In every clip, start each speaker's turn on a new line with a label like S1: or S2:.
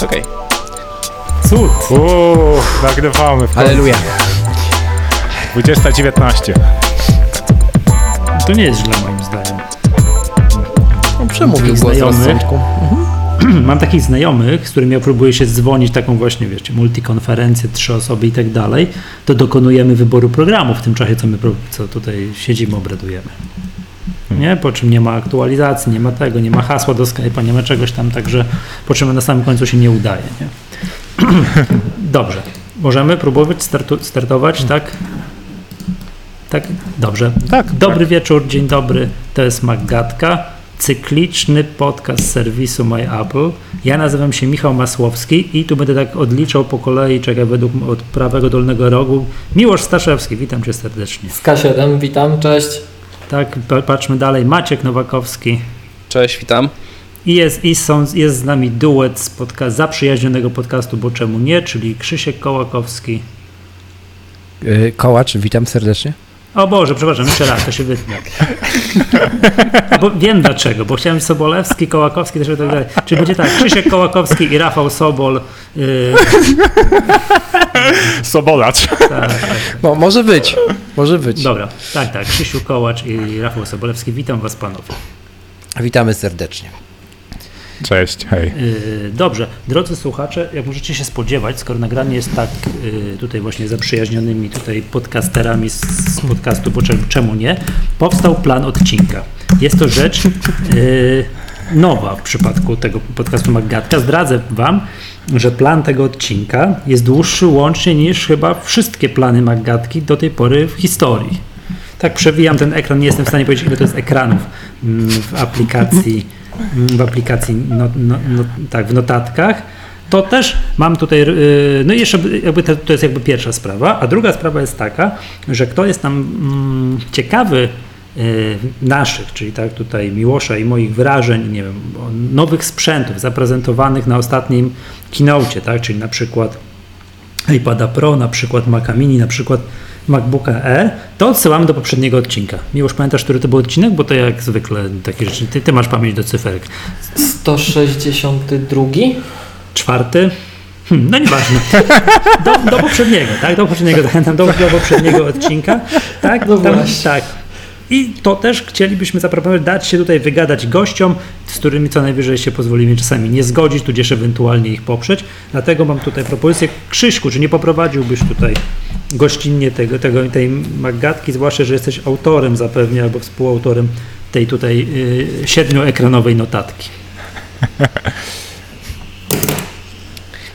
S1: jest okej.
S2: Cud.
S3: Uuu, nagrywamy w końcu.
S4: Aleluja.
S3: 2019.
S2: To nie jest źle moim zdaniem.
S4: On przemówił głos rozsądku.
S2: Mam takich znajomych, z którymi ja próbuję się dzwonić, taką właśnie, wiecie, multikonferencję, trzy osoby i tak dalej, to dokonujemy wyboru programu w tym czasie, co my pro- co tutaj siedzimy, obradujemy. Nie? Po czym nie ma aktualizacji, nie ma tego, nie ma hasła do Skype'a, nie ma czegoś tam, także po czym na samym końcu się nie udaje. Nie? Dobrze. Możemy próbować startu, startować, tak? Tak? Dobrze.
S3: Tak,
S2: Dobry wieczór, dzień dobry. To jest Maggatka, cykliczny podcast serwisu My Apple. Ja nazywam się Michał Masłowski i tu będę tak odliczał po kolei, czekaj, według od prawego dolnego rogu. Miłosz Staszewski, witam cię serdecznie.
S1: Z K7, witam, cześć.
S2: Tak, pa- patrzmy dalej. Maciek Nowakowski.
S5: Cześć, witam.
S2: I jest, i są, jest z nami duet z podca- zaprzyjaźnionego podcastu, bo czemu nie, czyli Krzysiek Kołakowski.
S4: Yy, Kołacz, witam serdecznie.
S2: O Boże, przepraszam, jeszcze raz, to się wytnę. Bo wiem dlaczego, bo chciałem Sobolewski, Kołakowski też tak dalej. Czyli będzie tak, Krzysiek Kołakowski i Rafał Sobol. Yy,
S3: Sobolacz.
S2: tak, tak.
S4: No, może być, może być.
S2: Dobra, tak, tak, Krzysiu Kołacz i Rafał Sobolewski. Witam Was panowie.
S4: Witamy serdecznie.
S3: Cześć, hej.
S2: Yy, Dobrze, drodzy słuchacze, jak możecie się spodziewać, skoro nagranie jest tak yy, tutaj właśnie zaprzyjaźnionymi tutaj podcasterami z, podcastu, bo czemu, nie, powstał plan odcinka. Jest to rzecz yy, nowa w przypadku tego podcastu Maggatka. Zdradzę Wam, że plan tego odcinka jest dłuższy łącznie niż chyba wszystkie plany Maggatki do tej pory w historii. Tak przewijam ten ekran, nie jestem w stanie powiedzieć ile to jest ekranów mm, w aplikacji, w aplikacji no, no, no, tak, w notatkach. To też mam tutaj, yy, no jeszcze jakby to, to jest jakby pierwsza sprawa, a druga sprawa jest taka, że kto jest tam mm, ciekawy yy, naszych, czyli tak tutaj Miłosza i moich wrażeń, nie wiem, nowych sprzętów zaprezentowanych na ostatnim keynote, tak, czyli na przykład iPada Pro, na przykład Maca Mini, na przykład MacBooka E, to odsyłamy do poprzedniego odcinka. Miłosz, pamiętasz, który to był odcinek? Bo to jak zwykle takie rzeczy, ty, ty masz pamięć do cyferek.
S1: 162?
S2: Czwarty? Hmm, no nieważne. Do, do poprzedniego, tak? Do poprzedniego, zachęcam do, do poprzedniego odcinka. Tak?
S1: No
S2: Tam, tak. I to też chcielibyśmy zaproponować, dać się tutaj wygadać gościom, z którymi co najwyżej się pozwolimy czasami nie zgodzić, tudzież ewentualnie ich poprzeć. Dlatego mam tutaj propozycję. Krzyśku, czy nie poprowadziłbyś tutaj gościnnie tego, tego, tej magatki, zwłaszcza, że jesteś autorem zapewne albo współautorem tej tutaj y, siedmioekranowej notatki.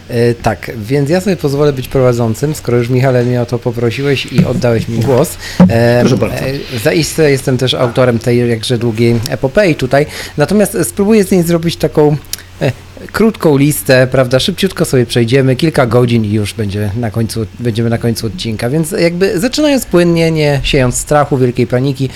S4: E, tak, więc ja sobie pozwolę być prowadzącym, skoro już Michale mnie o to poprosiłeś i oddałeś mi głos. E,
S2: Proszę bardzo.
S4: e, zaiste jestem też autorem tej jakże długiej epopei tutaj, natomiast spróbuję z niej zrobić taką krótką listę, prawda, szybciutko sobie przejdziemy, kilka godzin i już będzie na końcu, będziemy na końcu odcinka, więc jakby zaczynając płynnie, nie siejąc strachu, wielkiej paniki,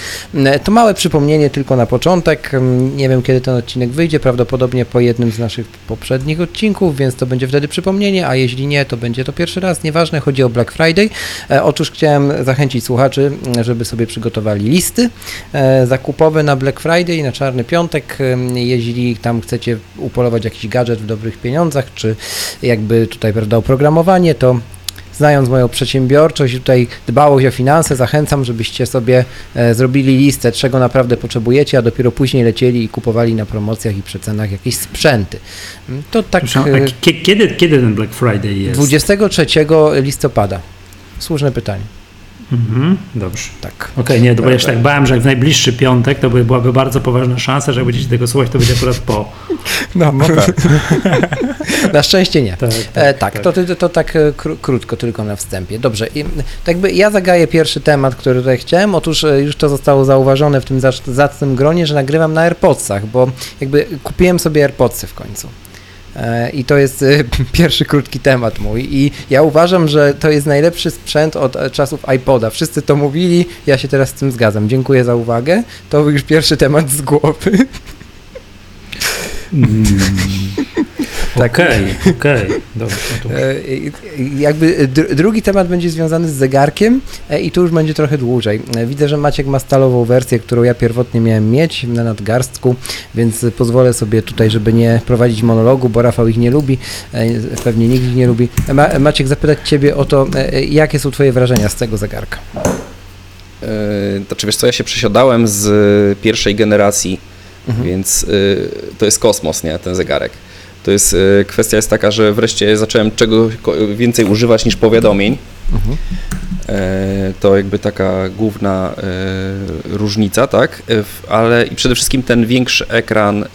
S4: to małe przypomnienie tylko na początek, nie wiem kiedy ten odcinek wyjdzie, prawdopodobnie po jednym z naszych poprzednich odcinków, więc to będzie wtedy przypomnienie, a jeśli nie, to będzie to pierwszy raz, nieważne, chodzi o Black Friday. E, otóż chciałem zachęcić słuchaczy, żeby sobie przygotowali listy e, zakupowe na Black Friday na Czarny Piątek, em, jeśli tam chcecie upolować jakiś gadżet w dobrych pieniądzach, czy jakby tutaj, prawda, oprogramowanie, to znając moją przedsiębiorczość i tutaj dbałość o finanse, zachęcam, żebyście sobie e, zrobili listę, czego naprawdę potrzebujecie, a dopiero później lecieli i kupowali na promocjach i przecenach jakieś sprzęty. Mm, To tak e,
S2: kiedy, kiedy ten Black Friday jest?
S4: 23 listopada. Słuszne pytanie.
S2: Mhm, dobrze.
S4: Tak.
S2: Okej, nie, to bo ja się tak bałem, że jak w najbliższy piątek to by byłaby bardzo poważna szansa, że jak będziecie tego słuchać, to będzie akurat po.
S4: No, Na szczęście nie.
S2: Tak,
S4: E, tak, To, to, to tak e, kró- krótko tylko na wstępie. Dobrze, i, tak jakby ja zagaję pierwszy temat, który tutaj chciałem. Otóż e, już to zostało zauważone w tym zacnym gronie, że nagrywam na AirPodsach, bo jakby kupiłem sobie AirPodsy w końcu. E, I to jest e, pierwszy krótki temat mój. I ja uważam, że to jest najlepszy sprzęt od e, czasów iPoda. Wszyscy to mówili, ja się teraz z tym zgadzam. Dziękuję za uwagę. To już pierwszy temat z głowy.
S2: Mm.
S4: Tak.
S2: Okej, okej. Dobra, no to-
S4: E, Jakby dr- drugi temat będzie związany z zegarkiem e, i tu już będzie trochę dłużej. E, Widzę, że Maciek ma stalową wersję, którą ja pierwotnie miałem mieć na nadgarstku, więc pozwolę sobie tutaj, żeby nie prowadzić monologu, bo Rafał ich nie lubi, pewnie nikt ich nie lubi. Ma, Maciek, zapytać Ciebie o to, jakie są Twoje wrażenia z tego zegarka?
S1: Znaczy wiesz co, ja się przesiadałem z pierwszej generacji,
S4: Mhm.
S1: więc y, to jest kosmos, nie, ten zegarek. To jest, y, kwestia jest taka, że wreszcie zacząłem czego więcej używać niż powiadomień.
S4: Mhm.
S1: E, To jakby taka główna e, różnica, tak? E, Ale i przede wszystkim ten większy ekran e,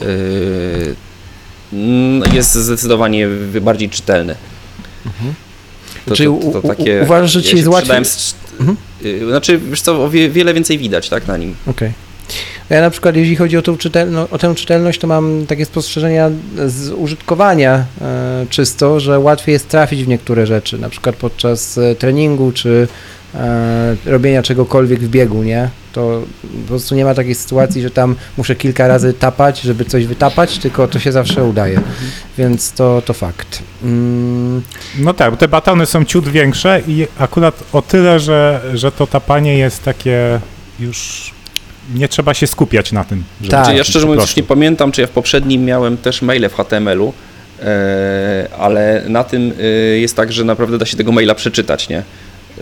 S1: jest zdecydowanie bardziej czytelny. To,
S4: Czyli
S1: to, to,
S4: u-
S1: takie,
S4: uważasz, że ci
S1: ja
S4: jest łatwiej- Mhm.
S1: y, Znaczy, wiesz co, o wie, wiele więcej widać, tak, na nim.
S4: Okej. Ja na przykład, jeśli chodzi o, czytelno, o tę czytelność, to mam takie spostrzeżenia z użytkowania e, czysto, że łatwiej jest trafić w niektóre rzeczy, na przykład podczas e, treningu czy e, robienia czegokolwiek w biegu, nie? To po prostu nie ma takiej sytuacji, że tam muszę kilka razy tapać, żeby coś wytapać, tylko to się zawsze udaje, więc to, to fakt. Mm,
S3: No tak, bo te batony są ciut większe i akurat o tyle, że, że to tapanie jest takie już nie trzeba się skupiać na tym. żeby
S4: Tak.
S1: Czy ja szczerze mówiąc już nie pamiętam, czy ja w poprzednim miałem też maile w HTML-u, e, ale na tym e, jest tak, że naprawdę da się tego maila przeczytać, nie?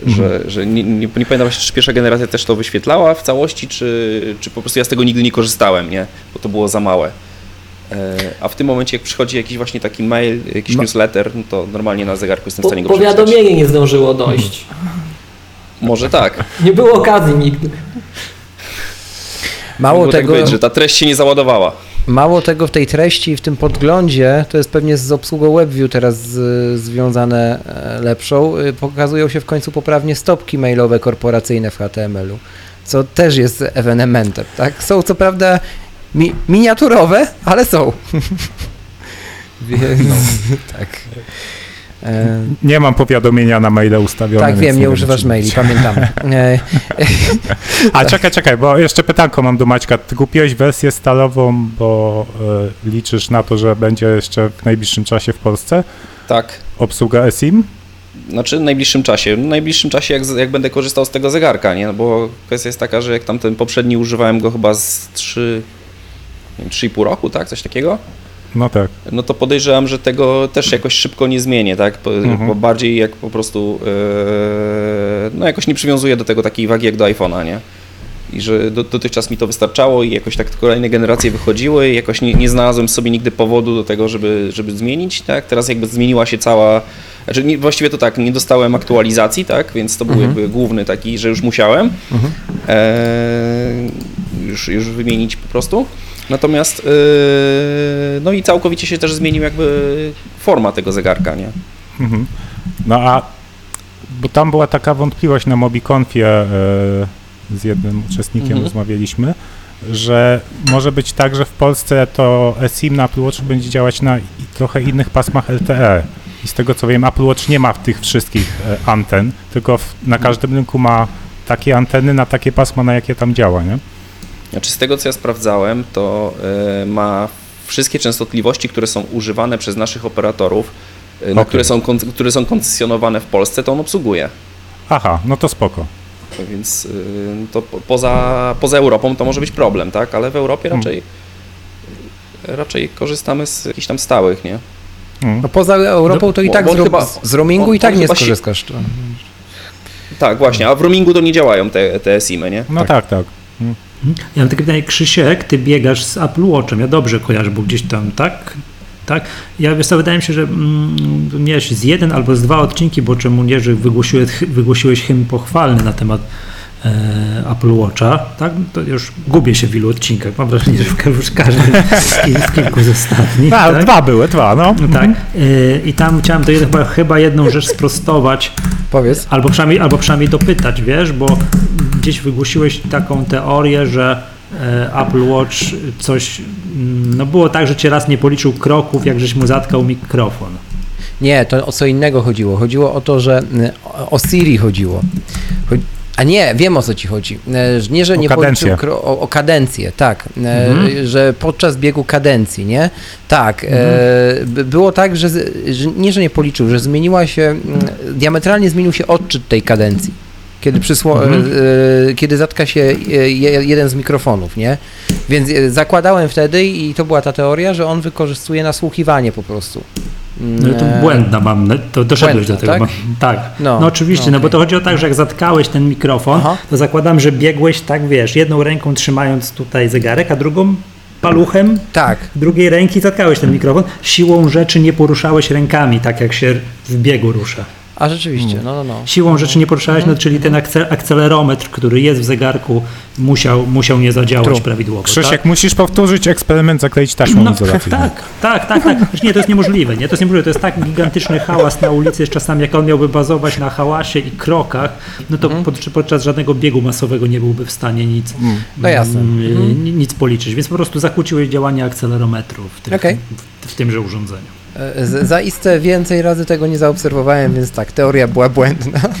S1: Że, że nie, nie, nie pamiętam właśnie, czy pierwsza generacja też to wyświetlała w całości, czy, czy po prostu ja z tego nigdy nie korzystałem, nie? Bo to było za małe. E, A w tym momencie, jak przychodzi jakiś właśnie taki mail, jakiś
S4: Ma-
S1: newsletter, no to normalnie na zegarku jestem w stanie go przeczytać.
S5: powiadomienie nie zdążyło dojść.
S1: Może tak.
S5: Nie było okazji nigdy.
S4: Mało
S1: Mogło
S4: tego...
S1: tak być, że ta treść się nie załadowała.
S4: Mało tego w tej treści i w tym podglądzie, to jest pewnie z obsługą WebView teraz z, związane e, lepszą, y, pokazują się w końcu poprawnie stopki mailowe korporacyjne w HTML-u, co też jest ewenementem, tak? Są co prawda mi, miniaturowe, ale są. Więc tak. E,
S3: Nie mam powiadomienia na maile ustawione.
S4: tak, wiem, nie
S3: wiem,
S4: używasz maili, pamiętamy. E,
S3: A czekaj, czekaj, bo jeszcze pytanko mam do Maćka. Ty kupiłeś wersję stalową, bo e, liczysz na to, że będzie jeszcze w najbliższym czasie w Polsce
S1: Tak.
S3: obsługa eSIM?
S1: Znaczy w najbliższym czasie. W najbliższym czasie, jak, jak będę korzystał z tego zegarka, nie? No bo kwestia jest taka, że jak tamten poprzedni używałem go chyba z 3, nie wiem, 3,5 roku, tak? Coś takiego.
S3: No tak.
S1: No to podejrzewam, że tego też jakoś szybko nie zmienię, tak? Po,
S3: Mhm.
S1: bo bardziej jak po prostu, e, no jakoś nie przywiązuję do tego takiej wagi jak do iPhone'a, nie? I że do, dotychczas mi to wystarczało i jakoś tak kolejne generacje wychodziły i jakoś nie, nie znalazłem sobie nigdy powodu do tego, żeby, żeby zmienić, tak? Teraz jakby zmieniła się cała, znaczy nie, właściwie to tak, nie dostałem aktualizacji, tak? Więc to był
S4: Mhm.
S1: jakby główny taki, że już musiałem
S4: Mhm.
S1: e, już, już wymienić po prostu. Natomiast e, no i całkowicie się też zmienił jakby forma tego zegarka, nie?
S3: Mhm. No a bo tam była taka wątpliwość na MobiConfie e, z jednym uczestnikiem
S1: Mhm.
S3: rozmawialiśmy, że może być tak, że w Polsce to eSIM na Apple Watch będzie działać na trochę innych pasmach LTE. I z tego co wiem, Apple Watch nie ma w tych wszystkich e, anten, tylko w, na każdym rynku ma takie anteny na takie pasma, na jakie tam działa, nie?
S1: Znaczy z tego co ja sprawdzałem, to e, ma wszystkie częstotliwości, które są używane przez naszych operatorów, e, na
S3: Okej.
S1: które, są, które są koncesjonowane w Polsce, to on obsługuje.
S3: Aha, no to spoko.
S1: Więc y, to po- poza, poza Europą to może być problem, tak? Ale w Europie
S3: Hmm.
S1: raczej, raczej korzystamy z jakichś tam stałych, nie?
S3: Mm.
S4: no poza Europą to i
S1: bo-
S4: tak
S1: bo
S4: z, ro-
S1: chyba-
S4: z roamingu
S1: on-
S4: i tak nie skorzystasz.
S1: Tak, właśnie, a w roamingu to nie działają te, te SIM-y, nie?
S3: No tak, tak.
S2: Ja mam takie pytanie, Krzysiek, ty biegasz z Apple Watchem, ja dobrze kojarzę, bo gdzieś tam, tak? Tak? Ja wiesz co, wydaje mi się, że mm, miałeś z jeden albo z dwa odcinki, bo czemu nie, że wygłosiłeś, wygłosiłeś hymn pochwalny na temat Apple Watcha, tak? To już gubię się w ilu odcinkach, mam wrażenie, że w, ka- w każdym z, kil, z kilku z ostatnich,
S3: A,
S2: tak?
S3: Dwa były, dwa, no.
S2: No tak. E, I tam chciałem to jedno, chyba, jedną rzecz sprostować,
S4: Powiedz.
S2: Albo przynajmniej, albo przynajmniej dopytać, wiesz, bo gdzieś wygłosiłeś taką teorię, że e, Apple Watch coś, mm, no było tak, że cię raz nie policzył kroków, jak żeś mu zatkał mikrofon.
S4: Nie, to o co innego chodziło. Chodziło o to, że y, o Siri chodziło. A nie, wiem o co ci chodzi. E, że Nie, że
S3: O
S4: nie policzył o, o kadencję, tak. E,
S2: Mhm.
S4: Że podczas biegu kadencji, nie? Tak.
S2: Mhm.
S4: E, by- było tak, że, że nie, że nie policzył, że zmieniła się, diametralnie zmienił się odczyt tej kadencji. Kiedy, przysło,
S2: Mhm.
S4: e, kiedy zatka się e, je, jeden z mikrofonów, nie? Więc e, zakładałem wtedy i to była ta teoria, że on wykorzystuje nasłuchiwanie po prostu.
S2: No to
S4: E,
S2: błędna mam, no, to doszedłeś
S4: Błędna,
S2: do tego.
S4: tak?
S2: tak.
S4: No,
S2: No, oczywiście,
S4: no
S2: no, bo to chodzi o tak, że jak zatkałeś ten mikrofon,
S4: Aha.
S2: to zakładam, że biegłeś tak, wiesz, jedną ręką trzymając tutaj zegarek, a drugą paluchem
S4: Tak,
S2: drugiej ręki zatkałeś ten mikrofon. Siłą rzeczy nie poruszałeś rękami, tak jak się w biegu rusza.
S4: A rzeczywiście, no, no, no.
S2: Siłą rzeczy nie poruszałeś, no, czyli ten akce- akcelerometr, który jest w zegarku, musiał, musiał nie zadziałać
S4: True.
S2: prawidłowo.
S3: Krzysiek,
S2: tak?
S3: musisz powtórzyć eksperyment, zakleić taśmą
S2: No,
S3: izolacyjną.
S2: tak, tak, tak, tak. Nie, to jest niemożliwe, nie? To jest niemożliwe. To jest tak gigantyczny hałas na ulicy, że czasami jak on miałby bazować na hałasie i krokach, no to
S4: Mhm.
S2: pod, podczas żadnego biegu masowego nie byłby w stanie nic,
S4: No jasne.
S2: mm,
S4: Mhm.
S2: ni- nic policzyć. Więc po prostu zakłóciłeś działanie akcelerometru w, tym,
S4: Okej.
S2: w, w tymże urządzeniu.
S4: E, Zaiste więcej razy tego nie zaobserwowałem, więc tak, teoria była błędna.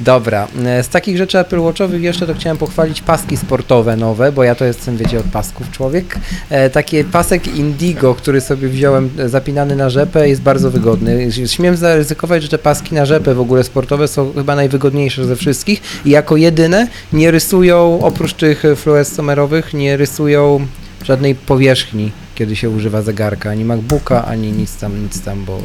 S4: Dobra, e, z takich rzeczy Apple Watchowych jeszcze to chciałem pochwalić paski sportowe nowe, bo ja to jestem, wiecie, od pasków człowiek. E, taki pasek Indigo, który sobie wziąłem e, zapinany na rzepę jest bardzo wygodny. Śmiem zaryzykować, że te paski na rzepę w ogóle sportowe są chyba najwygodniejsze ze wszystkich i jako jedyne nie rysują, oprócz tych fluorescomerowych, nie rysują żadnej powierzchni, kiedy się używa zegarka, ani MacBooka, ani nic tam, nic tam, bo,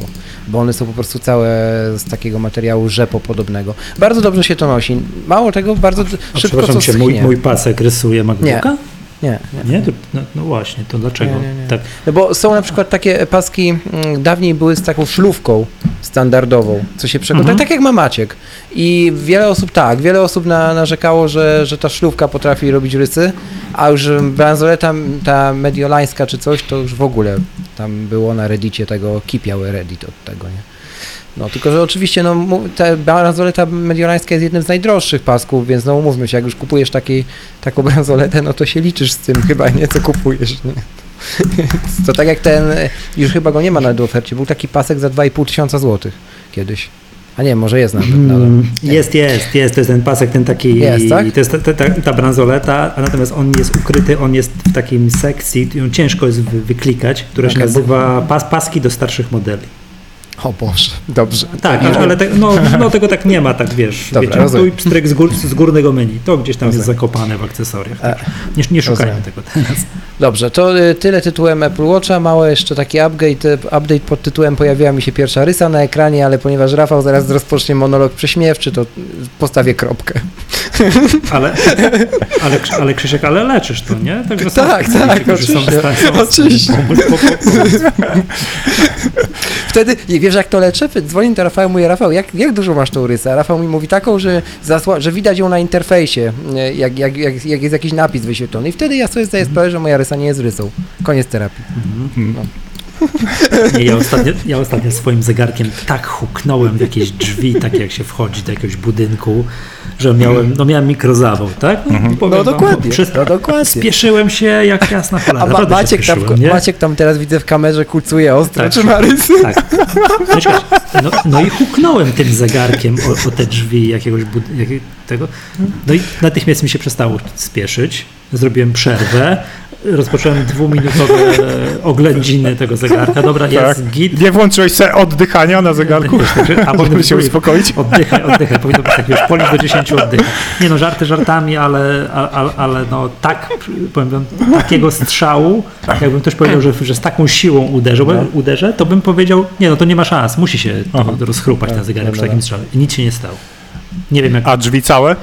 S4: bo one są po prostu całe z takiego materiału rzepopodobnego. Bardzo dobrze się to nosi. Mało tego, bardzo
S2: A
S4: szybko to
S2: przepraszam cię, mój, mój pasek rysuje MacBooka?
S4: Nie, nie.
S2: Nie? To, no, no właśnie, to dlaczego?
S4: Nie, nie, nie.
S2: Tak.
S4: No bo są na przykład takie paski, mm, dawniej były z taką szlówką standardową, co się przekłada,
S2: Mhm.
S4: tak jak ma Maciek. I wiele osób, tak, wiele osób na, narzekało, że, że ta szlówka potrafi robić rysy, a już bransoleta ta mediolańska czy coś, to już w ogóle tam było na reddicie tego, kipiały reddit od tego, nie? No, tylko że oczywiście no, ta bransoleta mediolańska jest jednym z najdroższych pasków, więc no umówmy się, jak już kupujesz taki, taką bransoletę, no to się liczysz z tym chyba, nie, co kupujesz, nie? To tak jak ten, już chyba go nie ma na w ofercie, był taki pasek za 2,5 tysiąca złotych kiedyś. A nie, może jest nawet, no.
S2: Mm, Jest, jest, jest, to jest ten pasek, ten taki,
S4: Jest, tak?
S2: to jest ta, ta, ta, ta bransoleta, a natomiast on jest ukryty, on jest w takim sekcji, ją ciężko jest wy, wyklikać, która się
S4: Okej.
S2: nazywa pas, paski do starszych modeli.
S4: O Boże, dobrze.
S2: Tak, ale te, no, no tego tak nie ma, tak wiesz,
S4: Dobra,
S2: wiecie, tu i pstryk z, gór, z górnego menu, to gdzieś tam jest
S4: Rozumiem.
S2: zakopane w akcesoriach.
S4: E,
S2: Nie, nie szukajmy
S4: rozumiem.
S2: tego teraz.
S4: Dobrze, to y, tyle tytułem Apple Watcha, mały jeszcze taki update, y, update pod tytułem pojawiła mi się pierwsza rysa na ekranie, ale ponieważ Rafał zaraz rozpocznie monolog prześmiewczy, to y, postawię kropkę.
S2: Ale, ale, ale Krzysiek, ale leczysz to, nie?
S4: Tak, tak,
S2: którzy są w
S4: oczywiście,
S2: są
S4: oczywiście.
S2: pomóc, po- po-
S4: Wtedy, i wiesz jak to leczę? Dzwonię do Rafała i mówię, Rafał, jak, jak dużo masz tą rysę? A Rafał mi mówi taką, że, zasła, że widać ją na interfejsie, jak, jak, jak, jak jest jakiś napis wyświetlony. I wtedy ja sobie zdaję sprawę, że moja rysa nie jest rysą. Koniec terapii.
S2: Nie, ja ostatnio, ja ostatnio swoim zegarkiem tak huknąłem w jakieś drzwi, tak jak się wchodzi do jakiegoś budynku, że miałem, no miałem mikrozawał, tak? No, powiem
S4: No dokładnie, no dokładnie.
S2: Spieszyłem się jak jasna cholera.
S4: A Ma, Maciek, tam? Maciek tam teraz widzę w kamerze kulcuje ostro,
S2: Tak.
S4: czy ma rysy?
S2: Tak. No, no, i huknąłem tym zegarkiem o, o te drzwi jakiegoś bud- jak, tego. No i natychmiast mi się przestało spieszyć. Zrobiłem przerwę. Rozpocząłem dwuminutowe oględziny tego zegarka. Dobra, jest
S3: Tak.
S2: git.
S3: Nie włączyłeś sobie oddychania na zegarku?
S2: A być
S3: się uspokoić?
S2: Oddychaj, oddychaj. Powinno być tak, wiesz, policz do 10 oddychaj. Nie no, żarty żartami, ale, ale, ale no tak, powiem takiego strzału, jakbym ktoś powiedział, że, że z taką siłą uderzył, uderzę, to bym powiedział, nie no, to nie ma szans, musi się rozchrupać ten zegarek
S4: no,
S2: przy
S4: no,
S2: takim
S4: no.
S2: strzale. I nic się nie stało. Nie wiem jak...
S3: A drzwi całe?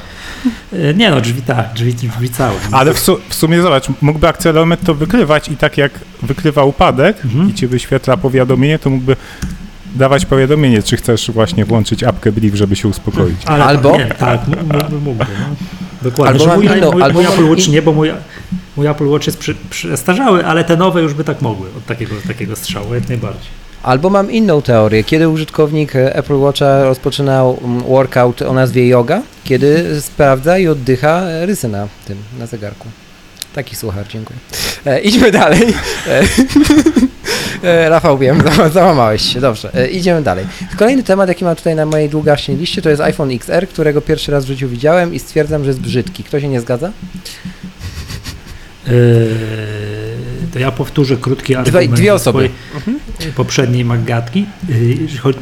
S2: E, Nie no, drzwi tak, drzwi, drzwi całe.
S3: Ale w, su- w sumie zobacz, mógłby akcelerometr to wykrywać i tak jak wykrywa upadek
S2: Mhm.
S3: i ci wyświetla powiadomienie, to mógłby dawać powiadomienie, czy chcesz właśnie włączyć apkę Brief, żeby się uspokoić.
S2: Ale,
S4: Albo-
S2: Nie, tak, mógłby. No. Dokładnie.
S4: Albo
S2: mój,
S4: inną-
S2: mój,
S4: albo
S2: mój Apple Watch nie, bo mój, mój Apple Watch jest przestarzały, ale te nowe już by tak mogły od takiego, takiego strzału, jak najbardziej.
S4: Albo mam inną teorię. Kiedy użytkownik e, Apple Watcha rozpoczynał mm, workout o nazwie yoga, kiedy sprawdza i oddycha rysy na tym, na zegarku. Taki słuchacz, dziękuję. E, idźmy dalej. E, E, Rafał, wiem, za- załamałeś się. Dobrze, idziemy dalej. Kolejny temat, jaki mam tutaj na mojej długaśnej liście, to jest iPhone XR, którego pierwszy raz w życiu widziałem i stwierdzam, że jest brzydki. Kto się nie zgadza?
S2: To ja powtórzę krótki
S4: Dwie,
S2: argument
S4: dwie
S2: ze
S4: osoby.
S2: swojej poprzedniej. Yy, jeżeli chodzi-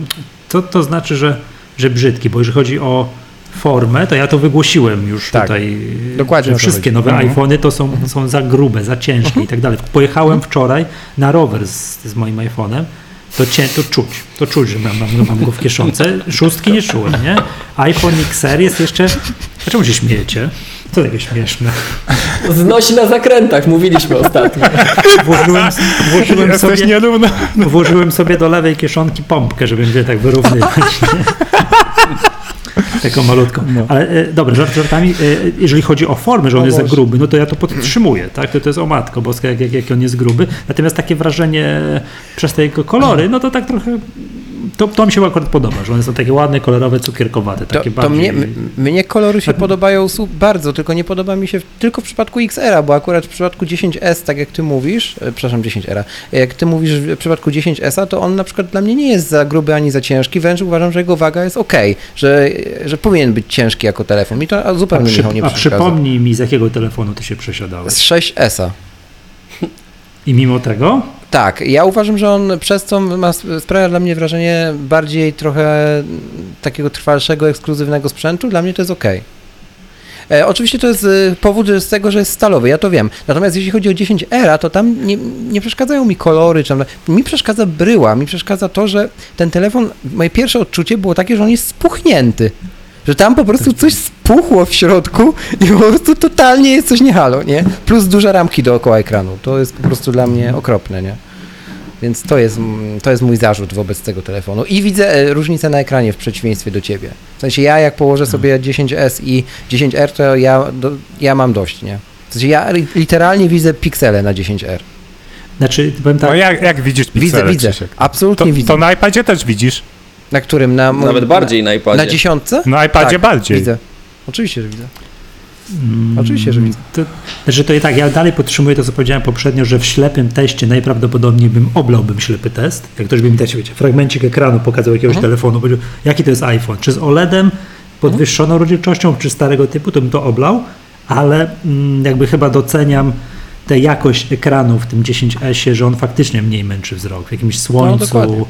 S2: To, znaczy, że, że brzydki, bo jeżeli chodzi o formę, to ja to wygłosiłem już
S4: Tak.
S2: tutaj,
S4: Dokładnie
S2: że wszystkie nowe
S3: Mhm.
S2: iPhony to są, są za grube, za ciężkie i tak dalej. Pojechałem wczoraj na rower z, z moim iPhone'em, to, cię, to czuć, to czuć, że mam, mam, mam go w kieszonce. Szóstki nie czułem, nie? iPhone XR jest jeszcze... Dlaczego się śmiejecie? Co takie śmieszne?
S5: Znosi na zakrętach, mówiliśmy ostatnio.
S2: Włożyłem, włożyłem, sobie, włożyłem sobie do lewej kieszonki pompkę, żeby mnie tak wyrównywać. Taką malutką.
S3: No.
S2: Ale e, dobra, żart żartami, e, jeżeli chodzi o formę, że on
S4: O
S2: jest za gruby, no to ja to podtrzymuję, tak? To, to jest o matko boska, jak, jak, jak on jest gruby. Natomiast takie wrażenie przez te jego kolory, no to tak trochę, to, to mi się akurat podoba, że one są takie ładne, kolorowe, cukierkowate,
S4: To,
S2: takie
S4: to
S2: bardziej...
S4: mnie, mnie kolory się podobają su- bardzo, tylko nie podoba mi się w, tylko w przypadku XR-a, bo akurat w przypadku 10S, tak jak ty mówisz, e, przepraszam, 10R, jak ty mówisz w przypadku 10S-a, to on na przykład dla mnie nie jest za gruby ani za ciężki, wręcz uważam, że jego waga jest ok, że, że powinien być ciężki jako telefon. Mi to
S2: a,
S4: zupełnie
S2: przy,
S4: nie
S2: a przypomnij mi, z jakiego telefonu ty się przesiadałeś.
S4: Z 6S-a.
S2: I mimo tego
S4: Tak, ja uważam, że on przez co ma, sprawia dla mnie wrażenie bardziej trochę takiego trwalszego, ekskluzywnego sprzętu. Dla mnie to jest ok. E, oczywiście to jest e, powód z tego, że jest stalowy, ja to wiem. Natomiast jeśli chodzi o 10 era, to tam nie, nie przeszkadzają mi kolory, czy tam, mi przeszkadza bryła, mi przeszkadza to, że ten telefon, moje pierwsze odczucie było takie, że on jest spuchnięty. Że tam po prostu coś spuchło w środku i po prostu totalnie jest coś nie halo, nie? Plus duże ramki dookoła ekranu. To jest po prostu dla mnie okropne, nie? Więc to jest, to jest mój zarzut wobec tego telefonu. I widzę e, różnicę na ekranie w przeciwieństwie do ciebie. W sensie ja jak położę sobie 10S i 10R, to ja, do, ja mam dość, nie? W sensie ja li- literalnie widzę piksele na 10R.
S2: Znaczy, powiem tak,
S3: No jak, jak widzisz
S4: Widzę,
S3: piksele,
S4: widzę.
S3: Krzysiek?
S4: Absolutnie
S3: To,
S4: widzę.
S3: to na iPadzie też widzisz.
S4: Na którym? Na,
S1: Nawet bardziej na
S4: Na,
S1: iPadzie.
S4: na dziesiątce?
S3: Na iPadzie
S4: Tak,
S3: bardziej.
S4: Widzę. Oczywiście, że widzę.
S2: Mm,
S4: Oczywiście, że widzę.
S2: To, znaczy to i tak, ja dalej podtrzymuję to, co powiedziałem poprzednio, że w ślepym teście najprawdopodobniej bym oblałbym ślepy test. Jak ktoś by mi dać, wiecie, fragmencik ekranu pokazał jakiegoś
S4: Mhm.
S2: telefonu, powiedział, jaki to jest iPhone, czy z OLEDem, podwyższoną rozdzielczością, czy starego typu, to bym to oblał, ale mm, jakby chyba doceniam tę jakość ekranu w tym 10S, że on faktycznie mniej męczy wzrok w jakimś słońcu.
S4: dokładnie.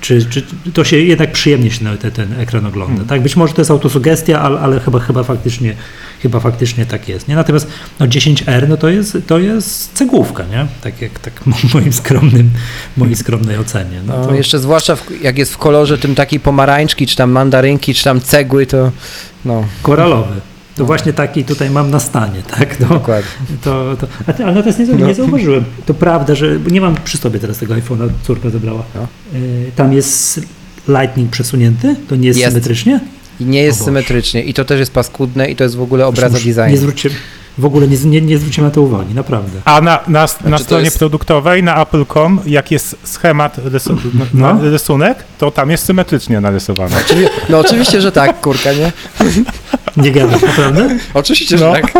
S2: Czy, czy to się jednak przyjemnie się na te, ten ekran ogląda.
S4: Hmm.
S2: Tak? Być może to jest autosugestia, ale, ale chyba, chyba, faktycznie, chyba faktycznie tak jest. Nie? Natomiast no 10R no to, jest, to jest cegłówka, nie? tak jak tak moim skromnym, mojej skromnej ocenie. No
S4: No,
S2: to,
S4: jeszcze zwłaszcza w, jak jest w kolorze tym takiej pomarańczki, czy tam mandarynki, czy tam cegły, to no,
S2: koralowy. To właśnie taki tutaj mam na stanie, tak? No,
S4: dokładnie.
S2: to, to, ty- ale no to jest nie, nie zauważyłem. To prawda, że nie mam przy sobie teraz tego iPhone'a, córka zebrała.
S4: No.
S2: Y, tam jest Lightning przesunięty? To nie jest,
S4: Jest.
S2: symetrycznie?
S4: I nie jest symetrycznie i to też jest paskudne i to jest w ogóle obraza
S2: Muszę- Nie
S4: designu.
S2: W ogóle nie, nie, nie zwróciłem na to uwagi, naprawdę.
S3: A na, na, na
S1: to
S3: stronie
S1: jest-
S3: produktowej, na Apple.com, jak jest schemat, rysu,
S2: No.
S3: na, rysunek, to tam jest symetrycznie narysowany.
S4: No oczywiście, że tak, kurka, nie?
S2: Nie gadam, naprawdę?
S4: Oczywiście,
S3: że
S4: tak.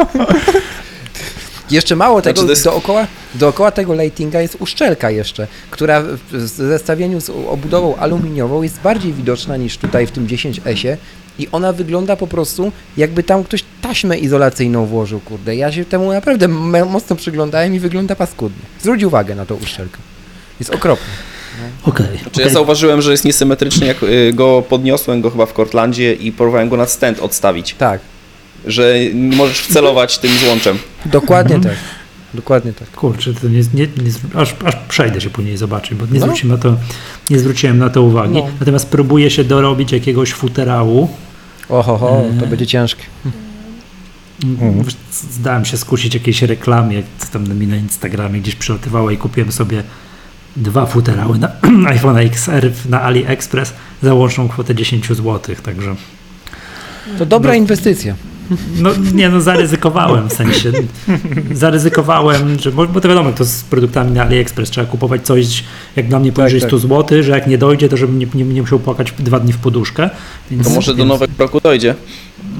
S4: Jeszcze mało tego,
S1: Znaczy, jest-
S4: dookoła, dookoła tego lightinga jest uszczelka jeszcze, która w w zestawieniu z obudową aluminiową jest bardziej widoczna niż tutaj w tym 10S-ie i ona wygląda po prostu jakby tam ktoś taśmę izolacyjną włożył, kurde. Ja się temu naprawdę mocno przyglądałem i wygląda paskudnie. Zwróć uwagę na tą uszczelkę. Jest okropny.
S2: Okej.
S1: Czy
S2: okej.
S1: ja zauważyłem, że jest niesymetrycznie, jak y, go podniosłem go chyba w Cortlandzie i próbowałem go na stand odstawić,
S4: Tak,
S1: że możesz wcelować tym złączem.
S4: dokładnie
S2: Mhm.
S4: tak. Dokładnie tak.
S2: Kurczę, to nie, nie, nie, aż, aż przejdę się później zobaczyć, bo nie,
S4: No.
S2: zwróciłem na to, nie zwróciłem na to uwagi.
S4: No.
S2: Natomiast próbuję się dorobić jakiegoś futerału.
S4: Oho, ho, to
S2: Eee.
S4: będzie ciężkie.
S2: Mm. Zdałem się skusić jakiejś reklamie, co tam mi na Instagramie gdzieś przelatywała i kupiłem sobie dwa futerały na iPhone XR na AliExpress za łączną kwotę 10 zł, także
S4: To dobra
S2: No.
S4: inwestycja.
S2: No nie, no zaryzykowałem w sensie. Zaryzykowałem, że, bo, bo to wiadomo, to z produktami na AliExpress trzeba kupować coś, jak dla mnie poniżej
S4: tak.
S2: 100 zł, że jak nie dojdzie, to żebym nie, nie, nie musiał płakać dwa dni w poduszkę. Więc,
S1: To może do
S2: więc-
S1: nowego roku dojdzie.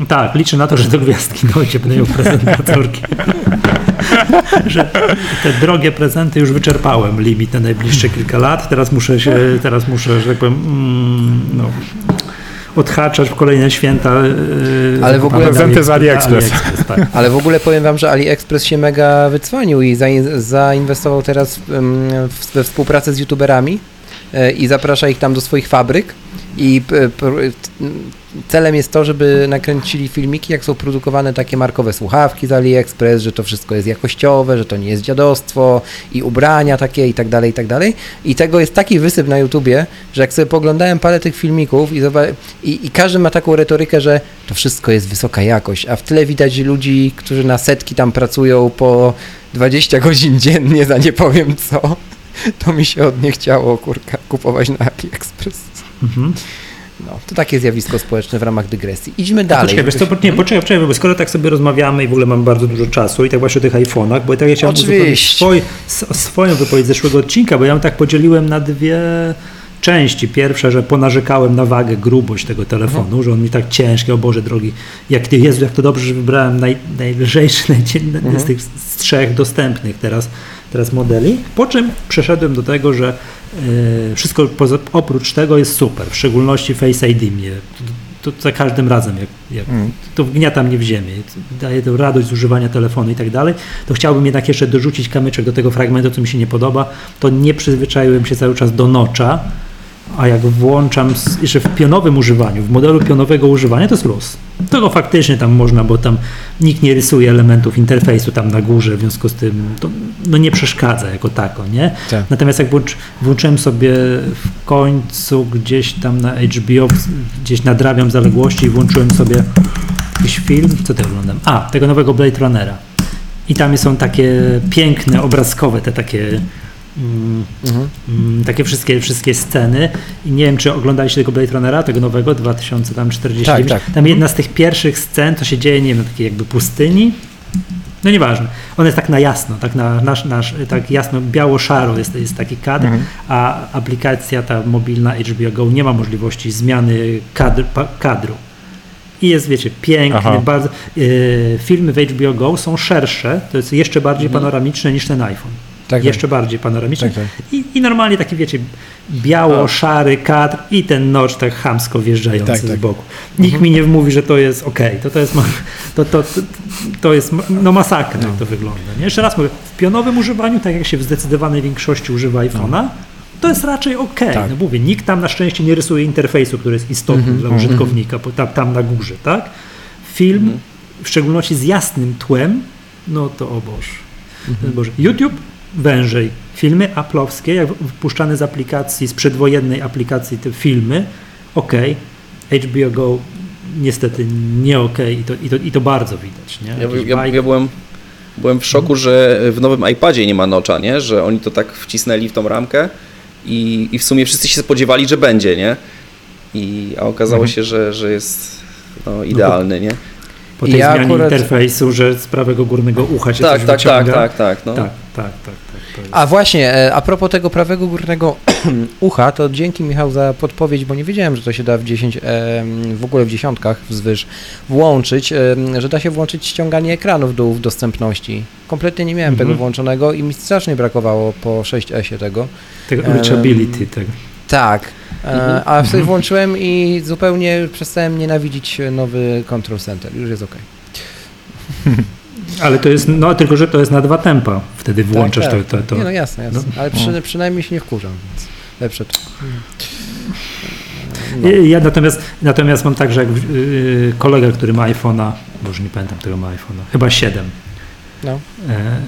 S2: Tak, liczę na to, że do gwiazdki dojdzie, będę miał prezent dla córki. że te drogie prezenty już wyczerpałem limit na najbliższe kilka lat. Teraz muszę się, teraz muszę, że tak powiem, mm, no, odhaczać w kolejne święta. yy,
S4: Ale w ogóle
S3: prezenty z AliExpress.
S2: tak.
S4: Ale w ogóle powiem wam, że AliExpress się mega wycwanił i zain- zainwestował teraz we współpracę z youtuberami e, i zaprasza ich tam do swoich fabryk i p- t- celem jest to, żeby nakręcili filmiki, jak są produkowane takie markowe słuchawki z AliExpress, że to wszystko jest jakościowe, że to nie jest dziadostwo i ubrania takie i tak dalej, i tak dalej. I tego jest taki wysyp na YouTubie, że jak sobie poglądałem parę tych filmików i, i, i każdy ma taką retorykę, że to wszystko jest wysoka jakość, a w tyle widać ludzi, którzy na setki tam pracują po 20 godzin dziennie za nie powiem co. To mi się od nie chciało, kurka, kupować na AliExpress.
S2: Mhm.
S4: No, to takie zjawisko społeczne w ramach dygresji. Idźmy dalej.
S2: Poczekaj, wiesz po- nie, poczekaj, poczekaj, bo skoro tak sobie rozmawiamy i w ogóle mam bardzo dużo czasu i tak właśnie o tych iPhone'ach, bo i tak ja chciałem uzupełnić swój, swoją wypowiedź z zeszłego odcinka, bo ja ją tak podzieliłem na dwie części. Pierwsze, że ponarzekałem na wagę, grubość tego telefonu,
S4: Mhm.
S2: że on mi tak ciężki, o Boże drogi, jak ty, Jezu, jak to dobrze, że wybrałem naj, najlżejszy najcie-
S4: Mhm.
S2: z tych z trzech dostępnych teraz, teraz modeli. Po czym przeszedłem do tego, że e, wszystko poza, oprócz tego jest super, w szczególności Face ID mnie. To, to za każdym razem, jak, jak
S3: Mm.
S2: to wgniata mnie w ziemię, daje to radość z używania telefonu i tak dalej, to chciałbym jednak jeszcze dorzucić kamyczek do tego fragmentu, co mi się nie podoba, to nie przyzwyczaiłem się cały czas do nocza, a jak włączam jeszcze w pionowym używaniu, w modelu pionowego używania, to jest luz. Tego faktycznie tam można, bo tam nikt nie rysuje elementów interfejsu tam na górze, w związku z tym to no nie przeszkadza jako tako, nie?
S4: Tak.
S2: Natomiast jak włącz, włączyłem sobie w końcu gdzieś tam na HBO, gdzieś nadrabiam zaległości i włączyłem sobie jakiś film, co to oglądam? A, tego nowego Blade Runnera. I tam są takie piękne, obrazkowe, te takie
S4: Mhm.
S2: takie wszystkie, wszystkie sceny i nie wiem, czy oglądaliście tego Blade Runnera, tego nowego, 2049.
S4: Tak, tak.
S2: Tam jedna z tych pierwszych scen, to się dzieje, nie wiem, na takiej jakby pustyni, no nieważne. On jest tak na jasno, tak na nasz, nasz tak jasno, biało-szaro jest, jest taki kadr,
S3: Mhm.
S2: a aplikacja ta mobilna HBO Go nie ma możliwości zmiany kadr, kadru. I jest, wiecie, piękny,
S3: Aha.
S2: bardzo. Yy, filmy w HBO Go są szersze, to jest jeszcze bardziej panoramiczne niż ten iPhone.
S4: Tak,
S2: jeszcze bardziej panoramiczny.
S4: Tak, tak.
S2: I, I normalnie taki, wiecie, biało-szary kadr i ten nocz tak chamsko wjeżdżający
S4: Tak, tak.
S2: z boku. Nikt mi nie wmówi, że to jest ok, to, to jest, to, to, to, to jest no masakra, jak to wygląda. Nie? Jeszcze raz mówię, w pionowym używaniu, tak jak się w zdecydowanej większości używa iPhone'a, to jest raczej ok.
S4: Tak.
S2: No mówię, nikt tam na szczęście nie rysuje interfejsu, który jest istotny dla użytkownika, bo tam, tam na górze, tak? Film, w szczególności z jasnym tłem, no to o Boże. Jest Boże. YouTube wężej. Filmy aplowskie, jak wpuszczane z aplikacji, z przedwojennej aplikacji te filmy, ok. HBO Go niestety nie ok i to, i to, i to bardzo widać. Nie?
S1: Ja, ja, ja byłem, byłem w szoku, że w nowym iPadzie nie ma nocza, nie? Że oni to tak wcisnęli w tą ramkę i, i w sumie wszyscy się spodziewali, że będzie, nie? I, a okazało
S3: Mhm.
S1: się, że, że jest no, idealny, nie?
S2: Po tej
S4: Ja
S2: zmianie
S4: akurat-
S2: interfejsu, że z prawego górnego ucha się
S1: Tak,
S2: coś
S1: tak, tak,
S2: wyciąga.
S1: tak, tak. No.
S2: tak, tak, tak, tak, jest.
S4: A właśnie, e, a propos tego prawego górnego ucha, to dzięki Michał za podpowiedź, bo nie wiedziałem, że to się da w 10, em, w ogóle w dziesiątkach wzwyż włączyć, że da się włączyć ściąganie ekranów dół w dostępności. Kompletnie nie miałem
S2: Mhm.
S4: tego włączonego i mi strasznie brakowało po 6S tego.
S2: Tego reachability, tego.
S4: Tak, e,
S1: Mhm.
S4: a sobie włączyłem i zupełnie przestałem nienawidzić nowy Control Center. Już jest ok.
S2: Ale to jest, no tylko, że to jest na dwa tempa. Wtedy włączasz
S4: tak,
S2: to, to, to.
S4: Nie, no jasne, jasne.
S2: No.
S4: ale przy, przynajmniej się nie wkurzam, więc lepsze to. No.
S2: Ja- Ja natomiast, natomiast mam tak, że jak yy, kolega, który ma iPhone'a, może nie pamiętam, którego ma iPhone'a, chyba 7.
S4: No.
S2: E,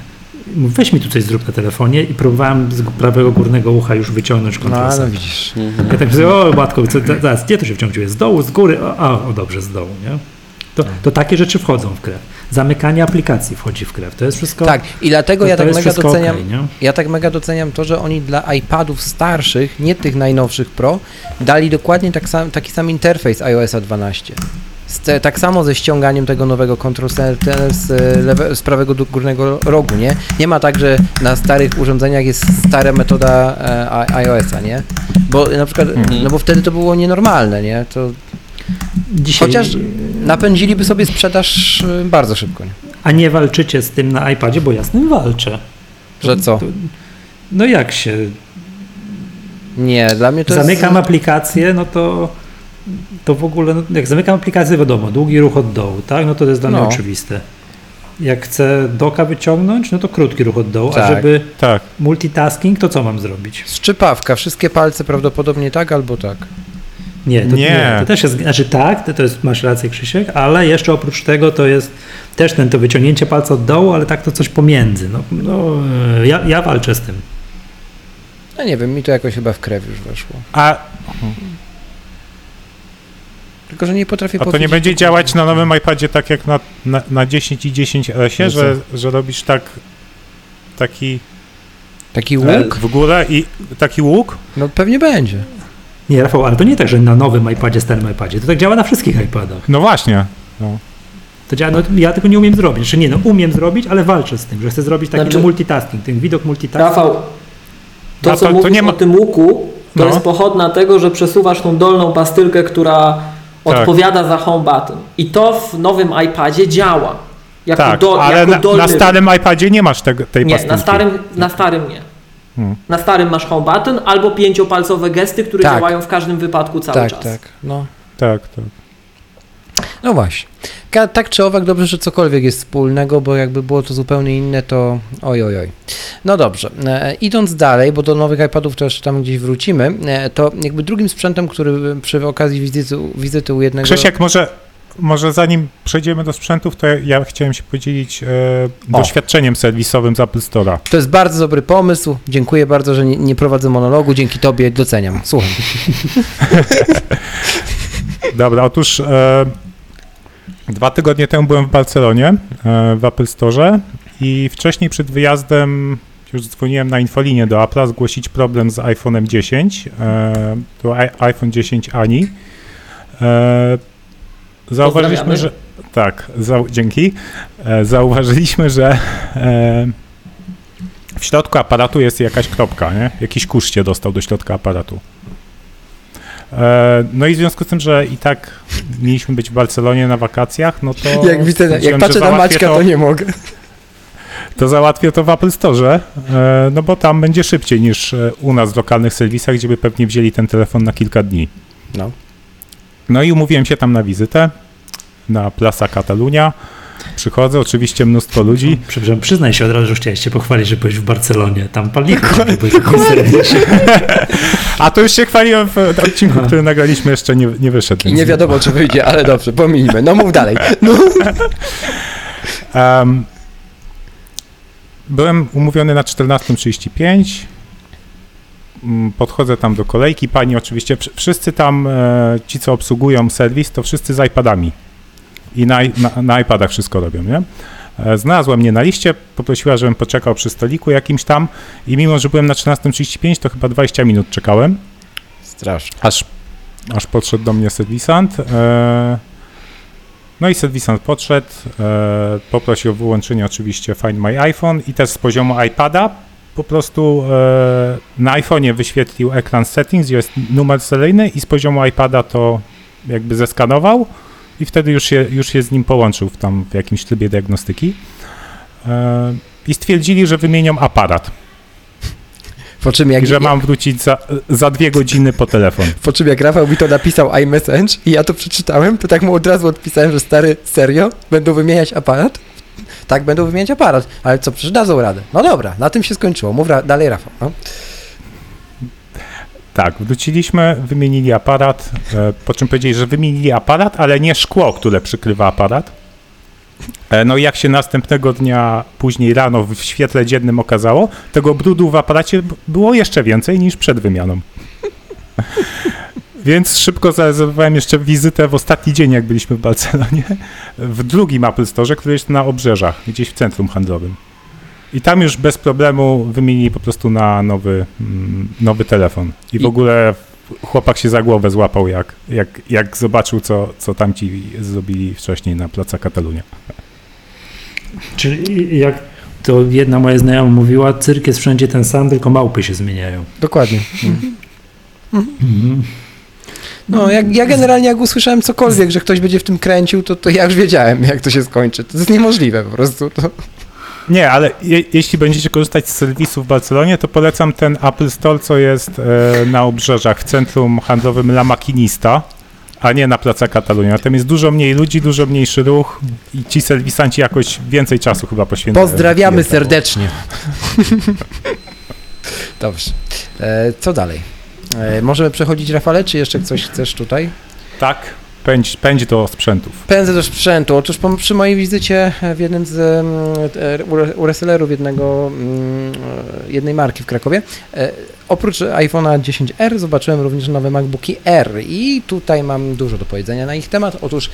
S2: weź mi tu coś zrób na telefonie i próbowałem z prawego górnego ucha już wyciągnąć
S4: No,
S2: kontrolę.
S4: ale widzisz.
S1: Mhm.
S2: Ja tak sobie, o matko, co, zaraz, gdzie to się wciągnie? Z dołu, z góry? A, a, o dobrze, z dołu, nie? To, to takie rzeczy wchodzą w krew. Zamykanie aplikacji wchodzi w krew. To jest wszystko.
S4: Tak, i dlatego
S2: to,
S4: ja tak mega doceniam.
S2: nie?
S4: Ja tak mega doceniam to, że oni dla iPadów starszych, nie tych najnowszych Pro, dali dokładnie tak sam, taki sam interfejs iOS 12. Z te, tak samo ze ściąganiem tego nowego Control Center z, e, lewe, z prawego do górnego rogu, nie? Nie ma tak, że na starych urządzeniach jest stara metoda e, iOS-a, nie? Bo na przykład,
S1: Mhm.
S4: no bo wtedy to było nienormalne, nie? To
S2: Dzisiaj,
S4: chociaż napędziliby sobie sprzedaż e, bardzo szybko, nie?
S2: A nie walczycie z tym na iPadzie, bo ja z tym walczę.
S4: Że co?
S2: To, no jak się
S4: Nie, dla mnie to
S2: zamykam
S4: jest...
S2: aplikację, no to to w ogóle, no, jak zamykam aplikację, wiadomo, długi ruch od dołu, tak? No to jest dla mnie
S4: No.
S2: oczywiste. Jak chcę doka wyciągnąć, no to krótki ruch od dołu, a
S4: Tak.
S2: żeby
S3: Tak.
S2: multitasking, to co mam zrobić?
S4: Szczypawka, wszystkie palce prawdopodobnie tak albo tak.
S2: Nie, to, nie.
S3: Nie.
S2: to też jest, znaczy tak, to, to jest, masz rację Krzysiek, ale jeszcze oprócz tego to jest też ten, to wyciągnięcie palca od dołu, ale tak to coś pomiędzy. No, no e, ja, ja walczę z tym.
S4: No nie wiem, mi to jakoś chyba w krew już weszło.
S3: A,
S4: Tylko, że nie potrafię
S3: a to nie będzie działać na nowym iPadzie tak jak na, na, na 10 i 10 LS-ie,
S4: No
S3: że, że robisz tak taki
S4: Taki
S3: e,
S4: łuk?
S3: w górę i taki łuk?
S4: No pewnie będzie.
S2: Nie, Rafał, ale to nie tak, że na nowym iPadzie, starym iPadzie. To tak działa na wszystkich iPadach.
S3: No właśnie. No.
S2: To działa, no, ja tego nie umiem zrobić. Znaczy nie, no umiem zrobić, ale walczę z tym, że chcę zrobić taki
S5: Znaczy-
S2: no, multitasking, ten widok multitasking.
S5: Rafał, to
S3: A
S5: co
S3: to- to
S5: mówisz
S3: nie ma-
S5: o tym łuku, to
S3: No.
S5: jest pochodna tego, że przesuwasz tą dolną pastylkę, która
S3: Tak.
S5: odpowiada za home button. I to w nowym iPadzie działa. Jako,
S3: Tak,
S5: do,
S3: ale
S5: jako
S3: na,
S5: dolny
S3: na starym iPadzie nie masz tego, tej
S5: Nie, na starym, na starym nie.
S3: Hmm.
S5: Na starym masz home button albo pięciopalcowe gesty, które
S4: Tak.
S5: działają w każdym wypadku cały
S4: tak,
S5: czas.
S4: tak. No.
S3: Tak, tak.
S4: No właśnie. Tak czy owak, dobrze, że cokolwiek jest wspólnego, bo jakby było to zupełnie inne, to oj, oj, oj. No dobrze, e, idąc dalej, bo do nowych iPadów też tam gdzieś wrócimy, e, to jakby drugim sprzętem, który przy okazji wizyty, wizyty u jednego...
S3: Krzysiek, może, może zanim przejdziemy do sprzętów, to ja chciałem się podzielić e, doświadczeniem serwisowym z Apple Store'a.
S4: To jest bardzo dobry pomysł. Dziękuję bardzo, że nie, nie prowadzę monologu. Dzięki Tobie doceniam. Słucham.
S3: Dobra, otóż e, dwa tygodnie temu byłem w Barcelonie, e, w Apple Store i wcześniej przed wyjazdem już dzwoniłem na infolinię do Apple'a zgłosić problem z iPhone'em 10. E, to i- iPhone 10 Ani. E, zauważyliśmy,
S5: Pozdrawiamy.
S3: że tak, zau, dzięki. E, zauważyliśmy, że e, w środku aparatu jest jakaś kropka, nie? Jakiś kurz się dostał do środka aparatu. E, No i w związku z tym, że i tak mieliśmy być w Barcelonie na wakacjach, no to
S4: Jak widzę, jak patrzę na Maćka, to nie mogę.
S3: to załatwię to w Apple Store, e, no bo tam będzie szybciej niż e, u nas w lokalnych serwisach, gdzie by pewnie wzięli ten telefon na kilka dni.
S4: No.
S3: No i umówiłem się tam na wizytę na Plaza Catalunya. Przychodzę, oczywiście mnóstwo ludzi.
S2: Przepraszam, przyznaj się od razu, że chciałeś się pochwalić, że byłeś w Barcelonie. Tam serwisie.
S3: A to już się chwaliłem w odcinku,
S2: Aha.
S3: który nagraliśmy, jeszcze nie, nie wyszedł.
S4: I nie wiadomo, czy wyjdzie, ale dobrze, pominijmy. No mów dalej. No.
S3: Em, byłem umówiony na 14.35. Mm, Podchodzę tam do kolejki. Pani oczywiście, wsz- wszyscy tam, e, ci co obsługują serwis, to wszyscy z iPadami. I na, na, na iPadach wszystko robią, nie? E, Znalazła mnie na liście, poprosiła, żebym poczekał przy stoliku jakimś tam i mimo, że byłem na 13.35, to chyba 20 minut czekałem.
S4: Strasznie.
S3: Aż, aż podszedł do mnie serwisant. E, no i serwisant podszedł, e, poprosił o wyłączenie oczywiście Find My iPhone i też z poziomu iPada po prostu na iPhone'ie wyświetlił ekran settings, jest numer seryjny i z poziomu iPada to jakby zeskanował i wtedy już się, już się z nim połączył w, tam, w jakimś trybie diagnostyki. E, I stwierdzili, że wymienią aparat
S4: Po czym jak,
S3: że mam wrócić za, za dwie godziny po telefon.
S4: po czym jak Rafał mi to napisał iMessage i ja to przeczytałem, to tak mu od razu odpisałem, że stary, serio? Będą wymieniać aparat? Tak, będą wymieniać aparat, ale co, przecież dadzą radę. No dobra, na tym się skończyło. Mów ra- dalej, Rafał. No.
S3: Tak, wróciliśmy, wymienili aparat, e, po czym powiedzieli, że wymienili aparat, ale nie szkło, które przykrywa aparat. E, No i jak się następnego dnia, później rano w świetle dziennym okazało, tego brudu w aparacie było jeszcze więcej niż przed wymianą. Więc szybko zarezerwowałem jeszcze wizytę w ostatni dzień, jak byliśmy w Barcelonie, w drugim Apple Store, który jest na obrzeżach, gdzieś w centrum handlowym. I tam już bez problemu wymienili po prostu na nowy, mm, nowy telefon. I w
S4: I-
S3: ogóle chłopak się za głowę złapał, jak, jak, jak zobaczył, co, co tamci zrobili wcześniej na placa Katalunia.
S2: Czyli jak to jedna moja znajoma mówiła, cyrk jest wszędzie ten sam, tylko małpy się zmieniają.
S4: Dokładnie.
S2: Mhm.
S4: No, jak, ja generalnie jak usłyszałem cokolwiek, że ktoś będzie w tym kręcił, to, to ja już wiedziałem, jak to się skończy. To jest niemożliwe po prostu. To...
S3: Nie, ale je, jeśli będziecie korzystać z serwisu w Barcelonie, to polecam ten Apple Store, co jest e, na obrzeżach w centrum handlowym La Maquinista, a nie na placa Katalunia. Tam jest dużo mniej ludzi, dużo mniejszy ruch i ci serwisanci jakoś więcej czasu chyba poświęcają.
S4: Pozdrawiamy
S3: klientom.
S4: serdecznie. Dobrze. E, co dalej? E, możemy przechodzić, Rafale, czy jeszcze coś chcesz tutaj?
S3: Tak, pędź, pędź do sprzętów.
S4: Pędzę do sprzętu. Otóż po, przy mojej wizycie w jednym z e, u resellerów jednego, mm, e, jednej marki w Krakowie, e, oprócz iPhone'a 10R zobaczyłem również nowe MacBooki R i tutaj mam dużo do powiedzenia na ich temat. Otóż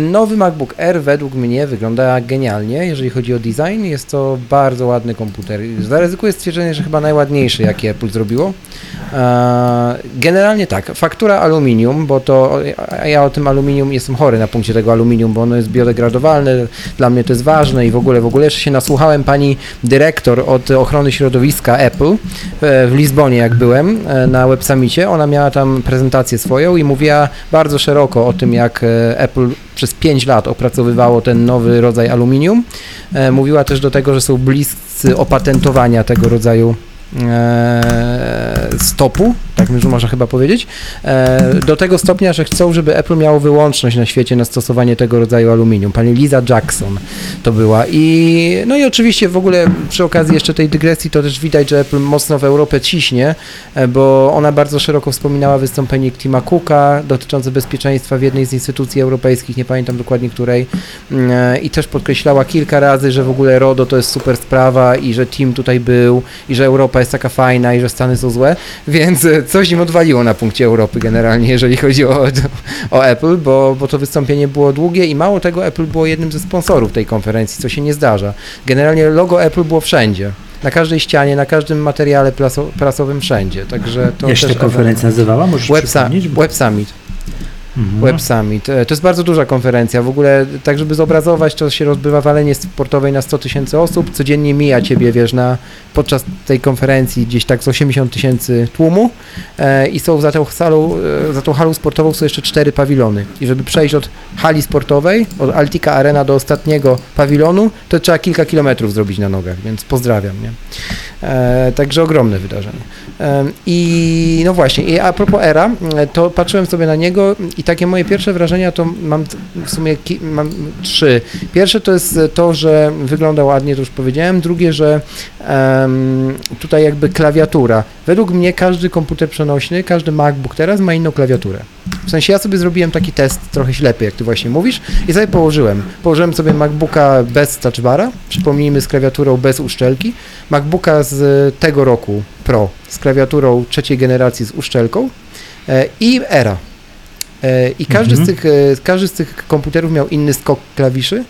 S4: nowy MacBook R według mnie wygląda genialnie, jeżeli chodzi o design. Jest to bardzo ładny komputer. Zaryzykuję stwierdzenie, że chyba najładniejszy, jaki Apple zrobiło. Generalnie tak, faktura aluminium, bo to ja o tym aluminium jestem chory na punkcie tego aluminium, bo ono jest biodegradowalne, dla mnie to jest ważne i w ogóle, w ogóle jeszcze się nasłuchałem pani dyrektor od ochrony środowiska Apple w Lizbonie, jak byłem e, na Web Summicie, ona miała tam prezentację swoją i mówiła bardzo szeroko o tym, jak e, Apple przez 5 lat opracowywało ten nowy rodzaj aluminium. E, Mówiła też do tego, że są bliscy opatentowania tego rodzaju stopu, tak można chyba powiedzieć, e, do tego stopnia, że chcą, żeby Apple miało wyłączność na świecie na stosowanie tego rodzaju aluminium. Pani Liza Jackson to była i no i oczywiście w ogóle przy okazji jeszcze tej dygresji to też widać, że Apple mocno w Europę ciśnie, e, bo ona bardzo szeroko wspominała wystąpienie Tima Cooka dotyczące bezpieczeństwa w jednej z instytucji europejskich, nie pamiętam dokładnie której e, i też podkreślała kilka razy, że w ogóle RODO to jest super sprawa i że Tim tutaj był i że Europa jest taka fajna i że Stany są złe, więc e, coś im odwaliło na punkcie Europy generalnie, jeżeli chodzi o, o Apple, bo, bo to wystąpienie było długie i mało tego Apple było jednym ze sponsorów tej konferencji, co się nie zdarza. Generalnie logo Apple było wszędzie. Na każdej ścianie, na każdym materiale praso, prasowym, wszędzie. Także to
S2: Jak się ta konferencja nazywała? Możesz
S4: Web,
S2: przypomnieć?
S4: Web Summit.
S2: Mhm.
S4: Web Summit. E, To jest bardzo duża konferencja. W ogóle, tak żeby zobrazować, to się rozbywa w arenie sportowej na 100 tysięcy osób. Codziennie mija ciebie, wiesz, na, podczas tej konferencji gdzieś tak z 80 tysięcy tłumu e, i są za tą, salą, e, za tą halą sportową są jeszcze cztery pawilony. I żeby przejść od hali sportowej, od Altika Arena do ostatniego pawilonu, to trzeba kilka kilometrów zrobić na nogach, więc pozdrawiam, nie? E, także ogromne wydarzenie. Em, I no właśnie, i a propos Era, e, to patrzyłem sobie na niego i takie moje pierwsze wrażenia to mam w sumie mam trzy. Pierwsze to jest to, że wygląda ładnie, to już powiedziałem. Drugie, że em, tutaj jakby klawiatura. Według mnie każdy komputer przenośny, każdy MacBook teraz ma inną klawiaturę. W sensie ja sobie zrobiłem taki test trochę ślepy, jak ty właśnie mówisz, i sobie położyłem. Położyłem sobie MacBooka bez touchbara, przypomnijmy z klawiaturą bez uszczelki, MacBooka z tego roku Pro z klawiaturą trzeciej generacji z uszczelką e, i Era. E, I każdy,
S2: Mhm.
S4: z tych, e, każdy z tych komputerów miał inny skok klawiszy,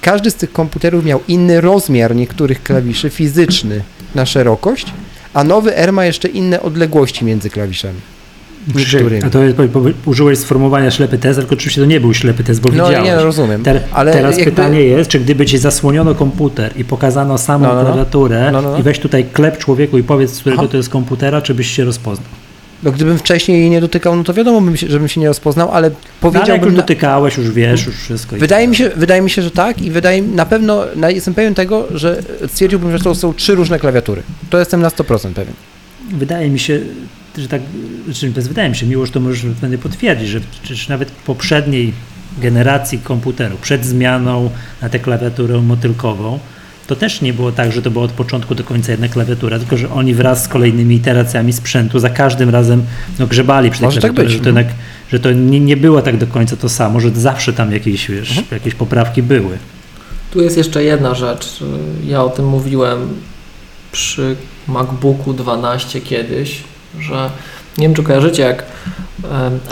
S4: każdy z tych komputerów miał inny rozmiar niektórych klawiszy fizyczny na szerokość, a nowy R ma jeszcze inne odległości między klawiszami. niektórymi.
S2: A to jest, użyłeś sformułowania ślepy test, tylko oczywiście to nie był ślepy test, bo
S4: No
S2: widziałeś.
S4: nie, no, rozumiem.
S2: Ter,
S4: Ale
S2: teraz
S4: jakby-
S2: pytanie jest, czy gdyby ci zasłoniono komputer i pokazano samą
S4: No, no, no.
S2: klawiaturę
S4: no.
S2: i weź tutaj klep człowieku i powiedz, z którego
S4: Aha.
S2: to jest komputera, czy byś się rozpoznał?
S4: No gdybym wcześniej jej nie dotykał, no to wiadomo, bym się, żebym się nie rozpoznał, ale
S2: No, ale
S4: powiedziałbym... na-
S2: dotykałeś, już wiesz, już wszystko.
S4: Wydaje mi, się, wydaje mi się, że tak i wydaje na pewno, na, jestem pewien tego, że stwierdziłbym, że to są trzy różne klawiatury. To jestem na 100% pewien.
S2: Wydaje mi się, że tak, znaczy, wydaje mi się, miło, że to możesz będę potwierdzić, że przecież nawet w poprzedniej generacji komputerów, przed zmianą na tę klawiaturę motylkową, to też nie było tak, że to była od początku do końca jedna klawiatura, tylko że oni wraz z kolejnymi iteracjami sprzętu za każdym razem no, grzebali przy tej
S4: Może tak
S2: klawiaturze, że to, jednak, że to nie, nie było tak do końca to samo, że zawsze tam jakieś, wiesz, jakieś poprawki były.
S5: Tu jest jeszcze jedna rzecz. Ja o tym mówiłem przy MacBooku 12 kiedyś, że nie wiem czy kojarzycie, jak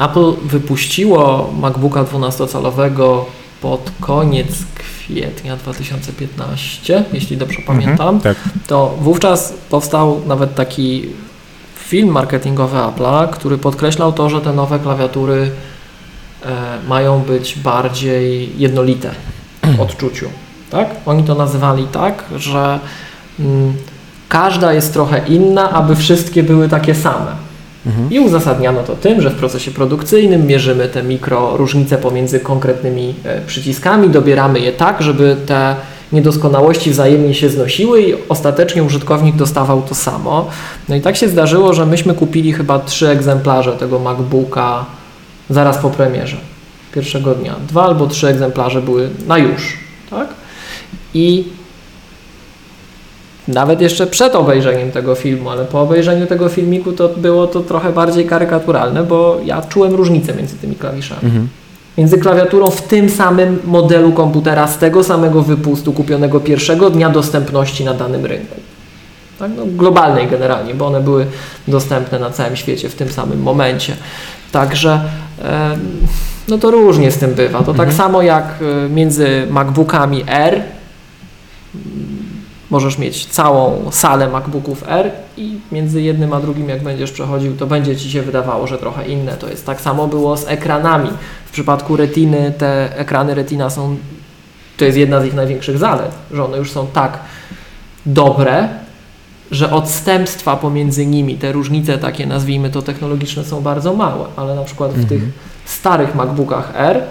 S5: Apple wypuściło MacBooka 12-calowego pod koniec kwietnia 2015, jeśli dobrze pamiętam,
S3: Mhm, tak.
S5: to wówczas powstał nawet taki film marketingowy Apple'a, który podkreślał to, że te nowe klawiatury e, mają być bardziej jednolite w odczuciu. Tak? Oni to nazywali tak, że mm, każda jest trochę inna, aby wszystkie były takie same. I uzasadniano to tym, że w procesie produkcyjnym mierzymy te mikro różnice pomiędzy konkretnymi e, przyciskami, dobieramy je tak, żeby te niedoskonałości wzajemnie się znosiły i ostatecznie użytkownik dostawał to samo. No i tak się zdarzyło, że myśmy kupili chyba trzy egzemplarze tego MacBooka zaraz po premierze, pierwszego dnia. Dwa albo trzy egzemplarze były na już, tak? I nawet jeszcze przed obejrzeniem tego filmu, ale po obejrzeniu tego filmiku to było to trochę bardziej karykaturalne, bo ja czułem różnicę między tymi klawiszami. Między klawiaturą w tym samym modelu komputera z tego samego wypustu kupionego pierwszego dnia dostępności na danym rynku. Tak? No, globalnej generalnie, bo one były dostępne na całym świecie w tym samym momencie. Także em, no to różnie z tym bywa. To tak samo jak e, między MacBookami R możesz mieć całą salę MacBooków R i między jednym a drugim, jak będziesz przechodził, to będzie ci się wydawało, że trochę inne to jest. Tak samo było z ekranami. W przypadku Retiny te ekrany Retina są, to jest jedna z ich największych zalet, że one już są tak dobre, że odstępstwa pomiędzy nimi, te różnice takie nazwijmy to technologiczne są bardzo małe, ale na przykład w tych starych MacBookach R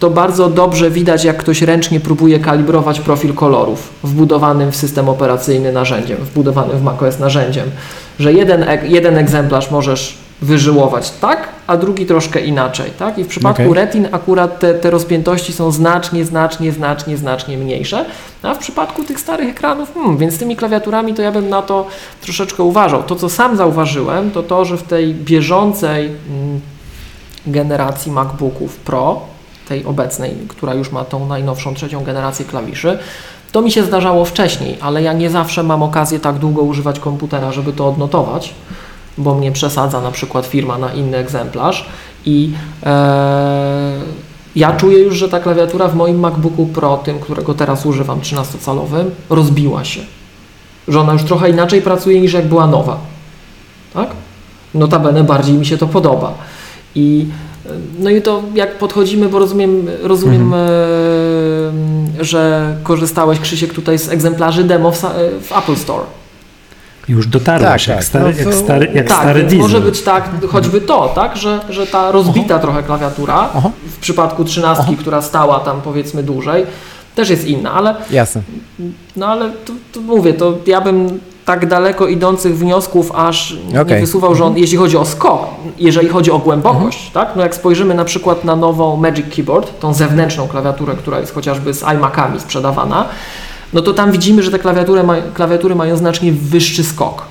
S5: to bardzo dobrze widać, jak ktoś ręcznie próbuje kalibrować profil kolorów wbudowanym w system operacyjny narzędziem, wbudowanym w macOS narzędziem, że jeden, jeden egzemplarz możesz wyżyłować tak, a drugi troszkę inaczej, tak? I w przypadku
S3: Okej.
S5: retin akurat te, te rozpiętości są znacznie, znacznie, znacznie, znacznie mniejsze, a w przypadku tych starych ekranów, hmm, więc z tymi klawiaturami to ja bym na to troszeczkę uważał. To, co sam zauważyłem, to to, że w tej bieżącej mm, generacji MacBooków Pro, tej obecnej, która już ma tą najnowszą trzecią generację klawiszy, to mi się zdarzało wcześniej, ale ja nie zawsze mam okazję tak długo używać komputera, żeby to odnotować, bo mnie przesadza na przykład firma na inny egzemplarz i e, ja czuję już, że ta klawiatura w moim MacBooku Pro, tym, którego teraz używam, 13-calowym, rozbiła się. Że ona już trochę inaczej pracuje niż jak była nowa. Tak? Notabene bardziej mi się to podoba. I no i to jak podchodzimy, bo rozumiem, rozumiem e, że korzystałeś Krzysiek tutaj z egzemplarzy demo w, sa- w Apple Store.
S2: Już dotarłeś,
S4: Tak,
S2: jak,
S4: tak.
S2: stary,
S4: No
S2: jak,
S4: to-
S2: stary, jak
S5: tak,
S2: stary
S5: może być tak, choćby to, tak, że, że ta rozbita trochę klawiatura
S4: Aha.
S5: w przypadku trzynastki, która stała tam powiedzmy dłużej, też jest inna, ale
S4: Jasne.
S5: no ale to, to mówię, to ja bym tak daleko idących wniosków aż nie
S4: Okej.
S5: wysuwał, że on, jeśli chodzi o skok, jeżeli chodzi o głębokość, tak? No jak spojrzymy na przykład na nową Magic Keyboard, tą zewnętrzną klawiaturę, która jest chociażby z iMacami sprzedawana, no to tam widzimy, że te klawiatury, ma, klawiatury mają znacznie wyższy skok.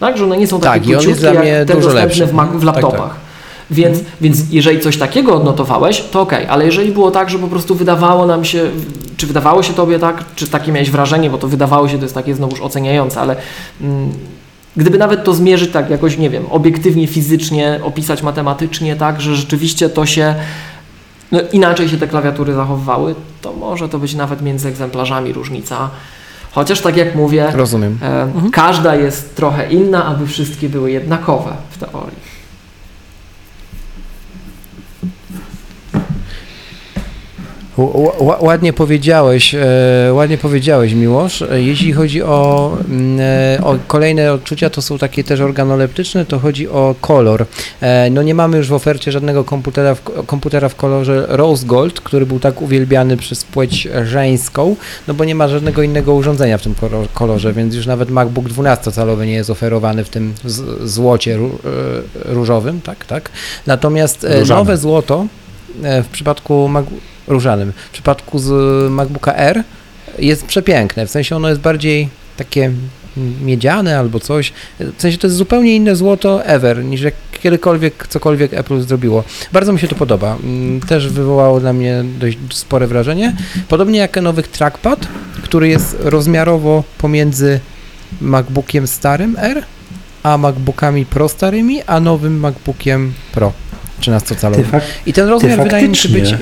S5: Tak, że one nie są takie
S4: Tak,
S5: króciutkie jak te dostępne
S4: lepszy.
S5: w, Mac, w
S4: Tak,
S5: laptopach.
S4: tak.
S5: Więc, więc jeżeli coś takiego odnotowałeś, to okej, ale jeżeli było tak, że po prostu wydawało nam się, czy wydawało się tobie tak, czy takie miałeś wrażenie, bo to wydawało się, to jest takie znowuż oceniające, ale mm, gdyby nawet to zmierzyć tak jakoś, nie wiem, obiektywnie, fizycznie, opisać matematycznie, tak, że rzeczywiście to się, no inaczej się te klawiatury zachowywały, to może to być nawet między egzemplarzami różnica. Chociaż tak jak mówię,
S4: Rozumiem.
S5: e, każda jest trochę inna, aby wszystkie były jednakowe w teorii.
S4: Ładnie powiedziałeś, e, ładnie powiedziałeś Miłosz. E, Jeśli chodzi o, mm, e, o kolejne odczucia, to są takie też organoleptyczne, to chodzi o kolor. No nie mamy już w ofercie żadnego komputera w, komputera w kolorze rose gold, który był tak uwielbiany przez płeć żeńską, no bo nie ma żadnego innego urządzenia w tym kolor- kolorze, więc już nawet MacBook 12-calowy nie jest oferowany w tym złocie ró- różowym, tak, tak. Natomiast
S3: Różanym.
S4: nowe złoto w przypadku Mac różanym. W przypadku z MacBooka R jest przepiękne, w sensie ono jest bardziej takie miedziane albo coś. W sensie to jest zupełnie inne złoto ever, niż jak kiedykolwiek cokolwiek Apple zrobiło. Bardzo mi się to podoba. Mm, Też wywołało dla mnie dość spore wrażenie. Podobnie jak nowy trackpad, który jest rozmiarowo pomiędzy MacBookiem starym R, a MacBookami Pro starymi, a nowym MacBookiem Pro 13-calowym.
S2: Ty fak-
S4: I ten rozmiar wydaje mi się być e,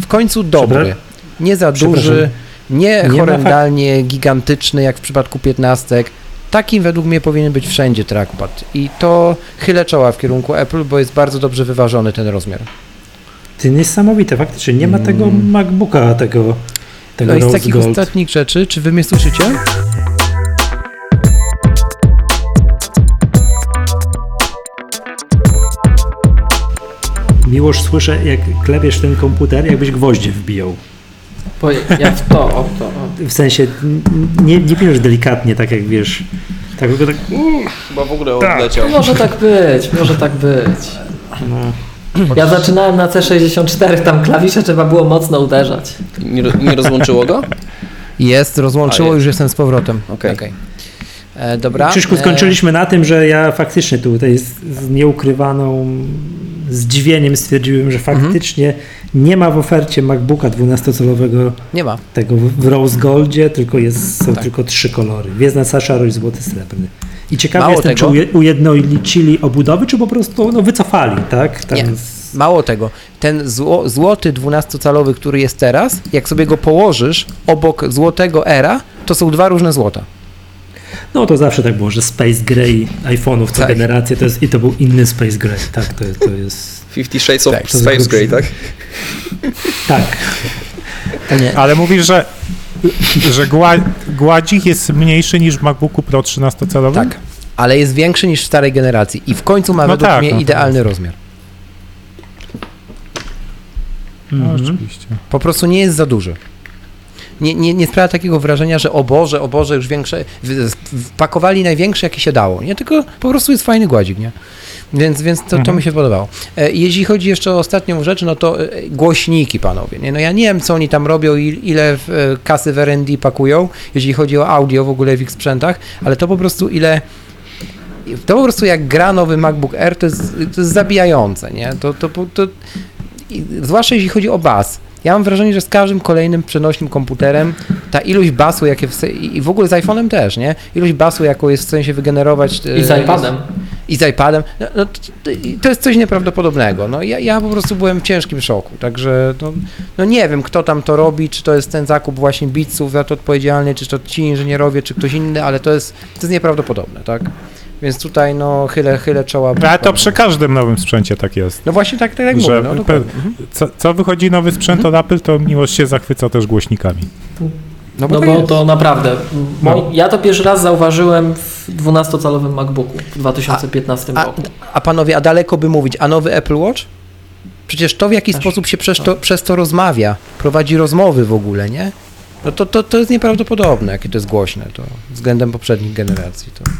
S4: w końcu dobry. Nie za duży, nie, horrendalnie gigantyczny jak w przypadku 15. taki według mnie powinien być wszędzie trackpad i to chylę czoła w kierunku Apple, bo jest bardzo dobrze wyważony ten rozmiar.
S2: Ty niesamowite, faktycznie. Nie ma tego MacBooka, tego, tego
S4: No i z takich ostatnich rzeczy, czy wy mnie słyszycie?
S2: Miłość słyszę, jak klepiesz ten komputer, jakbyś gwoździe wbijał.
S5: Bo ja w to, o to. O.
S2: W sensie, nie, nie piszesz delikatnie, tak jak wiesz, tak tylko tak,
S1: Chyba w ogóle
S2: Tak.
S1: odleciał.
S5: No może tak być, może tak być.
S2: no,
S5: Ja zaczynałem na C64, tam klawisze trzeba było mocno uderzać.
S1: Nie, nie rozłączyło go?
S4: Jest, rozłączyło,
S1: A,
S4: już jestem z powrotem.
S1: Okej.
S4: E, dobra.
S2: Krzyszku,
S4: E,
S2: skończyliśmy na tym, że ja faktycznie tutaj z, z nieukrywaną zdziwieniem stwierdziłem, że faktycznie nie ma w ofercie MacBooka 12-calowego
S4: Nie ma.
S2: tego w Rose Goldzie, tylko jest, są
S4: Tak.
S2: tylko trzy kolory. Gwiezdna szarość, złoty, srebrny. I ciekawy
S4: Mało
S2: jestem,
S4: tego-
S2: czy uje- ujednolicili obudowy, czy po prostu no, wycofali, tak? Tam
S4: Nie.
S2: z-
S4: Mało tego, ten zło, złoty 12-calowy, który jest teraz, jak sobie go położysz obok złotego Era, to są dwa różne złota.
S2: No to zawsze tak było, że Space Gray iPhone'ów co
S4: Tak.
S2: generację to jest, i to był inny Space Gray. Tak, to, to jest.
S1: Fifty Shades of
S4: Tak,
S2: to
S1: Space Gray, tak?
S2: Tak.
S4: Nie.
S3: Ale mówisz, że, że gła, gładzik jest mniejszy niż w MacBooku Pro 13-calowym?
S4: Tak. Ale jest większy niż w starej generacji i w końcu ma
S3: No
S4: według
S3: tak,
S4: mnie
S3: no
S4: idealny rozmiar.
S3: No,
S2: Mhm.
S3: oczywiście.
S4: Po prostu nie jest za duży. Nie, nie, nie sprawia takiego wrażenia, że o Boże, o Boże, już większe, wpakowali największe, jakie się dało, nie? Tylko po prostu jest fajny gładzik, nie? Więc, więc to, to
S3: Mhm.
S4: mi się podobało. E, Jeśli chodzi jeszcze o ostatnią rzecz, no to e, głośniki, panowie, nie? No ja nie wiem, co oni tam robią i ile w, e, kasy w R&D pakują, jeśli chodzi o audio w ogóle w ich sprzętach, ale to po prostu ile to po prostu jak gra nowy MacBook Air, to jest, to jest zabijające, nie? To, to, to, to, zwłaszcza jeśli chodzi o bas. Ja mam wrażenie, że z każdym kolejnym przenośnym komputerem ta ilość basu, jakie w, i w ogóle z iPhone'em też, nie? Ilość basu, jaką jest w sensie wygenerować.
S5: I z
S4: e,
S5: iPadem.
S4: I z iPadem. No, no, to, jest coś nieprawdopodobnego. No, ja, ja po prostu byłem w ciężkim szoku, także no, no nie wiem, kto tam to robi, czy to jest ten zakup właśnie Beatsów za to odpowiedzialny, czy to ci inżynierowie, czy ktoś inny, ale to jest, to jest nieprawdopodobne, tak? Więc tutaj no chylę, chylę czoła.
S3: Ale to przy każdym nowym sprzęcie tak jest.
S4: No właśnie tak, tak jak
S3: Że
S4: mówię. No, dokładnie. Mhm.
S3: Co, co wychodzi nowy sprzęt od Apple, to miłość się zachwyca też głośnikami.
S4: No bo,
S5: No
S4: tak
S5: bo to naprawdę. Mo- Ja to pierwszy raz zauważyłem w 12-calowym MacBooku w 2015
S4: A,
S5: roku.
S4: a panowie, a daleko by mówić, a nowy Apple Watch? Przecież to w jaki
S5: Też.
S4: sposób się przez to, przez to rozmawia, prowadzi rozmowy w ogóle, nie? No to, to, to jest nieprawdopodobne, jakie to jest głośne to względem poprzednich generacji. To, no.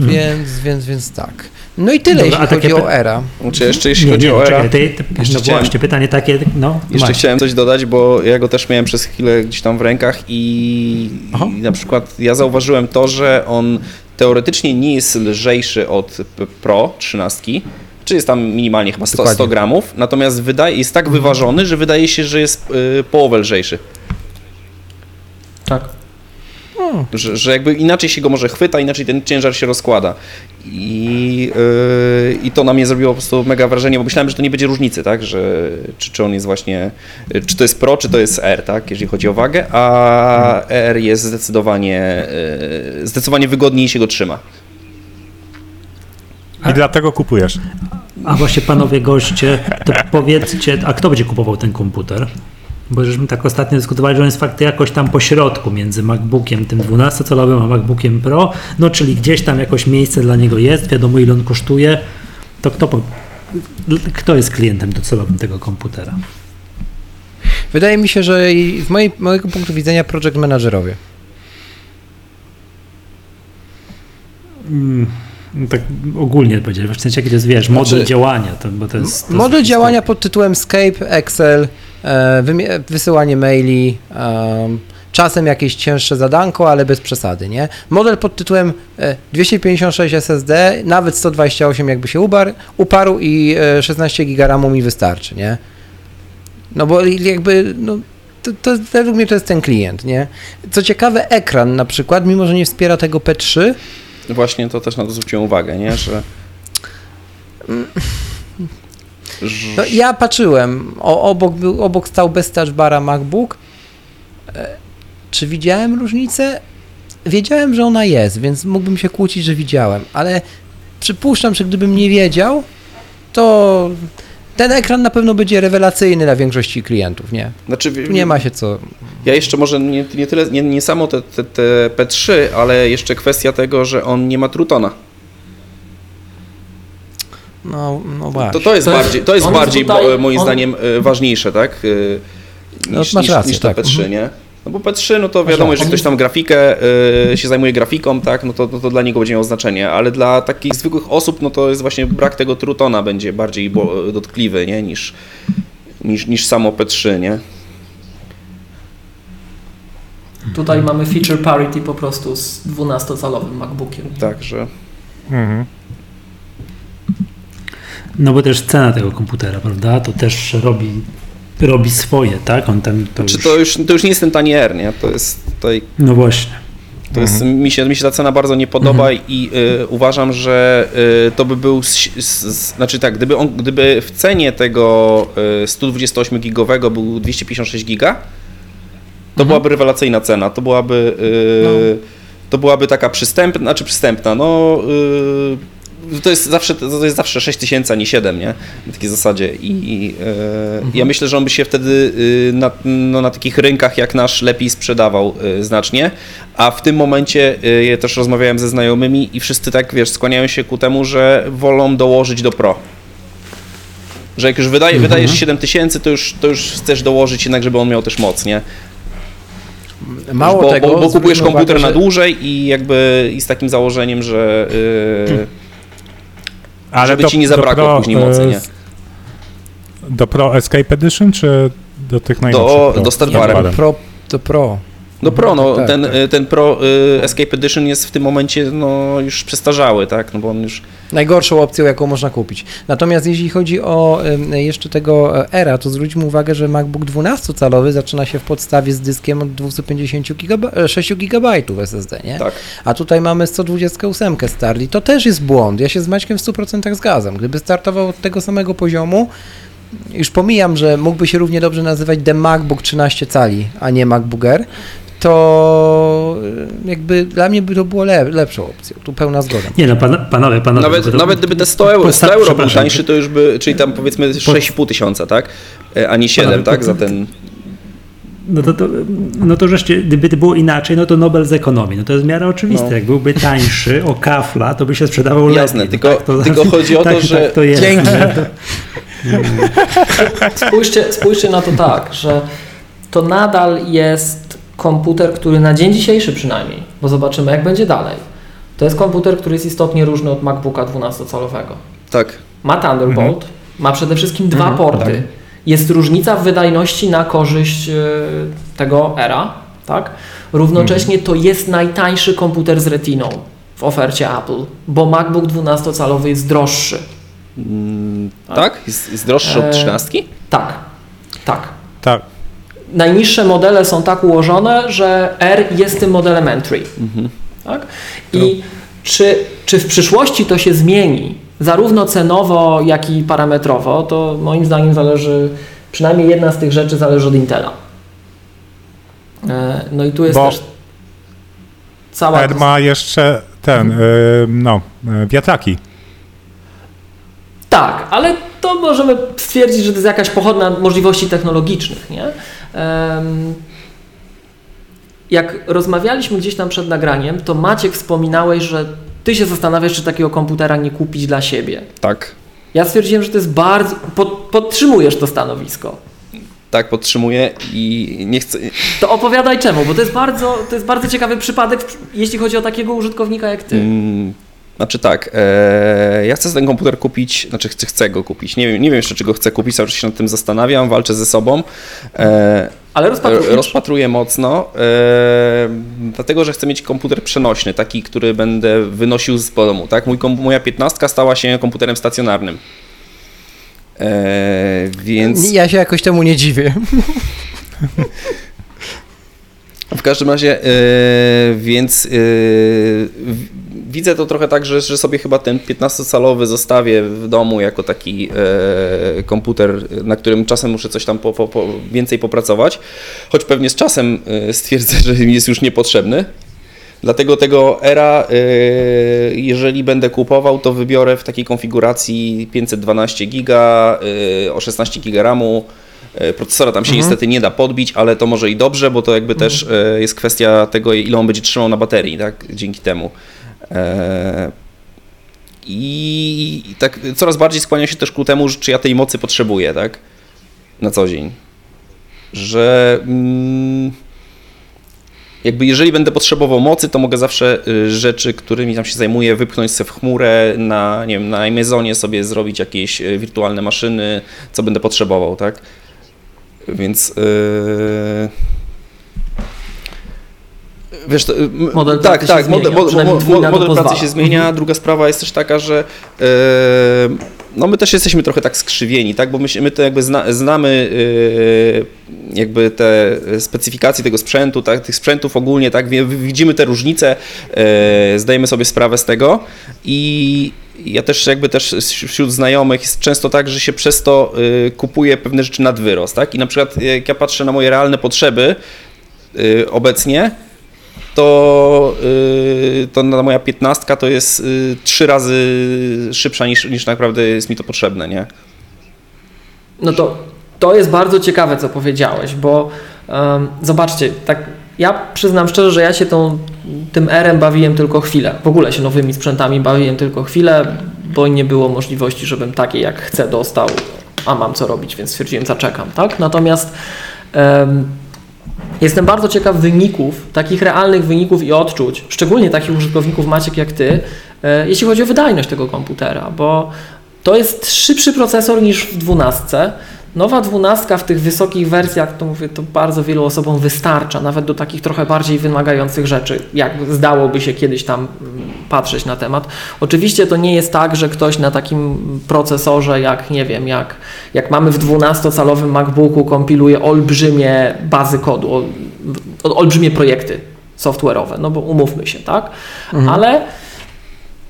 S4: Więc, więc, więc tak. No i tyle,
S2: Dobra,
S4: jeśli
S2: a takie
S4: chodzi o era.
S1: Czy jeszcze jeśli
S2: Nie,
S1: chodzi
S2: nie,
S1: o
S2: czekaj,
S1: era,
S2: ty, ty,
S1: Jeszcze
S2: no
S1: chciałem-
S2: właśnie, pytanie takie, no,
S1: jeszcze
S2: Maciek.
S1: chciałem coś dodać, bo ja go też miałem przez chwilę gdzieś tam w rękach i, i na przykład ja zauważyłem to, że on teoretycznie nie jest lżejszy od Pro 13, czy jest tam minimalnie chyba 100, 100
S4: Dokładnie.
S1: gramów, natomiast wydaje, jest tak wyważony, że wydaje się, że jest y, połowę lżejszy.
S5: Tak.
S1: Że, że jakby inaczej się go może chwyta, inaczej ten ciężar się rozkłada. I, yy, I to na mnie zrobiło po prostu mega wrażenie, bo myślałem, że to nie będzie różnicy, tak? Że, czy, czy on jest właśnie, czy to jest Pro, czy to jest R, tak? Jeżeli chodzi o wagę, a R jest zdecydowanie, yy, zdecydowanie wygodniej się go trzyma.
S3: I
S2: A-
S3: dlatego kupujesz.
S2: A właśnie panowie goście, to powiedzcie, a kto będzie kupował ten komputer? Bo żeśmy tak ostatnio dyskutowali, że on jest faktycznie jakoś tam po środku między MacBookiem tym 12-calowym a MacBookiem Pro, no czyli gdzieś tam jakoś miejsce dla niego jest, wiadomo ile on kosztuje, to kto, po, kto jest klientem docelowym tego komputera?
S4: Wydaje mi się, że i z mojej, mojego punktu widzenia project managerowie.
S2: Mm, no tak ogólnie powiedzieć, w sensie jaki to jest, wiesz, model
S1: Znaczy-
S2: działania, to, bo to jest... To
S4: Model
S2: jest
S4: działania pod tytułem Skype, Excel, e, wysyłanie maili, em, czasem jakieś cięższe zadanko, ale bez przesady, nie? Model pod tytułem e, 256 SSD, nawet 128 jakby się ubar, uparł i e, 16 GB RAMu mi wystarczy, nie? No bo jakby, no, to, to według mnie to jest ten klient, nie? Co ciekawe, ekran na przykład, mimo że nie wspiera tego P3,
S1: Właśnie to też na to zwróciłem uwagę, nie? Że,
S4: No, ja patrzyłem, o, obok, był, obok stał bez touch bara MacBook. E, czy widziałem różnicę? wiedziałem, że ona jest, więc mógłbym się kłócić, że widziałem, ale przypuszczam, że gdybym nie wiedział, to ten ekran na pewno będzie rewelacyjny dla większości klientów, nie?
S1: Znaczy,
S4: nie ma się co...
S1: Ja jeszcze może nie, nie tyle, nie, nie samo te, te, te P3, ale jeszcze kwestia tego, że on nie ma Trutona.
S4: No, no właśnie.
S1: To, to jest
S5: To jest-
S1: bardziej, to jest
S5: on jest
S1: bardziej
S5: tutaj-
S1: moim
S5: on-
S1: zdaniem e, ważniejsze, tak? e,
S4: No,
S1: Niż,
S4: masz
S1: niż,
S4: rację,
S1: niż te
S4: tak.
S1: P3,
S4: Mhm.
S1: nie? No bo P3, no to wiadomo, jeżeli ktoś tam grafikę e, się zajmuje grafiką, tak, no to, no to dla niego będzie miało znaczenie, ale dla takich zwykłych osób, no to jest właśnie brak tego Trutona będzie bardziej bo, dotkliwy, nie? Niż, niż, niż samo P3, nie?
S5: Tutaj mamy feature parity po prostu z 12-calowym MacBookiem.
S1: Także...
S3: Mhm.
S2: No bo też cena tego komputera, prawda? To też robi, robi swoje, tak? On tam to
S1: Czy
S2: już...
S1: to już, to już nie jest ten tani R, nie? To jest tutaj
S2: No właśnie.
S1: To jest, mi, się, mi się ta cena bardzo nie podoba i y, uważam, że y, to by był, s, s, s, znaczy tak, gdyby, on, gdyby w cenie tego y, 128-gigowego był 256 giga, to byłaby rewelacyjna cena, to byłaby, y, to byłaby taka przystępna, znaczy przystępna, no y, to jest zawsze, to jest zawsze 6 tysięcy, a nie 7, nie? Na takiej zasadzie i y, ja myślę, że on by się wtedy y, na, no, na takich rynkach jak nasz lepiej sprzedawał y, znacznie, a w tym momencie y, ja też rozmawiałem ze znajomymi i wszyscy tak, wiesz, skłaniają się ku temu, że wolą dołożyć do Pro. Że jak już wydaje, wydajesz 7 tysięcy, to już, to już chcesz dołożyć jednak, żeby on miał też moc, nie?
S4: Mało
S1: bo,
S4: tego...
S1: bo, bo kupujesz komputer
S4: uwagę,
S1: na
S4: że-
S1: dłużej i jakby i z takim założeniem, że yy,
S3: Ale
S1: żeby
S3: do-
S1: ci nie
S3: do
S1: zabrakło
S3: Pro,
S1: później mocy,
S3: e,
S1: nie?
S3: Do Pro Escape Edition, czy do tych najnowszych
S1: Do,
S3: Pro?
S1: do
S4: pro, to pro.
S1: No Pro, no,
S4: Tak,
S1: ten,
S4: tak.
S1: y, ten Pro y, Escape Edition jest w tym momencie no, już przestarzały, tak? No bo on już
S4: Najgorszą opcją, jaką można kupić. Natomiast jeśli chodzi o em, jeszcze tego e, Era, to zwróćmy uwagę, że MacBook 12-calowy zaczyna się w podstawie z dyskiem od 250 GB, 6 GB SSD, nie?
S1: tak.
S4: A tutaj mamy 128 Starli. To też jest błąd. Ja się z Maćkiem w 100% zgadzam. Gdyby startował od tego samego poziomu, już pomijam, że mógłby się równie dobrze nazywać The MacBook 13 cali, a nie MacBook Air, to y, jakby dla mnie by to było le lepszą opcją. Tu pełna zgoda.
S2: Nie no, pan, panowie, panowie.
S1: Nawet,
S2: to-
S1: nawet gdyby te 100 euro, 100
S2: Posta-
S1: euro był tańszy, to już by, czyli tam powiedzmy 6,5 tysiąca, tak? E, A nie 7,
S2: Panowie,
S1: tak?
S2: to-
S1: Za ten...
S2: No to, to, no to żeście, gdyby to było inaczej, no to Nobel z ekonomii. No to jest w miarę oczywiste.
S1: No.
S2: Jak byłby tańszy o kafla, to by się sprzedawał
S1: Jasne,
S2: lepiej.
S1: tylko- tylko chodzi o to,
S2: tak,
S1: że-
S2: Tak to jest.
S4: Dzięki.
S5: Spójrzcie, spójrzcie na to tak, że to nadal jest komputer, który na dzień dzisiejszy przynajmniej, bo zobaczymy jak będzie dalej. To jest komputer, który jest istotnie różny od MacBooka 12-calowego.
S1: Tak.
S5: Ma Thunderbolt, ma przede wszystkim dwa
S4: Mhm,
S5: porty. Jest różnica w wydajności na korzyść e, tego Era, tak? Równocześnie to jest najtańszy komputer z retiną w ofercie Apple, bo MacBook 12-calowy jest droższy.
S1: Mm, tak? Jest, jest droższy od
S5: E,
S1: 13?
S5: Tak, tak.
S3: Tak.
S5: Najniższe modele są tak ułożone, że R jest tym modelem entry. Tak? I czy, czy w przyszłości to się zmieni, zarówno cenowo, jak i parametrowo, to moim zdaniem zależy, przynajmniej jedna z tych rzeczy zależy od Intela. E, No i tu jest
S3: Bo
S5: też cała...
S3: R ma jeszcze ten, y, no, y, wiatraki.
S5: Tak, ale to możemy stwierdzić, że to jest jakaś pochodna możliwości technologicznych, nie? Jak rozmawialiśmy gdzieś tam przed nagraniem, to Maciek wspominałeś, że ty się zastanawiasz, czy takiego komputera nie kupić dla siebie.
S1: Tak.
S5: Ja stwierdziłem, że to jest bardzo... Pod, podtrzymujesz to stanowisko.
S1: Tak, podtrzymuję i nie chcę...
S5: To opowiadaj czemu, bo to jest bardzo, to jest bardzo ciekawy przypadek, jeśli chodzi o takiego użytkownika jak ty.
S1: Mm, Znaczy tak, e, ja chcę ten komputer kupić, znaczy chcę, chcę go kupić. Nie wiem, nie wiem jeszcze, czy go chcę kupić, cały czas się nad tym zastanawiam, walczę ze sobą. E,
S5: Ale rozpatrujesz.
S1: rozpatruję mocno, e, dlatego że chcę mieć komputer przenośny, taki, który będę wynosił z domu. Tak? Mój, moja 15 stała się komputerem stacjonarnym. E, więc
S4: Ja się jakoś temu nie dziwię.
S1: w każdym razie, e, więc e, w- widzę to trochę tak, że, że sobie chyba ten 15-calowy zostawię w domu jako taki e, komputer, na którym czasem muszę coś tam po, po, po więcej popracować, choć pewnie z czasem e, stwierdzę, że jest już niepotrzebny. Dlatego tego Era, y, jeżeli będę kupował, to wybiorę w takiej konfiguracji 512 giga, y, o 16 giga RAMu. Procesora tam się niestety nie da podbić, ale to może i dobrze, bo to jakby też y, jest kwestia tego, ile on będzie trzymał na baterii, tak? Dzięki temu. E, I tak coraz bardziej skłaniam się też ku temu, czy ja tej mocy potrzebuję, tak? Na co dzień. Że mm, jakby jeżeli będę potrzebował mocy, to mogę zawsze y, rzeczy, którymi tam się zajmuję, wypchnąć sobie w chmurę, na, nie wiem, na Amazonie sobie zrobić jakieś y, wirtualne maszyny, co będę potrzebował, tak? Więc yy... Wiesz, to,
S5: Model
S1: tak,
S5: pracy się
S1: tak, model,
S5: zmienia,
S1: model,
S5: to
S1: model pracy się zmienia. Druga sprawa jest też taka, że yy, no my też jesteśmy trochę tak skrzywieni, tak? Bo my, się- my to jakby zna, znamy yy, jakby te specyfikacje tego sprzętu, tak? tych sprzętów ogólnie, tak? Widzimy te różnice, yy, zdajemy sobie sprawę z tego i ja też jakby też wśród znajomych jest często tak, że się przez to yy, kupuje pewne rzeczy nad wyrost, tak? I na przykład jak ja patrzę na moje realne potrzeby yy, obecnie, to, yy, to moja piętnastka to jest yy, trzy razy szybsza niż, niż naprawdę jest mi to potrzebne, nie?
S5: No to, to jest bardzo ciekawe, co powiedziałeś, bo em, zobaczcie, tak ja przyznam szczerze, że ja się tą, tym R-em bawiłem tylko chwilę. W ogóle się nowymi sprzętami bawiłem tylko chwilę, bo nie było możliwości, żebym takie jak chcę dostał, a mam co robić, więc stwierdziłem, zaczekam, tak? Natomiast em, Jestem bardzo ciekaw wyników, takich realnych wyników i odczuć, szczególnie takich użytkowników Maciek jak Ty, e, jeśli chodzi o wydajność tego komputera, bo to jest szybszy procesor niż w 12. Nowa 12 w tych wysokich wersjach, to mówię, to bardzo wielu osobom wystarcza, nawet do takich trochę bardziej wymagających rzeczy, jak zdałoby się kiedyś tam mm, patrzeć na temat. Oczywiście to nie jest tak, że ktoś na takim procesorze, jak nie wiem, jak, jak mamy w 12-calowym MacBooku, kompiluje olbrzymie bazy kodu, ol, ol- olbrzymie projekty software'owe, no bo umówmy się, tak? Ale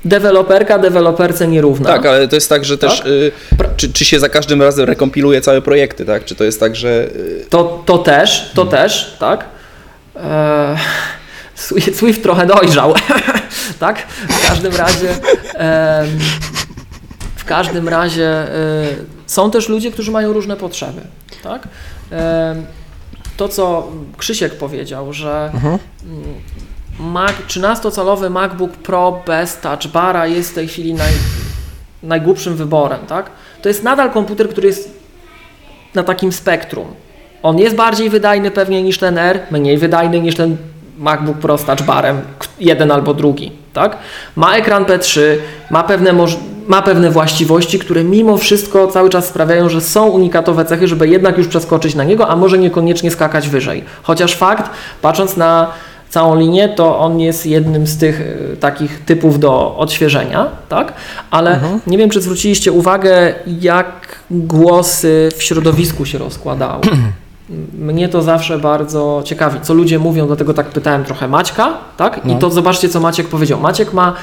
S5: deweloperka deweloperce nierówna.
S1: Tak, ale to jest tak, że też
S5: Tak?
S1: y, czy, czy się za każdym razem rekompiluje całe projekty, tak? Czy to jest tak, że y,
S5: To, to też, to też, tak? Eee, Swift, trochę dojrzał, tak? W każdym razie, em, w każdym razie e, są też ludzie, którzy mają różne potrzeby, tak? To, co Krzysiek powiedział, że mm, Mac, 13-calowy MacBook Pro bez Touch Bara jest w tej chwili naj, najgłupszym wyborem, tak? To jest nadal komputer, który jest na takim spektrum. On jest bardziej wydajny pewnie niż ten R, mniej wydajny niż ten MacBook Pro z Touch Barem, jeden albo drugi, tak? Ma ekran P3, ma pewne, ma pewne właściwości, które mimo wszystko cały czas sprawiają, że są unikatowe cechy, żeby jednak już przeskoczyć na niego, a może niekoniecznie skakać wyżej. Chociaż fakt, patrząc na całą linię, to on jest jednym z tych e, takich typów do odświeżenia, tak? Ale nie wiem, czy zwróciliście uwagę, jak głosy w środowisku się rozkładały. Mnie to zawsze bardzo ciekawi, co ludzie mówią, dlatego tak pytałem trochę Maćka, tak? I to zobaczcie, co Maciek powiedział. Maciek ma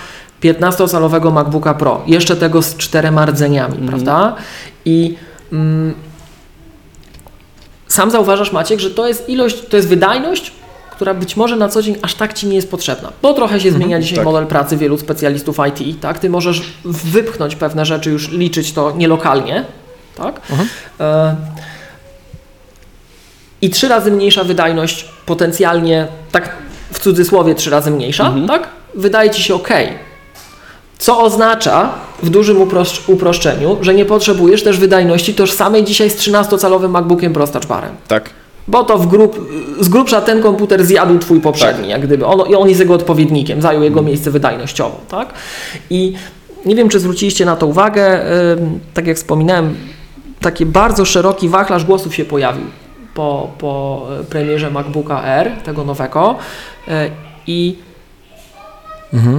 S5: 15-calowego MacBooka Pro, jeszcze tego z czterema rdzeniami, prawda? I mm, sam zauważasz, Maciek, że to jest ilość, to jest wydajność, która być może na co dzień aż tak Ci nie jest potrzebna, bo trochę się zmienia dzisiaj
S1: tak.
S5: model pracy wielu specjalistów IT, tak? Ty możesz wypchnąć pewne rzeczy, już liczyć to nielokalnie, tak? E, I trzy razy mniejsza wydajność, potencjalnie, tak w cudzysłowie trzy razy mniejsza, tak? Wydaje Ci się ok. Co oznacza w dużym uprosz- uproszczeniu, że nie potrzebujesz też wydajności tożsamej dzisiaj z 13-calowym MacBookiem Pro Touch Barem.
S1: tak?
S5: Bo to w z grubsza ten komputer zjadł twój poprzedni, jak gdyby. On, I on jest jego odpowiednikiem, zajął jego miejsce wydajnościowo, tak? I nie wiem, czy zwróciliście na to uwagę, tak jak wspominałem, taki bardzo szeroki wachlarz głosów się pojawił po, po e, premierze MacBooka R, tego nowego. E, I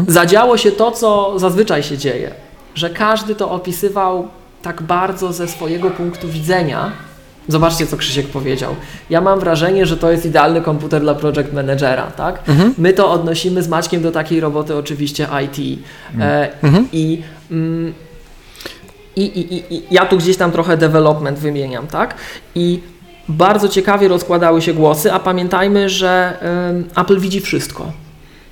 S5: zadziało się to, co zazwyczaj się dzieje, że każdy to opisywał tak bardzo ze swojego punktu widzenia. Zobaczcie, co Krzysiek powiedział. Ja mam wrażenie, że to jest idealny komputer dla project managera, tak? My to odnosimy z Maćkiem do takiej roboty oczywiście IT. E, I mm, i, i, i, ja tu gdzieś tam trochę development wymieniam, tak? I bardzo ciekawie rozkładały się głosy, a pamiętajmy, że ym, Apple widzi wszystko.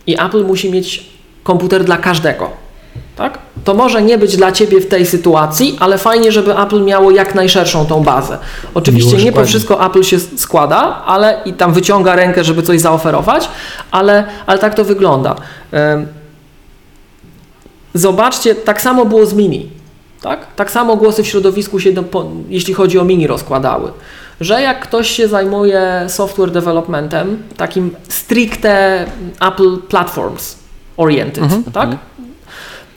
S5: I Apple musi mieć komputer dla każdego. Tak? To może nie być dla ciebie w tej sytuacji, ale fajnie, żeby Apple miało jak najszerszą tą bazę. Oczywiście nie po wszystko Apple się składa, ale i tam wyciąga rękę, żeby coś zaoferować, ale, ale tak to wygląda. Zobaczcie, tak samo było z Mini. Tak? tak samo głosy w środowisku się, do, jeśli chodzi o Mini, rozkładały. Że jak ktoś się zajmuje software developmentem, takim stricte Apple Platforms oriented, tak?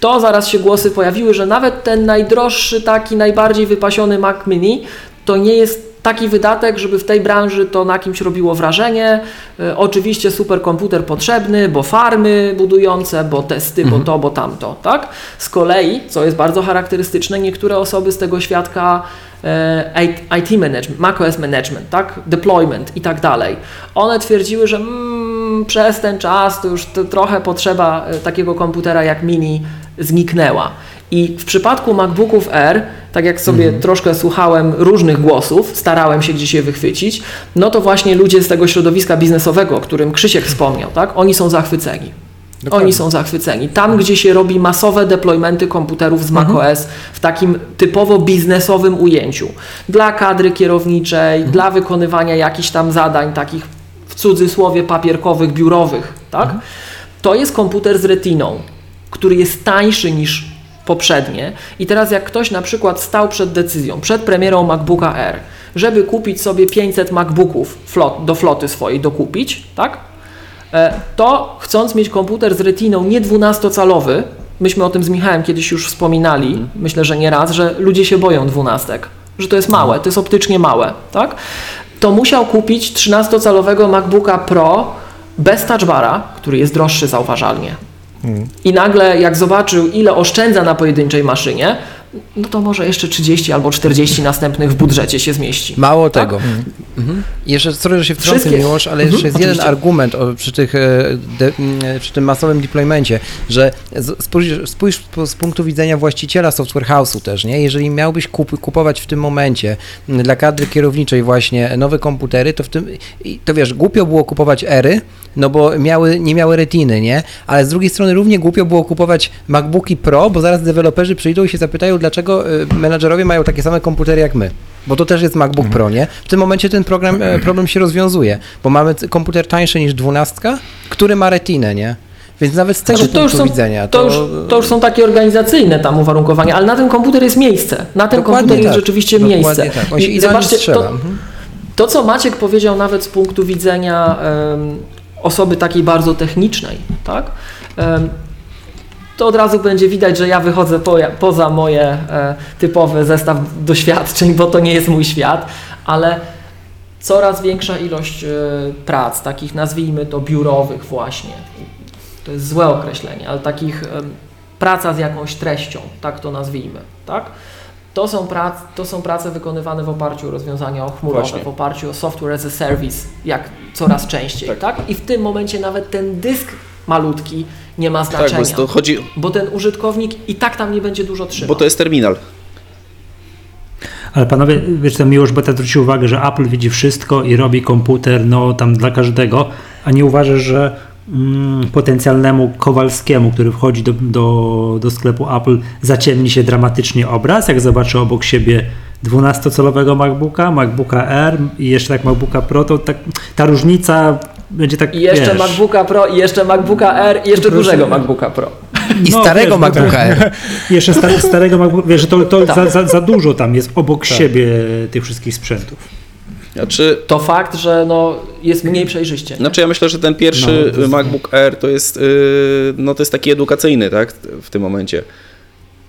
S5: To zaraz się głosy pojawiły, że nawet ten najdroższy, taki najbardziej wypasiony Mac Mini to nie jest taki wydatek, żeby w tej branży to na kimś robiło wrażenie. E, oczywiście superkomputer potrzebny, bo farmy budujące, bo testy, bo to, bo tamto, tak? Z kolei, co jest bardzo charakterystyczne, niektóre osoby z tego świadka e, IT management, macOS management, tak? Deployment i tak dalej. One twierdziły, że mm, przez ten czas to już to trochę potrzeba e, takiego komputera jak mini zniknęła. I w przypadku MacBooków R, tak jak sobie troszkę słuchałem różnych głosów, starałem się gdzieś je wychwycić, no to właśnie ludzie z tego środowiska biznesowego, o którym Krzysiek wspomniał, tak? Oni są zachwyceni. Oni są zachwyceni. Tam, gdzie się robi masowe deploymenty komputerów z macOS w takim typowo biznesowym ujęciu. Dla kadry kierowniczej, dla wykonywania jakichś tam zadań takich w cudzysłowie papierkowych, biurowych, tak? To jest komputer z retiną, który jest tańszy niż poprzednie. I teraz jak ktoś na przykład stał przed decyzją, przed premierą MacBooka R, żeby kupić sobie 500 MacBooków flot, do floty swojej dokupić, tak? E, to chcąc mieć komputer z retiną nie 12-calowy, myśmy o tym z Michałem kiedyś już wspominali, myślę, że nie raz, że ludzie się boją dwunastek, że to jest małe, to jest optycznie małe, tak? To musiał kupić 13-calowego MacBooka Pro bez touchbara, który jest droższy zauważalnie. I nagle jak zobaczył, ile oszczędza na pojedynczej maszynie, no to może jeszcze 30 albo 40 następnych w budżecie się zmieści.
S4: Mało tego. Mhm. Jeszcze, sorry, że się wtrącę,
S5: Wszystkie-
S4: Miłosz, ale
S5: Mhm,
S4: jeszcze jest jeden
S5: oczywiście.
S4: argument o, przy, tych, e, de, przy tym masowym deploymencie, że spójrz, spójrz z punktu widzenia właściciela software house'u też, nie? Jeżeli miałbyś kup, kupować w tym momencie dla kadry kierowniczej właśnie nowe komputery, to w tym, i to wiesz, głupio było kupować ery, no bo miały, nie miały retiny, nie? Ale z drugiej strony równie głupio było kupować MacBooki Pro, bo zaraz deweloperzy przyjdą i się zapytają, dlaczego y, menadżerowie mają takie same komputery jak my. Bo to też jest MacBook Pro, nie? W tym momencie ten program, e, problem się rozwiązuje, bo mamy komputer tańszy niż dwunastka, który ma retinę, nie? Więc nawet z tego
S5: Znaczy,
S4: punktu widzenia
S5: to, już, to już są takie organizacyjne tam uwarunkowania, ale na ten komputer jest miejsce. Na ten
S4: Dokładnie
S5: komputer jest
S4: tak.
S5: rzeczywiście
S4: Dokładnie
S5: miejsce.
S4: Tak. On się
S5: I zobaczcie, to,
S4: Mhm.
S5: to, co Maciek powiedział nawet z punktu widzenia em, osoby takiej bardzo technicznej, tak? Em, to od razu będzie widać, że ja wychodzę po, poza moje e, typowy zestaw doświadczeń, bo to nie jest mój świat, ale coraz większa ilość e, prac, takich nazwijmy to biurowych właśnie, to jest złe określenie, ale takich em, praca z jakąś treścią, tak to nazwijmy, tak? To są, prac, to są prace wykonywane w oparciu o rozwiązania chmurowe,
S1: Właśnie.
S5: w oparciu o software as a service, jak coraz częściej,
S1: Tak.
S5: tak. I w tym momencie nawet ten dysk malutki nie ma
S1: Tak,
S5: znaczenia,
S1: bo jest to chodzi,
S5: bo ten użytkownik i tak tam nie będzie dużo trzymał.
S1: bo to jest terminal.
S2: Ale panowie, wiesz co, Miłosz Beta zwrócił uwagę, że Apple widzi wszystko i robi komputer, no tam dla każdego, a nie uważasz, że mm, potencjalnemu Kowalskiemu, który wchodzi do, do, do sklepu Apple, zaciemni się dramatycznie obraz, jak zobaczy obok siebie 12-calowego MacBooka, MacBooka R i jeszcze tak MacBooka Pro, to tak, ta różnica będzie tak,
S5: I jeszcze
S2: wiesz,
S5: MacBooka Pro, i jeszcze MacBooka R, i jeszcze dużego MacBooka Pro.
S4: I
S2: no,
S4: starego
S2: wiesz, bo
S4: MacBooka
S2: tak.
S4: R.
S2: Jeszcze stare, starego MacBooka, wiesz, że to, to
S5: Tak.
S2: za, za, za dużo tam jest obok siebie tych wszystkich sprzętów.
S1: Znaczy,
S5: To fakt, że no, jest mniej przejrzyście.
S1: znaczy ja myślę, że ten pierwszy
S2: No,
S1: MacBook Air to jest, yy, no to jest taki edukacyjny, tak, w tym momencie.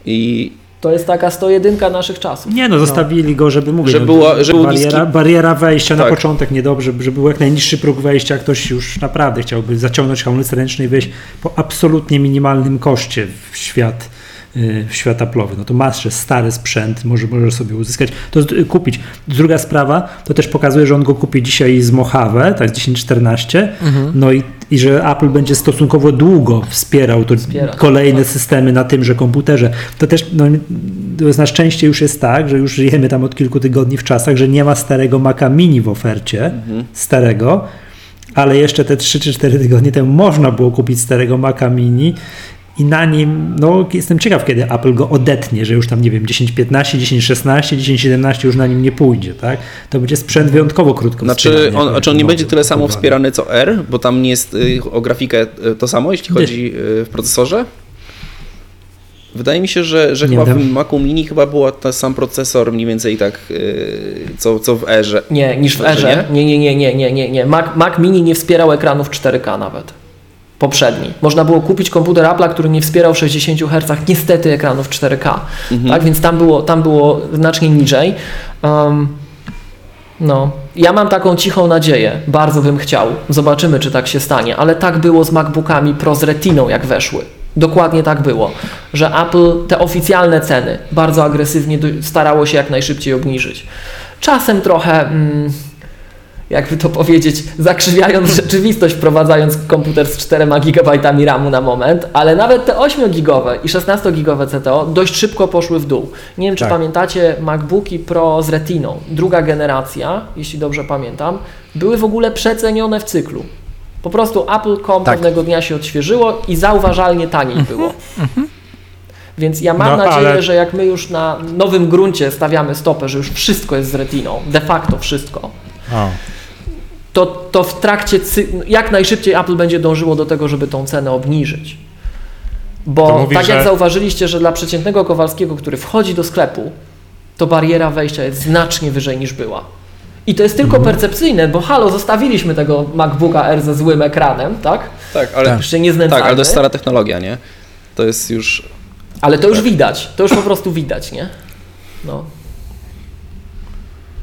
S1: I
S5: To jest taka 101 naszych czasów.
S2: Nie no, zostawili go, żeby mówić.
S1: Żeby
S2: no,
S1: była- żeby był
S2: bariera,
S1: niski-
S2: bariera wejścia na
S1: Tak.
S2: początek niedobrze, żeby był jak najniższy próg wejścia, ktoś już naprawdę chciałby zaciągnąć hamulec ręczny i wejść po absolutnie minimalnym koszcie w świat y, w świat Apple'owy. No to masz stary sprzęt, może możesz sobie uzyskać, to kupić. Druga sprawa, to też pokazuje, że on go kupi dzisiaj z Mojave, tak z 1014,
S5: Mhm.
S2: no i, i że Apple będzie stosunkowo długo wspierał to
S5: Wspiera,
S2: kolejne
S5: tak.
S2: systemy na tymże komputerze. To też no, na szczęście już jest tak, że już żyjemy tam od kilku tygodni w czasach, że nie ma starego Maca Mini w ofercie, starego, ale jeszcze te 3 czy 4 tygodnie temu można było kupić starego Maca Mini i na nim, no jestem ciekaw, kiedy Apple go odetnie, że już tam, nie wiem, 10.15, 10.16, 10.17 już na nim nie pójdzie, tak? To będzie sprzęt wyjątkowo krótko
S1: Znaczy on, znaczy on nie będzie tyle samo wspierany co R, bo tam nie jest y, o grafikę y, to samo, jeśli chodzi y, w procesorze? Wydaje mi się, że, że
S2: Nie
S1: chyba
S2: wiem.
S1: w Macu Mini chyba był ten sam procesor mniej więcej tak co, co w Erze.
S5: Nie, niż w Erze. Nie, nie, nie, nie, nie, nie, nie. Mac, Mac Mini nie wspierał ekranów 4K nawet. Poprzedni. Można było kupić komputer Apple'a, który nie wspierał 60 Hz, niestety ekranów 4K. Tak, więc tam było, tam było znacznie niżej. Um, no, ja mam taką cichą nadzieję, bardzo bym chciał. Zobaczymy, czy tak się stanie, ale tak było z MacBookami Pro z Retiną, jak weszły. Dokładnie tak było, że Apple te oficjalne ceny bardzo agresywnie starało się jak najszybciej obniżyć. Czasem trochę, mm, jakby to powiedzieć, zakrzywiając rzeczywistość, wprowadzając komputer z 4 GB RAMu na moment, ale nawet te 8-gigowe i 16-gigowe CTO dość szybko poszły w dół. Nie wiem, czy
S4: Tak.
S5: pamiętacie MacBooki Pro z Retiną, druga generacja, jeśli dobrze pamiętam, były w ogóle przecenione w cyklu. Po prostu Apple.com
S4: Tak.
S5: pewnego dnia się odświeżyło i zauważalnie taniej było. Więc ja mam
S3: No,
S5: nadzieję,
S3: ale-
S5: że jak my już na nowym gruncie stawiamy stopę, że już wszystko jest z retiną, de facto wszystko, To, to w trakcie, jak najszybciej Apple będzie dążyło do tego, żeby tą cenę obniżyć. Bo
S3: mówi,
S5: tak jak
S3: że-
S5: zauważyliście, że dla przeciętnego Kowalskiego, który wchodzi do sklepu, to bariera wejścia jest znacznie wyżej niż była. I to jest tylko
S3: Mhm.
S5: percepcyjne, bo halo, zostawiliśmy tego MacBooka R ze złym ekranem, tak?
S1: Tak, ale.
S5: Jeszcze nie znęcamy.
S1: tak, ale to jest stara technologia, nie? To jest już...
S5: Ale to już
S1: Tak.
S5: widać, to już po prostu widać, nie? No.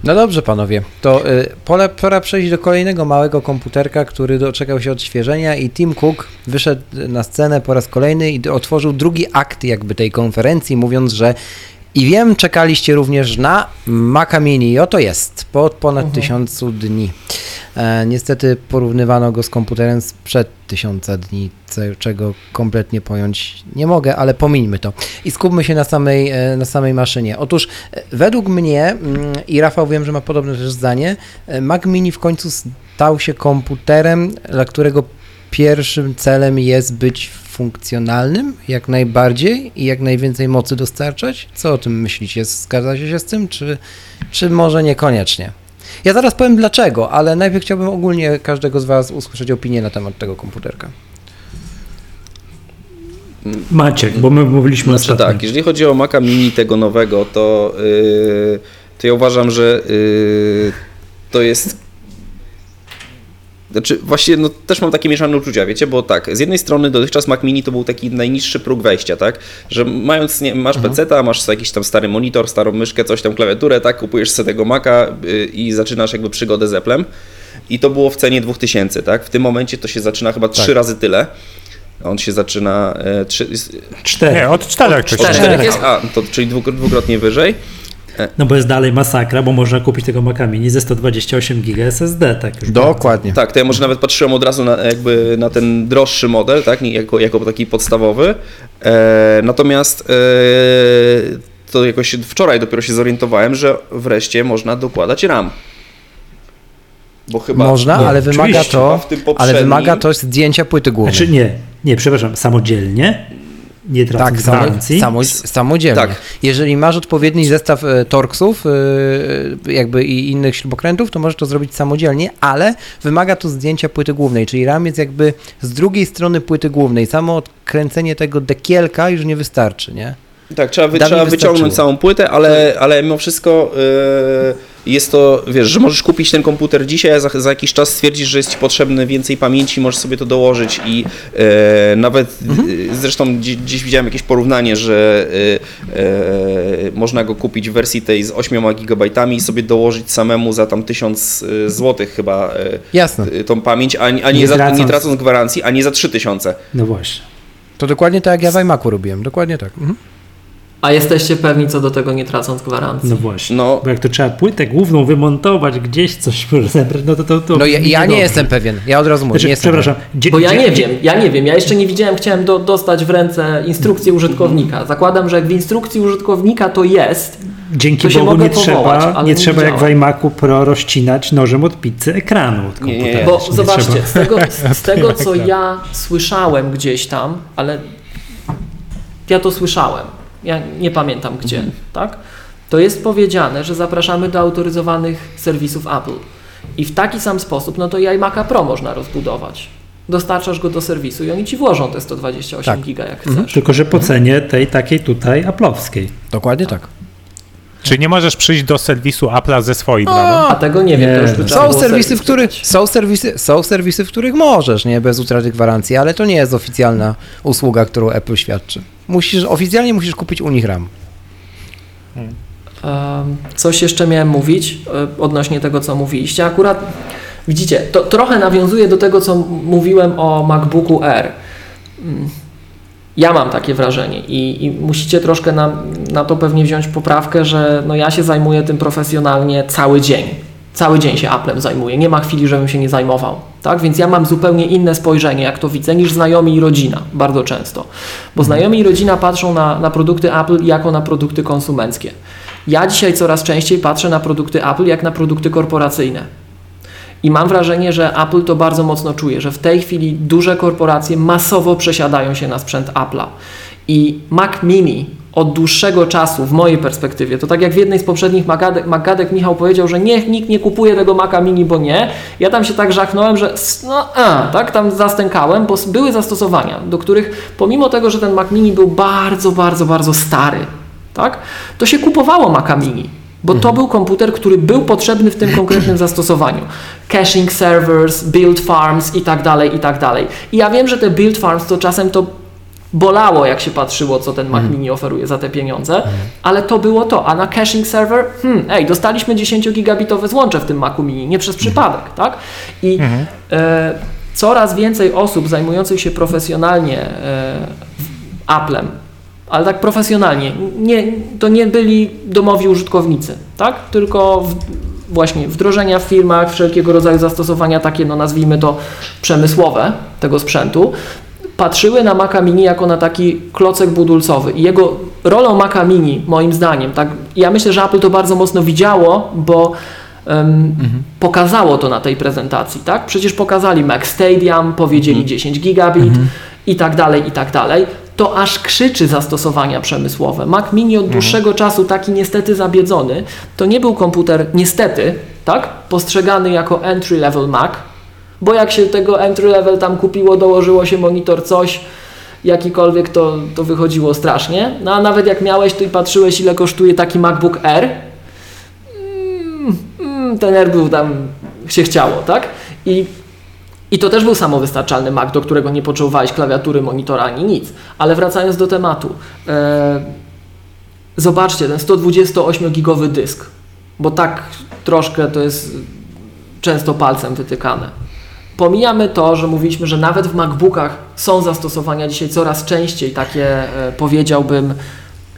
S4: No dobrze, panowie. To y, pora, pora przejść do kolejnego małego komputerka, który doczekał się odświeżenia i Tim Cook wyszedł na scenę po raz kolejny i otworzył drugi akt jakby tej konferencji, mówiąc, że i wiem, czekaliście również na Maca Mini oto jest, po ponad
S5: Mhm.
S4: tysiącu dni. E, niestety porównywano go z komputerem sprzed tysiąca dni, czego kompletnie pojąć nie mogę, ale pomińmy to. I skupmy się na samej, e, na samej maszynie. Otóż e, według mnie, mm, i Rafał wiem, że ma podobne też zdanie, e, Mac Mini w końcu stał się komputerem, dla którego pierwszym celem jest być funkcjonalnym jak najbardziej i jak najwięcej mocy dostarczać. Co o tym myślicie? Zgadzacie się z tym, czy, czy może niekoniecznie? Ja zaraz powiem dlaczego, ale najpierw chciałbym ogólnie każdego z Was usłyszeć opinię na temat tego komputerka.
S2: Maciek, bo my mówiliśmy
S1: Znaczy
S2: ostatnio.
S1: tak, jeżeli chodzi o Maca Mini tego nowego, to, yy, to ja uważam, że yy, to jest znaczy, właśnie, no też mam takie mieszane uczucia, wiecie, bo tak, z jednej strony dotychczas Mac Mini to był taki najniższy próg wejścia, tak, że mając, nie, masz
S4: Mhm.
S1: PC-ta, masz jakiś tam stary monitor, starą myszkę, coś tam, klawiaturę, tak, kupujesz sobie tego Maca y, i zaczynasz jakby przygodę z Applem i to było w cenie 2000, tak, w tym momencie to się zaczyna chyba trzy razy tyle, on się zaczyna, e, trzy,
S2: Cztery.
S3: Nie, od czterech
S1: od
S5: czterech.
S1: czterech jest, a, to, czyli dwuk- dwukrotnie wyżej.
S2: No bo jest dalej masakra, bo można kupić tego Maca Mini ze 128 GB SSD, tak już
S4: Dokładnie.
S1: Tak, to ja może nawet patrzyłem od razu na, jakby na ten droższy model, tak, nie- jako, jako taki podstawowy. E, natomiast e, to jakoś wczoraj dopiero się zorientowałem, że wreszcie można dokładać RAM. Bo chyba.
S4: Można, ale wymaga to,
S1: w tym
S4: ale
S1: poprzednim-
S4: wymaga to zdjęcia płyty głównej.
S2: Znaczy nie, nie, przepraszam, samodzielnie, nie tracąc
S4: Tak,
S2: gwarancji.
S4: samo, samodzielnie.
S1: Tak.
S4: Jeżeli masz odpowiedni zestaw e, torksów e, jakby i innych śrubokrętów, to możesz to zrobić samodzielnie, ale wymaga to zdjęcia płyty głównej, czyli RAM jest jakby z drugiej strony płyty głównej. Samo odkręcenie tego dekielka już nie wystarczy, nie?
S1: Tak, trzeba, wy, trzeba wyciągnąć całą płytę, ale, ale mimo wszystko yy, jest to, wiesz, że możesz kupić ten komputer dzisiaj, a za, za jakiś czas stwierdzisz, że jest Ci potrzebne więcej pamięci, możesz sobie to dołożyć i yy, nawet, yy, zresztą gdzieś, gdzieś widziałem jakieś porównanie, że yy, yy, można go kupić w wersji tej z 8 GB i sobie dołożyć samemu za tam 1000 zł chyba yy,
S4: Jasne.
S1: tą pamięć, a, a nie,
S2: Nie
S1: za, nie
S2: tracąc-
S1: tracąc gwarancji, a nie za 3000.
S2: No właśnie.
S4: To dokładnie tak jak ja w iMacu robiłem, dokładnie tak. Mhm.
S5: A jesteście pewni co do tego, nie tracąc gwarancji?
S2: No właśnie.
S1: No.
S2: Bo jak to trzeba płytę główną wymontować, gdzieś coś zebrać, no to to, to
S4: No ja, ja nie jestem pewien, ja od razu mówię,
S2: Znaczy,
S4: nie jestem
S2: przepraszam. Gdzie,
S5: Bo ja
S2: gdzie-
S5: nie
S2: gdzie-
S5: wiem, ja nie wiem, ja jeszcze nie widziałem, chciałem do, dostać w ręce instrukcję użytkownika. Zakładam, że jak w instrukcji użytkownika to jest,
S2: Dzięki
S5: To
S2: Bogu nie
S5: powołać,
S2: trzeba,
S5: ale
S2: nie
S5: nie
S2: trzeba jak w iMacu Pro rozcinać nożem od pizzy ekranu od
S1: Nie, nie, nie.
S2: komputera.
S5: Bo zobaczcie,
S2: trzeba.
S5: z tego, z tego co ja słyszałem gdzieś tam, ale ja to słyszałem, ja nie pamiętam gdzie,
S2: Mhm.
S5: tak? To jest powiedziane, że zapraszamy do autoryzowanych serwisów Apple. I w taki sam sposób, no to i iMac'a Pro można rozbudować. Dostarczasz go do serwisu i oni ci włożą te 128
S4: Tak.
S5: giga jak
S2: Mhm.
S5: chcesz.
S2: Tylko, że po cenie tej takiej tutaj aplowskiej.
S4: Dokładnie tak.
S3: Czy nie możesz przyjść do serwisu Apple'a ze swoim
S4: A,
S5: tego nie wiem, to już
S2: Nie.
S5: by trzeba
S4: Są serwisy,
S5: serwis
S4: w których, są, serwisy, są serwisy, w których możesz, nie, bez utraty gwarancji, ale to nie jest oficjalna usługa, którą Apple świadczy. Musisz, oficjalnie musisz kupić u nich RAM.
S5: Em, Coś jeszcze miałem mówić e, odnośnie tego, co mówiliście. Akurat widzicie, to trochę nawiązuje do tego, co mówiłem o MacBooku Air. Mm, Ja mam takie wrażenie i, i musicie troszkę na, na to pewnie wziąć poprawkę, że no ja się zajmuję tym profesjonalnie cały dzień. Cały dzień się Applem zajmuję. Nie ma chwili, żebym się nie zajmował. Tak? Więc ja mam zupełnie inne spojrzenie, jak to widzę, niż znajomi i rodzina bardzo często. Bo znajomi i rodzina patrzą na, na produkty Apple jako na produkty konsumenckie. Ja dzisiaj coraz częściej patrzę na produkty Apple jak na produkty korporacyjne. I mam wrażenie, że Apple to bardzo mocno czuje, że w tej chwili duże korporacje masowo przesiadają się na sprzęt Apple'a. I Mac Mini od dłuższego czasu, w mojej perspektywie, to tak jak w jednej z poprzednich Magadek, Magadek Michał powiedział, że nie, nikt nie kupuje tego Maca Mini, bo nie. Ja tam się tak żachnąłem, że no a, tak, tam zastękałem, bo były zastosowania, do których pomimo tego, że ten Mac Mini był bardzo, bardzo, bardzo stary, tak, to się kupowało Maca Mini. Bo to był komputer, który był potrzebny w tym konkretnym zastosowaniu. Caching servers, build farms i tak dalej, i tak dalej. I ja wiem, że te build farms to czasem to bolało, jak się patrzyło, co ten Mac Mini oferuje za te pieniądze, ale to było to. A na caching server, hmm, ej, dostaliśmy 10-gigabitowe złącze w tym Macu Mini, nie przez przypadek, tak? I e, coraz więcej osób zajmujących się profesjonalnie e, Applem, ale tak profesjonalnie, nie, to nie byli domowi użytkownicy, tak? Tylko w, właśnie wdrożenia w firmach, wszelkiego rodzaju zastosowania takie, no nazwijmy to przemysłowe tego sprzętu, patrzyły na Maca Mini jako na taki klocek budulcowy i jego rolą Maca Mini, moim zdaniem, tak, ja myślę, że Apple to bardzo mocno widziało, bo em, pokazało to na tej prezentacji, tak? Przecież pokazali Mac Stadium, powiedzieli 10 gigabit i tak dalej, i tak dalej. To aż krzyczy zastosowania przemysłowe. Mac Mini od dłuższego czasu, taki niestety zabiedzony, to nie był komputer, niestety, tak? Postrzegany jako entry level Mac, bo jak się tego entry level tam kupiło, dołożyło się monitor, coś, jakikolwiek, to, to wychodziło strasznie. No a nawet jak miałeś, to i patrzyłeś, ile kosztuje taki MacBook Air, mm, mm, ten Air był tam, się chciało, tak? I, I to też był samowystarczalny Mac, do którego nie potrzebowałeś klawiatury, monitora ani nic. Ale wracając do tematu, e, zobaczcie, ten 128-gigowy dysk, bo tak troszkę to jest często palcem wytykane. Pomijamy to, że mówiliśmy, że nawet w MacBookach są zastosowania dzisiaj coraz częściej takie, e, powiedziałbym,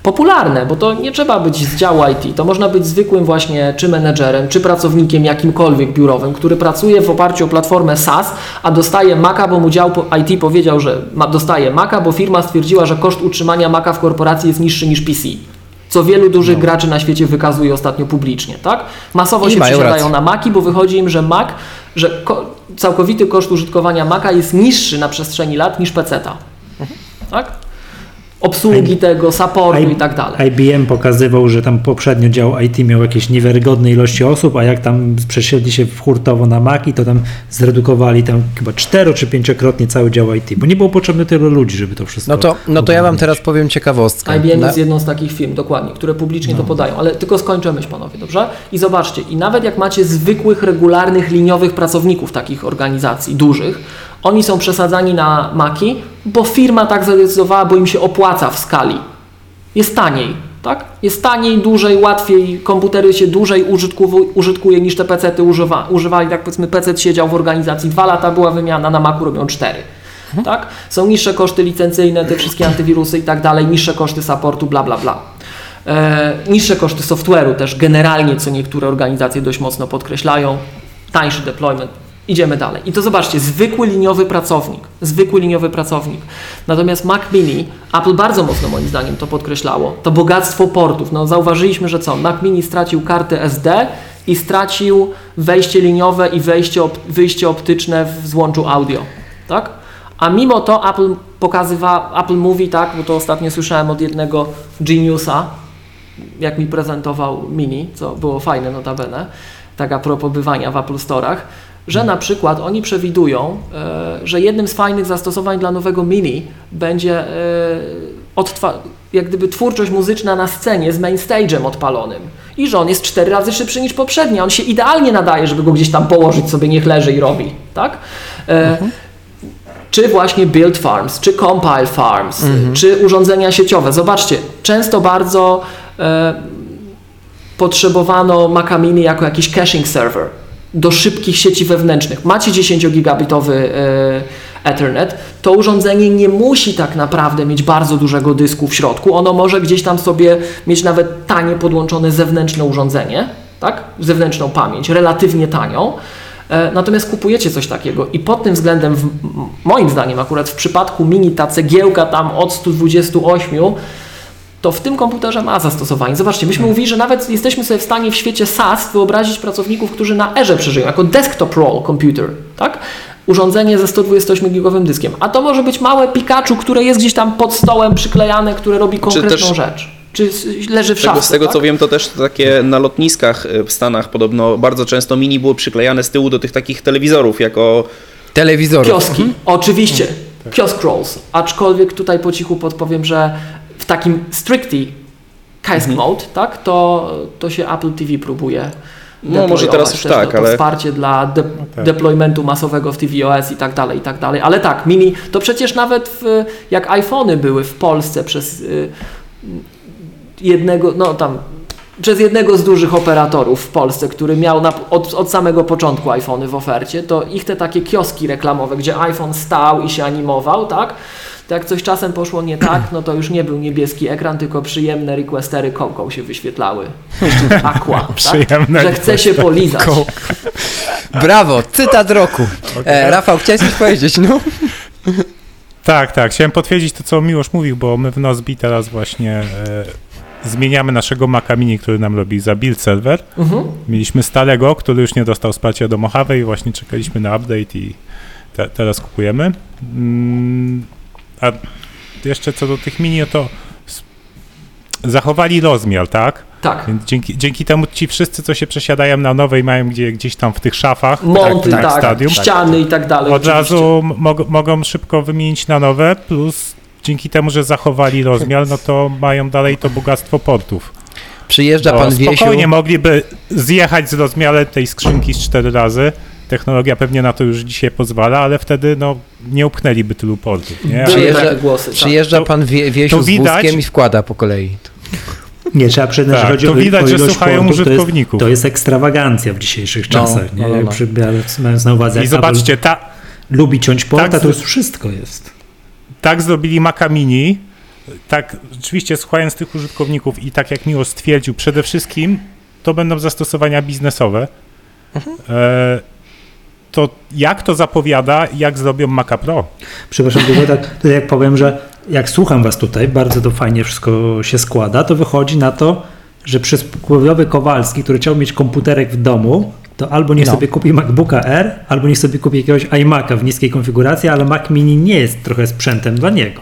S5: popularne, bo to nie trzeba być z działu IT, to można być zwykłym właśnie czy menedżerem, czy pracownikiem jakimkolwiek biurowym, który pracuje w oparciu o platformę SaaS, a dostaje Maca, bo mu dział IT powiedział, że dostaje Maca, bo firma stwierdziła, że koszt utrzymania Maca w korporacji jest niższy niż PC. Co wielu dużych graczy na świecie wykazuje ostatnio publicznie, tak? Masowo
S4: I
S5: się przesiadają
S4: rację.
S5: na Maki, bo wychodzi im, że Mac, że całkowity koszt użytkowania Maca jest niższy na przestrzeni lat niż PC-ta. Tak? Obsługi tego, supportu i tak dalej.
S2: IBM pokazywał, że tam poprzednio dział IT miał jakieś niewiarygodne ilości osób, a jak tam przesiedli się w hurtowo na Maki, to tam zredukowali tam chyba cztero czy pięciokrotnie cały dział IT, bo nie było potrzebne tylu ludzi, żeby to wszystko
S4: No to, no to ja wam teraz powiem ciekawostkę.
S5: IBM
S4: Na-
S5: jest jedną z takich firm, dokładnie, które publicznie to podają, ale tylko skończę myśl, panowie, dobrze? I zobaczcie, i nawet jak macie zwykłych, regularnych, liniowych pracowników takich organizacji dużych, oni są przesadzani na maki, bo firma tak zadecydowała, bo im się opłaca w skali. Jest taniej, tak? Jest taniej, dłużej, łatwiej, komputery się dłużej użytkuje niż te PC-ty używa, używali, tak powiedzmy PC siedział w organizacji, dwa lata była wymiana, na Macu robią cztery. Tak? Są niższe koszty licencyjne, te wszystkie antywirusy i tak dalej, niższe koszty supportu, bla, bla, bla. E, niższe koszty software'u też generalnie, co niektóre organizacje dość mocno podkreślają, tańszy deployment Idziemy dalej. I to zobaczcie, zwykły liniowy pracownik. Zwykły liniowy pracownik. Natomiast Mac Mini, Apple bardzo mocno moim zdaniem to podkreślało, to bogactwo portów. No zauważyliśmy, że co? Mac Mini stracił kartę SD i stracił wejście liniowe i wejście, op wyjście optyczne w złączu audio. Tak? A mimo to Apple pokazywa, Apple mówi tak, bo to ostatnio słyszałem od jednego Geniusa, jak mi prezentował Mini, co było fajne notabene, tak a propos bywania w Apple Store'ach, że na przykład oni przewidują, e, że jednym z fajnych zastosowań dla nowego Mini będzie e, jak gdyby twórczość muzyczna na scenie z mainstage'em odpalonym i że on jest cztery razy szybszy niż poprzedni. On się idealnie nadaje, żeby go gdzieś tam położyć sobie, niech leży i robi, tak? E, czy właśnie build farms, czy compile farms, czy urządzenia sieciowe. Zobaczcie, często bardzo e, potrzebowano Maca Mini jako jakiś caching server do szybkich sieci wewnętrznych. Macie 10-gigabitowy e, Ethernet, to urządzenie nie musi tak naprawdę mieć bardzo dużego dysku w środku. Ono może gdzieś tam sobie mieć nawet tanie podłączone zewnętrzne urządzenie, tak? zewnętrzną pamięć, relatywnie tanią. E, Natomiast kupujecie coś takiego i pod tym względem, w, moim zdaniem akurat w przypadku mini ta cegiełka tam od 128, to w tym komputerze ma zastosowanie. Zobaczcie, myśmy mówili, że nawet jesteśmy sobie w stanie w świecie SaaS wyobrazić pracowników, którzy na Erze przeżyją, jako desktop role computer, tak? Urządzenie ze 128-gigowym dyskiem. A to może być małe Pikachu, które jest gdzieś tam pod stołem przyklejane, które robi konkretną
S1: też-
S5: rzecz. Czy leży w
S1: Z tego,
S5: szafce,
S1: z tego
S5: tak?
S1: co wiem, to też takie na lotniskach y, w Stanach podobno bardzo często mini było przyklejane z tyłu do tych takich telewizorów jako
S4: Telewizorów.
S5: Kioski, oczywiście. Kiosk rolls. Aczkolwiek tutaj po cichu podpowiem, że w takim strictly kiosk mode, tak, to, to się Apple TV próbuje.
S1: No, może teraz już tak,
S5: to, to
S1: ale-
S5: wsparcie dla de-
S3: tak.
S5: deploymentu masowego w tvOS i tak dalej, i tak dalej. Ale tak, mini, to przecież nawet w, jak iPhony były w Polsce przez y, jednego, no tam przez jednego z dużych operatorów w Polsce, który miał na, od, od samego początku iPhony w ofercie, to ich te takie kioski reklamowe, gdzie iPhone stał i się animował, tak? To jak coś czasem poszło nie tak, no to już nie był niebieski ekran, tylko przyjemne requestery kołką się wyświetlały. Aqua, tak?
S3: Przyjemne
S5: Że chce się polizać.
S4: Brawo, cytat roku. E, Rafał, chciałeś coś powiedzieć, no?
S3: Tak, tak. Chciałem potwierdzić to, co Miłosz mówił, bo my w Nozbi teraz właśnie e, zmieniamy naszego Maca Mini, który nam robi za build server.
S5: Mhm.
S3: Mieliśmy starego, który już nie dostał wsparcia do Mojave i właśnie czekaliśmy na update i te, teraz kupujemy. Mm, a jeszcze co do tych mini, no to zachowali rozmiar, tak?
S5: Tak.
S3: Więc dzięki, dzięki temu ci wszyscy, co się przesiadają na nowe i mają gdzie, gdzieś tam w tych szafach,
S5: Monty,
S3: tak,
S5: tak,
S3: tak, stadium,
S5: ściany i tak dalej.
S3: od
S5: oczywiście.
S3: razu mog, mogą szybko wymienić na nowe, plus dzięki temu, że zachowali rozmiar, no to mają dalej to bogactwo portów.
S4: Przyjeżdża
S3: Bo
S4: pan Wiesiu.
S3: spokojnie mogliby zjechać z rozmiarem tej skrzynki z cztery razy. Technologia pewnie na to już dzisiaj pozwala, ale wtedy no, nie upchnęliby tylu portów. Nie?
S4: Przyjeżdża-
S5: takie głosy. Tak.
S4: Przyjeżdża
S3: To-
S4: pan Wie, Wiesiu z wózkiem i wkłada po kolei.
S2: Nie, trzeba przyznać,
S3: Tak,
S2: że chodzi
S3: to
S2: o,
S3: widać,
S2: o
S3: że
S2: ilość
S3: słuchają
S2: portów, to jest,
S3: użytkowników.
S2: to jest ekstrawagancja w dzisiejszych
S4: No,
S2: czasach. nie?
S4: no, no, no.
S2: Przy- Mając na uwadze,
S3: I zobaczcie, ta,
S2: lubi ciąć porta,
S3: tak
S2: to już wszystko jest.
S3: tak zrobili Maca Mini, tak rzeczywiście słuchając tych użytkowników i tak jak Miło stwierdził, przede wszystkim to będą zastosowania biznesowe. E, to jak to zapowiada, jak zrobią Maca Pro?
S2: Przepraszam, tylko tak, to jak powiem, że jak słucham was tutaj, bardzo to fajnie wszystko się składa, to wychodzi na to, że przysłowiowy Kowalski, który chciał mieć komputerek w domu, to albo niech
S4: No.
S2: sobie kupi MacBooka R, albo niech sobie kupi jakiegoś iMac'a w niskiej konfiguracji, ale Mac Mini nie jest trochę sprzętem dla niego.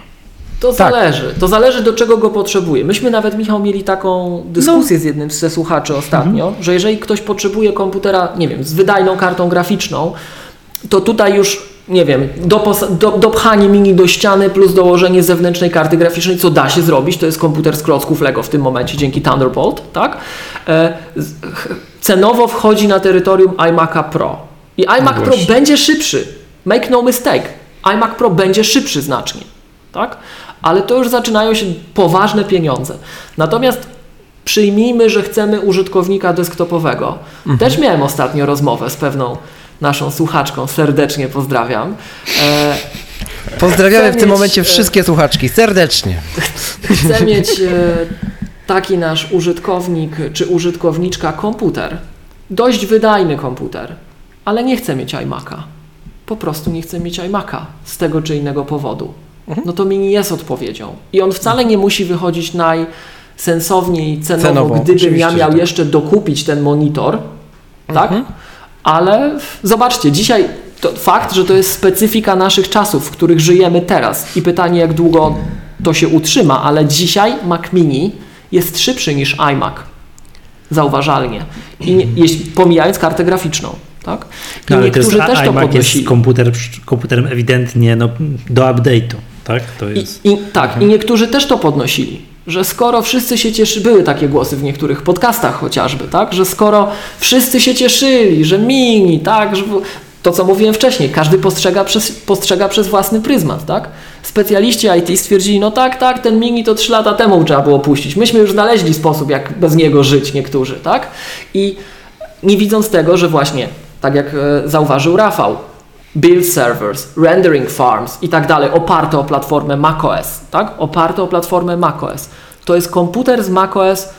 S5: To
S4: Tak.
S5: zależy. To zależy, do czego go potrzebuje. Myśmy nawet, Michał, mieli taką dyskusję
S2: No.
S5: z jednym ze słuchaczy ostatnio,
S2: Mhm.
S5: że jeżeli ktoś potrzebuje komputera, nie wiem, z wydajną kartą graficzną, to tutaj już, nie wiem, dopos- do, dopchanie mini do ściany plus dołożenie zewnętrznej karty graficznej, co da się zrobić, to jest komputer z klocków Lego w tym momencie dzięki Thunderbolt, tak? E, cenowo wchodzi na terytorium iMac'a Pro. I iMac Pro
S4: właśnie.
S5: będzie szybszy. Make no mistake. iMac Pro będzie szybszy znacznie, tak? Ale to już zaczynają się poważne pieniądze. Natomiast przyjmijmy, że chcemy użytkownika desktopowego. Też miałem ostatnio rozmowę z pewną naszą słuchaczką, serdecznie pozdrawiam. E,
S4: Pozdrawiamy w
S5: Chcę
S4: tym
S5: mieć,
S4: momencie
S5: e,
S4: wszystkie słuchaczki, serdecznie.
S5: chce mieć e, taki nasz użytkownik czy użytkowniczka komputer, dość wydajny komputer, ale nie chcę mieć iMac'a. Po prostu nie chcę mieć iMac'a z tego czy innego powodu. No to mini jest odpowiedzią. I on wcale nie musi wychodzić najsensowniej cenowo,
S4: Cenowo,
S5: gdybym ja miał
S4: tak.
S5: jeszcze dokupić ten monitor, tak?
S4: Mhm.
S5: Ale zobaczcie, dzisiaj to fakt, że to jest specyfika naszych czasów, w których żyjemy teraz i pytanie, jak długo to się utrzyma, ale dzisiaj Mac Mini jest szybszy niż iMac. Zauważalnie. I nie, jeśli, pomijając kartę graficzną. Tak? I
S2: No, ale to jest,
S5: niektórzy też to
S2: iMac
S5: podnosili.
S2: jest komputer, komputerem ewidentnie no, do update'u, tak? To
S5: I,
S2: jest...
S5: i, tak, i niektórzy też to podnosili, że skoro wszyscy się cieszy, były takie głosy w niektórych podcastach chociażby, tak, że skoro wszyscy się cieszyli, że mini, tak, że to co mówiłem wcześniej, każdy postrzega przez, postrzega przez własny pryzmat, tak? Specjaliści IT stwierdzili, no tak, tak, ten mini to 3 lata temu trzeba było puścić. Myśmy już znaleźli sposób, jak bez niego żyć niektórzy, tak? I nie widząc tego, że właśnie, tak jak e, zauważył Rafał, build servers, rendering farms i tak dalej, oparte o platformę macOS, tak? Oparte o platformę macOS. To jest komputer z macOS,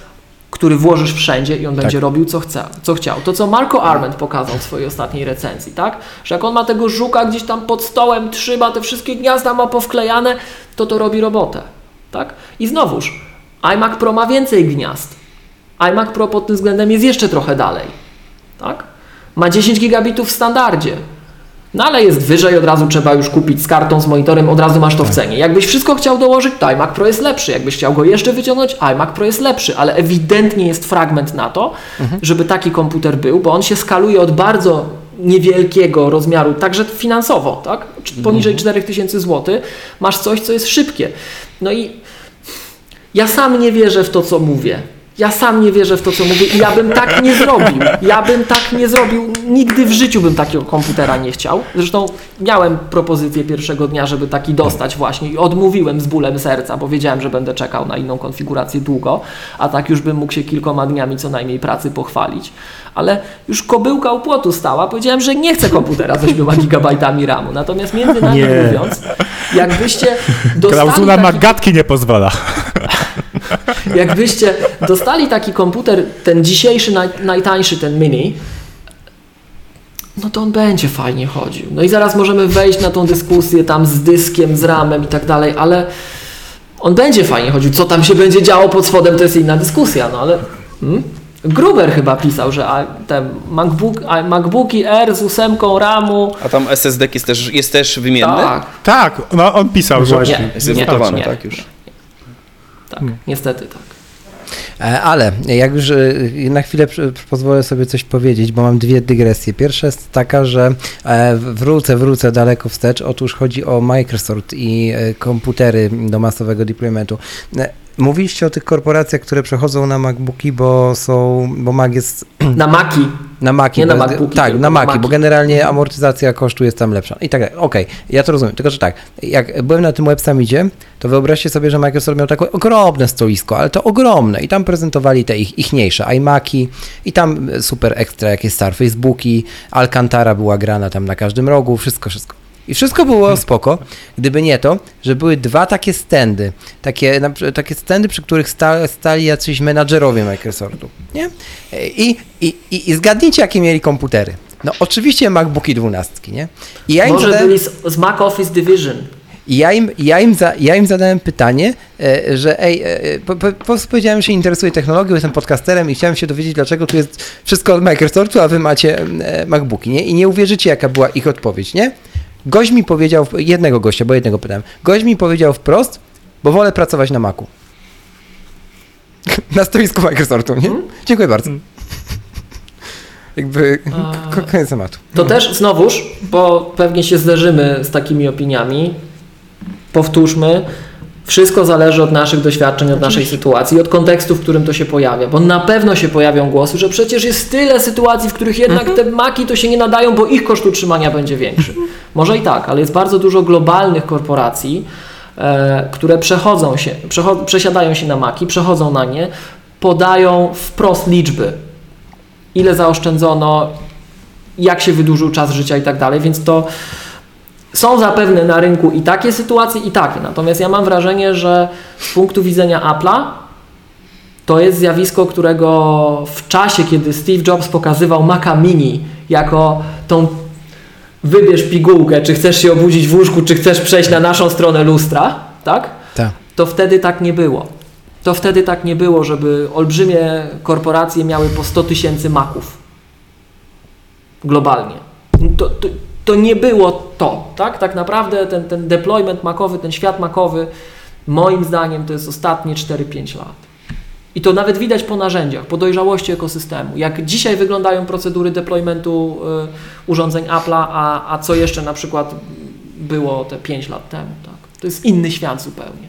S5: który włożysz wszędzie i on będzie robił co, chce, co chciał. To, co Marco Arment pokazał w swojej ostatniej recenzji, tak? Że jak on ma tego żuka gdzieś tam pod stołem, trzyma, te wszystkie gniazda ma powklejane, to to robi robotę, tak? I znowuż, iMac Pro ma więcej gniazd. iMac Pro pod tym względem jest jeszcze trochę dalej, tak? Ma 10 gigabitów w standardzie. No ale jest wyżej, od razu trzeba już kupić z kartą, z monitorem, od razu masz to w cenie. Jakbyś wszystko chciał dołożyć, to iMac Pro jest lepszy. Jakbyś chciał go jeszcze wyciągnąć, iMac Pro jest lepszy, ale ewidentnie jest fragment na to, żeby taki komputer był, bo on się skaluje od bardzo niewielkiego rozmiaru, także finansowo, tak? Poniżej 4000 zł, masz coś, co jest szybkie. No i ja sam nie wierzę w to, co mówię. Ja sam nie wierzę w to, co mówię i ja bym tak nie zrobił. Ja bym tak nie zrobił. Nigdy w życiu bym takiego komputera nie chciał. Zresztą miałem propozycję pierwszego dnia, żeby taki dostać właśnie i odmówiłem z bólem serca, bo wiedziałem, że będę czekał na inną konfigurację długo, a tak już bym mógł się kilkoma dniami co najmniej pracy pochwalić. Ale już kobyłka u płotu stała, powiedziałem, że nie chcę komputera z 8 gigabajtami RAMu. Natomiast między nami
S2: Nie.
S5: mówiąc, jakbyście dostali
S3: Klauzula
S5: taki
S3: Magatki nie pozwala.
S5: Jakbyście dostali taki komputer, ten dzisiejszy, naj, najtańszy, ten mini, no to on będzie fajnie chodził. No i zaraz możemy wejść na tą dyskusję tam z dyskiem, z ramem i tak dalej, ale on będzie fajnie chodził. Co tam się będzie działo pod spodem, to jest inna dyskusja, no ale... Hmm? Gruber chyba pisał, że te MacBook, MacBooki R z ósemką RAMu,
S1: A tam SSD jest też, jest też wymienny?
S5: tak,
S3: Tak, no on pisał, że...
S2: Właśnie.
S5: nie,
S1: Jest
S5: nie, nie,
S1: tak już.
S5: Tak, niestety tak.
S4: E, Ale jak już e, na chwilę pozwolę sobie coś powiedzieć, bo mam dwie dygresje. Pierwsza jest taka, że e, wrócę, wrócę daleko wstecz. Otóż chodzi o Microsoft i komputery do masowego deploymentu. Mówiliście o tych korporacjach, które przechodzą na MacBooki, bo są, bo Mac jest
S5: Na Maki
S4: na Maki.
S5: Nie na
S4: bo-
S5: MacBooki,
S4: Tak, na Maki,
S5: Maki.
S4: bo generalnie amortyzacja kosztu jest tam lepsza. I tak dalej. Okej, ja to rozumiem. Tylko, że tak, jak byłem na tym Web Summicie, to wyobraźcie sobie, że Microsoft miał takie ogromne stoisko, ale to ogromne. I tam prezentowali te ich, ichniejsze iMaki i tam super ekstra jakieś Surface Booki, Alcantara była grana tam na każdym rogu, wszystko, wszystko. I wszystko było spoko, gdyby nie to, że były dwa takie standy, takie, takie standy, przy których sta, stali jacyś menadżerowie Microsoftu, nie? I, i, i, I zgadnijcie, jakie mieli komputery. No oczywiście MacBooki 12, nie? I ja
S5: Może
S4: zadałem,
S5: byli z, z Mac Office Division.
S4: i ja im, ja im, za, ja im zadałem pytanie, e, że ej, e, po, po, po prostu powiedziałem, że się interesuję technologią, jestem podcasterem i chciałem się dowiedzieć, dlaczego tu jest wszystko od Microsoftu, a wy macie e, MacBooki, nie? I nie uwierzycie, jaka była ich odpowiedź, nie? Gość mi powiedział, jednego gościa, bo jednego pytałem, gość mi powiedział wprost, bo wolę pracować na Macu. na stoisku Microsoftu, nie? Dziękuję bardzo. Jakby
S5: A-
S4: ko- koniec tematu.
S5: To też znowuż, bo pewnie się zderzymy z takimi opiniami. Powtórzmy, wszystko zależy od naszych doświadczeń, od naszej sytuacji, i od kontekstu, w którym to się pojawia. Bo na pewno się pojawią głosy, że przecież jest tyle sytuacji, w których jednak te maki to się nie nadają, bo ich koszt utrzymania będzie większy. Może i tak, ale jest bardzo dużo globalnych korporacji, e, które przechodzą się, przecho- przesiadają się na maki, przechodzą na nie, podają wprost liczby. Ile zaoszczędzono, jak się wydłużył czas życia i tak dalej, więc to są zapewne na rynku i takie sytuacje, i takie. Natomiast ja mam wrażenie, że z punktu widzenia Apple'a To jest zjawisko, którego w czasie, kiedy Steve Jobs pokazywał Maca Mini jako tą wybierz pigułkę, czy chcesz się obudzić w łóżku, czy chcesz przejść na naszą stronę lustra, tak?
S4: Tak.
S5: To wtedy tak nie było. To wtedy tak nie było, żeby olbrzymie korporacje miały po 100 tysięcy maków globalnie. To, to, to nie było to, tak? Tak naprawdę ten, ten deployment makowy, ten świat makowy, moim zdaniem to jest ostatnie 4-5 lat. I to nawet widać po narzędziach, po dojrzałości ekosystemu. Jak dzisiaj wyglądają procedury deploymentu y, urządzeń Apple'a, a, a co jeszcze na przykład było te 5 lat temu. Tak? To jest inny świat zupełnie.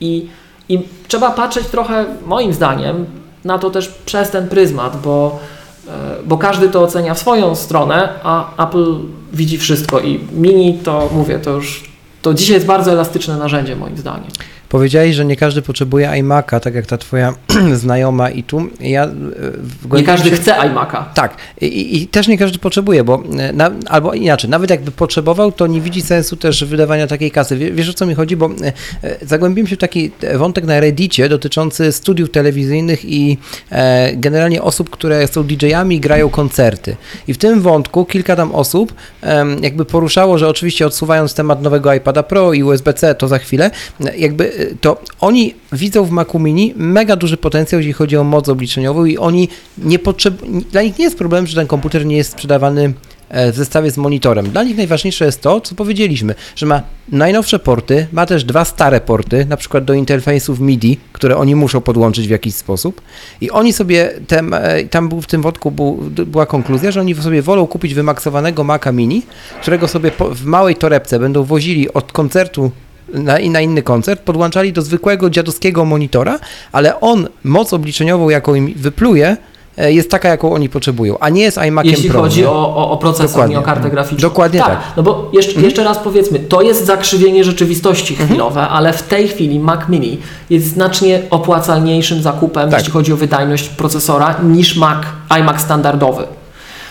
S5: I, I trzeba patrzeć trochę, moim zdaniem, na to też przez ten pryzmat, bo, y, bo każdy to ocenia w swoją stronę, a Apple widzi wszystko. I mini to, mówię, to już to dzisiaj jest bardzo elastyczne narzędzie, moim zdaniem.
S4: Powiedziałeś, że nie każdy potrzebuje iMac'a, tak jak ta twoja znajoma i tu ja e,
S5: Nie każdy chce iMac'a.
S4: Tak, I, i też nie każdy potrzebuje, bo e, na, albo inaczej, nawet jakby potrzebował, to nie widzi sensu też wydawania takiej kasy. Wie- Wiesz o co mi chodzi? Bo e, e, zagłębiłem się w taki wątek na Reddicie dotyczący studiów telewizyjnych i e, generalnie osób, które są DJ-ami i grają koncerty. I w tym wątku kilka tam osób em, jakby poruszało, że oczywiście odsuwając temat nowego iPada Pro i USB-C, to za chwilę, e, jakby e, to oni widzą w Macu Mini mega duży potencjał, jeśli chodzi o moc obliczeniową i oni nie potrzebują, dla nich nie jest problem, że ten komputer nie jest sprzedawany e, w zestawie z monitorem. Dla nich najważniejsze jest to, co powiedzieliśmy, że ma najnowsze porty, ma też dwa stare porty, na przykład do interfejsów MIDI, które oni muszą podłączyć w jakiś sposób i oni sobie, tem, e, tam był w tym wątku był, była konkluzja, że oni sobie wolą kupić wymaksowanego Maca Mini, którego sobie po, w małej torebce będą wozili od koncertu na, i na inny koncert, podłączali do zwykłego dziadowskiego monitora, ale on moc obliczeniową, jaką im wypluje, e, jest taka, jaką oni potrzebują, a nie jest iMaciem
S5: Jeśli
S4: Pro.
S5: chodzi
S4: nie?
S5: o, o, o procesor,
S4: Dokładnie.
S5: nie o kartę graficzną.
S4: Dokładnie tak.
S5: No bo jeszcze, jeszcze raz powiedzmy, to jest zakrzywienie rzeczywistości
S4: Mhm.
S5: chwilowe, ale w tej chwili Mac Mini jest znacznie opłacalniejszym zakupem,
S4: Tak.
S5: jeśli chodzi o wydajność procesora, niż Mac, iMac standardowy.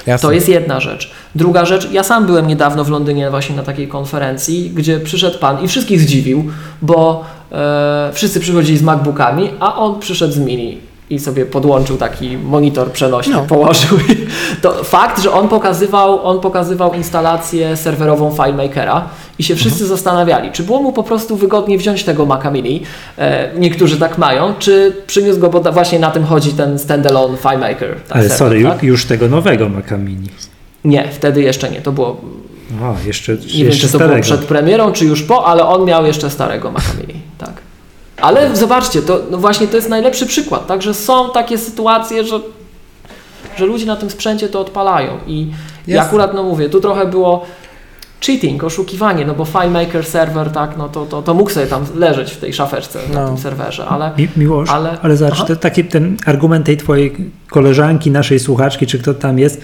S4: Jasne.
S5: To jest jedna rzecz. Druga rzecz, ja sam byłem niedawno w Londynie właśnie na takiej konferencji, gdzie przyszedł pan i wszystkich zdziwił, bo e, wszyscy przychodzili z MacBookami, a on przyszedł z Mini i sobie podłączył taki monitor przenośny,
S4: No.
S5: położył. To fakt, że on pokazywał, on pokazywał instalację serwerową FileMakera i się wszyscy
S2: Mhm.
S5: zastanawiali, czy było mu po prostu wygodnie wziąć tego Maca Mini, e, niektórzy tak mają, czy przyniósł go, bo właśnie na tym chodzi ten standalone FileMaker.
S2: Ale
S5: serwer,
S2: sorry,
S5: tak?
S2: ju- już tego nowego Maca Mini.
S5: Nie, wtedy jeszcze nie. To było,
S2: A, jeszcze,
S5: nie
S2: jeszcze
S5: wiem, czy to
S2: starego.
S5: było przed premierą, czy już po, ale on miał jeszcze starego Maca Mini, tak. Ale zobaczcie, to no właśnie to jest najlepszy przykład, tak, że są takie sytuacje, że, że ludzie na tym sprzęcie to odpalają i, i akurat, no mówię, tu trochę było cheating, oszukiwanie, no bo FileMaker serwer, tak, no to, to, to mógł sobie tam leżeć w tej szafeczce na
S4: No.
S5: tym serwerze, ale
S2: Mi, Miłosz,
S5: Ale-
S2: ale, zobacz,
S5: Aha.
S2: to, taki ten argument tej twojej koleżanki, naszej słuchaczki, czy kto tam jest,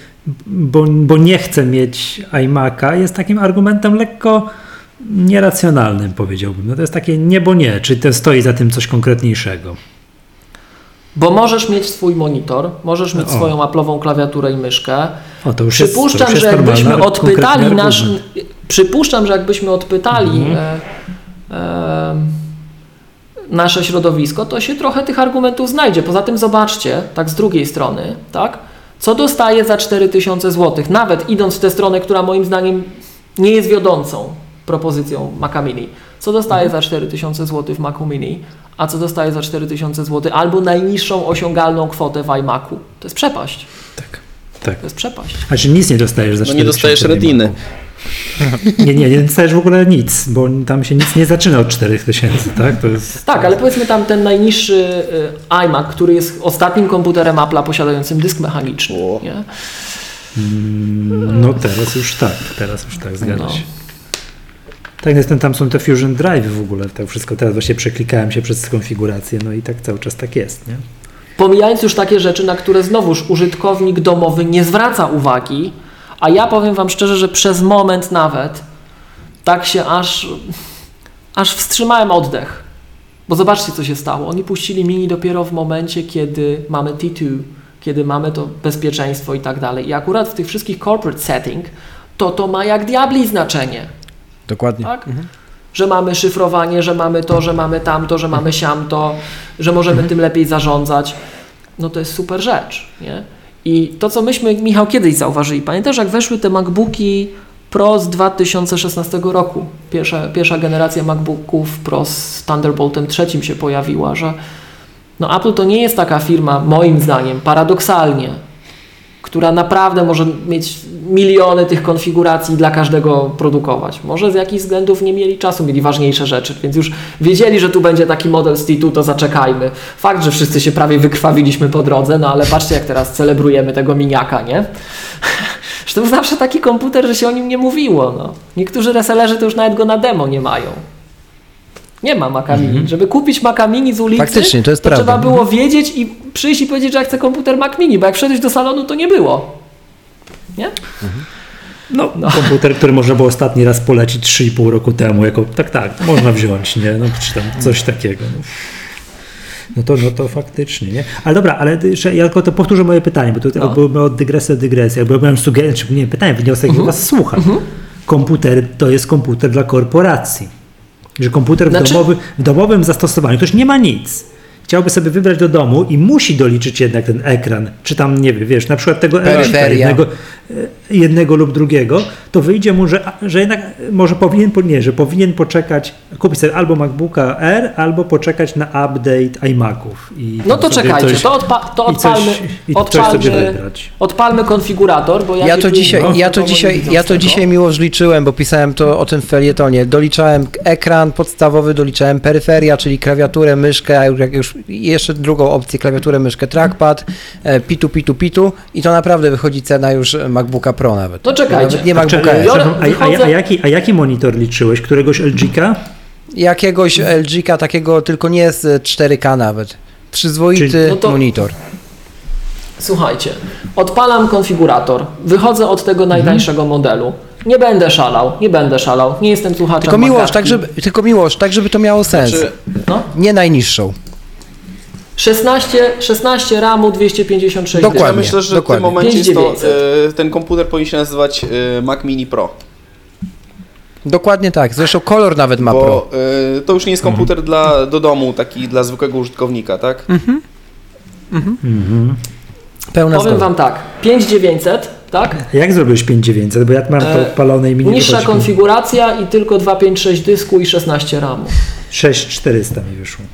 S2: bo, bo nie chce mieć iMac'a, jest takim argumentem lekko nieracjonalnym, powiedziałbym. No to jest takie nie, bo nie, czy to stoi za tym coś konkretniejszego.
S5: Bo możesz mieć swój monitor, możesz mieć
S2: O.
S5: swoją Apple'ową klawiaturę i myszkę,
S2: O, to już jest, to
S5: Przypuszczam,
S2: już
S5: że jakbyśmy odpytali nasz. Przypuszczam, że jakbyśmy odpytali
S2: Mhm.
S5: e, e, nasze środowisko, to się trochę tych argumentów znajdzie. Poza tym zobaczcie, tak z drugiej strony, tak, co dostaje za 4000 zł, nawet idąc w tę stronę, która moim zdaniem nie jest wiodącą propozycją Maca Mini. Co dostaje za 4000 zł w Macu Mini, a co dostaje za 4000 zł albo najniższą osiągalną kwotę w iMacu. To jest przepaść.
S2: Tak, tak.
S5: To jest przepaść.
S2: Znaczy nic nie dostajesz za
S1: No nie
S2: 4000
S1: dostajesz Rediny.
S2: Nie, nie, nie dostajesz w ogóle nic, bo tam się nic nie zaczyna od 4000, tak? To jest...
S5: Tak, ale powiedzmy tam ten najniższy y, iMac, który jest ostatnim komputerem Apple'a posiadającym dysk mechaniczny. Nie?
S2: No teraz już tak, teraz już tak, zgadza
S5: No.
S2: się. Tak, jest ten, te Fusion Drive w ogóle, to wszystko, teraz właśnie przeklikałem się przez konfigurację, no i tak cały czas tak jest, nie?
S5: Pomijając już takie rzeczy, na które znowuż użytkownik domowy nie zwraca uwagi, a ja powiem Wam szczerze, że przez moment nawet tak się aż, aż wstrzymałem oddech. Bo zobaczcie, co się stało. Oni puścili mini dopiero w momencie, kiedy mamy T2, kiedy mamy to bezpieczeństwo i tak dalej. I akurat w tych wszystkich corporate setting to to ma jak diabli znaczenie.
S4: Dokładnie.
S5: Tak? Że mamy szyfrowanie, że mamy to, że mamy tamto, że mamy siamto, że możemy tym lepiej zarządzać. No to jest super rzecz, nie? I to, co myśmy, Michał, kiedyś zauważyli, pamiętasz, jak weszły te MacBooki Pro z 2016 roku, pierwsza, pierwsza generacja MacBooków Pro z Thunderboltem trzecim się pojawiła, że no Apple to nie jest taka firma, moim zdaniem, paradoksalnie, która naprawdę może mieć miliony tych konfiguracji dla każdego produkować. Może z jakichś względów nie mieli czasu, mieli ważniejsze rzeczy, więc już wiedzieli, że tu będzie taki model z T2, to zaczekajmy. Fakt, że wszyscy się prawie wykrwawiliśmy po drodze, no ale patrzcie jak teraz celebrujemy tego miniaka, nie? Że to był zawsze taki komputer, że się o nim nie mówiło. No. Niektórzy resellerzy to już nawet go na demo nie mają. Nie ma Maca Mini. Żeby kupić Maca Mini z ulicy,
S4: Faktycznie, to jest
S5: to
S4: prawda.
S5: trzeba było wiedzieć i przyjść i powiedzieć, że ja chcę komputer Mac Mini, bo jak wszedłeś do salonu, to nie było. Nie?
S2: No, komputer, który można było ostatni raz polecić 3,5 roku temu, jako tak, tak, można wziąć, nie? No, czy tam coś takiego. No. No to, no to faktycznie, nie? Ale dobra, ale jeszcze ja tylko to powtórzę moje pytanie, bo tu
S5: No.
S2: były od dygresji do dygresji. Jakby miałem sugestie, czy nie pytanie, wniosek,
S5: Mhm.
S2: uh was słucham. Komputer to jest komputer dla korporacji. Że komputer w,
S5: Znaczy-
S2: domowy, w domowym zastosowaniu ktoś nie ma nic. Chciałby sobie wybrać do domu i musi doliczyć jednak ten ekran, czy tam, nie wiem, wiesz, na przykład tego
S4: Peryferia.
S2: jednego, jednego lub drugiego, to wyjdzie mu, że, że jednak może powinien, po- nie, że powinien poczekać, kupić sobie albo MacBooka R, albo poczekać na update iMaców. I
S5: No to czekajcie,
S2: coś-
S5: to, odpa- to
S2: i coś-
S5: odpalmy,
S2: i coś sobie
S5: odpalmy,
S2: wybrać.
S5: odpalmy konfigurator, bo ja,
S4: Ja to
S5: nie
S4: dzisiaj, ja to dzisiaj, ja to dzisiaj miło liczyłem, bo pisałem to o tym w felietonie. Doliczałem ekran podstawowy, doliczałem peryferia, czyli klawiaturę, myszkę, a jak już jeszcze drugą opcję, klawiaturę, myszkę, trackpad, e, pitu, pitu, pitu i to naprawdę wychodzi cena już MacBooka Pro nawet.
S5: To czekajcie.
S4: Nawet nie
S2: czy-
S4: MacBooka.
S5: Biorę-
S2: przepraszam, a, a, a, jaki, a jaki monitor liczyłeś? Któregoś LG-ka?
S4: Jakiegoś LG-ka takiego, tylko nie z 4K nawet. Przyzwoity
S2: Czyli-
S5: No to-
S4: monitor.
S5: Słuchajcie, odpalam konfigurator, wychodzę od tego najtańszego modelu. Nie będę szalał, nie będę szalał, nie jestem słuchaczem
S4: Tylko miłość,
S5: Magatki.
S4: tak żeby, tylko miłość, tak żeby to miało sens.
S1: Czy,
S5: No.
S4: Nie najniższą.
S5: 16, 16 RAMu, 256
S1: ja
S4: Dokładnie.
S1: myślę, że w tym
S4: dokładnie.
S1: momencie jest to,
S5: 5900.
S1: e, ten komputer powinien się nazywać e, Mac Mini Pro.
S4: Dokładnie tak. Zresztą kolor nawet ma Pro.
S1: Bo e, to już nie jest komputer dla, do domu, taki dla zwykłego użytkownika, tak?
S4: Pełna
S5: Powiem
S4: zgoda.
S5: Wam tak, 5900, tak?
S2: Jak zrobiłeś 5900? Bo ja mam to odpalone i mi nie
S5: Niższa
S2: wychodzi.
S5: konfiguracja i tylko 256 dysku i 16 RAMu.
S2: 6400 mi wyszło.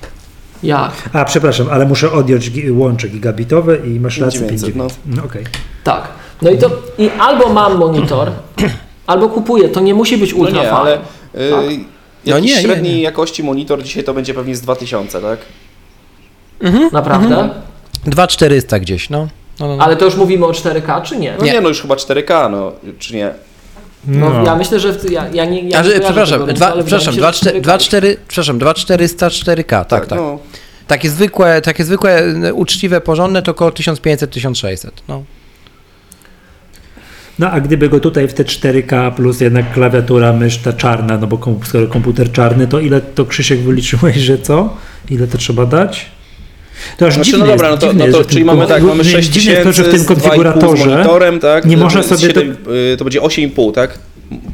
S5: Jak?
S2: A, przepraszam, ale muszę odjąć gi- łącze gigabitowe i masz rację
S1: 5900,
S2: 5900. No, okej.
S5: Tak. No i to i albo mam monitor, albo kupuję. To nie musi być
S1: No
S5: ultra
S1: nie,
S5: fine.
S1: ale e,
S5: Tak.
S4: No nie, nie,
S1: średniej
S4: nie.
S1: jakości monitor dzisiaj to będzie pewnie z 2000, tak?
S5: Naprawdę?
S4: 2400 gdzieś, no. no, no, no.
S5: Ale to już mówimy o 4K, czy nie?
S1: No
S4: Nie.
S1: nie, no już chyba 4K, no czy nie?
S5: No,
S2: No.
S5: ja myślę, że w, ja, ja nie. Ja
S4: A,
S5: nie
S4: przepraszam,
S5: tego,
S4: dwa,
S5: ale
S4: przepraszam,
S5: wydaje mi się, że
S4: 24, 24, przepraszam, 2400 4K, tak, tak.
S1: No,
S4: Takie zwykłe, takie zwykłe, uczciwe, porządne to około 1500-1600, no.
S2: No a gdyby go tutaj w te 4K plus jednak klawiatura, mysz ta czarna, no bo skoro komputer czarny, to ile to Krzysiek wyliczyłeś, że co? Ile to trzeba dać? To aż
S1: Znaczy,
S2: dziwne
S1: no dobra,
S2: jest,
S1: no to,
S2: dziwne
S1: no
S2: jest,
S1: to
S2: że
S1: czyli mamy tak, mamy
S2: nie,
S1: 6
S2: dziwne jest to, że w tym
S1: 2,5 z
S2: konfiguratorze
S1: monitorem, tak?
S2: nie
S1: To
S2: można sobie to-
S1: 7, y, to będzie 8,5, tak?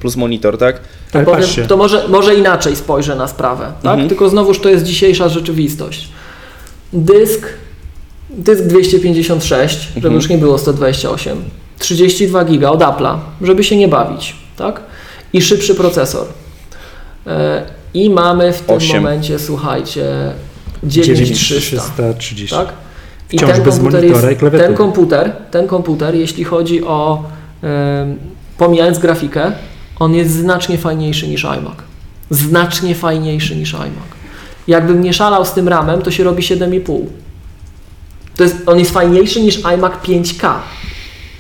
S1: Plus monitor, tak?
S2: Ale
S5: powiem,
S2: patrzcie,
S5: to może, może inaczej spojrzę na sprawę, tak?
S1: Mhm.
S5: Tylko znowuż to jest dzisiejsza rzeczywistość. Dysk, dysk 256, żeby
S1: Mhm.
S5: już nie było 128, 32 giga od Apple'a, żeby się nie bawić, tak? I szybszy procesor. E, I mamy w tym
S1: Osiem.
S5: momencie, słuchajcie, 9300,
S2: 9330.
S5: tak? I
S2: Wciąż
S5: ten
S2: bez
S5: komputer,
S2: monitora
S5: jest,
S2: i klawiatury.
S5: ten komputer, ten komputer, jeśli chodzi o, pomijając grafikę, on jest znacznie fajniejszy niż iMac. Znacznie fajniejszy niż iMac. Jakbym nie szalał z tym ramem, to się robi 7,5. To jest, on jest fajniejszy niż iMac 5K.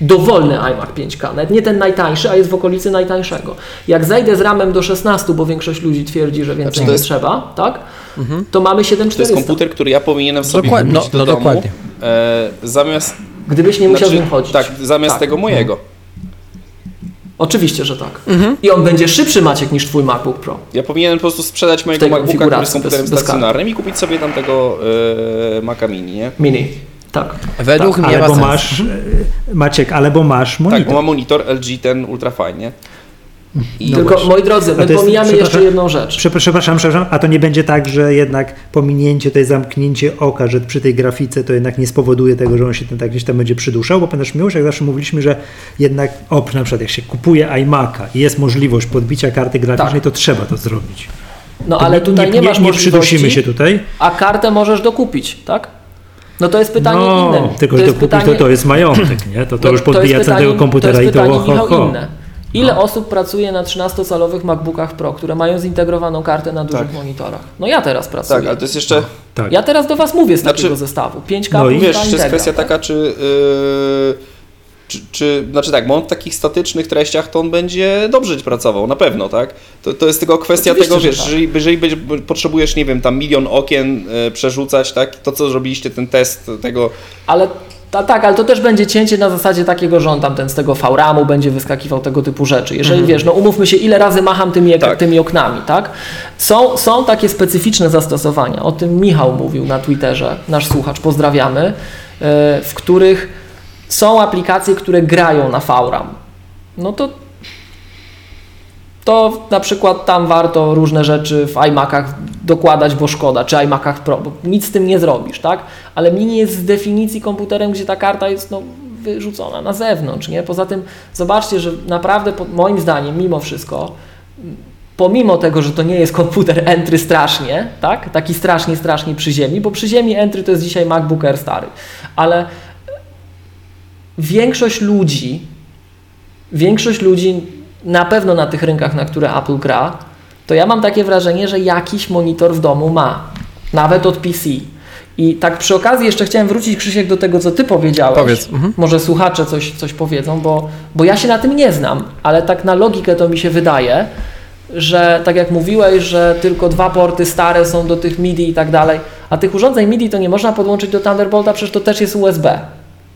S5: Dowolny iMac 5K, nawet nie ten najtańszy, a jest w okolicy najtańszego. Jak zejdę z ramem do 16, bo większość ludzi twierdzi, że więcej
S1: Znaczy, to
S5: nie
S1: jest-
S5: trzeba, tak? To mamy
S1: To jest
S5: 7400.
S1: komputer, który ja powinienem sobie
S4: Dokładnie,
S1: kupić
S4: no-
S1: do
S4: no
S1: domu,
S4: dokładnie.
S1: e, zamiast,
S5: Gdybyś nie musiał
S1: znaczy,
S5: nim chodzić.
S1: tak, zamiast
S5: Tak.
S1: tego mojego.
S5: Oczywiście, że tak. I on będzie szybszy, Maciek, niż twój MacBook Pro.
S1: Ja powinienem po prostu sprzedać mojego MacBooka, który jest komputerem
S5: bez- bez
S1: stacjonarnym i kupić sobie tamtego e, Maca Mini, nie?
S5: Mini. Tak.
S4: Według mnie
S2: ale
S4: ma sens.
S2: masz, e, Maciek, ale bo masz
S1: Tak, bo
S2: monitor.
S1: ma monitor LG ten ultra fine, nie? I
S2: No
S5: Tylko,
S2: właśnie.
S5: moi drodzy, my
S2: to jest-
S5: pomijamy jeszcze jedną rzecz.
S2: Przepra- Przepraszam, przepraszam, a to nie będzie tak, że jednak pominięcie, tutaj zamknięcie oka, że przy tej grafice to jednak nie spowoduje tego, że on się ten tak gdzieś tam będzie przyduszał, bo pamiętasz Miłosz, jak zawsze mówiliśmy, że jednak, o, na przykład jak się kupuje iMac'a i jest możliwość podbicia karty graficznej,
S5: Tak.
S2: to trzeba to zrobić.
S5: No
S2: To
S5: ale tutaj nie, masz
S2: nie
S5: możliwości,
S2: przydusimy się tutaj.
S5: a kartę możesz dokupić, tak? No to jest pytanie
S2: no,
S5: inne.
S2: tylko
S5: to
S2: że
S5: jest
S2: to kupić, to, to jest majątek, nie? To, to
S5: no,
S2: już podbija całego
S5: pytanie-
S2: komputera
S5: to jest
S2: i to
S5: pytanie,
S2: ho, ho, ho.
S5: inne. Ile osób pracuje na 13-calowych MacBookach Pro, które mają zintegrowaną kartę na dużych
S1: Tak.
S5: monitorach? No ja teraz pracuję.
S1: Tak, ale to jest jeszcze,
S2: Tak.
S5: Ja teraz do Was mówię z
S1: Znaczy-
S5: takiego zestawu. 5K
S2: No
S5: no
S2: i
S1: wiesz, to jest kwestia
S5: tak?
S1: taka, czy, yy, czy, czy, znaczy tak, bo on w takich statycznych treściach to on będzie dobrze pracował, na pewno, tak? To, to jest tylko kwestia
S5: Oczywiście,
S1: tego,
S5: że
S1: wiesz,
S5: tak.
S1: jeżeli, jeżeli będzie, potrzebujesz, nie wiem, tam milion okien e, przerzucać, tak? To co zrobiliście, ten test tego,
S5: Ale ta, tak, ale to też będzie cięcie na zasadzie takiego, że on tam ten z tego VRAMu będzie wyskakiwał tego typu rzeczy. Jeżeli wiesz, no umówmy się, ile razy macham tymi,
S1: Tak.
S5: tymi oknami, tak? Są, są takie specyficzne zastosowania. O tym Michał mówił na Twitterze, nasz słuchacz, pozdrawiamy, e, w których są aplikacje, które grają na VRAM. No to to na przykład tam warto różne rzeczy w iMacach dokładać, bo szkoda, czy iMacach Pro, bo nic z tym nie zrobisz, tak? Ale Mini jest z definicji komputerem, gdzie ta karta jest no, wyrzucona na zewnątrz, nie? Poza tym zobaczcie, że naprawdę moim zdaniem, mimo wszystko, pomimo tego, że to nie jest komputer entry strasznie, tak? Taki strasznie, strasznie przy ziemi, bo przy ziemi entry to jest dzisiaj MacBook Air stary, ale większość ludzi, większość ludzi na pewno na tych rynkach, na które Apple gra, to ja mam takie wrażenie, że jakiś monitor w domu ma, nawet od PC. I tak przy okazji jeszcze chciałem wrócić, Krzysiek, do tego, co Ty powiedziałeś.
S4: Powiedz, mhm.
S5: Może słuchacze coś, coś powiedzą, bo, bo ja się na tym nie znam, ale tak na logikę to mi się wydaje, że tak jak mówiłeś, że tylko dwa porty stare są do tych MIDI i tak dalej, a tych urządzeń MIDI to nie można podłączyć do Thunderbolta, przecież to też jest USB,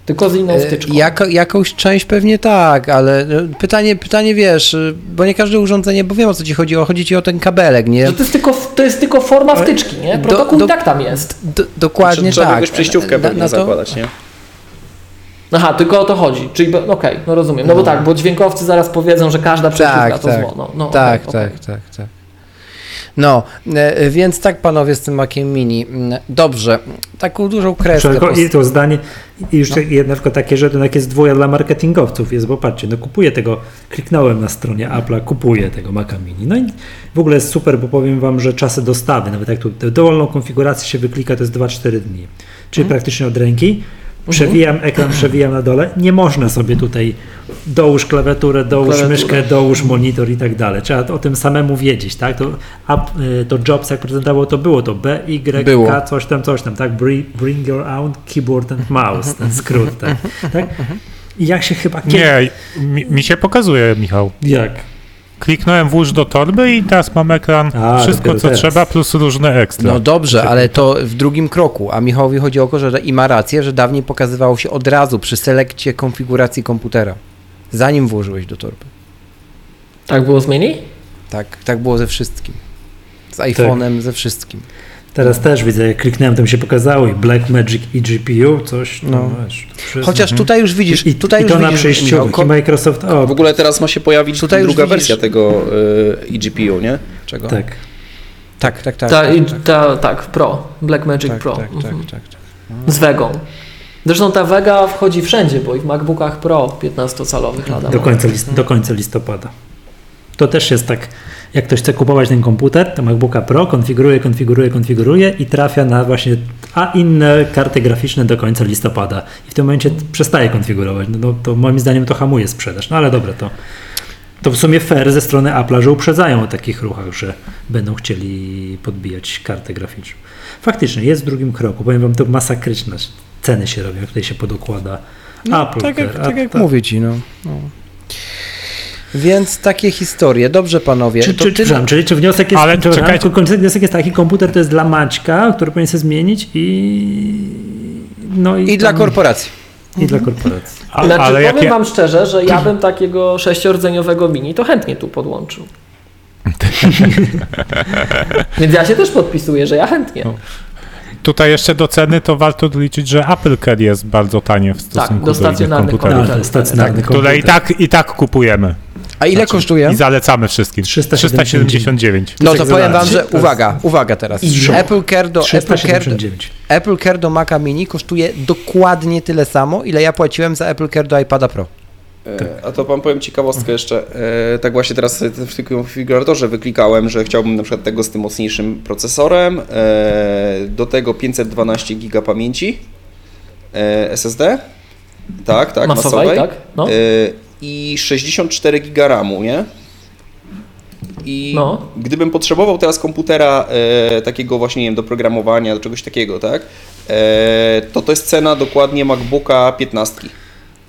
S5: tylko z inną
S4: E,
S5: wtyczką.
S4: Jako, jakąś część pewnie tak, ale e, pytanie, pytanie wiesz, e, bo nie każde urządzenie, bo wiem o co ci chodzi, o, chodzi ci o ten kabelek, nie?
S5: Że to jest tylko, to jest tylko forma wtyczki, nie?
S4: Do-
S5: Protokół
S4: do-
S5: i tak tam jest.
S4: D- dokładnie
S1: trzeba
S4: tak.
S1: jakąś przejściówkę
S4: Na- na to-
S1: zakładać, nie?
S5: Aha, tylko o to chodzi. Czyli, okej, no rozumiem. No bo tak, bo dźwiękowcy zaraz powiedzą, że każda przejściówka
S4: Tak,
S5: to
S4: tak.
S5: zło. No, no,
S4: tak,
S5: okej,
S4: tak,
S5: okej.
S4: tak, tak. No, e, więc tak panowie z tym Maciem Mini. Mm, Dobrze, taką dużą kreskę.
S2: Tylko, I to zdanie, i już
S4: No.
S2: jedno tylko takie, że jak jest dwoja dla marketingowców jest, bo patrzcie, no kupuję tego, kliknąłem na stronie Apple'a, kupuję tego Maca Mini. No i w ogóle jest super, bo powiem wam, że czasy dostawy, nawet jak tu dowolną konfigurację się wyklika, to jest 2-4 dni. Czyli
S4: Mhm.
S2: praktycznie od ręki. Przewijam ekran, przewijam na dole. Nie można sobie tutaj dołóż klawiaturę, dołóż
S5: Klawiaturę.
S2: myszkę, dołóż monitor i tak dalej. Trzeba o tym samemu wiedzieć, tak? To, a, y, to Jobs jak prezentował, to było to B, Y,
S4: Było.
S2: K, coś tam, coś tam, tak? Bring, bring your own keyboard and mouse, ten skrót, tak? tak? I jak się chyba kiedy...
S3: Nie, mi, mi się pokazuje, Michał.
S2: Jak?
S3: Kliknąłem włóż do torby i teraz mam ekran,
S2: A,
S3: wszystko co
S2: teraz.
S3: trzeba, plus różne ekstra.
S4: No dobrze, ale to w drugim kroku. A Michałowi chodzi o to, że i ma rację, że dawniej pokazywało się od razu przy selekcie konfiguracji komputera, zanim włożyłeś do torby.
S5: Tak było z Mini?
S4: Tak, tak było ze wszystkim. Z
S2: Tak.
S4: iPhone'em, ze wszystkim.
S2: Teraz też widzę, jak kliknąłem, to mi się pokazało i Black Magic i GPU, coś, no,
S4: No.
S2: wiesz, wszystko.
S4: Chociaż tutaj już widzisz,
S2: I,
S4: tutaj
S2: i
S4: już
S2: to na
S4: widzisz, Michał, ko-
S2: i Microsoft, o,
S1: W ogóle teraz ma się pojawić
S4: Tutaj
S1: druga
S4: widzisz-
S1: wersja tego y, eGPU, nie?
S4: Czego?
S2: tak.
S4: tak, tak, tak.
S5: Ta,
S4: tak, tak,
S5: ta, tak, Pro, Blackmagic
S4: tak,
S5: Pro.
S4: tak, tak,
S5: mhm.
S4: tak, tak.
S5: Z Vegą. Zresztą ta Vega wchodzi wszędzie, bo i w MacBookach Pro 15-calowych lada.
S2: Do końca, list, do końca listopada. To też jest tak, jak ktoś chce kupować ten komputer, to MacBooka Pro konfiguruje, konfiguruje, konfiguruje i trafia na właśnie, a inne karty graficzne do końca listopada. I w tym momencie przestaje konfigurować. No, no to moim zdaniem to hamuje sprzedaż. No ale dobra, to, to w sumie fair ze strony Apple'a, że uprzedzają o takich ruchach, że będą chcieli podbijać kartę graficzną. Faktycznie, jest w drugim kroku. Powiem wam, to masakryczne ceny się robią, jak tutaj się podokłada
S4: No,
S2: Apple.
S4: tak jak, tak jak mówię ci, no. no. Więc takie historie. Dobrze, panowie.
S2: Czy,
S4: to
S2: czy, przepraszam, czyli, czy wniosek jest,
S3: Ale czekajcie.
S2: wniosek jest taki, komputer to jest dla Maćka, który powinien sobie zmienić i no i,
S4: I dla korporacji.
S2: I dla korporacji.
S3: A,
S5: Znaczy,
S3: ale
S5: powiem. Wam szczerze, że ja bym takiego sześciordzeniowego Mini to chętnie tu podłączył. Więc ja się też podpisuję, że ja chętnie.
S3: No. Tutaj jeszcze do ceny to warto doliczyć, że Apple Care jest bardzo tanie w stosunku
S5: do
S3: do innych
S5: stacjonarnych
S3: komputerów,
S2: No, to jest stacjonarny
S3: które
S2: komputer.
S3: i tak, i tak kupujemy.
S4: A ile
S3: Znaczy,
S4: kosztuje?
S3: I zalecamy wszystkim.
S2: 379.
S3: 379.
S4: No to powiem wam, że uwaga, uwaga teraz. Apple Care do, Apple Care,
S2: 379.
S4: Apple Care do Maca Mini kosztuje dokładnie tyle samo, ile ja płaciłem za Apple Care do iPada Pro.
S1: E, A to wam powiem ciekawostkę jeszcze. E, Tak właśnie teraz w tym konfiguratorze wyklikałem, że chciałbym na przykład tego z tym mocniejszym procesorem, e, do tego 512 giga pamięci SSD, tak, tak,
S5: Masowej,
S1: masowej,
S5: tak? No.
S1: E, i 64 giga RAMu, nie? I
S5: No.
S1: gdybym potrzebował teraz komputera e, takiego właśnie, nie wiem, do programowania, do czegoś takiego, tak? E, to to jest cena dokładnie MacBooka 15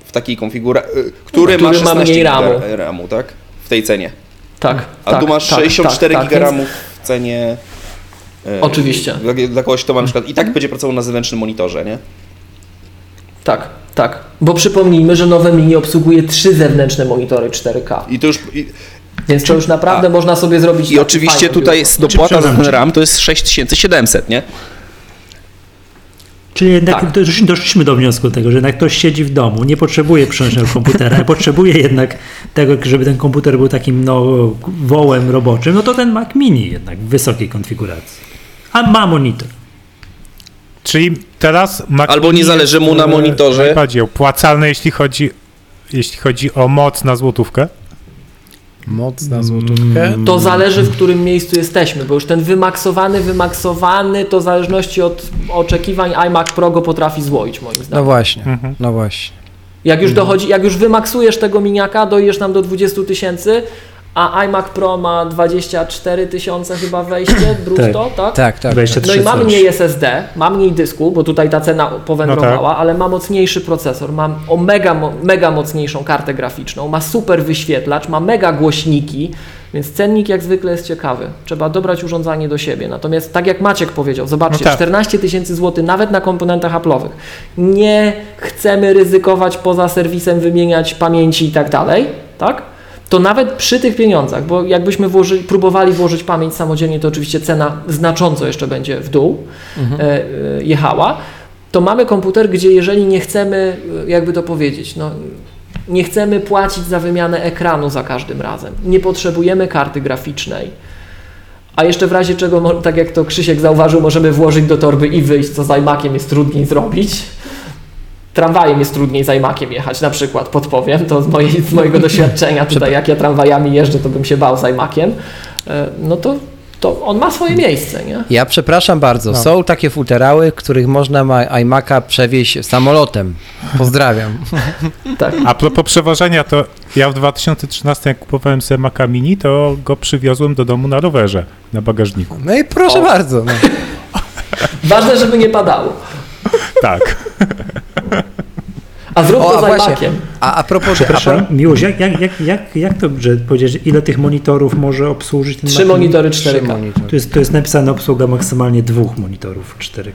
S1: w takiej konfiguracji, który,
S5: Który
S1: ma
S5: ma
S1: 16
S5: mniej
S1: giga
S5: RAMu.
S1: RAMu, tak? W tej cenie.
S5: Tak.
S1: A
S5: tak,
S1: tu masz
S5: tak,
S1: 64
S5: tak, tak,
S1: giga
S5: więc-
S1: RAMu w cenie. e,
S5: Oczywiście.
S1: Dla, dla kogoś, kto ma na przykład i tak będzie pracował na zewnętrznym monitorze, nie?
S5: Tak, tak. Bo przypomnijmy, że nowe mini obsługuje trzy zewnętrzne monitory 4K.
S1: I to już. I,
S5: Więc to już naprawdę można sobie zrobić.
S1: i oczywiście tutaj dopłata za ten RAM to jest 6700, nie?
S2: Czyli jednak
S5: Tak.
S2: dosz- doszliśmy do wniosku tego, że jednak ktoś siedzi w domu, nie potrzebuje przenośnego komputera, potrzebuje jednak tego, żeby ten komputer był takim no, wołem roboczym, no to ten Mac Mini jednak w wysokiej konfiguracji. A ma monitor.
S3: Czyli teraz Mac
S1: Albo nie zależy mu na monitorze.
S3: Najbardziej opłacalny, jeśli chodzi, jeśli chodzi o moc na złotówkę.
S4: Moc na złotówkę.
S1: Mm.
S5: To zależy, w którym miejscu jesteśmy, bo już ten wymaksowany, wymaksowany, to w zależności od oczekiwań iMac Pro go potrafi złoić, moim
S4: No
S5: zdaniem.
S4: właśnie,
S3: Mhm.
S4: no właśnie.
S5: Jak już dochodzi, jak już wymaksujesz tego miniaka, dojdziesz nam do 20 tysięcy, a iMac Pro ma 24 tysiące chyba wejście brutto, tak?
S4: Tak, tak.
S2: 23
S5: No i ma mniej SSD, ma mniej dysku, bo tutaj ta cena powędrowała, ale ma mocniejszy procesor, ma o mega, mega mocniejszą kartę graficzną, ma super wyświetlacz, ma mega głośniki, więc cennik jak zwykle jest ciekawy. Trzeba dobrać urządzenie do siebie. Natomiast tak jak Maciek powiedział, zobaczcie,
S3: No tak.
S5: 14 tysięcy złotych nawet na komponentach Apple'owych. Nie chcemy ryzykować poza serwisem, wymieniać pamięci i tak dalej, tak? To nawet przy tych pieniądzach, bo jakbyśmy włoży, próbowali włożyć pamięć samodzielnie, to oczywiście cena znacząco jeszcze będzie w dół e, e, jechała, to mamy komputer, gdzie jeżeli nie chcemy, e, jakby to powiedzieć, no, nie chcemy płacić za wymianę ekranu za każdym razem, nie potrzebujemy karty graficznej, a jeszcze w razie czego, tak jak to Krzysiek zauważył, możemy włożyć do torby i wyjść, co z iMaciem jest trudniej zrobić. Tramwajem jest trudniej z iMaciem jechać, na przykład, podpowiem, to z, mojej, z mojego doświadczenia tutaj, jak ja tramwajami jeżdżę, to bym się bał z iMaciem, E, no to, to on ma swoje miejsce, nie?
S4: Ja przepraszam bardzo,
S3: No.
S4: są takie futerały, których można ma iMac'a przewieźć samolotem. Pozdrawiam.
S5: Tak.
S3: A propos przewożenia, to ja w 2013 jak kupowałem sobie Maca Mini, to go przywiozłem do domu na rowerze, na bagażniku.
S4: No i proszę
S5: O.
S4: bardzo. No.
S5: Ważne, żeby nie padało.
S3: Tak.
S5: A zrób
S4: O,
S5: to
S4: a właśnie. A, a propos
S2: Przepraszam, Miłość, jak, jak, jak, jak, jak to, że ile tych monitorów może obsłużyć ten
S5: Trzy monitory
S4: Trzy
S5: 4K.
S4: monitory.
S2: To jest, jest napisane obsługa maksymalnie dwóch monitorów 4K.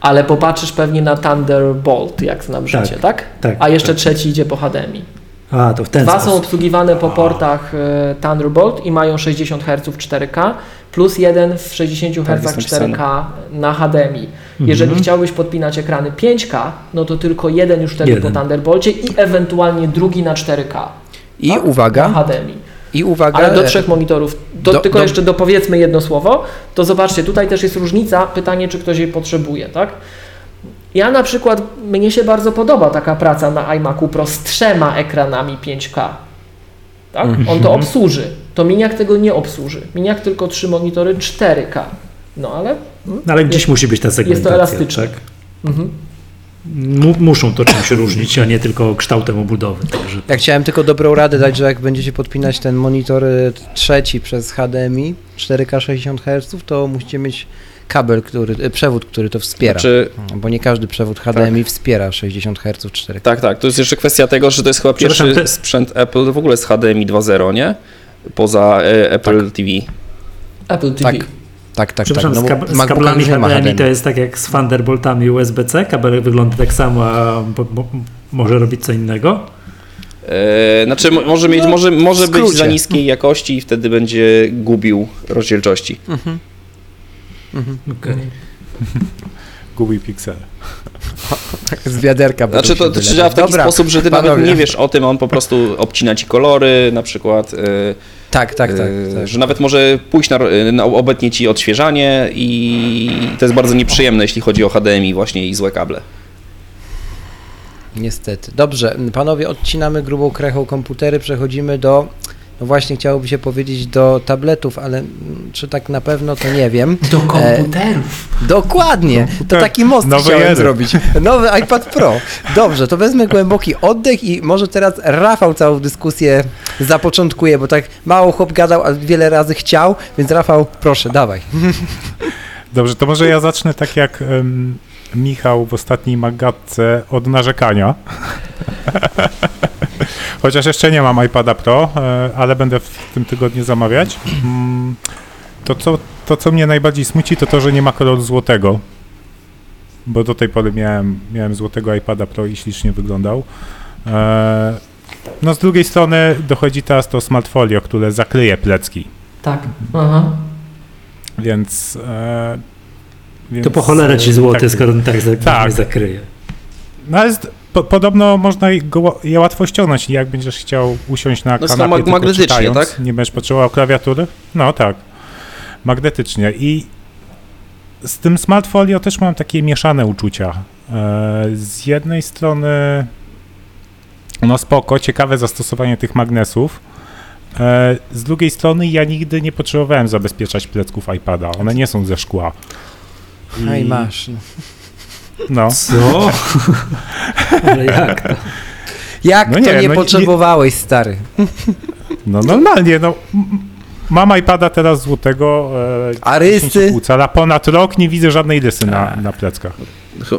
S5: Ale popatrzysz pewnie na Thunderbolt, jak znam
S2: Tak,
S5: życie, tak?
S2: tak,
S5: A jeszcze
S2: tak.
S5: trzeci idzie po HDMI.
S2: A, to w ten
S5: Dwa są
S2: sposób.
S5: obsługiwane po portach e, Thunderbolt i mają 60 Hz 4K, plus jeden w 60
S1: Tak,
S5: Hz
S1: jest napisane.
S5: 4K na HDMI. Jeżeli
S2: Mhm.
S5: chciałbyś podpinać ekrany 5K, no to tylko jeden już wtedy
S2: Jeden.
S5: po Thunderbolcie i ewentualnie drugi na 4K.
S4: I
S5: tak?
S4: uwaga,
S5: Na HDMI.
S4: i uwaga.
S5: Ale do
S4: e,
S5: trzech monitorów. Do,
S4: do-
S5: tylko
S4: do-
S5: jeszcze dopowiedzmy jedno słowo. To zobaczcie, tutaj też jest różnica. Pytanie, czy ktoś jej potrzebuje, tak? Ja na przykład, mnie się bardzo podoba taka praca na iMacu Pro z trzema ekranami 5K. Tak? On to obsłuży. To Miniak tego nie obsłuży. Miniak tylko trzy monitory 4K. No ale
S2: No, ale gdzieś musi być ta segmentacja.
S5: elastyczne.
S2: Tak?
S5: mhm.
S2: Mu, muszą to czymś różnić, a nie tylko kształtem obudowy. Także
S4: Ja chciałem tylko dobrą radę dać, że jak będziecie podpinać ten monitor y, trzeci przez HDMI 4K 60 Hz, to musicie mieć kabel, który, y, przewód, który to wspiera.
S1: Znaczy,
S4: Bo nie każdy przewód HDMI wspiera 60 Hz 4K.
S1: tak, tak. To jest jeszcze kwestia tego, że to jest chyba pierwszy
S2: te-
S1: sprzęt Apple w ogóle z HDMI 2.0, nie? Poza e, Apple TV.
S5: Apple TV.
S4: Tak. Tak, tak,
S2: Przepraszam,
S4: tak.
S2: z, kab- z kablami HDMI to jest tak jak z Thunderboltami USB-C, kabel wygląda tak samo, a może robić co innego.
S1: E, znaczy, mo- może, mieć,
S4: No,
S1: może, może być za niskiej jakości i wtedy będzie gubił rozdzielczości.
S2: Okej.
S3: Gubi Pixel.
S4: Z wiaderka.
S1: Znaczy to, to w taki
S4: wylewać.
S1: sposób, że ty
S4: panowie.
S1: nawet nie wiesz o tym, on po prostu obcina ci kolory na przykład, y,
S4: Tak, tak, tak.
S1: y,
S4: tak.
S1: że nawet może pójść na, na obetnie ci odświeżanie i to jest bardzo nieprzyjemne, jeśli chodzi o HDMI właśnie i złe kable.
S4: Niestety. Dobrze, panowie, odcinamy grubą krechą komputery, przechodzimy do, no właśnie chciałoby się powiedzieć do tabletów, ale czy tak na pewno, to nie wiem.
S5: Do komputerów.
S4: Dokładnie, to
S3: Komputer.
S4: taki most
S3: Nowy
S4: chciałem
S3: jeden.
S4: zrobić. Nowy iPad Pro. Dobrze, to wezmę głęboki oddech i może teraz Rafał całą dyskusję zapoczątkuje, bo tak mało chłop gadał, a wiele razy chciał, więc Rafał, proszę, dawaj.
S3: Dobrze, to może ja zacznę tak jak em, Michał w ostatniej magatce od narzekania. Chociaż jeszcze nie mam iPada Pro, e, ale będę w tym tygodniu zamawiać. Mm, To co, to, co mnie najbardziej smuci, to to, że nie ma koloru złotego. Bo do tej pory miałem, miałem złotego iPada Pro i ślicznie wyglądał. E, No z drugiej strony dochodzi teraz to smartfolio, które zakryje plecki.
S5: Tak. Aha.
S3: Więc, e, więc
S2: To po cholerę ci złoty,
S3: tak,
S2: skoro on tak,
S3: Tak.
S2: nie zakryje.
S3: No ale z- po, podobno można go, je łatwo ściągnąć, jak będziesz chciał usiąść na
S1: No,
S3: kanapie
S1: mag-
S3: tylko
S1: magnetycznie,
S3: czytając,
S1: tak?
S3: nie będziesz potrzebował klawiatury. No tak, magnetycznie. I z tym smartfolio też mam takie mieszane uczucia. E, z jednej strony no spoko, ciekawe zastosowanie tych magnesów. E, z drugiej strony ja nigdy nie potrzebowałem zabezpieczać plecków iPada. One nie są ze szkła.
S4: I masz. No.
S2: Co? Ale jak to?
S4: Jak
S3: No
S4: to
S3: nie,
S4: nie,
S3: no nie-
S4: potrzebowałeś, stary?
S3: No normalnie, no. Mam iPada teraz złotego, e,
S4: A rysy?
S3: 10,5 cala, ponad rok nie widzę żadnej rysy na, na pleckach.
S5: To,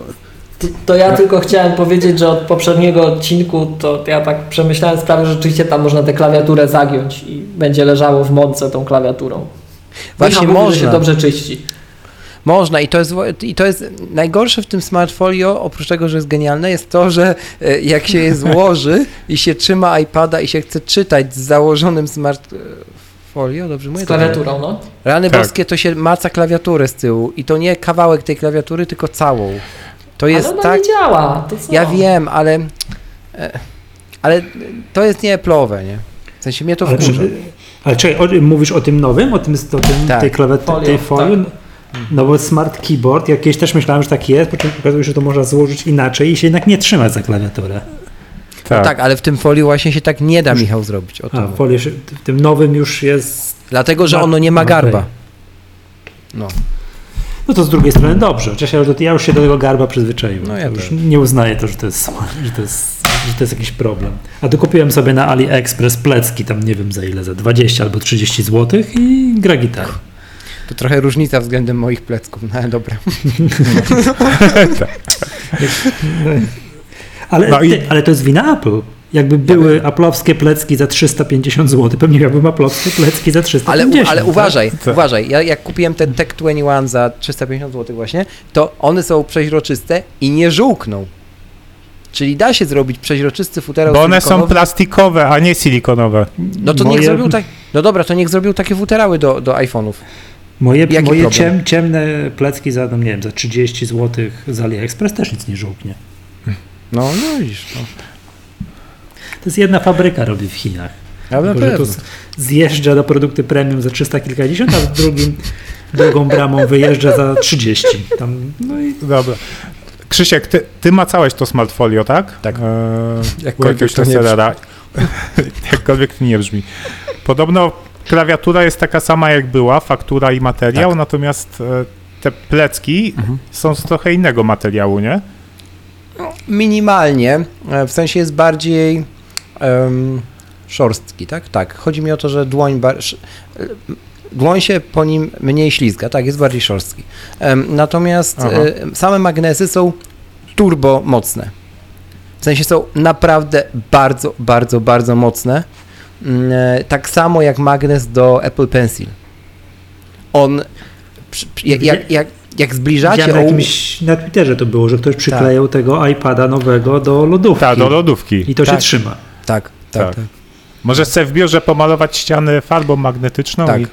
S5: to ja tylko chciałem powiedzieć, że od poprzedniego odcinku to ja tak przemyślałem sprawę, że rzeczywiście tam można tę klawiaturę zagiąć i będzie leżało w mące tą klawiaturą.
S4: Właśnie
S5: Michał mówi, że się
S4: można.
S5: dobrze czyści.
S4: Można i to jest, i to jest najgorsze w tym smartfolio, oprócz tego, że jest genialne, jest to, że e, jak się je złoży i się trzyma iPada i się chce czytać z założonym smartfolio, dobrze mówię?
S5: Z klawiaturą, no.
S4: Rany
S3: Tak.
S4: boskie to się maca klawiaturę z tyłu i to nie kawałek tej klawiatury, tylko całą. To jest
S5: Ale ona
S4: tak...
S5: nie działa. To co?
S4: Ja wiem, ale... e, Ale to jest nie Apple'owe, nie? W sensie mnie to wkurza.
S2: ale czekaj, o, mówisz o tym nowym, o tym, o tym
S4: Tak.
S2: tej klawiatury,
S5: Folio,
S2: tej folii? No bo smart keyboard, jakieś też myślałem, że tak jest, po czym okazuje się, że to można złożyć inaczej i się jednak nie trzyma za klawiaturę.
S3: Tak.
S4: Tak, ale w tym foliu właśnie się tak nie da, Michał, zrobić. O
S2: A, się- w tym nowym już jest...
S4: Dlatego, że ono nie ma garba. No.
S2: No to z drugiej strony dobrze, chociaż ja już, ja już się do tego garba przyzwyczaiłem.
S4: No ja
S2: już
S4: też.
S2: nie uznaję to, że to, jest, że, to jest, że to jest jakiś problem. A tu kupiłem sobie na AliExpress plecki, tam nie wiem za ile, za 20 albo 30 zł i gra gitarę.
S4: To trochę różnica względem moich plecków, no ale dobra.
S2: Ale,
S3: No i-
S2: ty, ale to jest wina Apple. Jakby były aplowskie plecki za 350 zł, pewnie miałbym aplowskie plecki za
S4: Ale,
S2: 350
S4: u, ale
S2: tak?
S4: uważaj,
S3: Tak.
S4: uważaj, ja jak kupiłem ten Tech 21 za 350 zł właśnie, to one są przeźroczyste i nie żółkną. Czyli da się zrobić przeźroczysty futerał
S3: Bo one są plastikowe, a nie silikonowe.
S4: No to niech
S2: Moje-
S4: zrobił tak. No dobra, to niech zrobił takie futerały do, do iPhone'ów.
S2: Moje,
S4: Jaki
S2: moje ciem, ciemne plecki za, no nie wiem, za 30 zł z AliExpress też nic nie żółknie.
S4: No, no widzisz. No.
S2: To jest jedna fabryka robi w Chinach.
S4: Na
S2: Tylko, że z- zjeżdża do produkty premium za 300 kilkadziesiąt, a w drugim drugą bramą wyjeżdża za 30. Tam, no i
S3: Dobra. Krzysiek, ty, ty macałeś to smartfolio, tak?
S4: Tak.
S3: Eee,
S4: Jakkolwiek
S3: jakiegoś
S4: to nie
S3: sellera. Jakkolwiek nie brzmi. Podobno klawiatura jest taka sama jak była, faktura i materiał,
S4: Tak.
S3: natomiast e, te plecki
S4: Mhm.
S3: są z trochę innego materiału, nie?
S4: Minimalnie, e, w sensie jest bardziej em, szorstki, tak? Tak. Chodzi mi o to, że dłoń, bar- e, dłoń się po nim mniej ślizga, tak? Jest bardziej szorstki. Em, natomiast e, same magnesy są turbo mocne. W sensie są naprawdę bardzo, bardzo, bardzo mocne. Mm, e, Tak samo jak magnes do Apple Pencil. On, jak, jak, jak, jak zbliżacie
S2: widziałem na, jakimś, na Twitterze to było, że ktoś przyklejał tego iPada nowego do lodówki.
S3: Tak, do lodówki.
S2: I to się
S4: Tak.
S2: trzyma.
S4: Tak, tak,
S3: Tak.
S4: tak.
S3: Możesz sobie w biurze pomalować ściany farbą magnetyczną
S4: Tak.
S3: i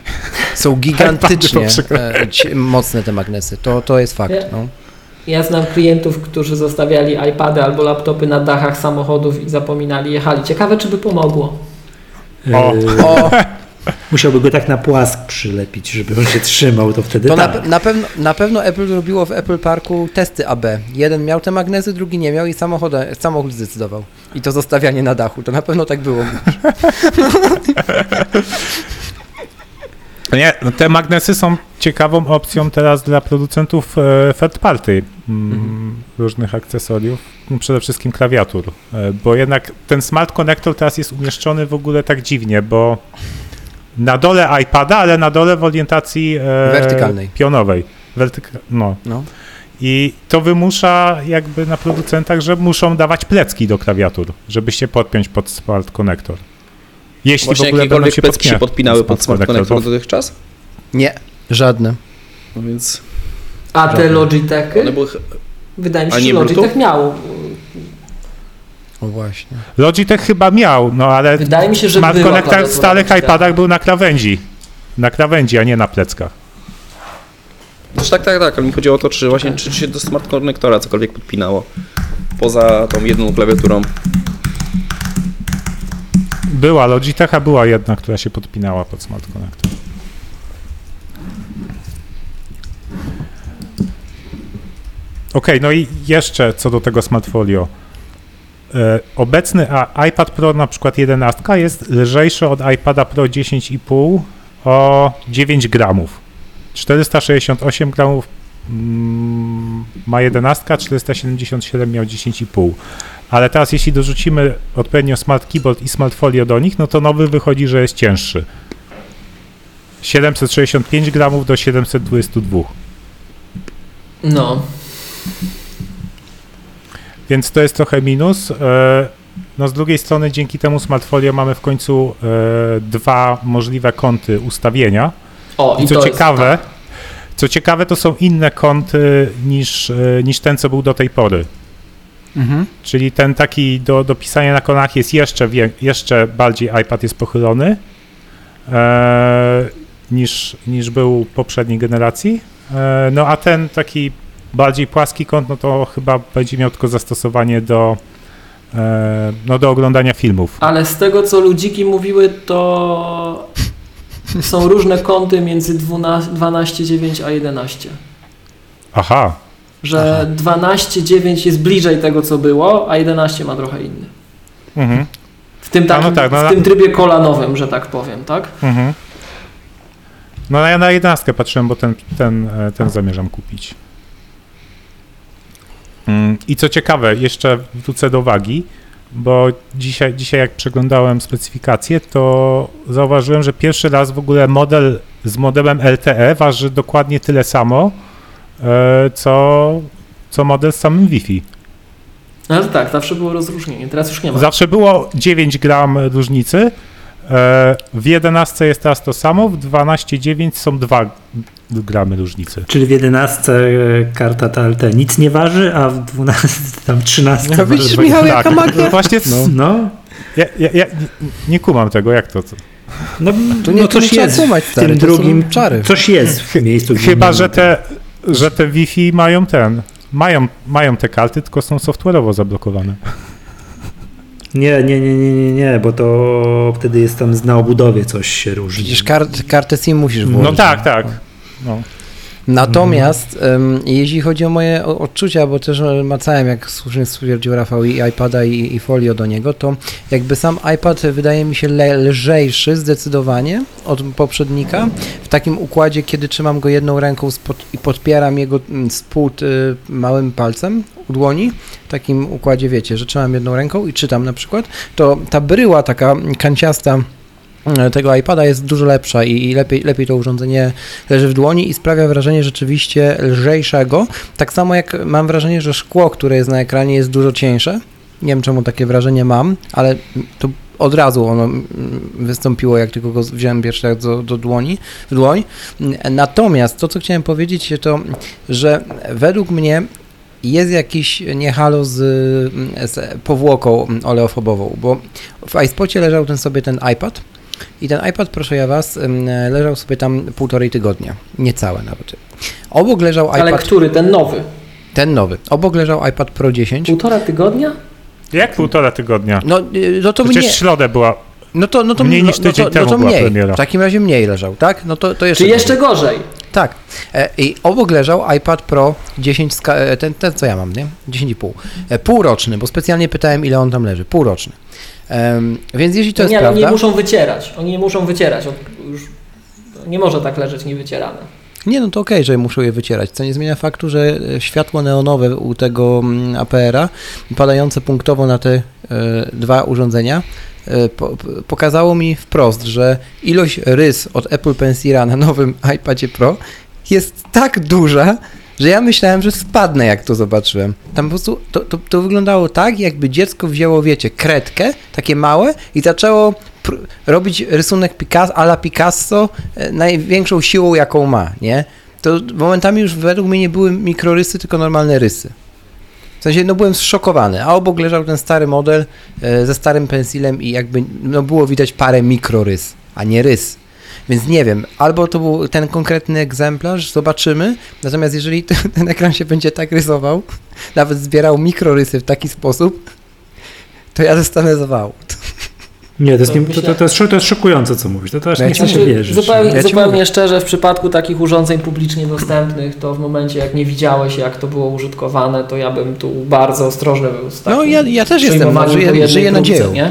S4: Są gigantycznie e, mocne te magnesy. To, to jest fakt.
S5: Ja-
S4: No.
S5: Ja znam klientów, którzy zostawiali iPady albo laptopy na dachach samochodów i zapominali, jechali. Ciekawe, czy by pomogło.
S3: O.
S2: Yy,
S4: O,
S2: musiałby go tak na płask przylepić, żeby on się trzymał, to wtedy
S4: to na,
S2: tak.
S4: na, pewno, na pewno Apple robiło w Apple Parku testy AB. Jeden miał te magnesy, drugi nie miał i samochód, samochód zdecydował. I to zostawianie na dachu. To na pewno tak było.
S3: Nie, no te magnesy są ciekawą opcją teraz dla producentów e, third party mm, różnych akcesoriów, no przede wszystkim klawiatur, e, bo jednak ten smart connector teraz jest umieszczony w ogóle tak dziwnie, bo na dole iPada, ale na dole w orientacji e,
S4: Wertykalnej.
S3: pionowej. Wertyka- no.
S4: No.
S3: I to wymusza jakby na producentach, że muszą dawać plecki do klawiatur, żeby się podpiąć pod smart connector. Jeśli
S1: Właśnie
S3: w ogóle będą się
S1: pecki się podpinały pod smart connector
S3: bo-
S1: dotychczas?
S4: Nie, żadne.
S1: No więc
S5: A te Logitechy?
S1: one były...
S5: Wydaje mi
S1: A
S5: się, że Logitech
S1: Bluetooth?
S5: miał.
S4: O właśnie.
S3: Logitech chyba miał, no ale
S5: Wydaje mi się, że była
S3: Connector w
S5: klawiatura
S3: starych iPadach był na krawędzi. Na krawędzi, a nie na pleckach.
S1: Też tak, tak, tak, ale mi chodziło o to, czy właśnie czy się do smart connectora cokolwiek podpinało. Poza tą jedną klawiaturą.
S3: Była, Logitecha była jedna, która się podpinała pod Smart Connector. Okej, no i jeszcze co do tego Smartfolio. E, obecny iPad Pro na przykład 11 jest lżejszy od iPada Pro 10,5 o 9 gramów. 468 gramów mm, ma 11, 477 miał 10,5. Ale teraz jeśli dorzucimy odpowiednio Smart Keyboard i Smart Folio do nich, no to nowy wychodzi, że jest cięższy. 765 gramów do 722.
S5: No.
S3: Więc to jest trochę minus. E, No z drugiej strony dzięki temu Smartfolio mamy w końcu e, dwa możliwe kąty ustawienia.
S5: O,
S3: I
S5: i
S3: co ciekawe,
S5: Jest,
S3: co ciekawe to są inne kąty niż, e, niż ten, co był do tej pory.
S4: Mhm.
S3: Czyli ten taki do, do pisania na kolanach jest jeszcze, wie, jeszcze bardziej iPad jest pochylony e, niż, niż był poprzedniej generacji. E, no a ten taki bardziej płaski kąt, no to chyba będzie miał tylko zastosowanie do, e, no do oglądania filmów.
S5: Ale z tego, co ludziki mówiły, to są różne kąty między 12 12,9 a 11.
S3: Aha,
S5: Że 12,9 jest bliżej tego, co było, a 11 ma trochę inny.
S3: mhm,
S5: W tym,
S3: A,
S5: takim,
S3: no tak, no
S5: w tym trybie kolanowym, że tak powiem, tak?
S3: mhm. No ja na 11 patrzyłem, bo ten, ten, e, ten zamierzam kupić. Mm, I co ciekawe, jeszcze wrócę do wagi, bo dzisiaj, dzisiaj jak przeglądałem specyfikację, to zauważyłem, że pierwszy raz w ogóle model z modelem LTE waży dokładnie tyle samo, e, co, co model z samym Wi-Fi.
S5: No ale tak, zawsze było rozróżnienie, teraz już nie ma.
S3: Zawsze było 9 gram różnicy. E, W 11 jest teraz to samo, w 12,9 są 2 gramy różnicy.
S2: Czyli w 11 e, karta ta LT nic nie waży, a w 12, tam 13
S4: No
S2: waży
S4: widzisz,
S2: dwa-
S4: Michał, jaka
S3: Tak,
S4: magia.
S3: właśnie
S2: No, no,
S3: ja, ja, ja nie, kumam tego, jak to. co?
S2: no,
S4: Tu nie,
S2: no coś jest
S4: tłumać,
S2: w tym
S4: to
S2: drugim,
S4: czary.
S2: coś jest w miejscu.
S3: Chyba, że te, że te Wi-Fi mają ten, mają, mają te karty, tylko są software'owo zablokowane.
S2: Nie, nie, nie, nie, nie, nie, bo to wtedy jest tam na obudowie coś się różni.
S4: Przecież kart, kartę SIM musisz włożyć.
S3: No tak, tak. No.
S4: Natomiast jeśli chodzi o moje odczucia, bo też macałem, jak słusznie stwierdził Rafał, i iPada i, i folio do niego, to jakby sam iPad wydaje mi się le, lżejszy zdecydowanie od poprzednika. W takim układzie, kiedy trzymam go jedną ręką i podpieram jego mm, spód y, małym palcem u dłoni, w takim układzie wiecie, że trzymam jedną ręką i czytam na przykład, to ta bryła taka kanciasta tego iPada jest dużo lepsza i, lepiej, lepiej to urządzenie leży w dłoni i sprawia wrażenie rzeczywiście lżejszego. Tak samo jak mam wrażenie, że szkło, które jest na ekranie jest dużo cieńsze. Nie wiem czemu takie wrażenie mam, ale to od razu ono wystąpiło, jak tylko go wziąłem pierwszy raz do, do dłoni, w dłoń. Natomiast to, co chciałem powiedzieć, to, że według mnie jest jakiś niehalo z, z powłoką oleofobową, bo w iSpocie leżał ten sobie ten iPad, i ten iPad, proszę ja was, leżał sobie tam półtorej tygodnia. Niecałe nawet. Obok leżał
S5: Ale
S4: iPad.
S5: który? Ten nowy.
S4: Ten nowy. Obok leżał iPad Pro 10.
S5: Półtora tygodnia?
S3: Jak półtora tygodnia?
S4: No, y, no to
S3: Przecież
S4: mnie,
S3: środę była.
S4: no to, no to
S3: mniej
S4: no,
S3: niż
S4: no
S3: tydzień
S4: to,
S3: temu
S4: no to mniej.
S3: premiera.
S4: W takim razie mniej leżał, tak? No to, to jeszcze.
S5: Czy jeszcze gorzej?
S4: Tak. E, I obok leżał iPad Pro 10, ska- e, ten, ten co ja mam, nie? 10,5. E, Półroczny, bo specjalnie pytałem, ile on tam leży. Półroczny. Em, więc jeśli to jest
S5: nie,
S4: prawda.
S5: nie muszą wycierać. Oni nie muszą wycierać. Już nie może tak leżeć niewycierane.
S4: Nie, no to okej, że muszą je wycierać, co nie zmienia faktu, że e, światło neonowe u tego mm, APR-a, padające punktowo na te e, dwa urządzenia, e, po, po- pokazało mi wprost, że ilość rys od Apple Pencila na nowym iPadzie Pro jest tak duża, że ja myślałem, że spadnę, jak to zobaczyłem. Tam po prostu to, to, to wyglądało tak, jakby dziecko wzięło, wiecie, kredkę, takie małe i zaczęło robić rysunek Picasso, ala Picasso e, największą siłą, jaką ma, nie? To momentami już według mnie nie były mikrorysy, tylko normalne rysy. W sensie, no byłem zszokowany, a obok leżał ten stary model e, ze starym pensilem i jakby, no było widać parę mikrorys, a nie rys. Więc nie wiem, albo to był ten konkretny egzemplarz, zobaczymy. Natomiast jeżeli ten, ekran się będzie tak rysował, nawet zbierał mikrorysy w taki sposób, to ja zostanę zawału.
S2: Nie, to jest,
S5: To
S2: nie, to,
S5: myślę-
S2: to, to, jest, to jest szokujące, co mówisz. To, to aż
S4: Ja
S2: nie chce się wierzyć.
S5: zupełnie
S4: Ja
S5: zupełnie szczerze, w przypadku takich urządzeń publicznie dostępnych, to w momencie jak nie widziałeś, jak to było użytkowane, to ja bym tu bardzo ostrożny był z takim
S4: No ja, ja też jestem, żyję, żyję nadzieją.
S5: Nie?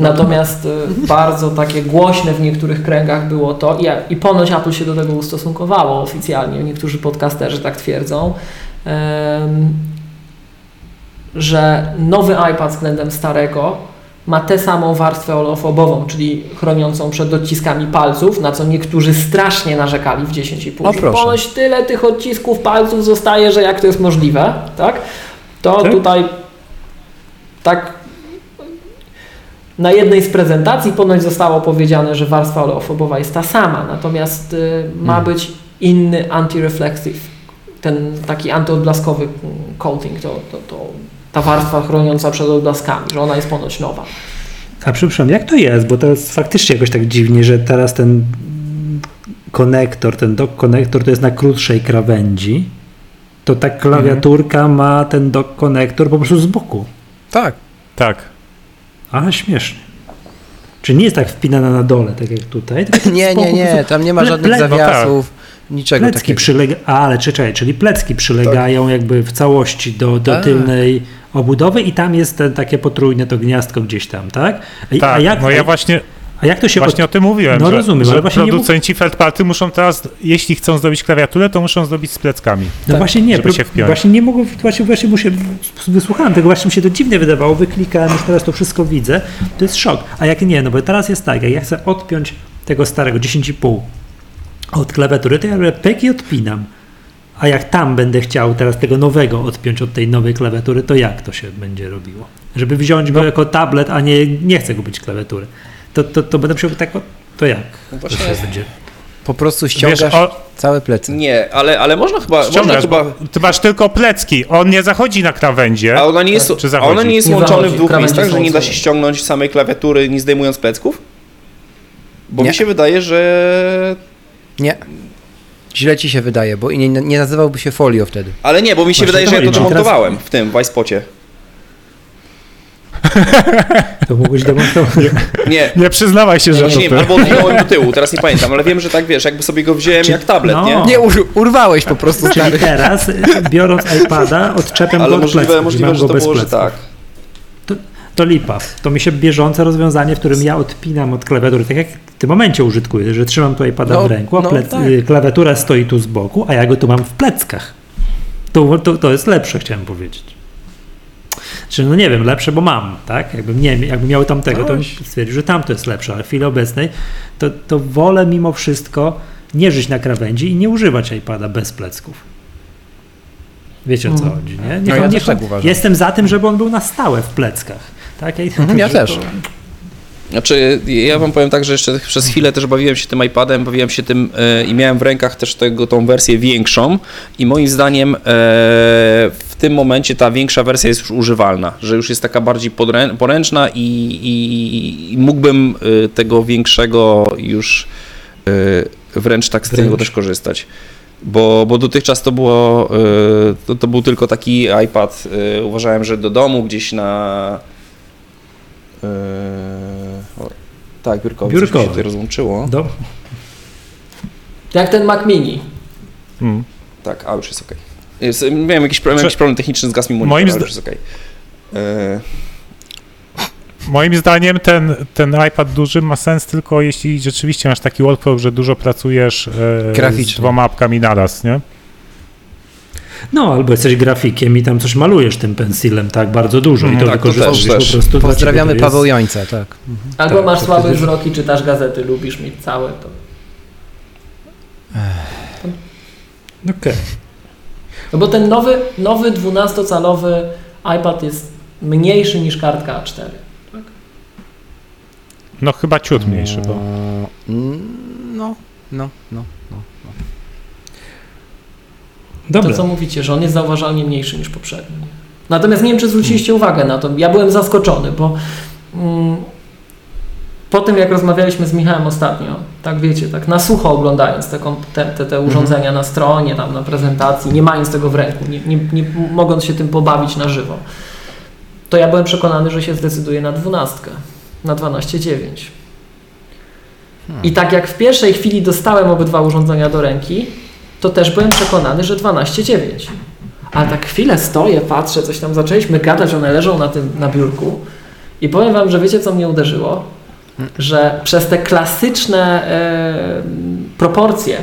S5: Natomiast y, bardzo takie głośne w niektórych kręgach było to i, i ponoć Apple się do tego ustosunkowało oficjalnie, niektórzy podcasterzy tak twierdzą, że nowy iPad względem starego ma tę samą warstwę olefobową, czyli chroniącą przed odciskami palców, na co niektórzy strasznie narzekali w 10,5.
S4: O,
S5: że
S4: proszę.
S5: Ponoć tyle tych odcisków palców zostaje, że jak to jest możliwe, tak? To
S2: Tak?
S5: tutaj tak na jednej z prezentacji ponoć zostało powiedziane, że warstwa oleofobowa jest ta sama, natomiast y, ma
S4: Mhm.
S5: być inny anti-reflective, ten taki antyodblaskowy mm, coating, to, to, to ta warstwa chroniąca przed odblaskami, że ona jest ponoć nowa.
S2: A przepraszam, jak to jest? Bo to jest faktycznie jakoś tak dziwnie, że teraz ten konektor, ten dock konektor to jest na krótszej krawędzi. To ta klawiaturka ma ten dock konektor po prostu z boku.
S4: Tak.
S3: Tak.
S2: A śmiesznie. Czy nie jest tak wpinana na dole, tak jak tutaj? z
S4: Nie, nie, nie, tam nie ma żadnych zawiasów, niczego
S2: Plecki
S4: takiego.
S2: przylega, ale czekaj, czyli plecki przylegają jakby w całości do, do
S4: Tak.
S2: tylnej obudowy i tam jest ten, takie potrójne to gniazdko gdzieś tam, tak? A,
S3: Tak,
S2: jak,
S3: no ja właśnie,
S2: a jak to się
S3: właśnie o tym mówiłem,
S2: No
S3: że,
S2: rozumiem,
S3: że
S2: ale właśnie nie
S3: producenci Feldparty muszą teraz, jeśli chcą zrobić klawiaturę, to muszą zrobić z pleckami.
S2: No
S4: Tak,
S2: właśnie nie,
S3: żeby wpiąć.
S2: właśnie nie mogło, właśnie, właśnie mu się, wysłuchałem tego, właśnie mi się to dziwnie wydawało, wyklikałem, już teraz to wszystko widzę, to jest szok. A jak nie, no bo teraz jest tak, jak ja chcę odpiąć tego starego 10,5 od klawiatury, to ja robię pyk i odpinam. A jak tam będę chciał teraz tego nowego odpiąć od tej nowej klawiatury, to jak to się będzie robiło? Żeby wziąć
S3: No.
S2: go jako tablet, a nie, nie chcę go być klawiatury. To, to, to będę musiał tak, to jak?
S1: Właśnie
S2: się będzie.
S4: Po prostu
S3: Wiesz,
S4: ściągasz
S3: o,
S4: całe plecy.
S1: Nie, ale, ale można chyba, można chyba,
S3: ty masz tylko plecki, on nie zachodzi na krawędzie.
S1: a ona nie jest,
S3: Czy zachodzi?
S1: ona nie jest
S5: Nie
S1: łączony
S5: zachodzi,
S1: w dwóch miejscach, że nie da się ściągnąć samej klawiatury nie zdejmując plecków? Bo
S4: Nie.
S1: mi się wydaje, że...
S4: Nie. Źle ci się wydaje, bo nie, nie nazywałby się folio wtedy.
S1: Ale nie, bo mi się
S2: Właśnie
S1: wydaje, że ja to
S2: no.
S1: demontowałem w tym, w iSpocie.
S2: To mogłeś demonstrować.
S1: Nie,
S3: Nie przyznawaj się, że to
S1: nie
S3: ty.
S1: wiem, albo odwinąłem do tyłu, teraz nie pamiętam, ale wiem, że tak wiesz, jakby sobie go wziąłem jak tablet,
S2: no.
S1: nie?
S4: Nie, ur, urwałeś po prostu
S2: Czyli
S4: stary.
S2: teraz, biorąc iPada, odczepiam
S1: Ale
S2: go od
S1: możliwe,
S2: pleców,
S1: możliwe
S2: mam
S1: że
S2: go
S1: to
S2: bez
S1: było, że tak.
S2: To lipa. To mi się bieżące rozwiązanie, w którym ja odpinam od klawiatury, tak jak w tym momencie użytkuję, że trzymam tu iPada
S4: No,
S2: w ręku, a
S4: no,
S2: plec,
S4: tak.
S2: y, klawiatura stoi tu z boku, a ja go tu mam w pleckach. To, to, to jest lepsze, chciałem powiedzieć. Czy no nie wiem, lepsze, bo mam, tak? Jakbym, nie, jakbym miał tamtego, to bym stwierdził, że tamto jest lepsze, ale w chwili obecnej to, to wolę mimo wszystko nie żyć na krawędzi i nie używać iPada bez plecków. Wiecie o co
S5: Mhm.
S2: chodzi, nie?
S4: No
S2: on-
S4: ja też tak uważam.
S2: Jestem za tym, żeby on był na stałe w pleckach. Tak? Ja,
S4: Mhm, ja też.
S2: To,
S1: Znaczy, ja wam powiem tak, że jeszcze przez chwilę też bawiłem się tym iPadem, bawiłem się tym e, i miałem w rękach też tego, tą wersję większą i moim zdaniem e, tym momencie ta większa wersja jest już używalna, że już jest taka bardziej podrę, poręczna i, i, i mógłbym e, tego większego już e, wręcz tak z tego też korzystać. Bo, bo dotychczas to było, y, to, to był tylko taki iPad, y, uważałem, że do domu gdzieś na... y, o, tak, biurkowy,
S2: Biurkowy.
S1: się tutaj rozłączyło.
S2: Do,
S5: Jak ten Mac Mini.
S3: Mm.
S1: Tak, a już jest okej. Jest, Miałem jakiś, problem, jakiś problem techniczny, zgasł mi monitor,
S3: Moim
S1: ale
S3: zda-
S1: już jest okej. Y,
S3: Moim zdaniem ten, ten iPad duży ma sens tylko jeśli rzeczywiście masz taki workflow, że dużo pracujesz e, z dwoma apkami naraz, nie?
S2: no, albo jesteś grafikiem i tam coś malujesz tym pensilem, tak, bardzo dużo i to
S1: tak, to
S2: wykorzystasz
S1: też, też.
S2: po prostu
S4: Pozdrawiamy
S2: to
S4: Paweł
S2: jest-
S4: Jońca, tak.
S5: Albo
S2: Tak,
S5: masz słaby
S2: wtedy-
S5: wzrok i czytasz gazety, lubisz mieć całe to.
S2: Okej.
S5: No bo ten nowy, nowy 12-calowy iPad jest mniejszy niż kartka A4.
S3: No chyba ciut mniejszy, bo
S4: Mm, No, no, no.
S2: Dobra.
S5: To co mówicie, że on jest zauważalnie mniejszy niż poprzedni. Natomiast nie wiem, czy zwróciliście uwagę na to. Ja byłem zaskoczony, bo mm, po tym, jak rozmawialiśmy z Michałem ostatnio, tak wiecie, tak na sucho oglądając te, te, te, urządzenia na stronie, tam na prezentacji, nie mając tego w ręku, nie, nie, nie mogąc się tym pobawić na żywo, to ja byłem przekonany, że się zdecyduje na dwunastkę, na 12.9. I tak jak w pierwszej chwili dostałem obydwa urządzenia do ręki, to też byłem przekonany, że 12.9. Ale tak chwilę stoję, patrzę, coś tam zaczęliśmy gadać, one leżą na tym, na biurku i powiem wam, że wiecie co mnie uderzyło? Że przez te klasyczne e, proporcje,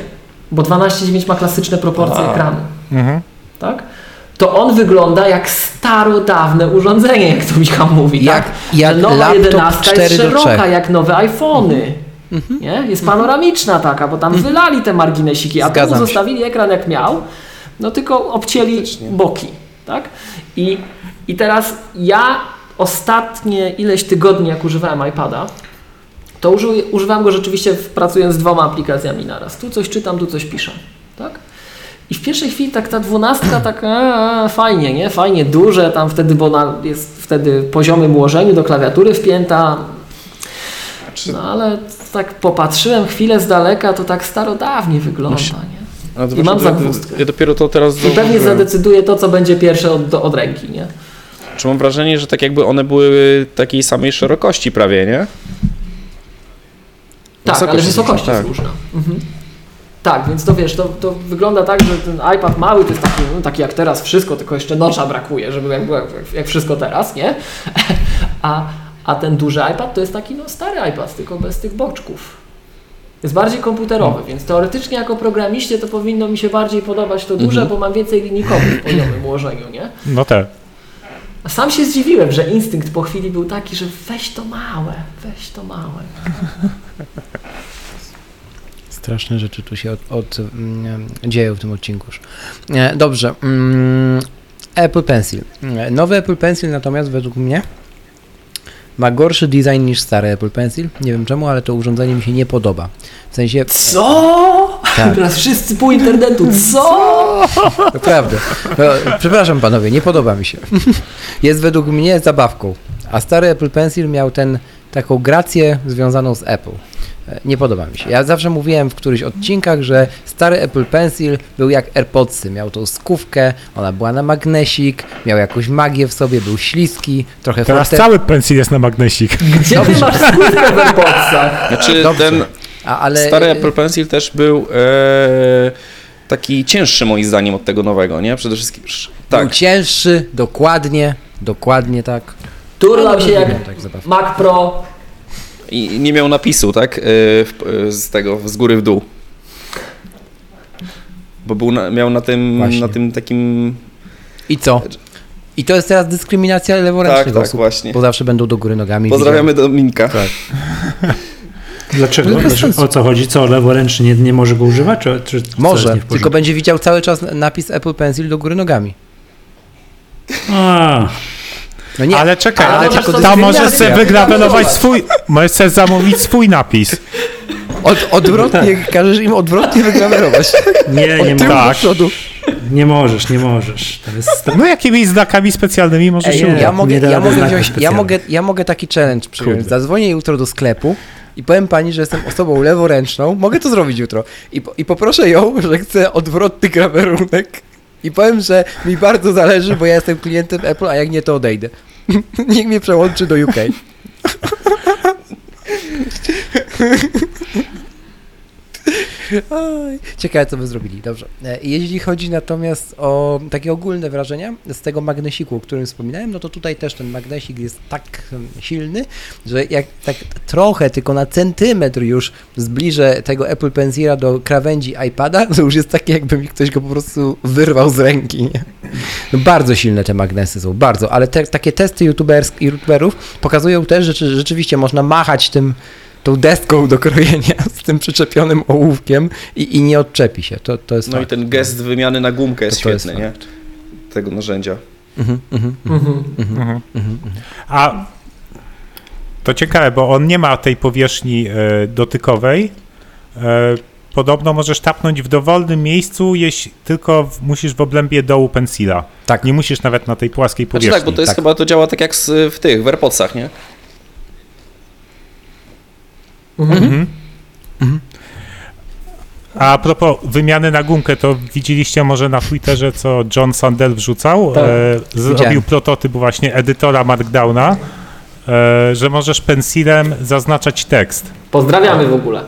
S5: bo 12.9 ma klasyczne proporcje
S1: A.
S5: ekranu,
S3: mhm.
S5: tak? To on wygląda jak starodawne urządzenie, jak to Michał mówi.
S4: Jak,
S5: tak?
S4: jak
S5: Że nowa
S4: laptop
S5: 11
S4: 4
S5: jest
S4: do Mhm. 3.
S5: szeroka, jak nowe iPhony. Nie? Jest panoramiczna taka, bo tam wylali te marginesiki, a tu
S4: Zgadzam się.
S5: zostawili ekran jak miał, no tylko obcięli
S1: Faktycznie.
S5: boki. Tak? I, I teraz ja ostatnie ileś tygodni, jak używałem iPada, to użył, używałem go rzeczywiście pracując z dwoma aplikacjami naraz. Tu coś czytam, tu coś piszę. Tak? I w pierwszej chwili tak ta dwunastka tak a, fajnie, nie? Fajnie, duże tam wtedy, bo ona jest wtedy poziomym ułożeniu do klawiatury wpięta. No ale tak popatrzyłem chwilę z daleka, to tak starodawnie wygląda, nie?
S1: no
S5: I mam
S1: właśnie,
S5: zagwozdkę.
S1: Ja dopiero to teraz
S5: I pewnie zadecyduje to, co będzie pierwsze od, od ręki, nie?
S1: Czy mam wrażenie, że tak jakby one były takiej samej szerokości prawie, nie?
S5: Tak,
S1: Wysokość
S5: ale
S1: jest
S5: wysokość
S1: różna,
S5: jest
S1: tak.
S5: różna. Mhm. Tak, więc to wiesz, to, to wygląda tak, że ten iPad mały to jest taki, no, taki jak teraz wszystko, tylko jeszcze nocza brakuje, żeby jak, jak, jak wszystko teraz, nie? A, a ten duży iPad to jest taki no, stary iPad, tylko bez tych boczków. Jest bardziej komputerowy, więc teoretycznie jako programiście to powinno mi się bardziej podobać to duże, bo mam więcej linijkowych w poziomym ułożeniu, nie?
S3: no.
S5: A sam się zdziwiłem, że instynkt po chwili był taki, że weź to małe, weź to małe.
S4: Straszne rzeczy tu się od, od, mm, dzieją w tym odcinku już. E, Dobrze. mm, Apple Pencil. E, Nowy Apple Pencil natomiast według mnie ma gorszy design niż stary Apple Pencil. Nie wiem czemu, ale to urządzenie mi się nie podoba. W sensie...
S5: Co?
S4: Tak.
S5: Teraz wszyscy pół internetu, co?
S4: Naprawdę. No, przepraszam panowie, nie podoba mi się. Jest według mnie zabawką. A stary Apple Pencil miał ten, taką grację związaną z Apple. E, Nie podoba mi się. Ja zawsze mówiłem w którychś odcinkach, że stary Apple Pencil był jak AirPodsy. Miał tą skówkę, ona była na magnesik, miał jakąś magię w sobie, był śliski, trochę
S3: Teraz
S4: forte-
S3: cały pensil jest na magnesik.
S5: Gdzie ty masz skórkę w AirPodsach?
S1: Znaczy
S4: Dobrze.
S1: ten
S4: A, ale
S1: stary Apple Pencil też był e, taki cięższy moim zdaniem od tego nowego, nie? Przede wszystkim.
S4: był
S1: Tak,
S4: cięższy, dokładnie, dokładnie tak.
S5: Turlał się jak
S4: tak.
S5: Mac Pro.
S1: I nie miał napisu, tak? W, e, z tego, z góry w dół. Bo był na, miał na tym,
S4: Właśnie.
S1: na tym takim.
S4: I co? I to jest teraz dyskryminacja leworęcznych
S1: Tak, tak,
S4: osób,
S1: właśnie.
S4: bo zawsze będą do góry nogami.
S1: Pozdrawiamy Dominika.
S4: Tak.
S2: Dlaczego?
S4: No
S2: Dlaczego? O co chodzi? Co, leworęczny nie, nie może go używać? Czy, czy
S4: Może, tylko będzie widział cały czas napis Apple Pencil do góry nogami.
S2: A,
S4: No nie,
S3: Ale czekaj,
S5: Ale
S3: ale
S5: to
S3: możesz
S5: zmieniać,
S3: sobie wygrawelować swój, możesz sobie zamówić swój napis.
S4: od, odwrotnie, każesz im odwrotnie wygrawerować.
S2: nie, nie,
S3: Tak.
S2: nie możesz, nie możesz. To jest,
S3: No jakimiś znakami specjalnymi możesz
S2: Ej,
S3: się.
S4: Ja mogę, ja, mogę wziąć, ja, mogę, ja mogę taki challenge przyjąć. Zadzwonię jutro do sklepu i powiem pani, że jestem osobą leworęczną, mogę to zrobić jutro. I, po- i poproszę ją, że chcę odwrotny grawerunek. I powiem, że mi bardzo zależy, bo ja jestem klientem Apple, a jak nie, to odejdę. Niech mnie przełączy do UK. Ciekawe, co by zrobili. Dobrze. E, Jeśli chodzi natomiast o takie ogólne wrażenia z tego magnesiku, o którym wspominałem, no to tutaj też ten magnesik jest tak silny, że jak tak trochę, tylko na centymetr już zbliżę tego Apple Pencila do krawędzi iPada, to już jest takie, jakby mi ktoś go po prostu wyrwał z ręki. Nie? No bardzo silne te magnesy są, bardzo, ale te, takie testy youtuberów pokazują też, że czy- rzeczywiście można machać tym tą deską do krojenia z tym przyczepionym ołówkiem i, i nie odczepi się. To, to jest
S1: No i
S4: fakt.
S1: ten gest wymiany na gumkę jest
S4: To- to jest
S1: świetny, nie? Tego narzędzia.
S4: Mhm, mhm,
S5: Mhm.
S3: A to ciekawe, bo on nie ma tej powierzchni e, dotykowej. E, podobno możesz tapnąć w dowolnym miejscu, jeśli tylko w, musisz w obrębie dołu pensila.
S4: Tak.
S3: Nie musisz nawet na tej płaskiej
S1: Znaczy
S3: powierzchni.
S1: tak, bo to jest
S4: tak.
S1: chyba, to działa tak jak z, w tych, w AirPodsach, nie?
S5: Mhm.
S3: Mhm. A a propos wymiany na gumkę, to widzieliście może na Twitterze, co John Sandel wrzucał?
S5: Tak,
S3: e, zrobił
S4: widziałem.
S3: prototyp właśnie edytora Markdowna, e, że możesz pensilem zaznaczać tekst.
S5: Pozdrawiamy w ogóle.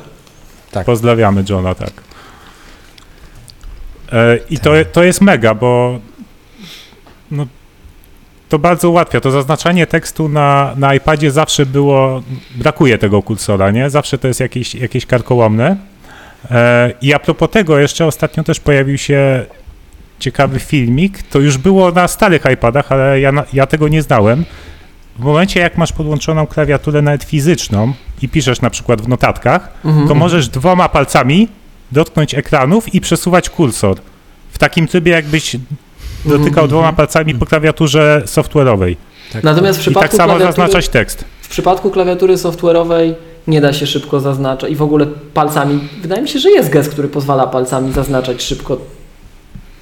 S4: Tak.
S3: Pozdrawiamy Johna, tak. E, I to, to jest mega, bo no, to bardzo ułatwia. To zaznaczanie tekstu na, na iPadzie zawsze było, brakuje tego kursora, nie? Zawsze to jest jakieś, jakieś karkołomne. E, I a propos tego, jeszcze ostatnio też pojawił się ciekawy filmik. To już było na starych iPadach, ale ja, ja tego nie znałem. W momencie, jak masz podłączoną klawiaturę nawet fizyczną i piszesz na przykład w notatkach,
S5: Mhm.
S3: to możesz dwoma palcami dotknąć ekranów i przesuwać kursor. W takim trybie, jakbyś dotykał
S5: Mhm.
S3: dwoma palcami po klawiaturze software'owej.
S5: Natomiast w
S3: I tak
S5: przypadku,
S3: samo zaznaczać tekst.
S5: w przypadku klawiatury software'owej nie da się szybko zaznaczać i w ogóle palcami, wydaje mi się, że jest gest, który pozwala palcami zaznaczać szybko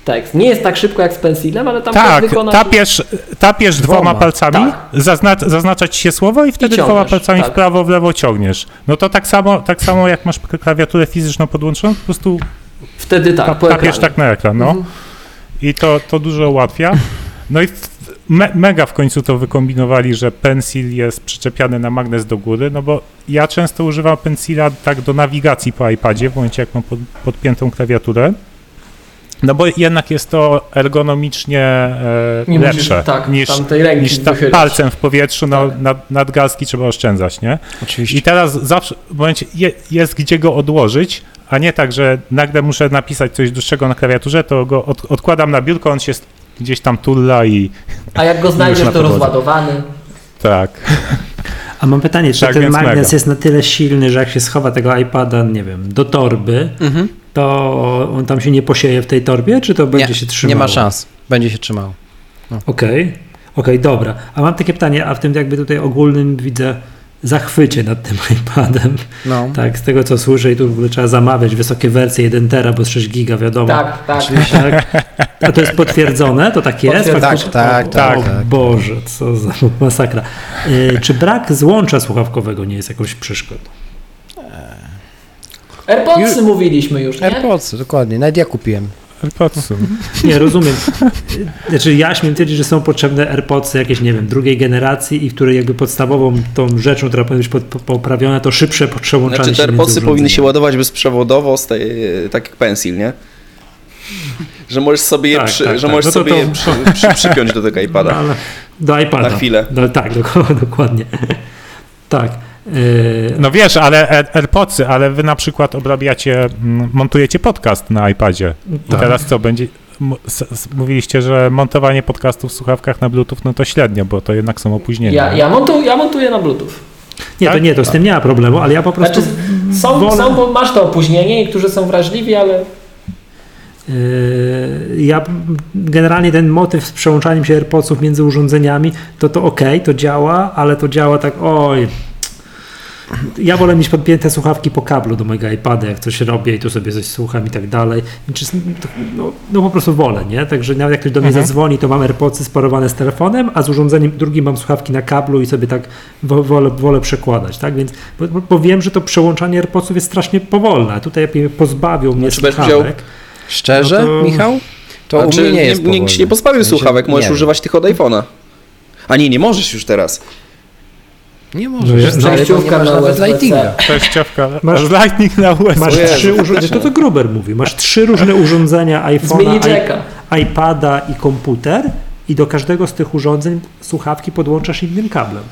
S5: tekst. Nie jest tak szybko jak z pensilem, ale tam
S3: Tak,
S5: wykonać...
S3: tapiesz, tapiesz dwoma,
S4: Dwoma,
S3: palcami,
S5: tak.
S3: zaznacz, zaznaczać się słowo i wtedy
S5: ciągniesz,
S3: dwoma palcami
S5: tak.
S3: w prawo, w lewo ciągniesz. No to tak samo, tak samo jak masz klawiaturę fizyczną podłączoną, po prostu
S5: Wtedy tak,
S3: Ta-
S5: po
S3: tapiesz
S5: ekranie.
S3: tak na ekran, no.
S5: Mhm.
S3: I to, to dużo ułatwia. No i me, mega w końcu to wykombinowali, że pensil jest przyczepiany na magnes do góry, no bo ja często używam pensila tak do nawigacji po iPadzie, w momencie jak mam pod, podpiętą klawiaturę. No bo jednak jest to ergonomicznie e,
S5: Nie musisz,
S3: lepsze
S5: tak,
S3: niż,
S5: tamtej ręki
S3: niż ta, palcem w powietrzu, no
S5: Tak.
S3: nad, trzeba oszczędzać, nie?
S4: Oczywiście.
S3: I teraz zawsze w momencie je, jest gdzie go odłożyć, a nie tak, że nagle muszę napisać coś dłuższego na klawiaturze, to go od, odkładam na biurko, on się gdzieś tam tulla i
S5: A jak go znajdziesz,
S3: na
S5: to rozładowany.
S3: tak.
S2: A mam pytanie, czy
S3: Tak,
S2: ten magnes
S3: mega.
S2: jest na tyle silny, że jak się schowa tego iPada, nie wiem, do torby,
S4: Mhm.
S2: to on tam się nie posieje w tej torbie, czy to będzie
S4: Nie,
S2: się trzymało?
S4: nie ma szans. Będzie się trzymało.
S2: Okej, okej, dobra. A mam takie pytanie, a w tym jakby tutaj ogólnym widzę zachwycie nad tym iPadem.
S4: No.
S2: Tak, z tego co słyszę i tu w ogóle trzeba zamawiać wysokie wersje 1 tera, bo z 6 giga wiadomo.
S5: Tak, tak.
S2: Tak. A to jest potwierdzone? To tak jest?
S4: Tak, tak, tak,
S2: O
S4: tak.
S2: Boże, co za masakra. Y, czy brak złącza słuchawkowego nie jest jakąś przeszkodą?
S5: AirPodsy mówiliśmy już, nie?
S4: AirPods, dokładnie. Nawet ja kupiłem.
S3: AirPodsy.
S2: Nie, rozumiem. Znaczy ja śmiem twierdzić, że są potrzebne AirPodsy jakieś, nie wiem, drugiej generacji i w której jakby podstawową tą rzeczą, która powinna być pod, poprawiona, to szybsze przełączanie
S1: Znaczy
S2: się
S1: te AirPodsy powinny się ładować bezprzewodowo, z tej, tak jak pensil, nie? Że możesz sobie je,
S2: Tak,
S1: przy,
S2: tak,
S1: że
S2: tak.
S1: możesz
S2: No
S1: sobie
S2: to-
S1: je przy, przy, przypiąć do tego
S2: No,
S1: iPada.
S2: ale do iPada.
S1: Na chwilę.
S2: No, tak, dok- dokładnie. tak. Yy,
S3: No wiesz, ale Air- AirPodsy, ale wy na przykład obrabiacie, montujecie podcast na iPadzie. I
S2: Tak.
S3: teraz co, będzie... Mówiliście, że montowanie podcastów w słuchawkach na Bluetooth, no to średnio, bo to jednak są opóźnienia.
S5: Ja, ja, montu, ja montuję na Bluetooth.
S2: nie, to
S3: tak?
S2: nie, to z tym nie ma problemu, ale ja po prostu
S5: Znaczy, są,
S2: wolę-
S5: są, bo masz to opóźnienie, niektórzy są wrażliwi, ale
S2: Yy, Ja generalnie ten motyw z przełączaniem się AirPodsów między urządzeniami, to to ok, to działa, ale to działa tak, oj, ja wolę mieć podpięte słuchawki po kablu do mojego iPada, jak coś robię i tu sobie coś słucham i tak dalej. Czy, no, no po prostu wolę, nie? Także nawet jak ktoś do mnie
S4: Mhm.
S2: zadzwoni, to mam AirPodsy sparowane z telefonem, a z urządzeniem drugim mam słuchawki na kablu i sobie tak wo- wolę, wolę przekładać, tak? Więc bo, bo- wiem, że to przełączanie AirPodsów jest strasznie powolne, a tutaj jakby pozbawił mnie
S1: Znaczy,
S2: słuchawek.
S4: Szczerze,
S2: No to-
S4: Michał? To u
S1: Znaczy,
S4: mnie nie jest
S1: Nikt
S4: powolne.
S1: ci nie pozbawił
S4: W sensie,
S1: słuchawek, możesz
S4: nie
S1: używać tych od iPhone'a. A nie, nie możesz już teraz.
S4: Nie
S2: No
S4: możesz,
S2: jest
S4: no,
S5: przejściówka
S4: masz
S5: na
S4: nawet
S5: USB-C.
S4: lightinga.
S3: Przejściówka,
S2: Masz-
S3: lightning na USB.
S2: Masz trzy urządzenia, to to Gruber mówi, masz trzy różne urządzenia iPhone'a, iPada i komputer i do każdego z tych urządzeń słuchawki podłączasz innym kablem.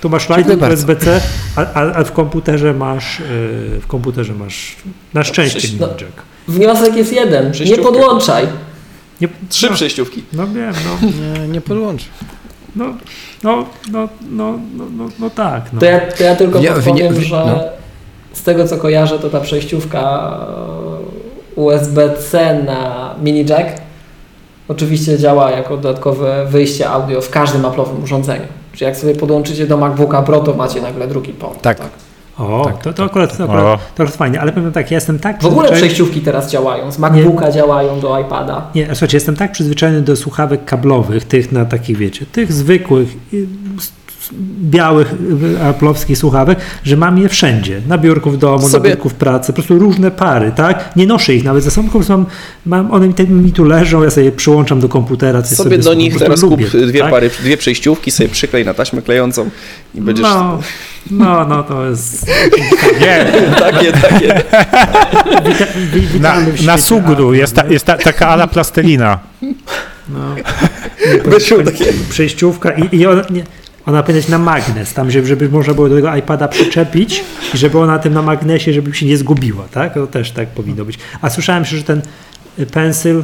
S2: Tu masz Lightning. USB-C, a, a, a w komputerze masz yy, w komputerze masz na szczęście
S1: Przecież-
S2: mini
S5: no.
S2: jack.
S5: Wniosek jest jeden. Nie podłączaj.
S2: Nie,
S1: Trzy
S2: no,
S1: przejściówki.
S2: no wiem, no,
S4: Nie, nie podłącz.
S2: No, no, no, no, no, no, no tak. No.
S5: To ja, to ja tylko
S4: wnia-
S5: że
S4: no.
S5: z tego co kojarzę, to ta przejściówka e, USB-C na mini jack oczywiście działa jako dodatkowe wyjście audio w każdym Apple'owym urządzeniu. Czyli jak sobie podłączycie do MacBooka Pro, to macie nagle drugi port.
S4: Tak.
S2: O,
S4: Tak,
S2: to, to akurat, to akurat,
S3: O.
S2: to akurat fajnie, ale powiem tak, ja jestem tak
S5: W ogóle przejściówki teraz działają. Z MacBooka działają do iPada.
S2: Nie, słuchajcie, jestem tak przyzwyczajony do słuchawek kablowych, tych na takich, wiecie, tych zwykłych, białych aplowskich słuchawek, że mam je wszędzie. Na biurku w domu,
S1: Sobie-
S2: na biurku w pracy, po prostu różne pary, tak? Nie noszę ich nawet ze sobą, po prostu mam, mam one mi, te- mi tu leżą, ja sobie je przyłączam do komputera, coś
S1: Sobie
S2: sobie
S1: do nich teraz
S2: prostu
S1: kup
S2: lubię,
S1: dwie
S2: tak?
S1: pary, dwie przejściówki, sobie przyklej na taśmę klejącą i będziesz...
S2: No, no, no, to jest
S3: Nie,
S1: Takie, takie.
S2: wita,
S3: na, na Sugru jest, ta, jest ta, taka ala plastelina.
S2: No.
S1: Takie.
S2: przejściówka i, i ona, nie, ona powinna być na magnes, tam żeby, żeby można było do tego iPada przyczepić i żeby ona tym na magnesie, żeby się nie zgubiła, tak? To też tak powinno być. A słyszałem się, że ten y, pensyl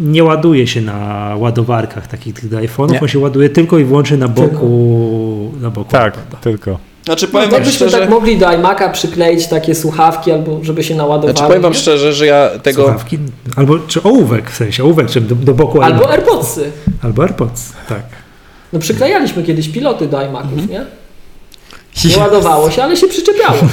S2: nie ładuje się na ładowarkach takich tych iPhone'ów,
S4: Nie.
S2: on się ładuje tylko i wyłącznie na boku, na boku
S3: Tak,
S2: iPada.
S3: tylko.
S1: Znaczy
S5: No,
S1: powiem wam
S5: jakbyśmy
S1: szczerze...
S5: tak mogli do iMac'a przykleić takie słuchawki albo żeby się naładowały.
S1: Znaczy powiem wam
S5: nie?
S1: szczerze, że ja tego...
S2: Słuchawki, albo czy ołówek w sensie, ołówek czy do, do boku
S5: Albo. AirPodsy.
S2: albo AirPods, tak.
S5: No przyklejaliśmy kiedyś piloty do iMaców,
S1: Mhm.
S5: nie? Nie ładowało się, ale się przyczepiało.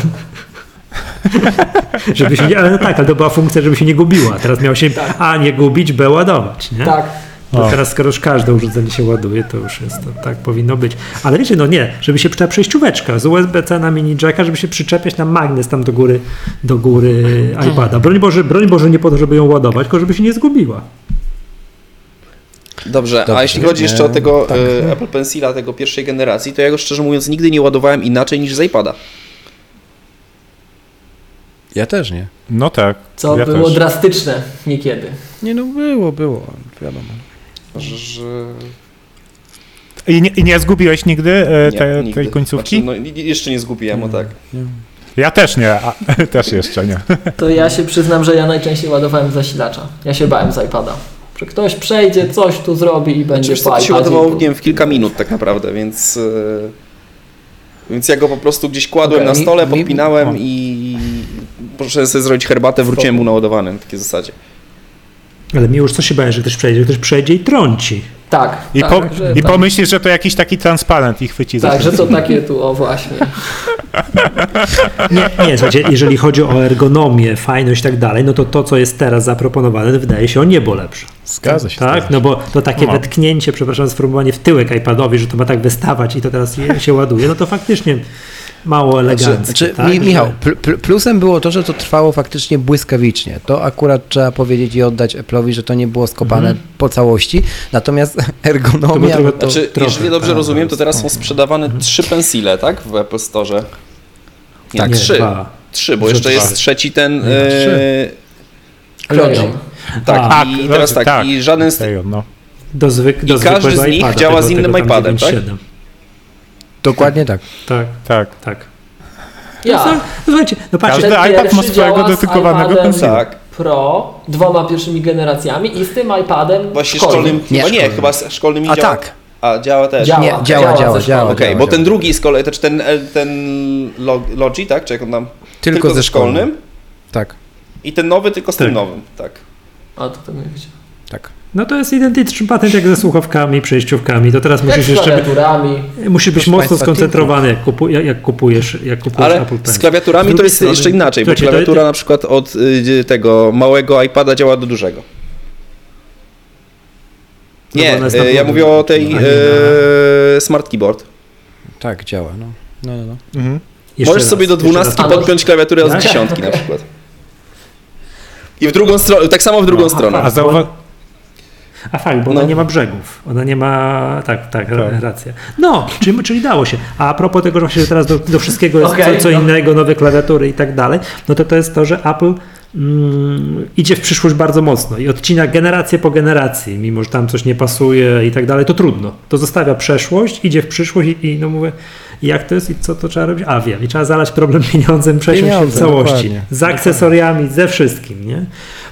S2: Żeby się nie, ale no tak, ale to była funkcja, żeby się nie gubiła. Teraz miał się
S5: Tak.
S2: A nie gubić, B ładować. Nie?
S5: tak.
S2: To
S3: O.
S2: teraz skoro już każde urządzenie się ładuje, to już jest to, tak powinno być. Ale wiecie, no nie, żeby się ta przejścióweczka z USB-C na mini jacka, żeby się przyczepiać na magnes tam do góry, do góry iPada. Broń Boże, broń Boże nie po to, żeby ją ładować, tylko żeby się nie zgubiła.
S1: Dobrze, a
S4: Dobrze,
S1: jeśli chodzi jeszcze o tego
S4: tak.
S1: e, Apple Pencila, tego pierwszej generacji, to ja go szczerze mówiąc nigdy nie ładowałem inaczej niż z iPada.
S4: Ja też nie.
S3: No tak.
S5: Co
S3: ja
S5: było
S3: też.
S5: drastyczne niekiedy.
S4: Nie no, było, było, wiadomo.
S1: Że, że...
S3: I nie, I nie zgubiłeś nigdy e,
S1: Nie,
S3: te,
S1: nigdy.
S3: tej końcówki?
S1: Znaczy, no, jeszcze nie zgubiłem, o tak.
S3: Ja też nie, a, też jeszcze nie.
S5: To ja się przyznam, że ja najczęściej ładowałem zasilacza. Ja się bałem z iPada. Że ktoś przejdzie, coś tu zrobi i
S1: Znaczy,
S5: będzie
S1: wiesz co,
S5: po
S1: to się wiem, w kilka minut tak naprawdę, więc... e, Więc ja go po prostu gdzieś kładłem
S4: Okej,
S1: na
S4: mi-
S1: stole,
S4: mi-
S1: podpinałem
S4: o.
S1: i poszedłem sobie zrobić herbatę, wróciłem mu naładowany na takiej zasadzie.
S2: Ale mi już co się bałem, że ktoś przejdzie, ktoś przejdzie i trąci.
S5: Tak,
S3: I,
S5: tak,
S3: po,
S5: że,
S3: i
S5: tak,
S3: pomyślisz, że to jakiś taki transparent i chwyci za
S5: tak, że to takie tu, o właśnie.
S2: Nie, nie, słuchajcie, jeżeli chodzi o ergonomię, fajność i tak dalej, no to to, co jest teraz zaproponowane, wydaje się o niebo lepsze.
S4: Zgadza się.
S2: Tak, no bo to takie
S3: No.
S2: wetknięcie, przepraszam, sformułowanie w tyłek iPadowi, że to ma tak wystawać i to teraz się ładuje, no to faktycznie mało eleganckie.
S4: Znaczy,
S2: tak,
S4: mi, Michał, pl, pl, plusem było to, że to trwało faktycznie błyskawicznie. To akurat trzeba powiedzieć i oddać Apple'owi, że to nie było skopane
S2: Mhm.
S4: po całości. Natomiast
S2: To
S4: ergonomia...
S2: trochę-
S4: no to,
S1: Znaczy,
S2: trochę,
S1: jeżeli dobrze
S2: tak,
S1: rozumiem, to teraz są sprzedawane trzy pensile, tak? W Apple Store. Nie,
S4: Tak.
S2: nie,
S1: trzy.
S2: dwa.
S1: Trzy, bo jeszcze
S2: dwa.
S1: jest trzeci ten...
S4: Nie,
S1: e,
S4: trzy.
S5: Kleją.
S1: tak,
S2: A,
S1: i teraz tak,
S3: tak.
S1: i żaden z
S3: no.
S2: Do, zwyk, do
S1: I każdy z nich
S2: iPada,
S1: działa
S2: tego,
S1: z innym iPadem, tak?
S2: 9.7.
S4: Dokładnie tak.
S2: Tak,
S3: Tak.
S2: tak.
S5: Ja.
S2: No, słuchajcie, no patrzcie,
S3: Każdy
S5: Ten
S3: iPad ma swojego dedykowanego pensila.
S1: Tak,
S5: Pro, dwoma pierwszymi generacjami i z tym iPadem
S1: właśnie
S5: szkolnym.
S1: szkolnym,
S4: Nie,
S1: chyba nie,
S4: szkolnym.
S1: chyba z szkolnym nie
S4: A
S1: działa.
S4: tak.
S1: A, działa też.
S5: Działa.
S4: Nie,
S5: działa,
S4: działa,
S5: działa
S4: działa, działa.
S1: Okej,
S4: działa,
S1: bo
S4: działa.
S1: ten drugi z kolei, czy ten, L- ten Log- Logi, tak? Czy jak on tam?
S4: Tylko,
S1: ze szkolnym.
S4: Tak,
S1: I ten nowy tylko z tym
S2: Tak.
S1: nowym, tak.
S5: A to to nie wiecie.
S4: tak.
S2: No to jest identyczny patent jak ze słuchawkami, przejściówkami. To teraz musisz
S5: z
S2: jeszcze
S5: klawiaturami.
S2: musisz być mocno
S4: państwa,
S2: skoncentrowany, jak, kupu, jak, jak kupujesz, jak kupujesz
S1: Ale
S2: Apple Pencil.
S1: z klawiaturami
S2: Z
S1: to jest
S2: strony-
S1: jeszcze inaczej, bo
S2: Słuchajcie, to-
S1: klawiatura na przykład od y, tego małego iPada działa do dużego.
S2: No
S1: Nie, y, ja mówię o tej y, Smart Keyboard.
S4: Tak, działa, no. No, no, no.
S3: Mhm.
S1: Możesz
S2: raz,
S1: sobie do dwunastki
S5: no-
S1: podpiąć klawiaturę od
S2: Tak?
S1: dziesiątki na przykład. I w drugą stronę, tak samo w drugą
S2: No,
S1: stronę.
S3: A zauwa-
S2: A fakt, bo
S1: No.
S2: ona nie ma brzegów. Ona nie ma. Tak, tak,
S3: Tak.
S2: racja. No, czyli, czyli dało się. A propos tego, że właśnie teraz do, do wszystkiego jest
S5: Okej,
S2: co, co
S5: no.
S2: innego, nowe klawiatury i tak dalej, no to to jest to, że Apple mm, idzie w przyszłość bardzo mocno i odcina generację po generacji, mimo że tam coś nie pasuje i tak dalej, to trudno. To zostawia przeszłość, idzie w przyszłość i, i no mówię, jak to jest i co to trzeba robić? A wiem, i trzeba zalać problem pieniądzem, przesiąść się w
S4: Pieniądze,
S2: całości.
S4: dokładnie.
S2: Z akcesoriami, ze wszystkim, nie?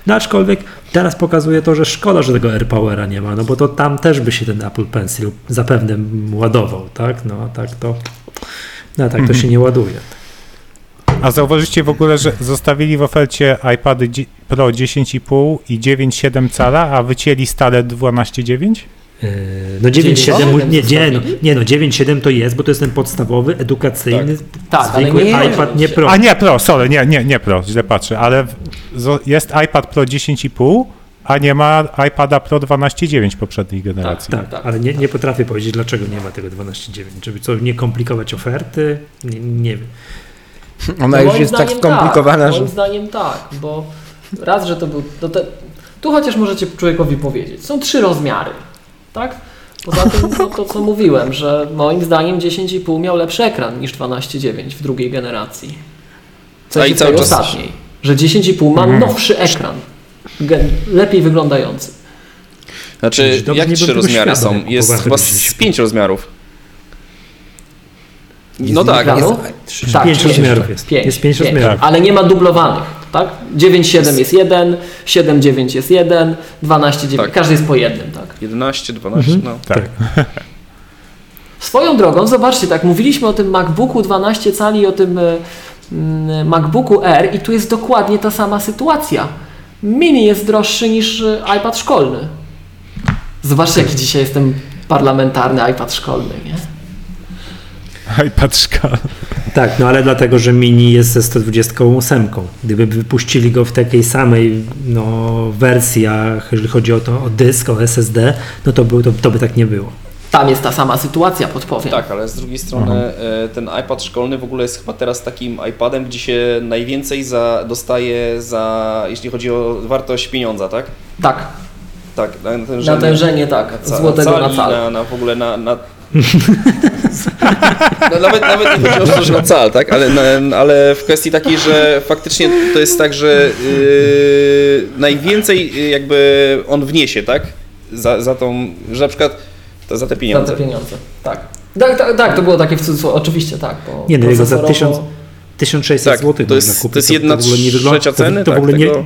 S2: No aczkolwiek teraz pokazuje to, że szkoda, że tego AirPowera nie ma, no bo to tam też by się ten Apple Pencil zapewne ładował, tak? No a tak to, no tak to się nie ładuje.
S3: A zauważycie w ogóle, że zostawili w ofercie iPady Pro 10,5 i 9,7 cala, a wycięli stale 12,9?
S2: Yy, No 9.7,
S5: 9.7
S2: nie, nie, no, nie no 9.7 to jest, bo to jest ten podstawowy, edukacyjny,
S5: Tak, ale
S2: zwykły
S5: nie
S2: iPad, nie Pro.
S3: A nie Pro, sorry, nie, nie, nie Pro, źle patrzę, ale jest iPad Pro 10,5, a nie ma iPada Pro 12,9 poprzedniej generacji.
S2: Tak,
S5: Tak.
S2: ale nie, nie potrafię powiedzieć, dlaczego nie ma tego 12.9. Żeby co, nie komplikować oferty? Nie, nie wiem.
S4: Ona
S5: No
S4: już jest tak
S5: zdaniem
S4: skomplikowana,
S5: tak,
S4: że...
S5: Moim zdaniem tak, bo raz, że to był. No te, tu chociaż możecie człowiekowi powiedzieć. Są trzy rozmiary, tak? Poza tym no, to, co mówiłem, że moim zdaniem 10,5 miał lepszy ekran niż 12,9 w drugiej generacji. Co
S1: A i cały czas-
S5: ostatniej. Że 10,5 ma nowszy ekran. Gen, lepiej wyglądający.
S1: Znaczy, jak trzy rozmiary są? Jest chyba z
S2: 10,5.
S1: pięć rozmiarów.
S4: Jest
S1: No tak,
S5: ekranu?
S4: jest-
S5: Tak,
S2: pięć
S5: pięć.
S2: rozmiarów jest.
S5: Pięć,
S2: jest pięć
S5: pięć.
S2: rozmiarów.
S5: Ale nie ma dublowanych, tak? 9,7 jest jeden, 7,9 jest jeden, 12,9.
S1: Tak.
S5: Każdy jest po jednym, tak?
S1: 11, 12, no.
S3: Tak.
S5: Swoją drogą, zobaczcie, tak mówiliśmy o tym MacBooku 12 cali i o tym e, mm, MacBooku Air i tu jest dokładnie ta sama sytuacja. Mini jest droższy niż e, iPad szkolny. Zobaczcie, jaki dzisiaj jestem parlamentarny iPad szkolny, nie?
S3: iPad szkala.
S2: Tak, no ale dlatego, że Mini jest ze 128. Gdyby wypuścili go w takiej samej no, wersjach, jeżeli chodzi o to, o dysk, o SSD, no to, był, to, to by tak nie było.
S5: Tam jest ta sama sytuacja, podpowiem.
S1: Tak, ale z drugiej strony e, ten iPad szkolny w ogóle jest chyba teraz takim iPadem, gdzie się najwięcej za, dostaje za, jeśli chodzi o wartość pieniądza, tak?
S5: Tak,
S1: Tak, natężenie,
S5: natężenie tak,
S1: ca-
S5: złotego na cal.
S1: Na, na w ogóle na... na no, nawet, nawet nie chodzi o to, że na cal, tak? Ale, na, ale w kwestii takiej, że faktycznie to jest tak, że yy, najwięcej yy, jakby on wniesie, tak? Za, za tą, że na przykład to za te
S5: Za
S1: pieniądze.
S5: te pieniądze, tak. Tak, tak, tak, to było takie w cudzysłowie, oczywiście tak. Bo
S2: Nie, no jego za
S5: procesorowo-
S2: 1000 1600
S1: Tak,
S2: zł
S1: to jest, to jest jedna
S2: w ogóle nie wygląda,
S1: trzecia ceny,
S2: to, to
S1: tak,
S2: w ogóle nie,
S1: tego,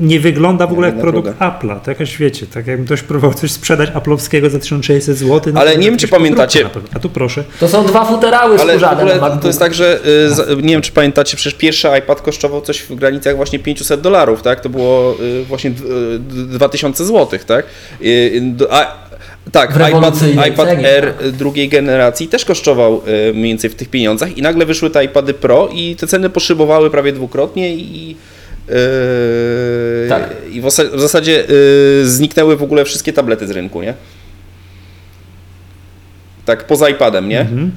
S2: nie wygląda w ogóle jak produkt Apple'a. To jakaś wiecie, tak jakby ktoś próbował coś sprzedać Apple'owskiego za 1600 zł. No
S1: Ale nie wiem, czy pamiętacie-.
S2: A tu proszę.
S5: To są dwa futerały
S1: ale w
S5: skórzane
S1: ogóle to jest tak, że y, nie wiem, czy pamiętacie, przecież pierwszy iPad kosztował coś w granicach właśnie 500 dolarów, tak? To było y, właśnie d- y, d- 2000 zł, tak? Y, y, a, tak, iPad, iPad
S5: cenie,
S1: Air
S5: tak.
S1: drugiej generacji też kosztował y, mniej więcej w tych pieniądzach i nagle wyszły te iPady Pro i te ceny poszybowały prawie dwukrotnie i y,
S5: Tak.
S1: i w, w zasadzie y, zniknęły w ogóle wszystkie tablety z rynku, nie? Tak, poza iPadem, nie?
S2: Mhm.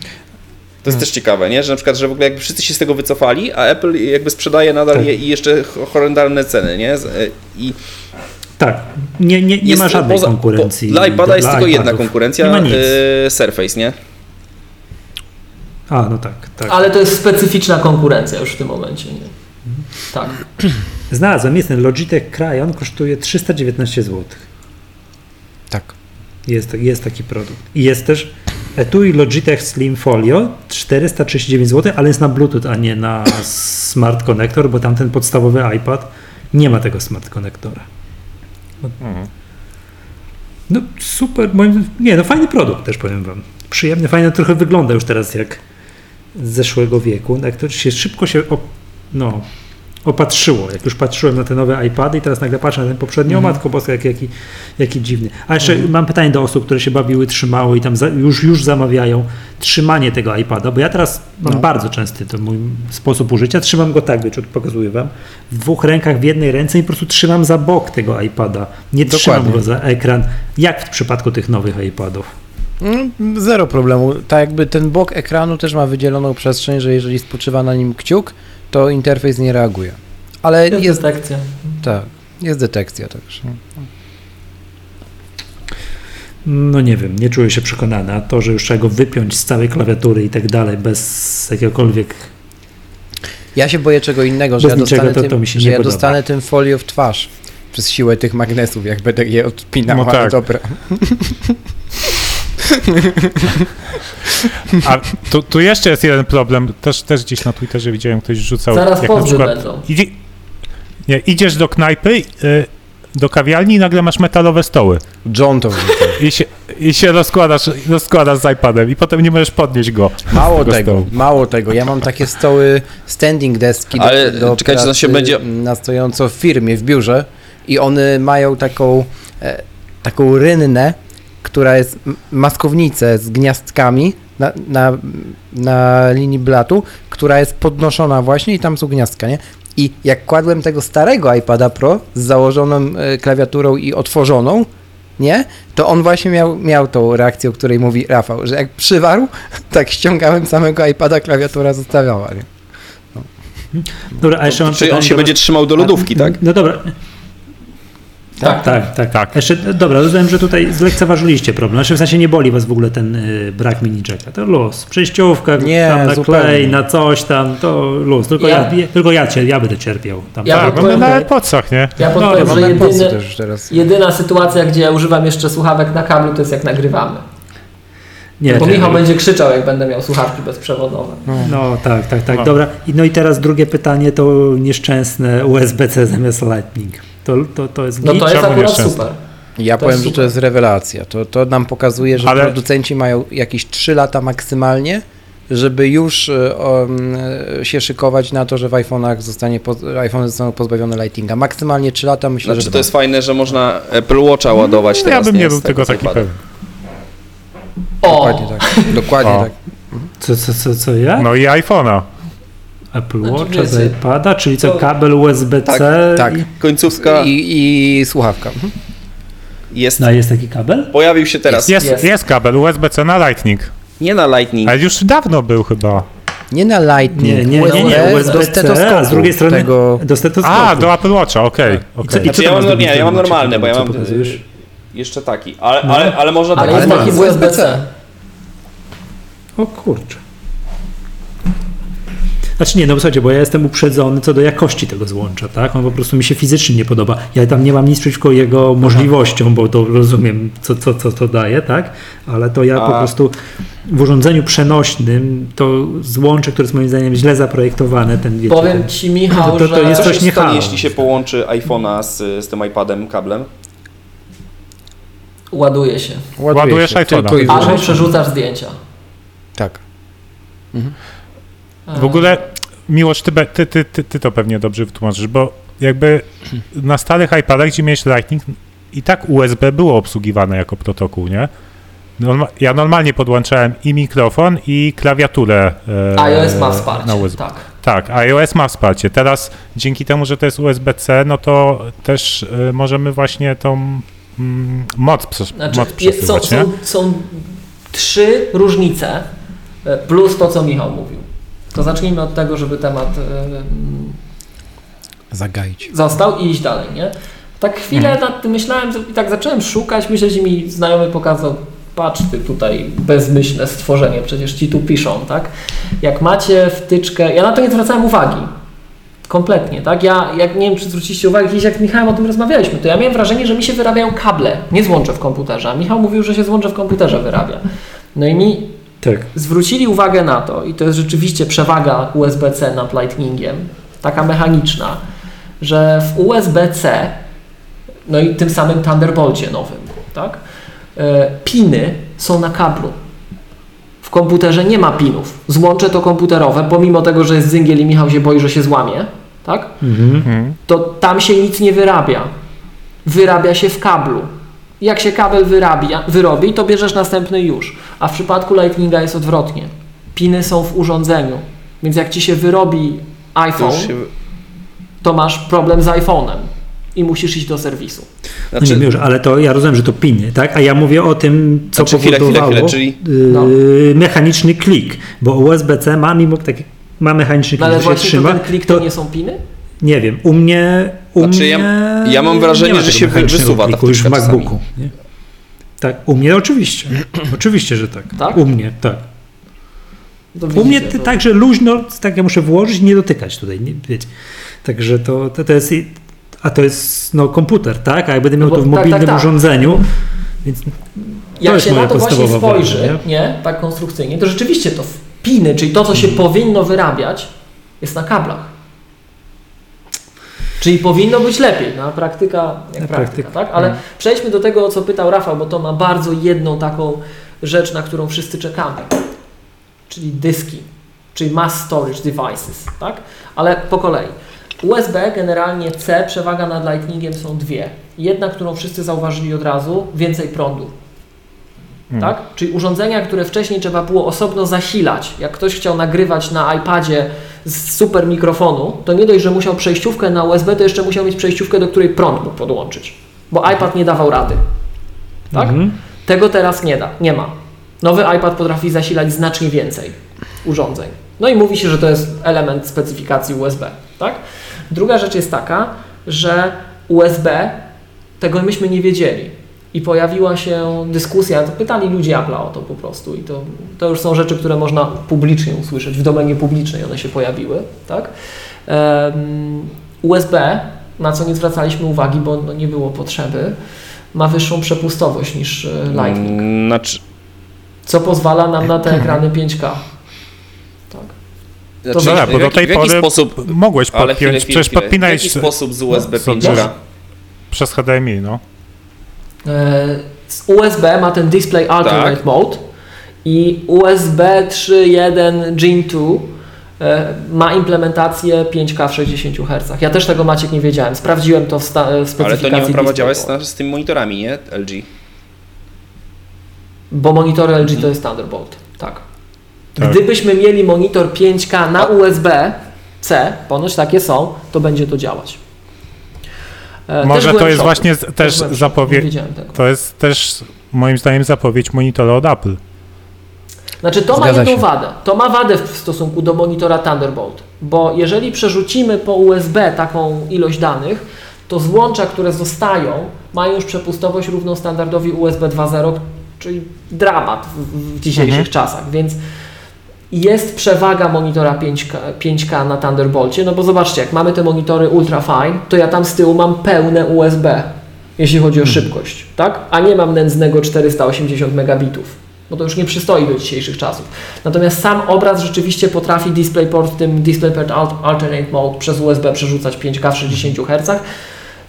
S1: To jest też ciekawe, nie? Że na przykład, że w ogóle jakby wszyscy się z tego wycofali, a Apple jakby sprzedaje nadal
S2: Tak.
S1: je i jeszcze ho- horrendalne ceny, nie? E, I
S2: Tak, nie, nie, nie ma żadnej
S1: poza-
S2: konkurencji.
S1: Po, dla iPada jest tylko jedna
S2: iPadów.
S1: konkurencja,
S2: Nie ma nic.
S1: e, Surface, nie?
S2: A, no tak, tak.
S5: Ale to jest specyficzna konkurencja już w tym momencie. Nie? Tak.
S2: Znalazłem, jest ten Logitech Cryon, kosztuje 319 zł.
S4: Tak.
S2: Jest, jest taki produkt. I jest też etui Logitech Slim Folio 439 zł, ale jest na Bluetooth, a nie na Smart Connector, bo tamten podstawowy iPad nie ma tego Smart Connectora. No super, moim, nie no fajny produkt też powiem wam. Przyjemny, fajny, trochę wygląda już teraz jak z zeszłego wieku. Jak to się szybko się, op, no, opatrzyło. Jak już patrzyłem na te nowe iPady i teraz nagle patrzę na ten poprzedni,
S4: Mhm.
S2: o matko boska, jaki, jaki, jaki dziwny. A jeszcze mam pytanie do osób, które się bawiły, trzymały i tam za, już, już zamawiają trzymanie tego iPada, bo ja teraz mam
S4: No.
S2: bardzo częsty to mój sposób użycia. Trzymam go tak, wiecie, pokazuję wam, w dwóch rękach, w jednej ręce i po prostu trzymam za bok tego iPada. Nie trzymam
S4: Dokładnie.
S2: go za ekran, jak w przypadku tych nowych iPadów.
S4: Mm, Zero problemu. Tak jakby ten bok ekranu też ma wydzieloną przestrzeń, że jeżeli spoczywa na nim kciuk, to interfejs nie reaguje. Ale
S5: Jest,
S4: jest,
S5: detekcja.
S4: tak, jest detekcja także.
S2: No nie wiem, nie czuję się przekonany, a to, że już trzeba go wypiąć z całej klawiatury i tak dalej, bez jakiegokolwiek
S4: Ja się boję czego innego, że ja dostanę,
S2: to-
S4: tym,
S2: to mi się
S4: że ja dostanę tym folio w twarz przez siłę tych magnesów, jak będę je odpinał,
S3: No tak.
S4: dobra.
S3: A tu, tu jeszcze jest jeden problem, też, też gdzieś na Twitterze widziałem, ktoś rzucał.
S5: Zaraz
S3: jak na przykład
S5: będą.
S3: Idzie, nie, idziesz do knajpy, y, do kawiarni i nagle masz metalowe stoły.
S4: John to.
S3: I się, i się rozkładasz, rozkładasz z iPadem i potem nie możesz podnieść go.
S4: Mało
S3: tego stołu.
S4: mało tego. Ja mam takie stoły standing deski do,
S1: Ale
S4: do
S1: czekajcie, to
S4: pracy
S1: się będzie-
S4: na stojąco w firmie, w biurze i one mają taką, e, taką rynnę, która jest maskownicę z gniazdkami na, na, na linii blatu, która jest podnoszona właśnie i tam są gniazdka, nie? I jak kładłem tego starego iPada Pro z założoną e, klawiaturą i otworzoną, nie? To on właśnie miał, miał tą reakcję, o której mówi Rafał, że jak przywarł, tak ściągałem samego iPada, klawiatura zostawiała, nie?
S2: Dobra, a jeszcze mam
S1: Czyli on się
S2: do
S1: będzie trzymał do lodówki,
S2: A,
S1: tak?
S2: No dobra.
S5: Tak,
S2: Tak, tak,
S3: Tak.
S2: Jeszcze, dobra, rozumiem, że tutaj zlekceważyliście problem. Znaczy w sensie nie boli was w ogóle ten y, brak mini jacka. To luz. Przejściówka,
S4: Nie,
S2: tam na
S4: zupełnie.
S2: klej, na coś tam, to luz. Tylko ja,
S5: Ja-
S2: tylko ja, cię, ja będę cierpiał. Tam.
S5: Ja
S3: tak, no
S5: podpowiem-
S3: my na AirPodsach, nie?
S5: Ja
S2: No,
S5: podpowiem,
S2: ja
S4: Mam
S5: że
S4: teraz.
S5: jedyna sytuacja, gdzie ja używam jeszcze słuchawek na kablu, to jest jak nagrywamy.
S2: nie,
S5: Bo Michał będzie krzyczał, jak będę miał słuchawki bezprzewodowe.
S2: No tak, tak, tak.
S3: No.
S2: Dobra. I, no i teraz drugie pytanie to nieszczęsne USB-C zamiast Lightning. To, to, to jest
S5: No to jest akurat super.
S4: Ja
S5: To
S4: powiem,
S5: jest
S4: że to
S5: super.
S4: jest rewelacja. To, to nam pokazuje, że
S3: Ale-
S4: producenci mają jakieś 3 lata maksymalnie, żeby już um, się szykować na to, że w iPhone'ach zostanie, iPhone zostaną pozbawione lightinga. Maksymalnie 3 lata, myślę,
S1: Znaczy
S4: że
S1: to jest fajne, że można Apple Watcha ładować
S3: Ja
S1: teraz,
S3: bym nie
S1: z
S3: był
S1: tego
S3: tego taki
S1: iPada.
S3: pewien.
S5: O!
S4: Dokładnie tak. Dokładnie
S3: O.
S4: tak.
S2: Co, co, co, co ja?
S3: No i iPhone'a.
S2: Apple
S5: Znaczy,
S2: Watcha z iPada, czyli co,
S5: to-
S2: kabel USB-C?
S4: Tak, tak.
S2: I...
S1: Końcówka
S4: I, I słuchawka. Mhm.
S1: jest,
S2: No, jest taki kabel?
S1: pojawił się teraz.
S3: Jest,
S5: Jest.
S3: jest. kabel USB-C na Lightning.
S1: Nie na Lightning,
S3: Ale już dawno był chyba.
S4: Nie na Lightning.
S2: Nie, nie, nie, nie, USB-C, a z drugiej strony
S4: Tego...
S2: do stetoskopu.
S3: A, do Apple Watcha, okej.
S2: I co-
S3: okej.
S2: i
S1: Znaczy, ja mam, nie, ja mam normalny, bo ja mam
S2: pokazujesz?
S1: jeszcze taki, ale,
S2: No.
S1: ale, ale można
S5: Ale
S1: tak.
S5: jest
S4: Ale
S5: taki
S4: na
S5: USB-C.
S2: O kurczę. Znaczy nie, no słuchajcie, bo ja jestem uprzedzony co do jakości tego złącza, tak? On po prostu mi się fizycznie nie podoba. Ja tam nie mam nic przeciwko jego możliwościom, bo to rozumiem, co, co, co to daje, tak? Ale to ja po
S1: A-
S2: prostu w urządzeniu przenośnym to złącze, które jest moim zdaniem źle zaprojektowane, ten wiecie,
S5: Powiem
S2: ten,
S5: Ci, Michał,
S2: To- to- to jest
S1: Co
S2: coś nie
S1: stanie, jeśli się połączy iPhone'a z, z tym iPadem kablem?
S5: Ładuje się.
S4: Ładuje
S3: Ładujesz
S4: się,
S3: iPhone'a.
S5: Albo przerzucasz zdjęcia.
S4: Tak.
S3: W ogóle, Miłosz, ty, ty, ty, ty, ty to pewnie dobrze wytłumaczysz, bo jakby na starych iPadach, gdzie miałeś Lightning, i tak USB było obsługiwane jako protokół, nie? Norma- ja normalnie podłączałem i mikrofon, i klawiaturę e,
S5: iOS ma wsparcie.
S3: na USB.
S5: Tak.
S3: Tak, iOS ma wsparcie. Teraz dzięki temu, że to jest USB-C, no to też e, możemy właśnie tą mm, moc, przes-
S5: Znaczy,
S3: moc
S5: jest, są,
S3: przesyłać, nie?
S5: są, są trzy różnice e, plus to, co Michał mówił. To zacznijmy od tego, żeby temat e,
S4: Zagaić.
S5: został i iść dalej, nie? Tak chwilę
S3: Mhm.
S5: nad tym myślałem i tak zacząłem szukać, myślę, że mi znajomy pokazał, patrz ty tutaj bezmyślne stworzenie, przecież ci tu piszą, tak? Jak macie wtyczkę, ja na to nie zwracałem uwagi, kompletnie, tak? Ja, jak nie wiem, czy zwróciliście uwagę, kiedyś jak z Michałem o tym rozmawialiśmy, to ja miałem wrażenie, że mi się wyrabiają kable, nie złącze w komputerze, a Michał mówił, że się złącze w komputerze wyrabia. No i mi
S2: tak.
S5: zwrócili uwagę na to, i to jest rzeczywiście przewaga USB-C nad Lightningiem, taka mechaniczna, że w USB-C, no i tym samym Thunderbolcie nowym, tak, e, piny są na kablu. W komputerze nie ma pinów. Złącze to komputerowe, pomimo tego, że jest zyngiel i Michał się boi, że się złamie, tak?
S3: Mhm.
S5: To tam się nic nie wyrabia. Wyrabia się w kablu. Jak się kabel wyrabia, wyrobi, to bierzesz następny już. A w przypadku Lightninga jest odwrotnie. Piny są w urządzeniu. Więc jak ci się wyrobi
S1: To
S5: iPhone,
S1: się...
S5: to masz problem z iPhone'em i musisz iść do serwisu.
S2: No
S1: Znaczy,
S2: nie, już, ale to ja rozumiem, że to piny, tak? A ja mówię o tym, co
S1: Znaczy, chwilę, chwilę,
S2: powodowało
S1: chwilę, czyli-
S2: yy, mechaniczny klik, bo USB-C ma mimo tak ma mechaniczny
S5: No
S2: klik,
S5: ale
S2: że się
S5: właśnie to
S2: trzyma.
S5: ten klik to nie są piny?
S2: Nie wiem, u mnie. U
S1: Znaczy,
S2: mnie
S1: ja- ja mam wrażenie, że się wysuwa ta
S2: już w. MacBooku. Nie? Tak, u mnie oczywiście. oczywiście, że tak.
S5: Tak?
S2: U mnie, tak.
S5: To
S2: U mnie
S5: widzicie, to-
S2: tak, że luźno, tak ja muszę włożyć, nie dotykać tutaj, nie, wiecie. Także to, to, to jest. A to jest no, komputer, tak? A jak będę miał
S5: No bo-
S2: to w
S5: tak,
S2: mobilnym
S5: tak, tak.
S2: urządzeniu, więc
S5: Jak
S2: jest
S5: się na
S2: moje
S5: to właśnie spojrzy,
S2: wrażenie.
S5: nie, tak konstrukcyjnie, to rzeczywiście to w piny, czyli to, co się
S2: Mhm.
S5: powinno wyrabiać, jest na kablach. Czyli powinno być lepiej, no praktyka jak
S2: Na
S5: praktyka,
S2: praktyka.
S5: tak? Ale
S2: Mhm.
S5: przejdźmy do tego, o co pytał Rafał, bo to ma bardzo jedną taką rzecz, na którą wszyscy czekamy, czyli dyski, czyli mass storage devices, tak? Ale po kolei. USB generalnie C, przewaga nad Lightningiem są dwie. Jedna, którą wszyscy zauważyli od razu, więcej prądu.
S3: Mhm.
S5: Tak? Czyli urządzenia, które wcześniej trzeba było osobno zasilać. Jak ktoś chciał nagrywać na iPadzie z super mikrofonu, to nie dość, że musiał przejściówkę na USB, to jeszcze musiał mieć przejściówkę, do której prąd mógł podłączyć. Bo iPad nie dawał rady. Tak?
S2: Mhm.
S5: Tego teraz nie da, nie ma. Nowy iPad potrafi zasilać znacznie więcej urządzeń. No i mówi się, że to jest element specyfikacji USB. Tak? Druga rzecz jest taka, że USB, tego myśmy nie wiedzieli. I pojawiła się dyskusja, to pytali ludzie Apple'a o to po prostu. I to, to już są rzeczy, które można publicznie usłyszeć, w domenie publicznej one się pojawiły. Tak? USB, na co nie zwracaliśmy uwagi, bo no, nie było potrzeby, ma wyższą przepustowość niż e, Lightning,
S1: Mm, Znaczy,
S5: co pozwala nam na te ekrany 5K. Tak.
S1: znaczy,
S3: Dobra, bo
S1: w,
S3: do
S1: jaki,
S3: tej
S1: w jaki
S3: pory
S1: sposób...
S3: mogłeś
S1: Ale chwilę,
S3: podpiąć,
S1: chwilę,
S3: przecież
S1: chwilę. W
S3: podpinałeś
S1: jaki sposób z USB
S3: co-
S1: 5K?
S3: przez HDMI, no.
S5: E, Z USB ma ten Display Alternate
S1: Tak.
S5: Mode i USB 3.1 Gen 2 e, ma implementację 5K w 60 Hz. Ja też tego Maciek nie wiedziałem. Sprawdziłem to w, sta- w
S1: Ale
S5: specyfikacji
S1: to nie ma prawa działać z, z tymi monitorami, nie? LG.
S5: Bo monitory LG to jest Thunderbolt. Tak.
S3: Tak.
S5: Gdybyśmy mieli monitor 5K na USB-C, ponoć takie są, to będzie to działać. E,
S3: Może to jest właśnie
S5: Też
S3: też zapowiedź. To jest też moim zdaniem zapowiedź monitora od Apple.
S5: Znaczy to ma
S4: Zgadza
S5: jedną
S4: się.
S5: wadę. To ma wadę w stosunku do monitora Thunderbolt, bo jeżeli przerzucimy po USB taką ilość danych, to złącza, które zostają, mają już przepustowość równą standardowi USB 2.0, czyli dramat w, w dzisiejszych
S3: Mhm.
S5: czasach, więc jest przewaga monitora 5K, 5K na Thunderbolcie, no bo zobaczcie, jak mamy te monitory ultra fine, to ja tam z tyłu mam pełne USB, jeśli chodzi o szybkość, tak? A nie mam nędznego 480 megabitów bo to już nie przystoi do dzisiejszych czasów. Natomiast sam obraz rzeczywiście potrafi DisplayPort w tym DisplayPort Alt- Alternate Mode przez USB przerzucać 5K w 60 Hz,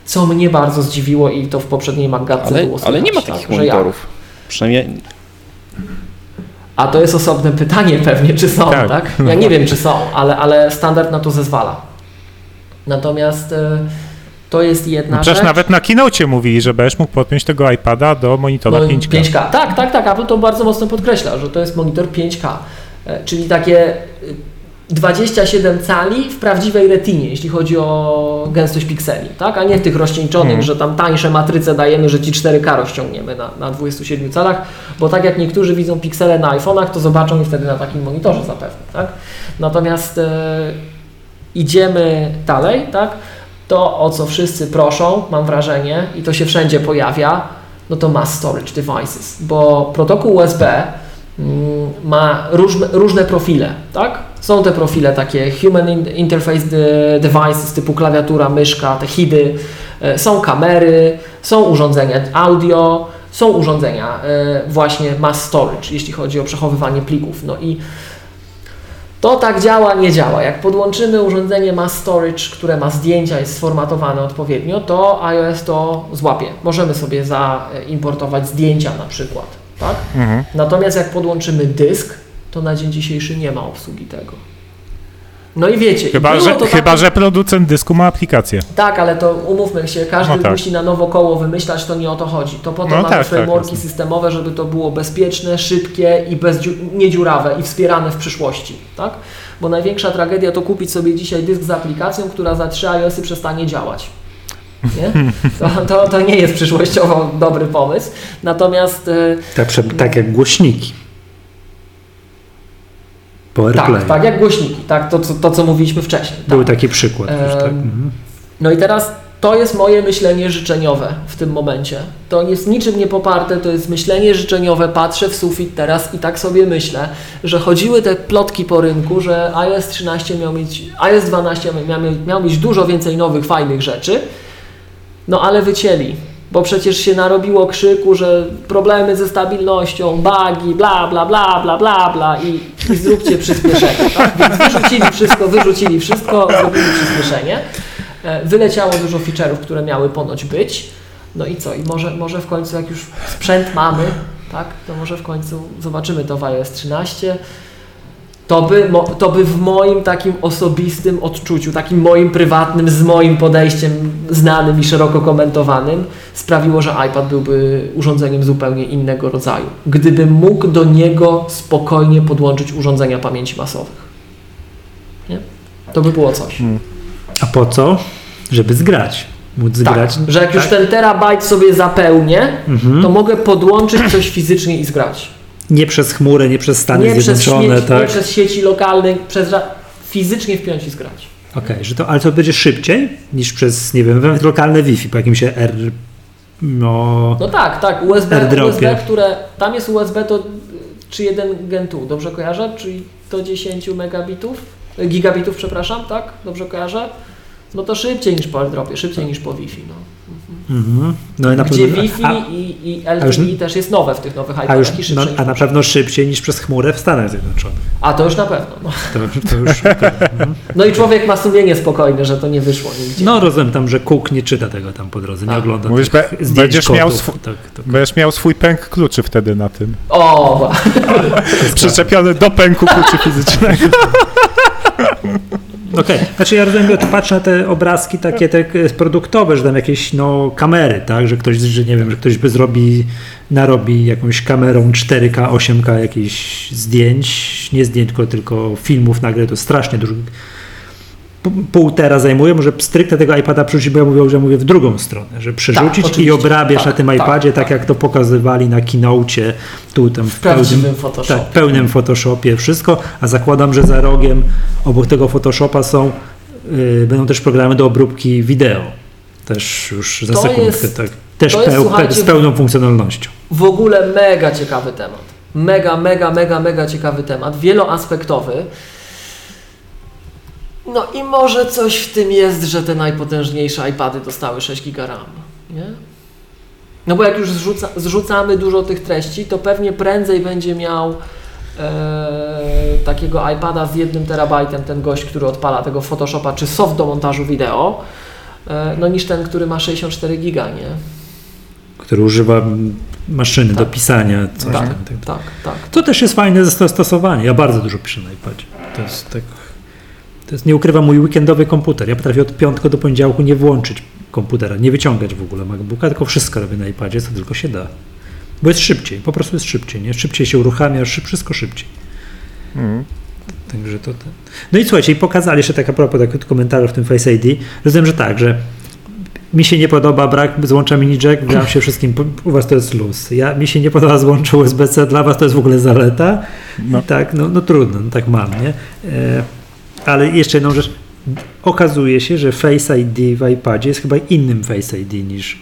S5: co mnie bardzo zdziwiło i to w poprzedniej Maggatce
S1: Ale,
S5: było
S1: ale nie ma
S5: słychać,
S1: takich
S5: tak, że ja.
S1: monitorów. Przynajmniej
S5: A to jest osobne pytanie pewnie, czy są, tak?
S3: Tak.
S5: Ja nie wiem, czy są, ale, ale standard na to zezwala. Natomiast e, to jest jedna
S3: Przecież
S5: rzecz.
S3: nawet na keynote mówili, że będziesz mógł podpiąć tego iPada do monitora
S5: No,
S3: 5K.
S5: 5K. Tak, tak, tak. Apple to bardzo mocno podkreśla, że to jest monitor 5K. E, Czyli takie 27 cali w prawdziwej retinie, jeśli chodzi o gęstość pikseli, tak? A nie w tych rozcieńczonych,
S3: Mhm.
S5: że tam tańsze matryce dajemy, że ci 4K rozciągniemy na, na 27 calach, bo tak jak niektórzy widzą piksele na iPhone'ach, to zobaczą je wtedy na takim monitorze zapewne, tak? Natomiast e, idziemy dalej, tak? To, o co wszyscy proszą, mam wrażenie, i to się wszędzie pojawia, no to mass storage devices, bo protokół USB ma różne, różne profile, tak? Są te profile takie Human in- Interface de- Devices typu klawiatura, myszka, te HIDy, e, są kamery, są urządzenia audio, są urządzenia e, właśnie mass storage, jeśli chodzi o przechowywanie plików. No i to tak działa, nie działa. Jak podłączymy urządzenie mass storage, które ma zdjęcia, jest sformatowane odpowiednio, to iOS to złapie. Możemy sobie zaimportować zdjęcia na przykład, tak?
S3: Mhm.
S5: Natomiast jak podłączymy dysk, to na dzień dzisiejszy nie ma obsługi tego. No i wiecie,
S3: Chyba, że,
S5: to
S3: chyba, że producent dysku ma aplikację.
S5: Tak, ale to umówmy się, każdy
S3: No tak.
S5: musi na nowo koło wymyślać, to nie o to chodzi. To po to
S3: No
S5: mamy
S3: tak, tak,
S5: frameworki
S3: jasne.
S5: systemowe, żeby to było bezpieczne, szybkie i bezdziu- niedziurawe i wspierane w przyszłości, tak? Bo największa tragedia to kupić sobie dzisiaj dysk z aplikacją, która za 3 iOSy przestanie działać. Nie? To, to, to nie jest przyszłościowo dobry pomysł. Natomiast e,
S2: Tak, tak jak głośniki. PowerPlay.
S5: tak, tak jak głośniki, tak, to, co- to co mówiliśmy wcześniej.
S2: Był
S5: tak.
S2: taki przykład. już, tak. Mhm.
S5: No i teraz to jest moje myślenie życzeniowe w tym momencie. To jest niczym nie poparte, to jest myślenie życzeniowe. Patrzę w sufit teraz i tak sobie myślę, że chodziły te plotki po rynku, że iOS 13 miał mieć, iOS 12 miał, miał mieć dużo więcej nowych, fajnych rzeczy, no ale wycięli. Bo przecież się narobiło krzyku, że problemy ze stabilnością, bugi, bla, bla, bla, bla, bla, bla i, i zróbcie przyspieszenie. Tak? Więc wyrzucili wszystko, wyrzucili wszystko, zrobili przyspieszenie. E, Wyleciało dużo feature'ów, które miały ponoć być. No i co? I może, może w końcu, jak już sprzęt mamy, tak, to może w końcu zobaczymy to w iOS 13. To by, to by w moim takim osobistym odczuciu, takim moim prywatnym, z moim podejściem znanym i szeroko komentowanym, sprawiło, że iPad byłby urządzeniem zupełnie innego rodzaju. Gdybym mógł do niego spokojnie podłączyć urządzenia pamięci masowych. Nie? To by było coś.
S2: A po co? Żeby zgrać. Móc
S5: Tak, że jak już
S2: tak?
S5: ten terabajt sobie zapełnię,
S2: Mhm.
S5: to mogę podłączyć coś fizycznie i zgrać.
S2: Nie przez chmurę, nie przez Stany
S5: nie, przez
S2: Zjednoczone,
S5: śmieci,
S2: tak?
S5: nie przez sieci lokalne, przez fizycznie wpiąć i zgrać.
S2: Okej, że to, ale to będzie szybciej niż przez, nie wiem, lokalne Wi-Fi po jakimś R. No.
S5: No tak, tak, USB. USB, które, tam jest USB to czy jeden gen tu, dobrze kojarzę? Czyli do 10 megabitów, e, gigabitów, przepraszam, tak? Dobrze kojarzę? No to szybciej niż po AirDropie, szybciej niż po Wi-Fi, no.
S2: Mhm. no i na
S5: Gdzie
S2: pewno,
S5: Wi-Fi
S2: a,
S5: i, i
S2: a już-
S5: LTE też jest nowe w tych nowych
S2: a,
S5: iPadach
S2: już, no, a na pewno szybciej niż przez chmurę w Stanach Zjednoczonych.
S5: A to już na pewno. No,
S2: To, to już, mhm.
S5: no i człowiek ma sumienie spokojne, że to nie wyszło nigdzie.
S2: no rozumiem tam, że Cook nie czyta tego tam po drodze, nie
S5: A.
S2: ogląda
S3: Mówisz, be- będziesz miał swu-
S2: tak, tak.
S3: Będziesz miał swój pęk kluczy wtedy na tym.
S5: O,
S3: Przyczepiony do pęku kluczy fizycznego.
S2: Okej, znaczy ja rozumiem, że patrzę na te obrazki takie te e, produktowe, że tam jakieś no, kamery, tak, że ktoś, że nie wiem, że ktoś by zrobi, narobi jakąś kamerą 4K, 8K jakichś zdjęć, nie zdjęć, tylko, tylko filmów nagle, to strasznie dużo, P- pół tera zajmuje, może stricte tego iPada przerzucić, bo ja mówię, że mówię w drugą stronę, że przerzucić i
S5: oczywiście.
S2: obrabiasz
S5: Tak,
S2: na tym
S5: tak,
S2: iPadzie, tak,
S5: tak.
S2: jak to pokazywali na keynote, tu tam w,
S5: w
S2: pełnym,
S5: Photoshopie.
S2: tak, w pełnym Photoshopie wszystko, a zakładam, że za rogiem obok tego Photoshopa są, y, będą też programy do obróbki wideo. Też już za
S5: To
S2: sekundkę,
S5: jest-
S2: tak. Też
S5: to jest,
S2: peł, z pełną funkcjonalnością.
S5: W ogóle mega ciekawy temat. Mega, mega, mega, mega ciekawy temat. Wieloaspektowy. No i może coś w tym jest, że te najpotężniejsze iPady dostały 6 GB RAM, nie? No bo jak już zrzuca, zrzucamy dużo tych treści, to pewnie prędzej będzie miał e, takiego iPada z jednym terabajtem ten gość, który odpala tego Photoshopa czy soft do montażu wideo, e, no niż ten, który ma 64 giga, nie?
S2: Który używa maszyny do
S5: Tak.
S2: pisania. Coś
S5: Tak,
S2: tak.
S5: tak, tak.
S2: To też jest fajne zastosowanie. Ja bardzo dużo piszę na iPadzie. To jest tak. To jest, nie ukrywam, mój weekendowy komputer. Ja potrafię od piątku do poniedziałku nie włączyć komputera, nie wyciągać w ogóle MacBooka, tylko wszystko robię na iPadzie, co tylko się da. Bo jest szybciej, po prostu jest szybciej, nie? Szybciej się uruchamia, szyb, wszystko szybciej.
S3: Mm.
S2: Także to, to. No i słuchajcie, i pokazali jeszcze tak a propos tak, komentarza w tym Face ID. Rozumiem, że tak, że mi się nie podoba brak złącza mini jack, gram się wszystkim, u was to jest luz. Ja, mi się nie podoba złącza USB-C, dla was to jest w ogóle zaleta.
S3: No.
S2: Tak, no, no trudno, no tak mam, nie? E, ale jeszcze jedną rzecz. Okazuje się, że Face ID w iPadzie jest chyba innym Face ID niż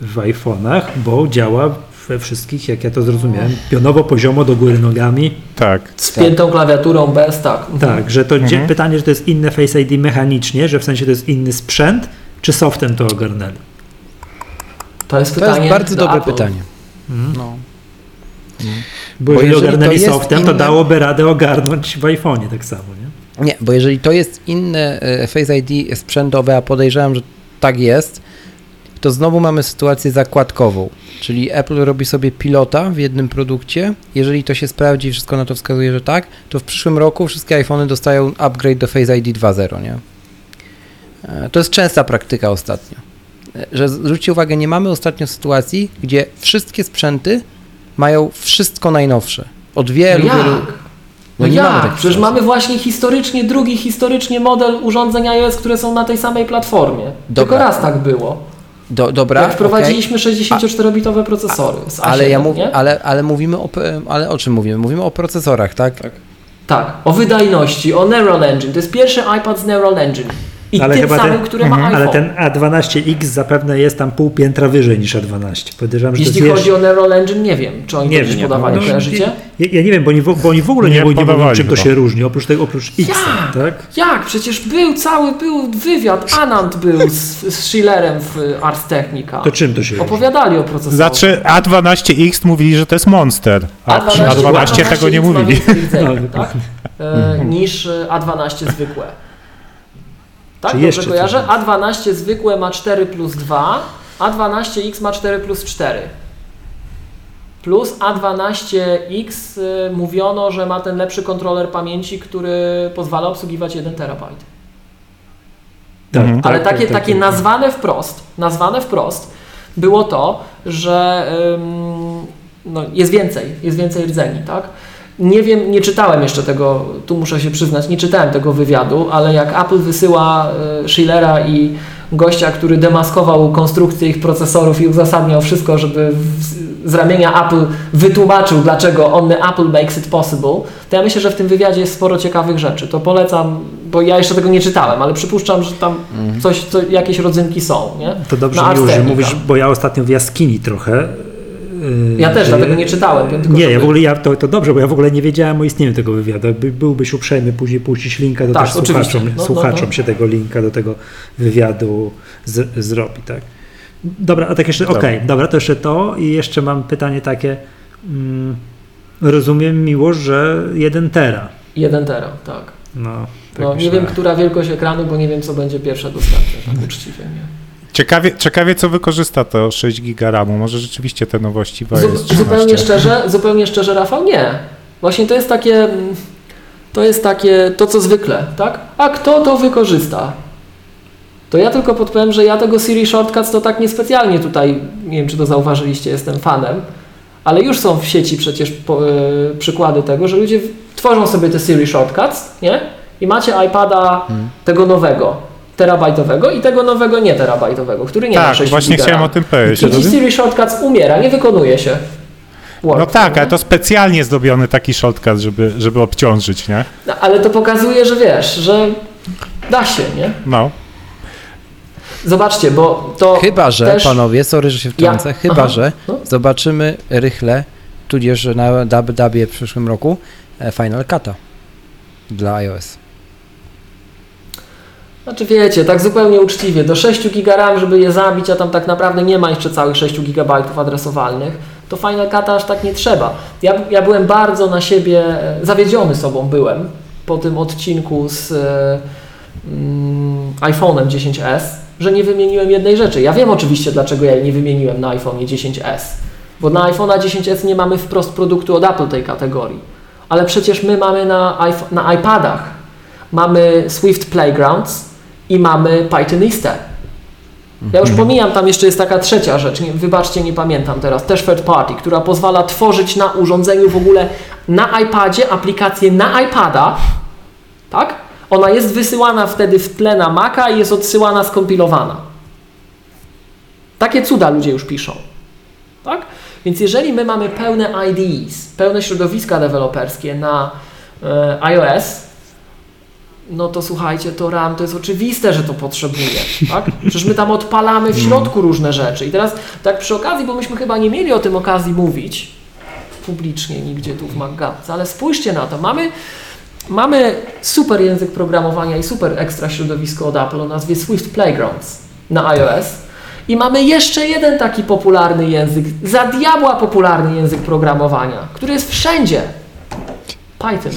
S2: w iPhone'ach, bo działa we wszystkich, jak ja to zrozumiałem, pionowo, poziomo, do góry nogami.
S3: Tak.
S5: Z piętą klawiaturą bez, tak.
S2: Tak, że to
S3: Mhm.
S2: pytanie, że to jest inne Face ID mechanicznie, że w sensie to jest inny sprzęt, czy softem to ogarnęli?
S5: To jest
S4: To
S5: pytanie.
S4: jest bardzo
S5: do
S4: dobre
S5: Apple.
S4: pytanie.
S1: No.
S2: Bo,
S4: Bo
S2: jeżeli ogarnęli
S4: to jest
S2: softem, to
S4: inne-
S2: dałoby radę ogarnąć w iPhone'ie tak samo, nie?
S4: Nie, bo jeżeli to jest inne e, Face ID sprzętowe, a podejrzewam, że tak jest, to znowu mamy sytuację zakładkową. Czyli Apple robi sobie pilota w jednym produkcie. Jeżeli to się sprawdzi, wszystko na to wskazuje, że tak, to w przyszłym roku wszystkie iPhony dostają upgrade do Face ID 2.0, nie? E, To jest częsta praktyka ostatnio. E, Że zwróćcie uwagę, nie mamy ostatnio sytuacji, gdzie wszystkie sprzęty mają wszystko najnowsze. Od wielu,
S5: No
S4: wielu... No
S5: No
S4: nie mamy
S5: jak?
S4: takich
S5: Przecież
S4: sytuacji.
S5: mamy właśnie historycznie, drugi historycznie model urządzeń iOS, które są na tej samej platformie.
S4: Dobra.
S5: Tylko raz tak było.
S4: Do, dobra,
S5: jak wprowadziliśmy 64-bitowe procesory A7,
S4: Ale, ja mów, ale, ale mówimy o, ale o czym mówimy? Mówimy o procesorach, tak?
S1: Tak.
S5: Tak, o wydajności, o Neural Engine. To jest pierwszy iPad z Neural Engine. I
S2: Ale
S5: tym
S2: chyba
S5: samym,
S2: ten-
S5: który ma iPhone.
S2: Ale ten A12X zapewne jest tam pół piętra wyżej niż A12. Podejrzewam, że
S5: Jeśli chodzi o Neural Engine, nie wiem, czy oni
S2: Nie wiem,
S5: podawali,
S2: no,
S5: kojarzycie?
S2: Ja, ja nie wiem, bo oni, w- bo oni w ogóle nie,
S3: Nie
S2: mówią,
S3: podawali
S2: czym to się różni, oprócz tego, oprócz X,
S5: Jak?
S2: tak?
S5: Jak? Przecież był cały, był wywiad, Anand był z, z Schillerem w Ars Technica.
S2: To czym to się różni?
S5: Opowiadali o procesorze.
S3: Znaczy A12X mówili, że to jest monster, a przy A12 tego nie mówili.
S2: No,
S5: tak? e, niż e, A12 zwykłe. Tak,
S2: Czy
S5: dobrze kojarzę?
S2: coś
S5: A12 zwykłe ma 4 plus 2, A12X ma 4 plus 4. Plus A12X y, mówiono, że ma ten lepszy kontroler pamięci, który pozwala obsługiwać 1 terabajt.
S2: Tak,
S3: Mhm.
S2: tak,
S5: Ale
S2: tak,
S5: takie,
S2: tak,
S5: takie
S2: tak.
S5: nazwane wprost, nazwane wprost było to, że ym, no, jest więcej, jest więcej rdzeni, tak? Nie wiem, nie czytałem jeszcze tego, tu muszę się przyznać, nie czytałem tego wywiadu, ale jak Apple wysyła y, Schillera i gościa, który demaskował konstrukcję ich procesorów i uzasadniał wszystko, żeby z ramienia Apple wytłumaczył, dlaczego only Apple makes it possible, to ja myślę, że w tym wywiadzie jest sporo ciekawych rzeczy. To polecam, bo ja jeszcze tego nie czytałem, ale przypuszczam, że tam coś, co, jakieś rodzynki są, nie?
S2: To dobrze
S5: Na
S2: miło, że mówisz, bo ja ostatnio w jaskini trochę. Yy,
S5: Ja też, dlatego nie czytałem. Tylko
S2: Nie, ja w ogóle ja, to, to dobrze, bo ja w ogóle nie wiedziałem o istnieniu tego wywiadu. Jakby byłbyś uprzejmy później puścić linka, to
S5: Tak,
S2: też
S5: oczywiście.
S2: słuchaczom,
S5: No, no,
S2: słuchaczom
S5: no.
S2: się tego linka do tego wywiadu z, zrobi, tak. Dobra, a tak jeszcze,
S3: Dobra.
S2: okej, dobra, to jeszcze to i jeszcze mam pytanie takie, mm, rozumiem miło, że 1 tera.
S5: 1 tera, tak.
S2: No, tak
S5: No, nie wiem, która wielkość ekranu, bo nie wiem, co będzie pierwsze dostępne, tak uczciwie. Nie?
S3: Ciekawie, ciekawie co wykorzysta to 6 giga RAMu. Może rzeczywiście te nowości
S5: Zu,
S3: iOS 13.
S5: zupełnie szczerze, zupełnie szczerze, Rafał, nie. Właśnie to jest takie, to jest takie, to co zwykle, tak? A kto to wykorzysta? To ja tylko podpowiem, że ja tego Siri Shortcuts to tak niespecjalnie tutaj, nie wiem czy to zauważyliście, jestem fanem, ale już są w sieci przecież po, e, przykłady tego, że ludzie tworzą sobie te Siri Shortcuts, nie? I macie iPada tego nowego, terabajtowego i tego nowego nie terabajtowego, który nie ma
S3: Tak,
S5: 6
S3: właśnie
S5: giga
S3: chciałem o tym powiedzieć.
S5: I Siri Shortcuts umiera, nie wykonuje się.
S3: No
S5: Work,
S3: tak,
S5: nie?
S3: ale to specjalnie zrobiony taki shortcut, żeby, żeby obciążyć, nie?
S5: No, ale to pokazuje, że wiesz, że da się, nie?
S3: No.
S5: Zobaczcie, bo to
S4: Chyba, że,
S5: też...
S4: panowie, sorry, że się wtrącę,
S5: Ja-
S4: chyba,
S5: aha,
S4: że
S5: no.
S4: zobaczymy rychle, tudzież na WW w przyszłym roku e, Final Cut'a dla iOS.
S5: Znaczy wiecie, tak zupełnie uczciwie, do 6 giga RAM, żeby je zabić, a tam tak naprawdę nie ma jeszcze całych 6 GB adresowalnych, to Final Cut aż tak nie trzeba. Ja, ja byłem bardzo na siebie, e, zawiedziony sobą byłem po tym odcinku z e, mm, iPhone'em 10s, że nie wymieniłem jednej rzeczy. Ja wiem oczywiście, dlaczego ja jej nie wymieniłem na iPhone 10s, bo na iPhone'a 10s nie mamy wprost produktu od Apple tej kategorii. Ale przecież my mamy na, na iPadach mamy Swift Playgrounds i mamy Pythonistę. Ja już pomijam, tam jeszcze jest taka trzecia rzecz, nie, wybaczcie, nie pamiętam teraz, też third party, która pozwala tworzyć na urządzeniu w ogóle na iPadzie aplikację na iPada, tak? Ona jest wysyłana wtedy w tle na Maca i jest odsyłana skompilowana. Takie cuda ludzie już piszą, tak? Więc jeżeli my mamy pełne IDEs, pełne środowiska deweloperskie na e, iOS, no to słuchajcie, to RAM to jest oczywiste, że to potrzebuje, tak? Przecież my tam odpalamy w środku różne rzeczy. I teraz tak przy okazji, bo myśmy chyba nie mieli o tym okazji mówić publicznie nigdzie tu w MacGapce, ale spójrzcie na to. Mamy, mamy super język programowania i super ekstra środowisko od Apple o nazwie Swift Playgrounds na iOS. I mamy jeszcze jeden taki popularny język, za diabła popularny język programowania, który jest wszędzie. Python.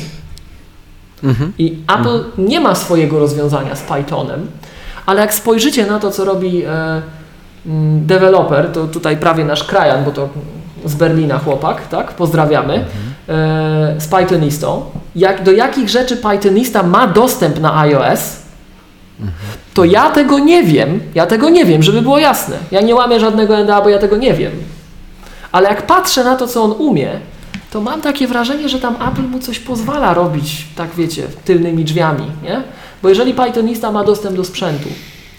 S5: I Apple nie ma swojego rozwiązania z Pythonem, ale jak spojrzycie na to, co robi e, mm, deweloper, to tutaj prawie nasz krajan, bo to z Berlina chłopak, tak? Pozdrawiamy, e, z Pythonistą. Jak, do jakich rzeczy Pythonista ma dostęp na iOS, to ja tego nie wiem. Ja tego nie wiem, żeby było jasne. Ja nie łamię żadnego NDA, bo ja tego nie wiem. Ale jak patrzę na to, co on umie, to mam takie wrażenie, że tam Apple mu coś pozwala robić, tak wiecie, tylnymi drzwiami, nie? Bo jeżeli Pythonista ma dostęp do sprzętu,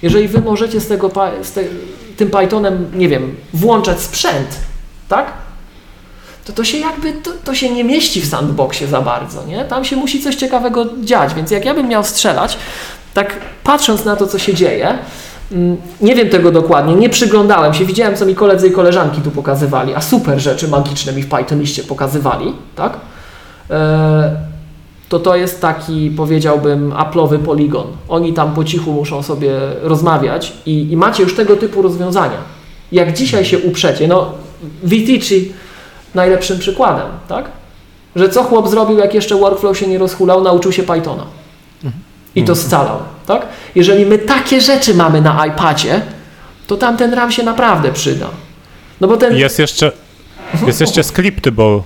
S5: jeżeli wy możecie z tego, z te, tym Pythonem, nie wiem, włączać sprzęt, tak? To to się jakby, to, to się nie mieści w sandboxie za bardzo, nie? Tam się musi coś ciekawego dziać, więc jak ja bym miał strzelać, tak patrząc na to, co się dzieje, nie wiem tego dokładnie, nie przyglądałem się, widziałem, co mi koledzy i koleżanki tu pokazywali, a super rzeczy magiczne mi w Pythoniście pokazywali, tak? E, to to jest taki, powiedziałbym, Apple'owy poligon. Oni tam po cichu muszą sobie rozmawiać i, i macie już tego typu rozwiązania. Jak dzisiaj się uprzecie, no Vitici najlepszym przykładem, tak? Że co chłop zrobił, jak jeszcze workflow się nie rozhulał, nauczył się Pythona. I to scalał, tak? Jeżeli my takie rzeczy mamy na iPadzie, to tamten RAM się naprawdę przyda. No bo ten...
S3: Jest jeszcze, jest jeszcze Scriptable.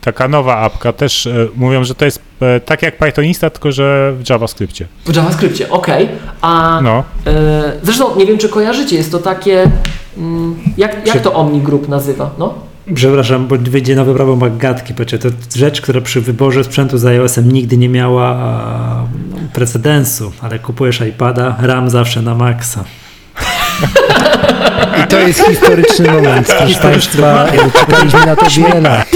S3: Taka nowa apka. Też e, mówią, że to jest e, tak jak Pythonista, tylko że w JavaScriptie.
S5: W JavaScriptie, okej. A
S3: No.
S5: e, zresztą nie wiem, czy kojarzycie, jest to takie. Mm, jak, jak to Omni Group nazywa? No?
S2: Przepraszam, bo wyjdzie nowe prawo. Patrzcie, to rzecz, która przy wyborze sprzętu z iOS-em nigdy nie miała precedensu, ale kupujesz iPada, RAM zawsze na maksa.
S4: I to jest historyczny moment, proszę Państwa. Czekaliśmy na to wiele lat.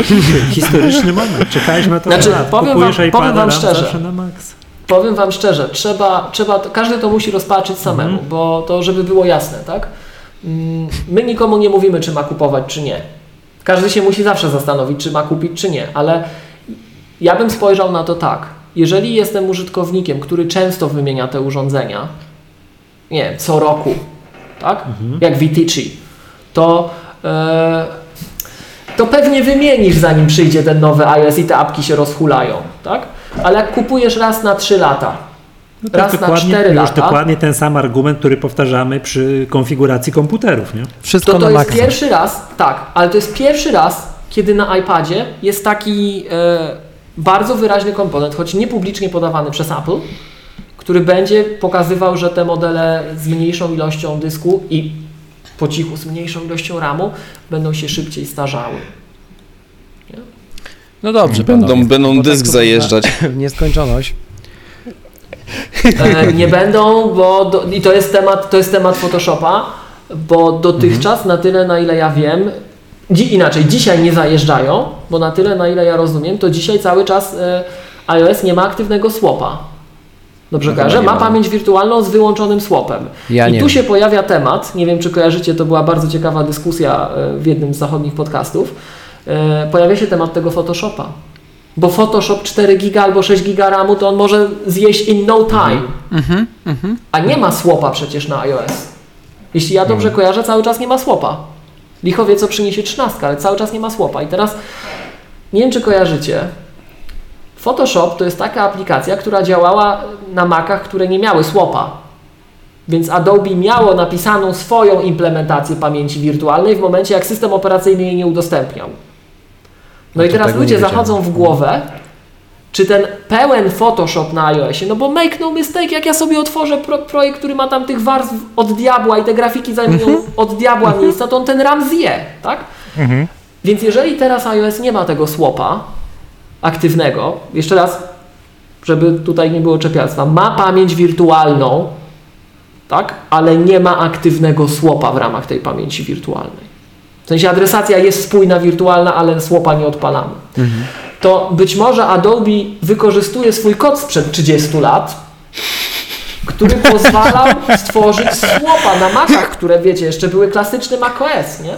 S2: Historyczny moment. Czekaliśmy na to
S5: Znaczy,
S2: lat.
S5: powiem
S2: Kupujesz
S5: wam-
S2: iPada,
S5: powiem wam
S2: RAM
S5: szczerze.
S2: zawsze na maksa.
S5: Powiem Wam szczerze, trzeba, trzeba, każdy to musi rozpatrzyć samemu,
S2: Mhm.
S5: bo to, żeby było jasne, tak? Mm, My nikomu nie mówimy, czy ma kupować, czy nie. Każdy się musi zawsze zastanowić, czy ma kupić, czy nie, ale ja bym spojrzał na to tak. Jeżeli jestem użytkownikiem, który często wymienia te urządzenia, nie wiem, co roku, tak? Jak Vitici, to, e, to pewnie wymienisz, zanim przyjdzie ten nowy iOS i te apki się rozhulają, tak? Ale jak kupujesz raz na 3 lata,
S2: No
S5: raz na
S2: dokładnie,
S5: 4
S2: już
S5: lata,
S2: dokładnie ten sam argument, który powtarzamy przy konfiguracji komputerów, nie?
S4: Wszystko
S5: to to
S4: na
S5: jest
S4: maksa.
S5: pierwszy raz, tak, ale to jest pierwszy raz, kiedy na iPadzie jest taki e, bardzo wyraźny komponent, choć nie publicznie podawany przez Apple, który będzie pokazywał, że te modele z mniejszą ilością dysku i po cichu z mniejszą ilością RAMu będą się szybciej starzały.
S4: No dobrze,
S1: Będą,
S4: panowie,
S1: będą
S4: tak
S1: dysk
S4: to
S1: zajeżdżać.
S4: W nieskończoność.
S5: E, nie będą, bo do, i to jest temat, to jest temat Photoshopa, bo dotychczas na tyle na ile ja wiem, dzi, inaczej dzisiaj nie zajeżdżają, bo na tyle na ile ja rozumiem, to dzisiaj cały czas e, iOS nie ma aktywnego słopa. Dobrze
S1: No
S5: kojarzę?
S1: nie
S5: Ma pamięć wirtualną z wyłączonym słopem.
S4: Ja
S5: I tu
S4: wiem.
S5: się pojawia temat, nie wiem czy kojarzycie, to była bardzo ciekawa dyskusja e, w jednym z zachodnich podcastów. E, Pojawia się temat tego Photoshopa. Bo Photoshop 4 giga albo 6 giga RAMu to on może zjeść in no time. A nie ma słopa przecież na iOS. Jeśli ja dobrze kojarzę, cały czas nie ma słopa. Licho wie, co przyniesie 13, ale cały czas nie ma słopa. I teraz nie wiem, czy kojarzycie. Photoshop to jest taka aplikacja, która działała na Macach, które nie miały słopa. Więc Adobe miało napisaną swoją implementację pamięci wirtualnej w momencie, jak system operacyjny jej nie udostępniał. No,
S4: No
S5: i
S4: to
S5: teraz ludzie zachodzą w głowę, czy ten pełen Photoshop na iOSie, no bo make no mistake, jak ja sobie otworzę pro, projekt, który ma tam tych warstw od diabła i te grafiki zajmują od diabła miejsca, to on ten RAM zje, tak?
S3: Mhm.
S5: Więc jeżeli teraz iOS nie ma tego słopa aktywnego, jeszcze raz, żeby tutaj nie było czepialstwa, ma pamięć wirtualną, tak? ale nie ma aktywnego słopa w ramach tej pamięci wirtualnej. W sensie adresacja jest spójna, wirtualna, ale słopa nie odpalamy. To być może Adobe wykorzystuje swój kod sprzed 30 lat, który pozwalał stworzyć słopa na Macach, które wiecie, jeszcze były klasyczne macOS, nie?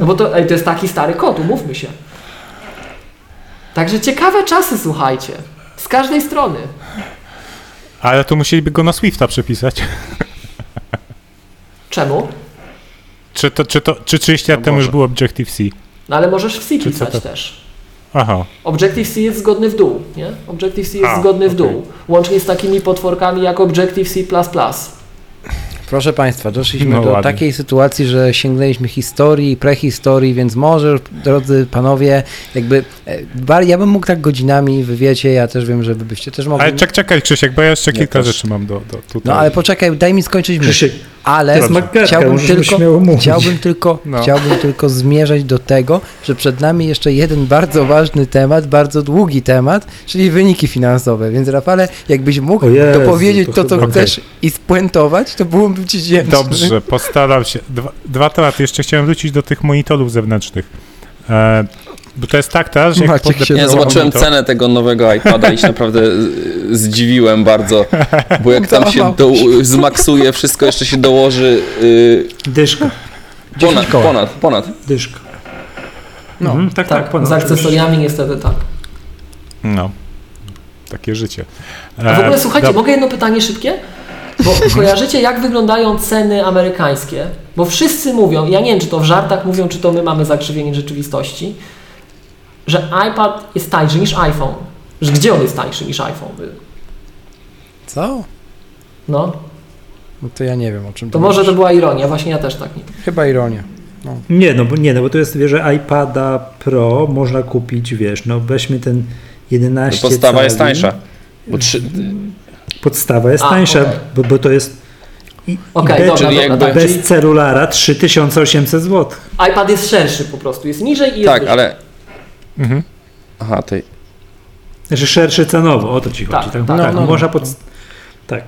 S5: No bo to, ej, to jest taki stary kod, umówmy się. Także ciekawe czasy, słuchajcie. Z każdej strony.
S3: Ale to musieliby go na Swifta przepisać.
S5: Czemu?
S3: Czy, to, czy, to, czy 30 lat
S1: No
S3: temu już był Objective-C?
S5: No ale możesz w C pisać
S3: to-
S5: też.
S3: Aha.
S5: Objective-C jest zgodny w dół, nie? Objective-C jest
S3: A,
S5: zgodny w
S3: okej.
S5: dół. Łącznie z takimi potworkami jak Objective-C++.
S4: Proszę Państwa, doszliśmy
S3: No
S4: do
S3: ładnie.
S4: takiej sytuacji, że sięgnęliśmy historii, prehistorii, więc może, drodzy panowie, jakby, e, ja bym mógł tak godzinami, wy wiecie, ja też wiem, że wy byście też mogli.
S3: Ale czek, czekaj Krzysiek, bo ja jeszcze
S1: Ja
S3: kilka
S1: też.
S3: rzeczy mam do, do tutaj.
S4: No ale poczekaj, daj mi skończyć myśl.
S2: Krzysiek,
S4: Ale chciałbym, tylko, chciałbym, tylko,
S3: No.
S4: chciałbym tylko zmierzać do tego, że przed nami jeszcze jeden bardzo ważny temat, bardzo długi temat, czyli wyniki finansowe. Więc Rafale, jakbyś mógł
S2: O Jezu,
S4: dopowiedzieć
S2: to
S4: to, co
S2: chyba-
S4: chcesz i spuentować, to byłoby ci dzięki.
S3: Dobrze, postaram się. Dwa, dwa tematy. Jeszcze chciałem wrócić do tych monitorów zewnętrznych. E, bo to jest tak teraz, że jak
S4: Maciek
S1: Ja zobaczyłem
S3: monitor-
S1: cenę tego nowego iPada i się naprawdę zdziwiłem bardzo, bo jak tam się do, zmaksuje, wszystko jeszcze się dołoży yy,
S2: dyszka,
S1: ponad, ponad, ponad.
S2: dyszka.
S4: No,
S2: Mhm, tak, tak,
S5: Tak,
S2: ponad
S5: z akcesoriami niestety tak.
S3: No. Takie życie.
S5: A w ogóle
S3: E,
S5: słuchajcie,
S3: dob-
S5: mogę jedno pytanie szybkie? Bo kojarzycie, jak wyglądają ceny amerykańskie? Bo wszyscy mówią, ja nie wiem, czy to w żartach mówią, czy to my mamy zakrzywienie rzeczywistości, że iPad jest tańszy niż iPhone. Że gdzie on jest tańszy niż iPhone?
S4: Co?
S5: No,
S4: No to ja nie wiem o czym
S5: to może to była ironia, właśnie ja też tak nie.
S4: Chyba ironia.
S2: Nie, no bo nie, no bo to jest, wiesz, że iPada Pro można kupić, wiesz, no weźmy ten 11
S1: Podstawa jest
S2: cali.
S1: tańsza. Bo trzy,
S2: Podstawa jest
S5: A,
S2: tańsza,
S5: okej.
S2: bo, bo to jest i,
S5: Okej,
S2: i be-
S5: dobra,
S1: czyli
S5: dobra,
S1: jakby-
S5: tak,
S2: bez celulara 3800 zł.
S5: iPad jest szerszy po prostu, jest niżej i jest
S1: tak,
S5: wyżej.
S1: ale...
S3: Mhm.
S1: Aha, to
S2: Znaczy szerszy cenowo, o to ci chodzi.
S5: Tak,
S2: Tak,
S5: tak,
S2: tak,
S4: no, no.
S2: można pod... Tak.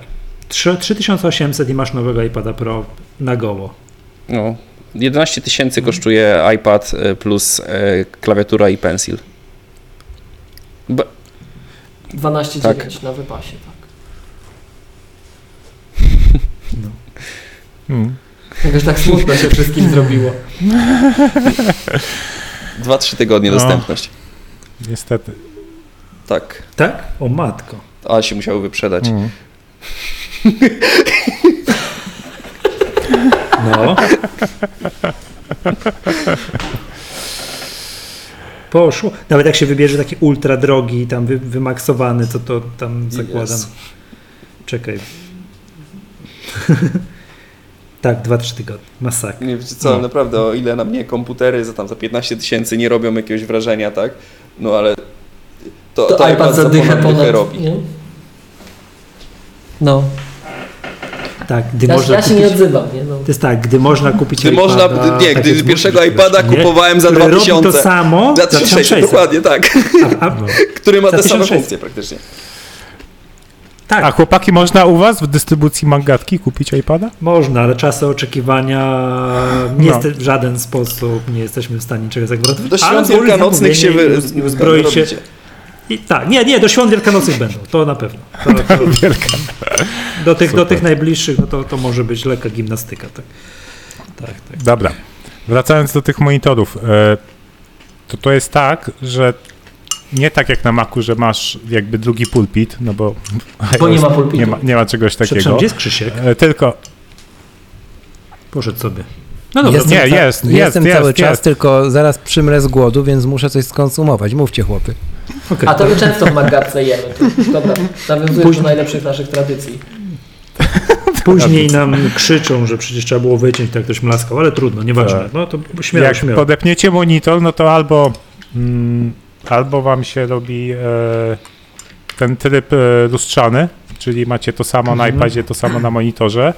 S2: Trzy- 3800 i masz nowego iPada Pro na goło.
S1: no, 11 tysięcy kosztuje iPad y, plus y, klawiatura i pensil. Be,
S5: 12,9
S1: Tak.
S5: na wypasie, tak.
S3: Mm.
S5: Jakoś tak smutno się wszystkim zrobiło.
S1: 2-3 tygodnie
S3: No.
S1: dostępność.
S3: Niestety.
S1: Tak,
S2: Tak? O matko.
S1: ale się musiały wyprzedać.
S3: Mm.
S2: No. Poszło. Nawet jak się wybierze taki ultra drogi, tam wy, wymaksowany, to to tam zakładam.
S1: Jezu.
S2: Czekaj. Tak, 2-3 tygodnie. Masakra.
S1: Nie wiecie co,
S3: No.
S1: naprawdę, o ile na mnie komputery za tam za 15 tysięcy nie robią jakiegoś wrażenia, tak? No ale to,
S5: To, iPad za dychę
S1: ponad robi.
S5: Nie? No,
S2: Tak, gdy
S5: ja,
S2: można
S5: ja się
S2: kupić...
S5: nie odzywam, nie? No.
S2: To jest tak, gdy można kupić
S1: Gdy
S2: iPada,
S1: można, nie,
S2: tak
S1: gdy pierwszego
S2: mówisz,
S1: iPada
S2: nie?
S1: kupowałem za
S2: Który robi
S1: 2000.
S2: to samo
S1: Za
S2: za
S1: 1600,
S2: 1600.
S1: dokładnie tak.
S2: A, a,
S1: Który ma te same
S2: 1600.
S1: funkcje praktycznie.
S2: Tak,
S3: A chłopaki, można u was w dystrybucji Mangatki kupić iPada?
S2: Można, ale czasy oczekiwania nie
S3: No.
S2: jest w żaden sposób nie jesteśmy w stanie czegoś zagwarantować.
S1: Do świąt wielkanocnych się wy,
S2: się. I, tak, nie, nie, do świąt wielkanocnych będą, to na pewno. To, to, do, tych, do tych najbliższych no to, to może być lekka gimnastyka. Tak, tak. tak.
S3: Dobra. Wracając do tych monitorów, e, to to jest tak, że nie tak jak na Macu, że masz jakby drugi pulpit, no bo,
S5: Bo nie ma pulpitu.
S3: nie ma, nie ma czegoś
S2: Przepraszam,
S3: takiego.
S2: gdzie jest Krzysiek?
S3: E, Tylko
S2: Poszedł sobie. No dobra,
S4: Jestem
S3: nie,
S4: ca-
S3: jest, jest,
S4: Jestem
S3: jest,
S4: cały
S3: jest.
S4: czas, tylko zaraz przymrę z głodu, więc muszę coś skonsumować. Mówcie, chłopy.
S2: okej.
S5: A to my często w Magatce jemy. To, dobra, nawiązuję
S2: Później-
S5: do najlepszych naszych tradycji.
S2: Później nam krzyczą, że przecież trzeba było wyciąć, tak ktoś mlaskał, ale trudno, nieważne.
S3: Tak.
S2: No to śmiało,
S3: jak
S2: śmiało.
S3: podepniecie monitor, no to albo, mm, albo wam się robi e, ten tryb e, lustrzany, czyli macie to samo na
S2: Mhm.
S3: iPadzie, to samo na monitorze,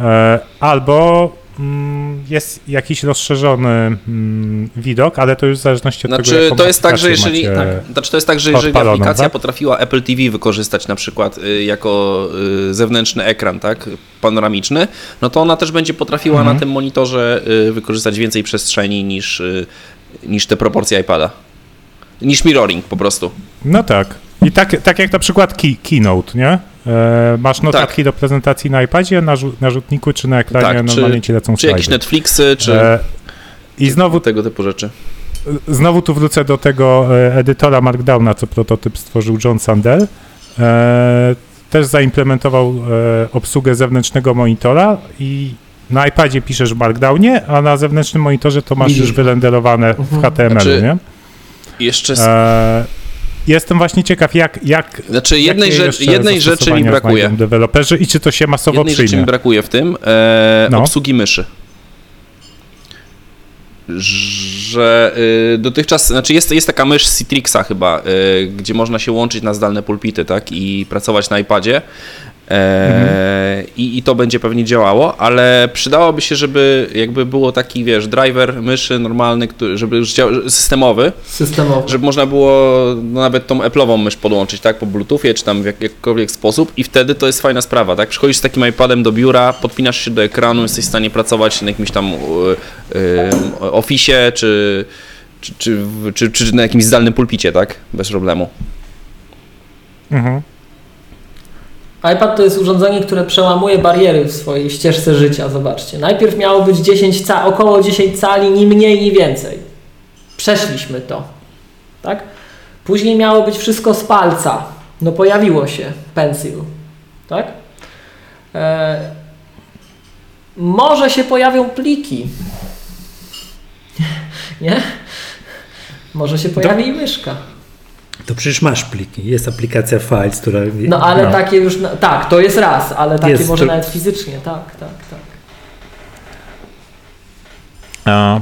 S3: e, albo mm, jest jakiś rozszerzony mm, widok, ale to już w zależności od tego,
S1: Znaczy,
S3: jaką
S1: to jest tak, że jeżeli,
S3: macie.
S1: tak, znaczy to jest tak, że jeżeli
S3: odpaloną,
S1: aplikacja
S3: tak?
S1: potrafiła Apple TV wykorzystać na przykład y, jako y, zewnętrzny ekran, tak, panoramiczny, no to ona też będzie potrafiła
S3: Mhm.
S1: na tym monitorze y, wykorzystać więcej przestrzeni niż, y, niż te proporcje iPada. Niż mirroring po prostu.
S3: No tak. I tak, tak jak na przykład key, Keynote, nie? E, masz notatki do prezentacji na iPadzie, na, na rzutniku czy na ekranie
S1: Tak, czy-
S3: normalnie ci lecą
S1: Czy jakieś
S3: slajdy.
S1: Netflixy, czy
S3: E, I znowu
S1: tego typu rzeczy.
S3: Znowu tu wrócę do tego e, edytora Markdowna, co prototyp stworzył John Sandel. E, też zaimplementował e, obsługę zewnętrznego monitora i na iPadzie piszesz w Markdownie, a na zewnętrznym monitorze to masz już wyrenderowane w
S5: Mhm.
S3: HTML-u,
S1: Znaczy,
S3: nie?
S1: Jeszcze
S3: E, jestem właśnie ciekaw, jak, jak
S1: Znaczy jednej, rzecz, jednej rzeczy mi brakuje.
S3: deweloperzy i czy to się masowo
S1: Jednej rzeczy mi
S3: przyjmie.
S1: brakuje w tym, e,
S3: No.
S1: obsługi myszy. Że y, dotychczas, znaczy jest, jest taka mysz Citrixa chyba, y, gdzie można się łączyć na zdalne pulpity, tak, i pracować na iPadzie. E, i, I to będzie pewnie działało, ale przydałoby się, żeby jakby było taki, wiesz, driver myszy normalny, który, żeby systemowy,
S5: Systemowo.
S1: żeby można było no, nawet tą Apple'ową mysz podłączyć, tak, po Bluetoothie, czy tam w jak, jakikolwiek sposób i wtedy to jest fajna sprawa, tak, przychodzisz z takim iPadem do biura, podpinasz się do ekranu, jesteś w stanie pracować na jakimś tam y, y, Office, czy, czy, czy, w- czy, czy na jakimś zdalnym pulpicie, tak, bez problemu.
S3: Mhm.
S5: iPad to jest urządzenie, które przełamuje bariery w swojej ścieżce życia. Zobaczcie. Najpierw miało być 10 ca około 10 cali, ni mniej, ni więcej. Przeszliśmy to. Tak? Później miało być wszystko z palca. No pojawiło się pencil. Tak? E, może się pojawią pliki. Nie? Może się pojawi i myszka.
S2: To przecież masz pliki. Jest aplikacja Files, która...
S5: No ale takie już, tak, to jest raz, ale takie
S2: Jest,
S5: może
S2: to-
S5: nawet fizycznie, tak, tak, tak.
S3: A,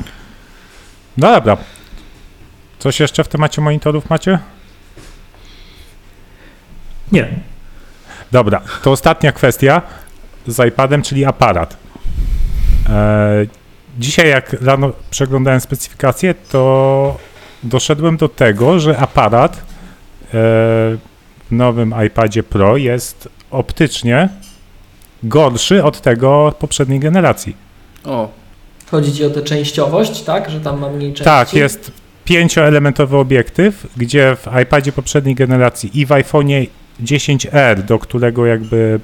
S3: no dobra. Coś jeszcze w temacie monitorów macie?
S2: Nie.
S3: Dobra, to ostatnia kwestia z iPadem, czyli aparat. E, dzisiaj jak rano przeglądałem specyfikację, to doszedłem do tego, że aparat e, w nowym iPadzie Pro jest optycznie gorszy od tego poprzedniej generacji.
S1: O,
S5: Chodzi Ci o tę częściowość, tak, że tam ma mniej części?
S3: Tak, jest pięcioelementowy obiektyw, gdzie w iPadzie poprzedniej generacji i w iPhone'ie 10R, do którego jakby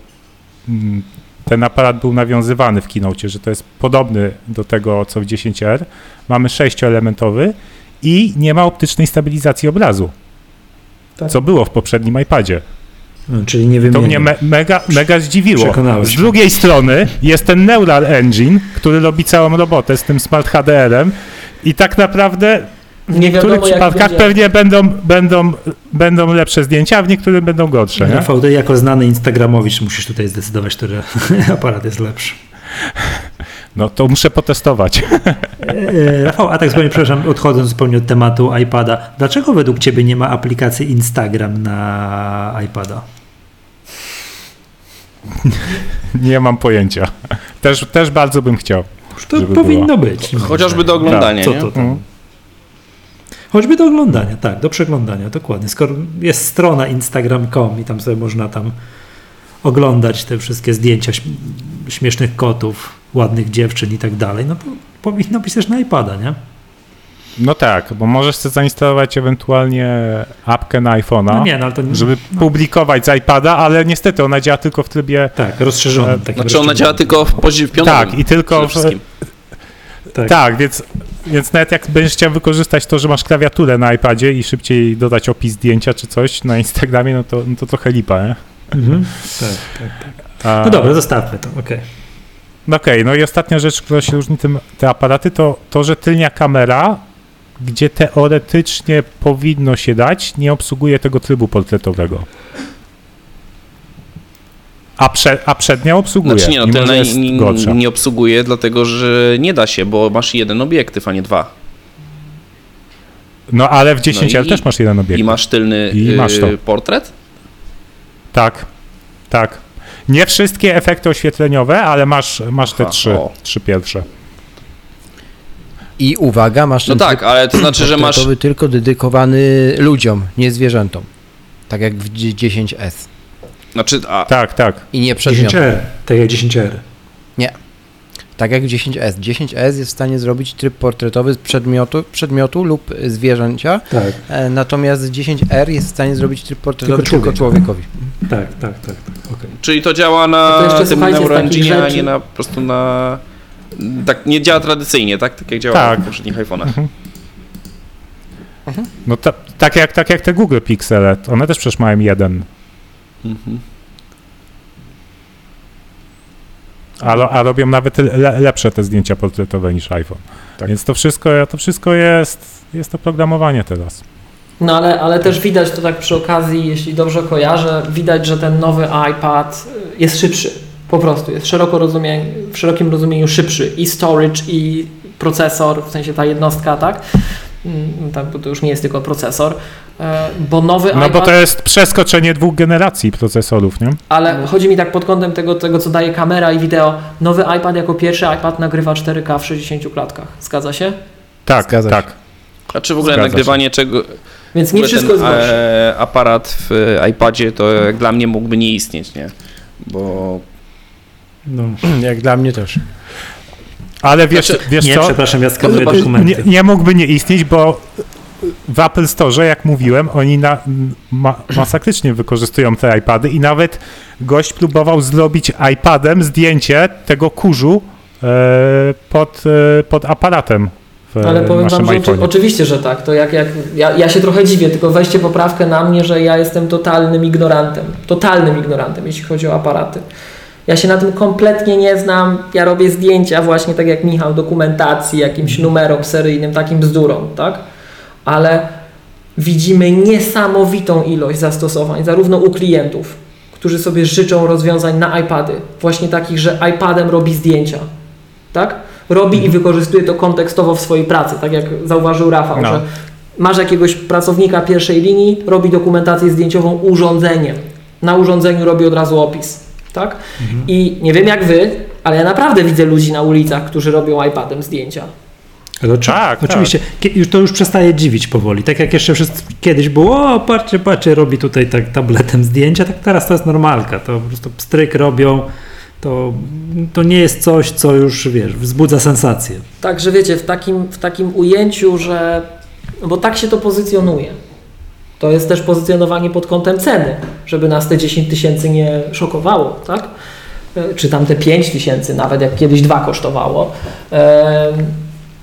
S3: mm, ten aparat był nawiązywany w Keynote, że to jest podobny do tego, co w 10R, mamy sześcioelementowy i nie ma optycznej stabilizacji obrazu,
S5: Tak.
S3: co było w poprzednim iPadzie.
S2: No, czyli nie
S3: To
S2: wymienię.
S3: mnie me, mega, mega zdziwiło. Z drugiej strony jest ten Neural Engine, który robi całą robotę z tym Smart HDR-em i tak naprawdę w
S5: Nie
S3: niektórych
S5: wiadomo,
S3: przypadkach
S5: będzie.
S3: pewnie będą, będą, będą lepsze zdjęcia, a w niektórych będą gorsze.
S2: Rafał, ty jako znany instagramowicz musisz tutaj zdecydować, który aparat jest lepszy.
S3: No to muszę potestować.
S2: E, Rafał, a tak zupełnie, przepraszam, odchodząc zupełnie od tematu iPada, dlaczego według Ciebie nie ma aplikacji Instagram na iPada?
S3: Nie mam pojęcia. Też, też bardzo bym chciał.
S2: To powinno
S3: była.
S2: być.
S1: chociażby do oglądania,
S2: Co
S1: nie?
S2: to tam?
S3: Mhm.
S2: Choćby do oglądania, tak, do przeglądania, dokładnie. Skoro jest strona instagram.com i tam sobie można tam oglądać te wszystkie zdjęcia śm- śmiesznych kotów, ładnych dziewczyn i tak dalej, no to powinno być też na iPada, nie?
S3: No tak, bo możesz sobie zainstalować ewentualnie apkę na iPhone'a,
S2: No nie, no to nie,
S3: żeby publikować z iPada, ale niestety ona działa tylko w trybie
S2: tak, rozszerzonym.
S3: E,
S1: Znaczy ona działa tylko w poziomie piątym.
S3: Tak, i tylko
S1: przede
S3: w,
S1: wszystkim.
S2: Tak.
S3: Tak, więc, więc nawet jak będziesz chciał wykorzystać to, że masz klawiaturę na iPadzie i szybciej dodać opis zdjęcia czy coś na Instagramie, no to, no to trochę lipa, nie?
S2: Mhm. tak, tak, tak.
S3: A,
S2: No dobra, zostawmy to, okej.
S3: No Okej, no i ostatnia rzecz, która się różni tym, te aparaty, to to, że tylnia kamera, gdzie teoretycznie powinno się dać, nie obsługuje tego trybu portretowego. A, prze, a przednia obsługuje,
S1: Znaczy nie, no tylna nie, nie obsługuje, dlatego że nie da się, bo masz jeden obiektyw, a nie dwa.
S3: No ale w 10L
S1: No
S3: też masz jeden obiekt.
S1: I masz tylny
S3: I masz
S1: y, portret?
S3: Tak, tak. Nie wszystkie efekty oświetleniowe, ale masz, masz te
S1: Aha,
S3: trzy,
S1: o.
S3: trzy pierwsze.
S4: I uwaga, masz
S1: No
S4: ten
S1: tak, ale to znaczy, że masz...
S4: portretowy tylko dedykowany ludziom, nie zwierzętom. Tak jak w 10S.
S1: Znaczy, a,
S3: Tak, tak.
S4: I nie przedmiotom.
S2: 10R, tak jak 10R.
S4: Tak jak w 10S. 10S jest w stanie zrobić tryb portretowy z przedmiotu, przedmiotu lub zwierzęcia,
S2: Tak,
S4: e, natomiast 10R jest w stanie zrobić tryb portretowy
S2: Tylko
S4: tylko, człowiekowi.
S2: tak, tak, tak, tak. okej.
S1: czyli to działa na
S5: to
S1: tym
S5: słuchajcie, z
S1: neuroengine,
S5: takich
S1: a nie na, po prostu na... Tak, nie działa tradycyjnie, tak? Tak jak działa
S3: Tak.
S1: w poprzednich iPhone'ach.
S3: No ta, tak, jak, tak jak te Google Pixele, one też przecież mają jeden,
S1: Mhm.
S3: A, a robią nawet le, lepsze te zdjęcia portretowe niż iPhone.
S4: Tak.
S3: Więc to wszystko, to wszystko jest, jest oprogramowanie teraz.
S5: No ale, ale też widać to tak przy okazji, jeśli dobrze kojarzę, widać, że ten nowy iPad y, jest szybszy. Po prostu jest szeroko rozumie, w szerokim rozumieniu szybszy i storage i procesor, w sensie ta jednostka, tak? Mm, tak, bo to już nie jest tylko procesor, e, bo nowy
S3: No
S5: iPad,
S3: bo to jest przeskoczenie dwóch generacji procesorów, nie?
S5: ale chodzi mi tak pod kątem tego, tego, co daje kamera i wideo. Nowy iPad jako pierwszy iPad nagrywa 4K w 60 klatkach. Zgadza się?
S3: Tak,
S4: Zgadza się.
S3: tak.
S1: A czy w ogóle
S3: Zgadza się.
S1: nagrywanie czego...
S5: Więc nie wszystko jest
S1: e, aparat w iPadzie to jak dla mnie mógłby nie istnieć, nie? Bo
S2: No.
S4: Jak dla mnie też.
S3: Ale wiesz,
S1: Znaczy,
S3: wiesz
S2: Nie,
S3: co?
S2: przepraszam, ja skanuję dokumenty.
S3: Nie, nie mógłby nie istnieć, bo w Apple Store, jak mówiłem, oni na, ma, masakrycznie wykorzystują te iPady i nawet gość próbował zrobić iPadem zdjęcie tego kurzu e, pod, e, pod aparatem w
S5: Ale powiem wam, że oczy, oczywiście, że tak. To jak, jak ja, ja się trochę dziwię, tylko weźcie poprawkę na mnie, że ja jestem totalnym ignorantem. Totalnym ignorantem, jeśli chodzi o aparaty. Ja się na tym kompletnie nie znam. Ja robię zdjęcia właśnie tak jak Michał, dokumentacji, jakimś numerom seryjnym, takim bzdurom, tak? Ale widzimy niesamowitą ilość zastosowań, zarówno u klientów, którzy sobie życzą rozwiązań na iPady, właśnie takich, że iPadem robi zdjęcia, tak? Robi i wykorzystuje to kontekstowo w swojej pracy, tak jak zauważył Rafał,
S3: No.
S5: że masz jakiegoś pracownika pierwszej linii, robi dokumentację zdjęciową urządzeniem. Na urządzeniu robi od razu opis, tak? I nie wiem jak wy, ale ja naprawdę widzę ludzi na ulicach, którzy robią iPadem zdjęcia.
S2: Ale oczy-
S3: Tak,
S2: oczywiście, kie- już to już przestaje dziwić powoli. Tak jak jeszcze wszyscy, kiedyś było, o patrzcie, patrzcie, robi tutaj tak tabletem zdjęcia, tak teraz to jest normalka. To po prostu stryk robią, to, to nie jest coś, co już, wiesz, wzbudza sensację.
S5: Także wiecie, w takim, w takim ujęciu, że. no Bo tak się to pozycjonuje. To jest też pozycjonowanie pod kątem ceny, żeby nas te 10 tysięcy nie szokowało, tak? E, Czy tam te 5 tysięcy, nawet jak kiedyś dwa kosztowało. Em,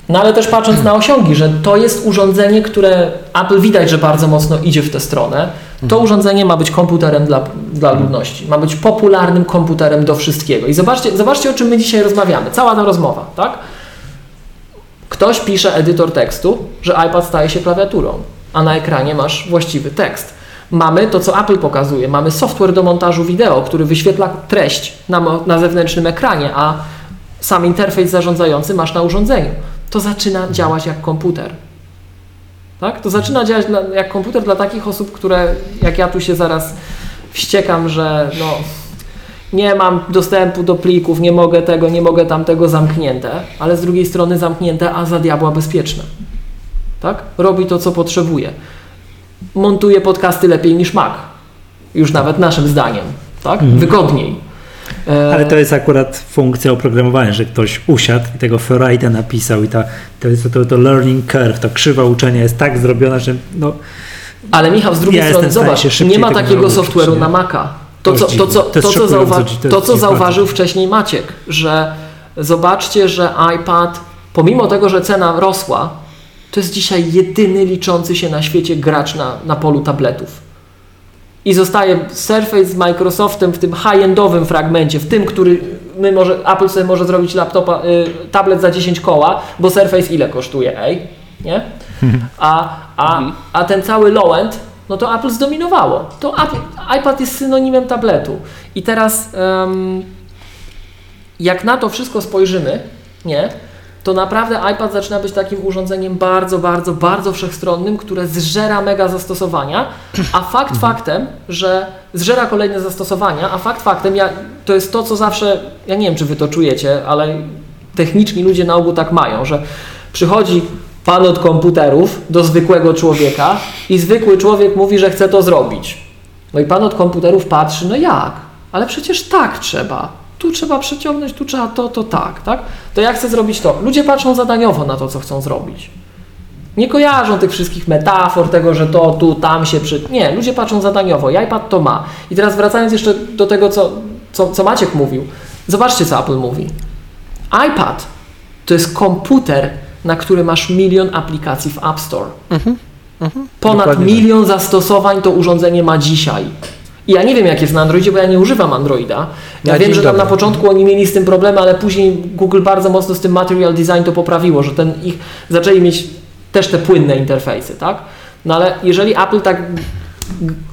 S5: No ale też patrząc na osiągi, że to jest urządzenie, które Apple widać, że bardzo mocno idzie w tę stronę. To urządzenie ma być komputerem dla, dla ludności, ma być popularnym komputerem do wszystkiego. I zobaczcie, zobaczcie, o czym my dzisiaj rozmawiamy. Cała ta rozmowa, tak? Ktoś pisze edytor tekstu, że iPad staje się klawiaturą, a na ekranie masz właściwy tekst. Mamy to, co Apple pokazuje. Mamy software do montażu wideo, który wyświetla treść na, na zewnętrznym ekranie, a sam interfejs zarządzający masz na urządzeniu. To zaczyna działać jak komputer. Tak? To zaczyna działać jak komputer dla takich osób, które, jak ja tu się zaraz wściekam, że no, nie mam dostępu do plików, nie mogę tego, nie mogę tamtego zamknięte, ale z drugiej strony zamknięte, a za diabła bezpieczne. Tak? Robi to, co potrzebuje. Montuje podcasty lepiej niż Mac. Już nawet naszym zdaniem. Tak? Wygodniej. E,
S2: Ale to jest akurat funkcja oprogramowania, że ktoś usiadł i tego Ferrite'a napisał i ta, to, jest to, to learning curve, ta krzywa uczenia jest tak zrobiona, że no,
S5: Ale Michał, z drugiej
S2: Ja
S5: strony, zobacz, nie ma takiego software'u na Maca. To,
S2: To
S5: co, to, co,
S2: To
S5: to, co, zauwa-
S2: to
S5: to, co zauważył wcześniej Maciek, że zobaczcie, że iPad, pomimo tego, że cena rosła, to jest dzisiaj jedyny liczący się na świecie gracz na, na polu tabletów. I zostaje Surface z Microsoftem w tym high-endowym fragmencie, w tym, który my może, Apple sobie może zrobić laptopa, y, tablet za 10 koła, bo Surface ile kosztuje, ej? Nie? A, a, a ten cały low-end, no to Apple zdominowało. To Apple, iPad jest synonimem tabletu. I teraz em, jak na to wszystko spojrzymy, nie? To naprawdę iPad zaczyna być takim urządzeniem bardzo, bardzo, bardzo wszechstronnym, które zżera mega zastosowania, a fakt faktem, że zżera kolejne zastosowania, a fakt faktem, ja, to jest to, co zawsze, ja nie wiem, czy wy to czujecie, ale techniczni ludzie na ogół tak mają, że przychodzi pan od komputerów do zwykłego człowieka i zwykły człowiek mówi, że chce to zrobić. No i pan od komputerów patrzy, no jak? Ale przecież tak trzeba. Tu trzeba przeciągnąć, tu trzeba to, to tak, tak? To ja chcę zrobić to. Ludzie patrzą zadaniowo na to, co chcą zrobić. Nie kojarzą tych wszystkich metafor, tego, że to, tu, tam się przy... Nie, ludzie patrzą zadaniowo. I iPad to ma. I teraz wracając jeszcze do tego, co, co, co Maciek mówił. Zobaczcie, co Apple mówi. iPad to jest komputer, na który masz milion aplikacji w App Store. Ponad
S4: Dokładnie
S5: milion zastosowań to urządzenie ma dzisiaj. I ja nie wiem, jak jest na Androidzie, bo ja nie używam Androida. Ja,
S4: Ja
S5: wiem, że tam
S4: dobry.
S5: na początku oni mieli z tym problemy, ale później Google bardzo mocno z tym material design to poprawiło, że ten ich zaczęli mieć też te płynne interfejsy, tak? No ale jeżeli Apple tak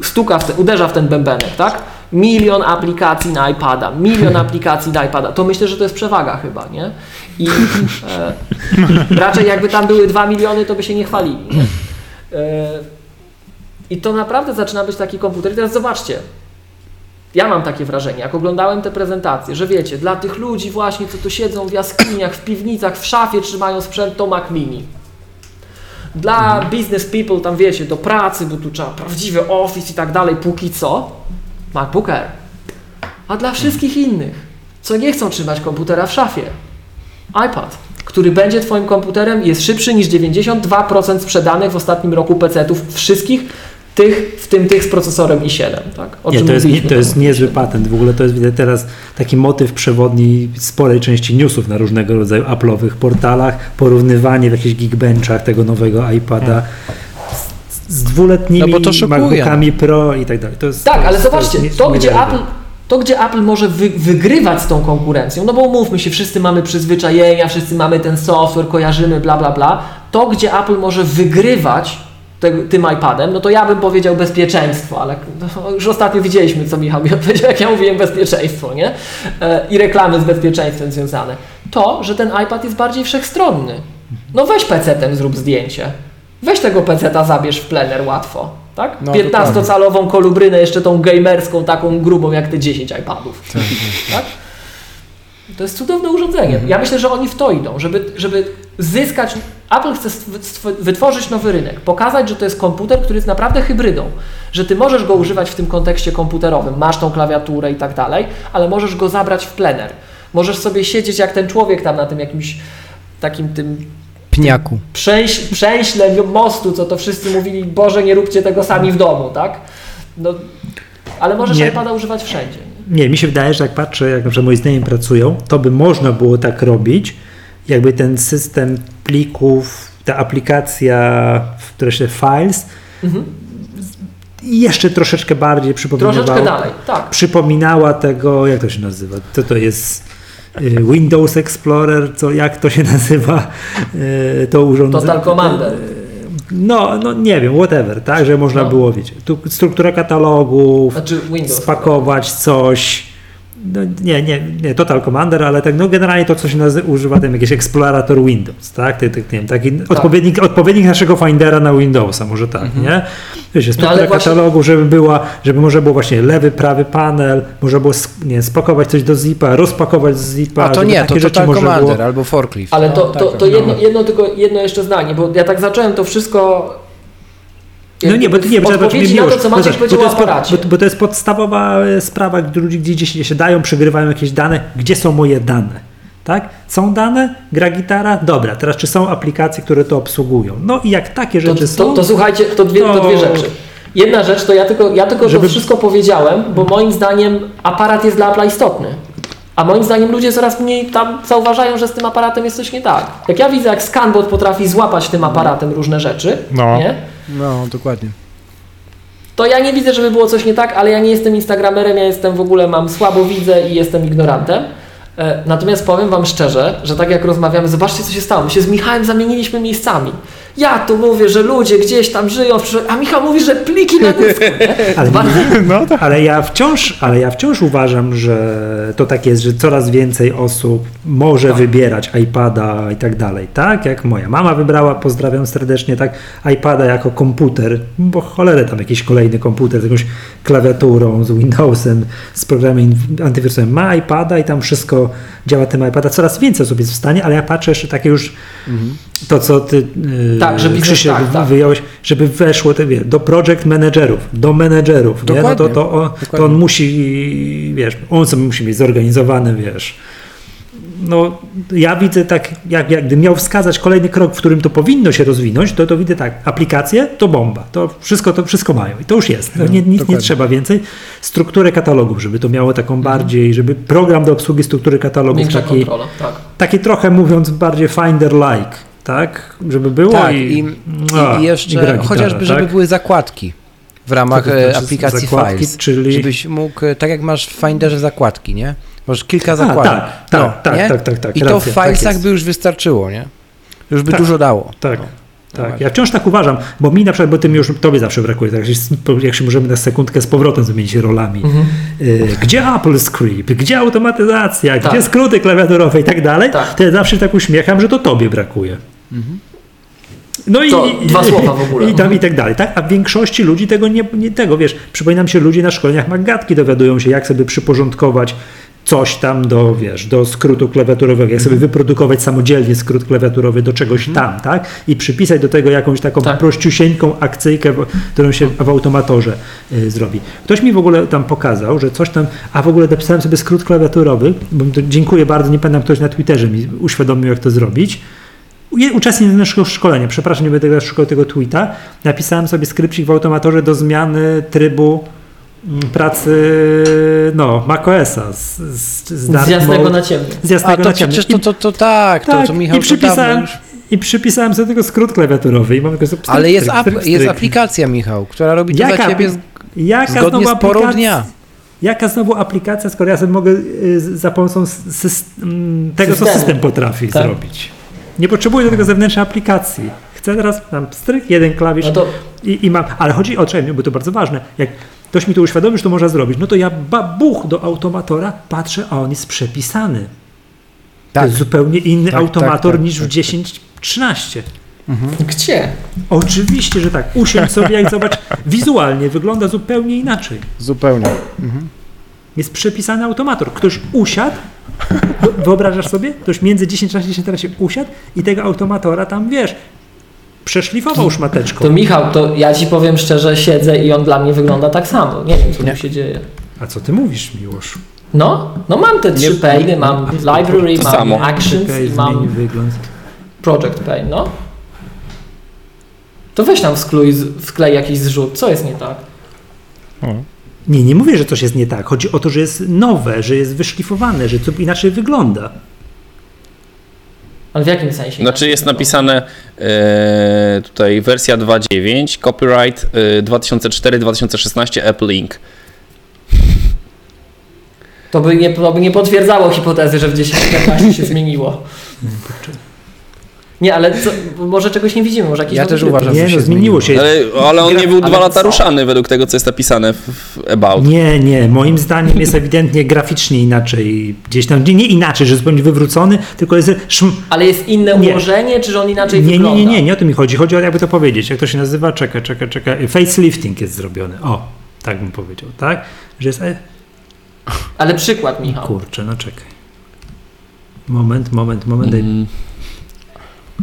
S5: stuka, w te, uderza w ten bębenek, tak? Milion aplikacji na iPada, milion aplikacji na iPada, to myślę, że to jest przewaga chyba, nie? I e, raczej jakby tam były 2 miliony, to by się nie chwalili. Nie? E, I to naprawdę zaczyna być taki komputer. I teraz zobaczcie, ja mam takie wrażenie, jak oglądałem te prezentacje, że wiecie, dla tych ludzi właśnie, co tu siedzą w jaskiniach, w piwnicach, w szafie trzymają sprzęt, to Mac Mini. Dla business people, tam wiecie, do pracy, bo tu trzeba prawdziwy office i tak dalej, póki co, MacBook Air. A dla wszystkich innych, co nie chcą trzymać komputera w szafie, iPad, który będzie Twoim komputerem, jest szybszy niż 92% sprzedanych w ostatnim roku PC-ów wszystkich, tych, w tym tych z procesorem i7. Tak? O
S2: Nie, to jest, nie, to jest niezły patent. W ogóle to jest widać teraz taki motyw przewodni sporej części newsów na różnego rodzaju Apple'owych portalach, porównywanie w jakichś Geekbenchach tego nowego iPada z, z dwuletnimi
S4: No to
S2: MacBookami Pro i tak dalej. To jest,
S5: Tak,
S2: to
S5: ale
S2: jest,
S5: zobaczcie,
S2: jest
S5: to gdzie. Apple, to gdzie Apple może wy, wygrywać z tą konkurencją, no bo umówmy się, wszyscy mamy przyzwyczajenia, wszyscy mamy ten software, kojarzymy, bla, bla, bla. To gdzie Apple może wygrywać tym iPadem, no to ja bym powiedział bezpieczeństwo, ale no, już ostatnio widzieliśmy, co Michał mi odpowiedział, jak ja mówiłem bezpieczeństwo, nie? E, I reklamy z bezpieczeństwem związane. To, że ten iPad jest bardziej wszechstronny. No weź PC-tem, zrób zdjęcie. Weź tego PC-ta, zabierz w plener łatwo. Tak?
S4: No,
S5: 15-calową kolubrynę, jeszcze tą gamerską, taką grubą jak te 10 iPadów. Tak? To jest cudowne urządzenie. Ja myślę, że oni w to idą, żeby, żeby zyskać. Apple chce wytworzyć nowy rynek, pokazać, że to jest komputer, który jest naprawdę hybrydą, że ty możesz go używać w tym kontekście komputerowym, masz tą klawiaturę i tak dalej, ale możesz go zabrać w plener. Możesz sobie siedzieć jak ten człowiek tam na tym jakimś takim tym
S4: Pniaku.
S5: przęś, przęśle mostu, co to wszyscy mówili, Boże, nie róbcie tego sami w domu, tak? No, ale możesz
S2: Nie.
S5: iPada używać wszędzie.
S2: Nie, mi się wydaje, że jak patrzę, jak na przykład moi znajomi pracują, to by można było tak robić, jakby ten system plików, ta aplikacja, która się Files,
S5: Mhm.
S2: jeszcze troszeczkę bardziej przypominała.
S5: Troszeczkę dalej, tak.
S2: Przypominała tego, jak to się nazywa? Co to jest? y, Windows Explorer, co, jak to się nazywa y, to urządzenie?
S5: Total Commander.
S2: No, no nie wiem, whatever, tak, że można
S5: No.
S2: było, wiecie, tu struktura katalogów,
S5: Znaczy
S2: spakować coś. No, nie, nie, nie, Total Commander, ale tak, no generalnie to, co się nazywa, używa tam jakiś eksplorator Windows, tak? Ty, ty, nie wiem, taki odpowiednik, odpowiednik naszego Findera na Windowsa, może tak, nie? Wiecie, struktura
S5: Mhm. No, właśnie-
S2: katalogu, żeby była, żeby można było właśnie lewy, prawy panel, można było nie, spakować coś do zipa, rozpakować z zipa.
S4: A to nie,
S2: takie
S4: to
S2: rzeczy
S4: Total Commander
S2: było...
S4: albo Forklift.
S5: Ale to,
S4: No,
S5: to,
S4: tak,
S5: to
S4: no.
S5: jedno, jedno tylko jedno jeszcze zdanie, bo ja tak zacząłem to wszystko.
S2: No nie, bo nie, bo
S5: to, co Maciek
S2: zobacz,
S5: powiedział
S2: bo to, jest,
S5: aparacie.
S2: pod- bo, bo to jest podstawowa e, sprawa, gdy ludzie gdzieś się dają, przegrywają jakieś dane, gdzie są moje dane, tak? Są dane, gra gitara, dobra, teraz czy są aplikacje, które to obsługują? No i jak takie
S5: To,
S2: rzeczy
S5: to,
S2: są,
S5: to słuchajcie, to dwie, to dwie
S2: to-
S5: rzeczy. Jedna rzecz, to ja tylko, ja tylko
S2: Żeby-
S5: to wszystko powiedziałem, bo moim zdaniem aparat jest dla Apple'a istotny. A moim zdaniem ludzie coraz mniej tam zauważają, że z tym aparatem jest coś nie tak. Jak ja widzę, jak ScanBot potrafi złapać tym aparatem różne rzeczy,
S3: No.
S5: nie?
S4: No, dokładnie.
S5: to ja nie widzę, żeby było coś nie tak, ale ja nie jestem instagramerem, ja jestem w ogóle, mam słabo widzę i jestem ignorantem. E, Natomiast powiem Wam szczerze, że tak jak rozmawiamy, zobaczcie co się stało. My się z Michałem zamieniliśmy miejscami. Ja tu mówię, że ludzie gdzieś tam żyją, a Michał mówi, że pliki na dysku.
S2: Ale,
S5: Bardzo-
S3: No tak.
S2: ale, ja wciąż, ale ja wciąż uważam, że to tak jest, że coraz więcej osób może
S5: Tak.
S2: wybierać iPada i tak dalej. Tak jak moja mama wybrała, pozdrawiam serdecznie, tak iPada jako komputer, bo cholerę tam jakiś kolejny komputer z jakąś klawiaturą, z Windowsem, z programem antywirusowym. Ma iPada i tam wszystko działa tym iPada. Coraz więcej osób jest w stanie, ale ja patrzę jeszcze takie już to, co ty yy,
S5: Tak, że biznes-
S2: Krzysiek
S5: tak, tak.
S2: wyjąłeś, żeby weszło te, wie, do project managerów, do menedżerów? No to, to, on, to on musi, wiesz, on sobie musi mieć zorganizowany, wiesz. No, ja widzę tak, jak, jak gdybym miał wskazać kolejny krok, w którym to powinno się rozwinąć, to, to widzę tak, aplikacje to bomba, to wszystko, to wszystko mają i to już jest, no, nie, nic nie
S4: dokładnie.
S2: trzeba więcej. Strukturę katalogów, żeby to miało taką bardziej, żeby program do obsługi struktury katalogów
S5: Większa
S2: taki,
S5: kontrola, tak.
S2: taki trochę mówiąc bardziej finder-like, tak, żeby było
S4: Tak,
S2: i,
S4: i,
S2: a,
S4: i, i jeszcze
S2: gitara,
S4: chociażby, żeby
S2: tak?
S4: były zakładki w ramach
S2: Co to
S4: e,
S2: znaczy
S4: aplikacji
S2: zakładki,
S4: Files.
S2: czyli-
S4: Żebyś mógł, e, tak jak masz w Finderze zakładki, nie? Masz kilka
S2: A,
S4: zakładek.
S2: tak, tak, tak,
S4: nie?
S2: tak, tak, tak,
S4: I to w
S2: racja, tak
S4: Filesach
S2: jest.
S4: by już wystarczyło, nie? Już by
S2: Tak.
S4: dużo dało.
S2: Tak. Tak, ja wciąż tak uważam, bo mi na przykład, bo ty mi już, tobie zawsze brakuje, tak, jak się- możemy na sekundkę z powrotem zamienić rolami. Y, Gdzie Apple Script, gdzie automatyzacja,
S5: Tak.
S2: gdzie skróty klawiaturowe i tak dalej,
S5: Tak.
S2: to ja zawsze tak uśmiecham, że to tobie brakuje. No i,
S5: To dwa słowa w ogóle.
S2: I, tam, i tak dalej, tak? A w większości ludzi tego nie, nie tego, wiesz, przypominam się, ludzie na szkoleniach Magatki dowiadują się, jak sobie przyporządkować coś tam do, wiesz, do skrótu klawiaturowego, jak sobie wyprodukować samodzielnie skrót klawiaturowy do czegoś tam, tak? I przypisać do tego jakąś taką
S5: Tak.
S2: prościusieńką akcyjkę, którą się w automatorze y, zrobi. Ktoś mi w ogóle tam pokazał, że coś tam, a w ogóle napisałem sobie skrót klawiaturowy, bo to dziękuję bardzo, nie pamiętam, ktoś na Twitterze mi uświadomił, jak to zrobić. Uczestnik naszego szkolenia, przepraszam, nie będę teraz szukał tego tweeta, napisałem sobie skrypcik w automatorze do zmiany trybu pracy no, macOSa z, z, z,
S5: Z jasnego
S2: mode,
S5: na ciemny.
S2: z
S4: A
S2: jasnego
S4: to
S2: na ciemny.
S4: przecież to, to, to tak, to,
S2: tak,
S4: to Michał
S2: i
S4: to
S2: przypisałem,
S4: już.
S2: i przypisałem sobie tego skrót klawiaturowy i mam tylko stryk,
S4: Ale jest,
S2: stryk, stryk,
S4: jest aplikacja, Michał, która robi to
S2: Jaka
S4: za ciebie z-
S2: Jaka
S4: zgodnie
S2: znowu
S4: z porą
S2: aplikacja-
S4: dnia.
S2: Jaka znowu aplikacja, skoro ja sobie mogę y, za pomocą s- sys- mm, tego, co
S5: Systemu.
S2: system potrafi
S5: Tak.
S2: zrobić. Nie potrzebuję do tego zewnętrznej aplikacji. Chcę teraz tam stryk, jeden klawisz
S5: No to
S2: i, i mam. Ale chodzi o czym, bo to bardzo ważne. Jak ktoś mi to uświadomi, że to można zrobić, no to ja babuch do automatora patrzę, a on jest przepisany. To
S4: Tak.
S2: jest zupełnie inny
S4: Tak,
S2: automator
S4: tak, tak,
S2: niż
S4: tak,
S2: w 10.13.
S5: gdzie?
S2: Oczywiście, że tak. Usiądź sobie, jak zobacz, wizualnie wygląda zupełnie inaczej.
S4: Zupełnie.
S2: Jest przepisany automator. Ktoś usiadł, wyo- wyobrażasz sobie? Ktoś między 10 a 10 teraz się usiadł i tego automatora tam, wiesz, przeszlifował szmateczką.
S5: To Michał, to ja ci powiem szczerze, siedzę i on dla mnie wygląda tak samo. Nie wiem, co
S4: Nie.
S5: tu się dzieje.
S2: A co ty mówisz, Miłosz?
S5: No, no mam te trzy pane, mam library,
S1: To
S5: mam
S1: samo.
S5: actions i mam
S2: wygląd.
S5: project pane, no. To weź tam wskluj, wklej jakiś zrzut. Co jest nie tak?
S2: Nie, nie mówię, że coś jest nie tak. Chodzi o to, że jest nowe, że jest wyszlifowane, że to inaczej wygląda.
S5: Ale w jakim sensie?
S1: Znaczy jest napisane e, tutaj wersja 2.9, copyright e, 2004-2016 Apple Inc.
S5: To by nie, to by nie potwierdzało hipotezy, że w 10-15 się zmieniło. Nie, ale co, może czegoś nie widzimy, może jakieś
S4: Ja też uważam, że
S2: Nie,
S4: się
S2: no zmieniło się.
S1: Ale, ale on
S2: Gra-
S1: nie był
S5: ale
S1: dwa lata
S5: co?
S1: ruszany według tego, co jest napisane w, w About.
S2: Nie, nie, moim zdaniem jest ewidentnie graficznie inaczej. Gdzieś tam, nie, nie inaczej, że jest zupełnie wywrócony, tylko jest szm,
S5: Ale jest inne
S2: Nie.
S5: ułożenie, czy że on inaczej
S2: Nie, nie,
S5: wygląda?
S2: nie, nie, nie o to mi chodzi. Chodzi o, jakby to powiedzieć, jak to się nazywa, czekaj, czekaj, czekaj, facelifting jest zrobiony. O, tak bym powiedział, tak? Że jest, e,
S5: Ale przykład, Michał.
S2: kurczę, no czekaj. Moment, moment, moment.
S1: Mm,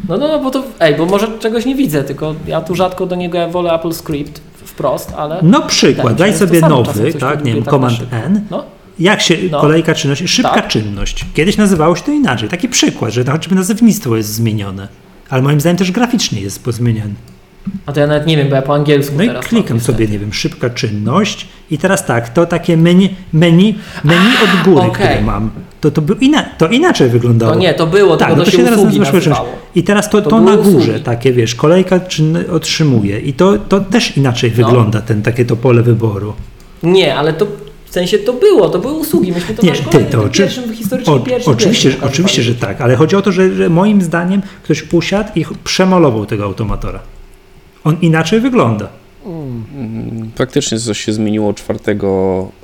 S5: No, no, no, bo to, ej, bo może czegoś nie widzę, tylko ja tu rzadko do niego wolę Apple Script wprost, ale...
S2: No przykład, daj sobie nowy, tak, nie wiem,
S5: tak
S2: Command. N.
S5: No,
S2: Jak się
S5: No.
S2: kolejka czynności? Szybka
S5: Tak.
S2: czynność. Kiedyś nazywało się to inaczej. Taki przykład, że choćby nazewnictwo jest zmienione. Ale moim zdaniem też graficznie jest pozmieniane.
S5: A to ja nawet nie wiem, bo ja po angielsku
S2: No i klikam sobie, nie wiem, szybka czynność i teraz tak, to takie menu, menu, menu od góry,
S5: okej.
S2: które mam, to, to, był ina, to inaczej wyglądało.
S5: To nie, to było,
S2: Tak, no
S5: to się
S2: się teraz nazywa czynność. I teraz to,
S5: To
S2: to, na górze,
S5: usługi.
S2: takie wiesz, kolejka czynny otrzymuje i to, to też inaczej
S5: No.
S2: wygląda, ten, takie to pole wyboru.
S5: Nie, ale to w sensie to było, to były usługi, myśmy to
S2: Nie,
S5: na
S2: ty, to oczy-
S5: pierwszym, historycznie
S2: O,
S5: pierwszym
S2: oczywiście,
S5: pierwszym
S2: że- oczywiście, że tak, ale chodzi o to, że, że moim zdaniem ktoś usiadł i przemalował tego automatora. On inaczej wygląda.
S1: mm, faktycznie coś się zmieniło 4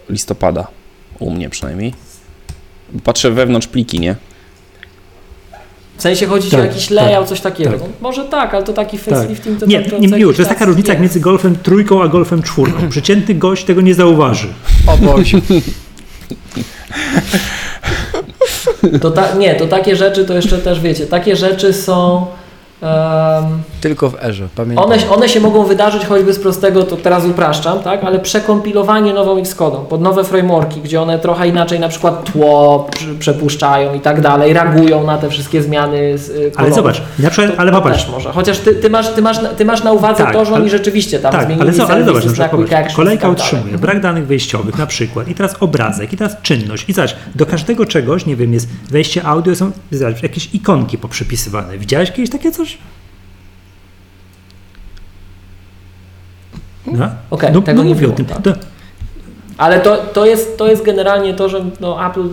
S1: listopada. U mnie przynajmniej. Patrzę wewnątrz pliki, nie?
S5: W sensie chodzi
S2: Tak,
S5: o jakiś layout,
S2: tak,
S5: coś takiego.
S2: tak.
S5: No, może tak, ale to taki facelifting to
S2: Nie,
S5: to, to,
S2: nie miło, to jest taka różnica jak między golfem trójką a golfem czwórką. Przeciętny gość tego nie zauważy.
S4: O Boże.
S5: To ta, nie, to takie rzeczy to jeszcze też wiecie, takie rzeczy są. em,
S4: Tylko w erze, pamiętaj.
S5: one, one się mogą wydarzyć choćby z prostego, to teraz upraszczam, tak? ale przekompilowanie nową Xcodą pod nowe frameworki, gdzie one trochę inaczej na przykład tło przepuszczają i tak dalej, reagują na te wszystkie zmiany z y,
S2: Ale zobacz, na przykład,
S5: To,
S2: ale
S5: to
S2: popatrz,
S5: też może. Chociaż ty, ty, masz, ty, masz, ty masz na uwadze
S2: Tak,
S5: to, że oni
S2: ale-
S5: rzeczywiście tam
S2: tak,
S5: zmienili
S2: ale, co, ale zobacz, na przykład, popatrz, kolejka
S5: tak dalej.
S2: utrzymuje brak danych wejściowych na przykład i teraz obrazek, i teraz czynność i zobacz, do każdego czegoś, nie wiem, jest wejście audio, są zobacz, jakieś ikonki poprzypisywane. Widziałeś kiedyś takie coś? No,
S5: Okej,
S2: no,
S5: tego
S2: no
S5: nie
S2: mówię
S5: było,
S2: o tym.
S5: tak.
S2: To,
S5: Ale to, to, jest, to jest generalnie to, że no, Apple,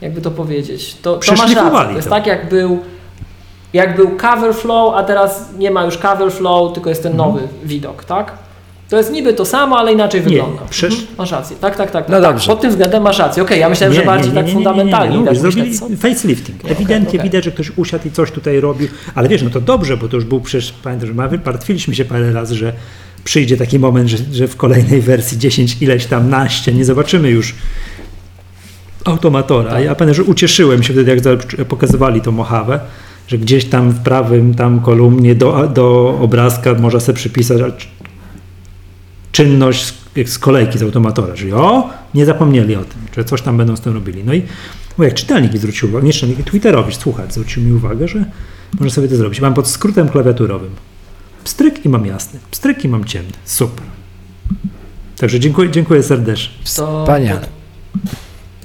S5: jakby to powiedzieć, to, to masz rację. To jest
S2: to.
S5: tak, jak był Jak był cover flow, a teraz nie ma już cover flow, tylko jest ten nowy widok, tak? To jest niby to samo, ale inaczej
S2: Mhm. Nie,
S5: wygląda.
S2: przecież-
S5: Mhm, Masz rację, tak, tak, tak.
S4: No
S5: tak.
S4: dobrze.
S5: Pod tym względem masz rację. Okej, ja myślałem, że bardziej tak fundamentalnie.
S2: Nie, nie,
S5: tak
S2: nie, zrobili
S5: co?
S2: facelifting. Ewidentnie
S5: okej.
S2: widać, że ktoś usiadł i coś tutaj robił, ale wiesz, no to dobrze, bo to już był przecież, pamiętam, że my martwiliśmy się parę razy, że przyjdzie taki moment, że, że w kolejnej wersji 10 ileś tam naście nie zobaczymy już automatora.
S5: Tak.
S2: Ja pamiętam, że ucieszyłem się wtedy, jak pokazywali tą Mojave, że gdzieś tam w prawym tam kolumnie do, do obrazka można sobie przypisać czynność z, kolejki z automatora, czyli o, nie zapomnieli o tym, że coś tam będą z tym robili. No i bo jak czytelnik zwrócił uwagę, nie czytelnik, Twitterowi, słuchacz zwrócił mi uwagę, że można sobie to zrobić. Mam pod skrótem klawiaturowym pstryk i mam jasny, pstryk i mam ciemny. Super. Także dziękuję, dziękuję serdecznie.
S4: Wspaniale.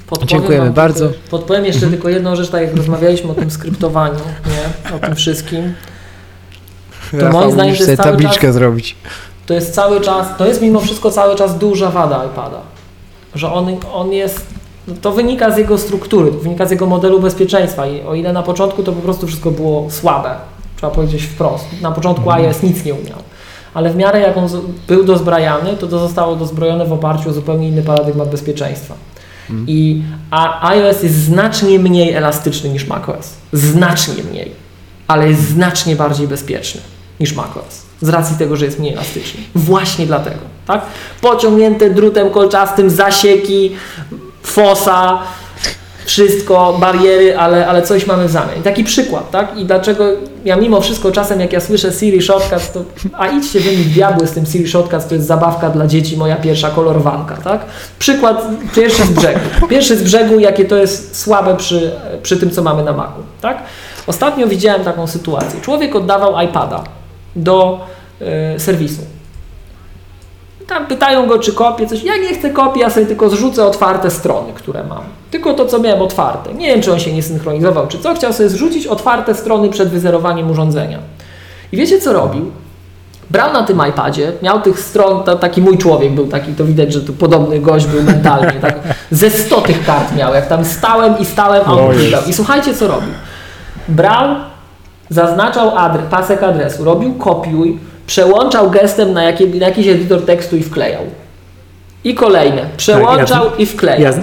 S5: podpowiem
S4: Dziękujemy
S5: wam
S4: bardzo.
S5: Tylko, podpowiem jeszcze tylko jedną rzecz, tak jak rozmawialiśmy o tym skryptowaniu, nie? o tym wszystkim. To
S4: Rafał,
S5: moim zdaniem
S4: musisz
S5: to jest cały
S4: tabliczkę zrobić.
S5: To jest cały czas, to jest mimo wszystko cały czas duża wada iPada. Że on, on jest, to wynika z jego struktury, to wynika z jego modelu bezpieczeństwa i o ile na początku to po prostu wszystko było słabe, trzeba powiedzieć wprost. Na początku iOS nic nie umiał. Ale w miarę jak on był dozbrajany, to to zostało dozbrojone w oparciu o zupełnie inny paradygmat bezpieczeństwa. I a iOS jest znacznie mniej elastyczny niż macOS. Znacznie mniej. Ale jest znacznie bardziej bezpieczny niż macOS. Z racji tego, że jest mniej elastyczny. Właśnie dlatego. Tak? Pociągnięte drutem kolczastym, zasieki, fosa, wszystko, bariery, ale, ale coś mamy w zamian. Taki przykład, tak? I dlaczego ja mimo wszystko czasem jak ja słyszę Siri Shortcuts, to a idźcie wy mi diabły z tym Siri Shortcuts, to jest zabawka dla dzieci, moja pierwsza kolorowanka, tak? Przykład pierwszy z brzegu. Pierwszy z brzegu, jakie to jest słabe przy, przy tym, co mamy na Macu, tak? Ostatnio widziałem taką sytuację. Człowiek oddawał iPada do y, serwisu. Tam pytają go, czy kopię coś. Ja nie chcę kopii, ja sobie tylko zrzucę otwarte strony, które mam. Tylko to, co miałem otwarte. Nie wiem, czy on się nie synchronizował, czy co. Chciał sobie zrzucić otwarte strony przed wyzerowaniem urządzenia. I wiecie, co robił? Brał na tym iPadzie, miał tych stron, to, taki mój człowiek był taki, to widać, że tu podobny gość był mentalnie, tak, ze 100 tych kart miał, jak tam stałem i stałem, a on klikał. I słuchajcie, co robił. Brał, zaznaczał adres, pasek adresu, robił kopiuj, przełączał gestem na, jakie, na jakiś edytor tekstu i wklejał. I kolejne. Przełączał i wklejał.
S2: Ja, z-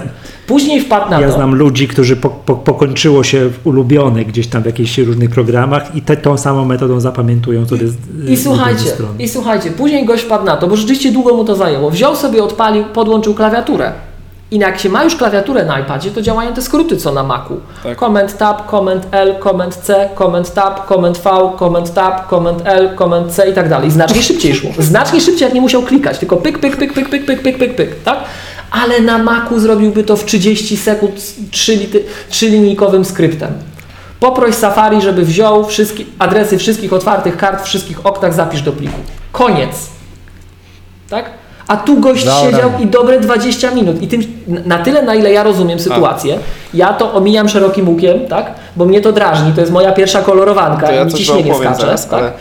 S5: Później wpadł na
S2: ja
S5: to.
S2: znam ludzi, którzy po, po, pokończyło się ulubione gdzieś tam w jakichś różnych programach i te, tą samą metodą zapamiętują, co jest
S5: I słuchajcie, i słuchajcie, później gość wpadł na to, bo rzeczywiście długo mu to zajęło. Wziął sobie, odpalił, podłączył klawiaturę. I jak się ma już klawiaturę na iPadzie, to działają te skróty co na Macu.
S1: Tak.
S5: Command Tab, Command L, Command C, Command Tab, Command V, Command Tab, Command L, Command C i tak dalej. Znacznie szybciej szło. Znacznie szybciej, jak nie musiał klikać, tylko pyk, pyk, pyk, pyk, pyk, pyk, pyk, pyk, pyk, tak? Ale na Macu zrobiłby to w 30 sekund trzylinijkowym skryptem. Poproś Safari, żeby wziął wszystkie, adresy wszystkich otwartych kart, wszystkich oktach, zapisz do pliku. Koniec. Tak? A tu gość
S4: Dobra.
S5: siedział i dobre 20 minut. I tym, na tyle, na ile ja rozumiem sytuację, ja to omijam szerokim łukiem, tak? Bo mnie to drażni, to jest moja pierwsza kolorowanka
S1: To ja
S5: i mi ciśnienie skacze.
S1: zaraz,
S5: tak?
S1: ale-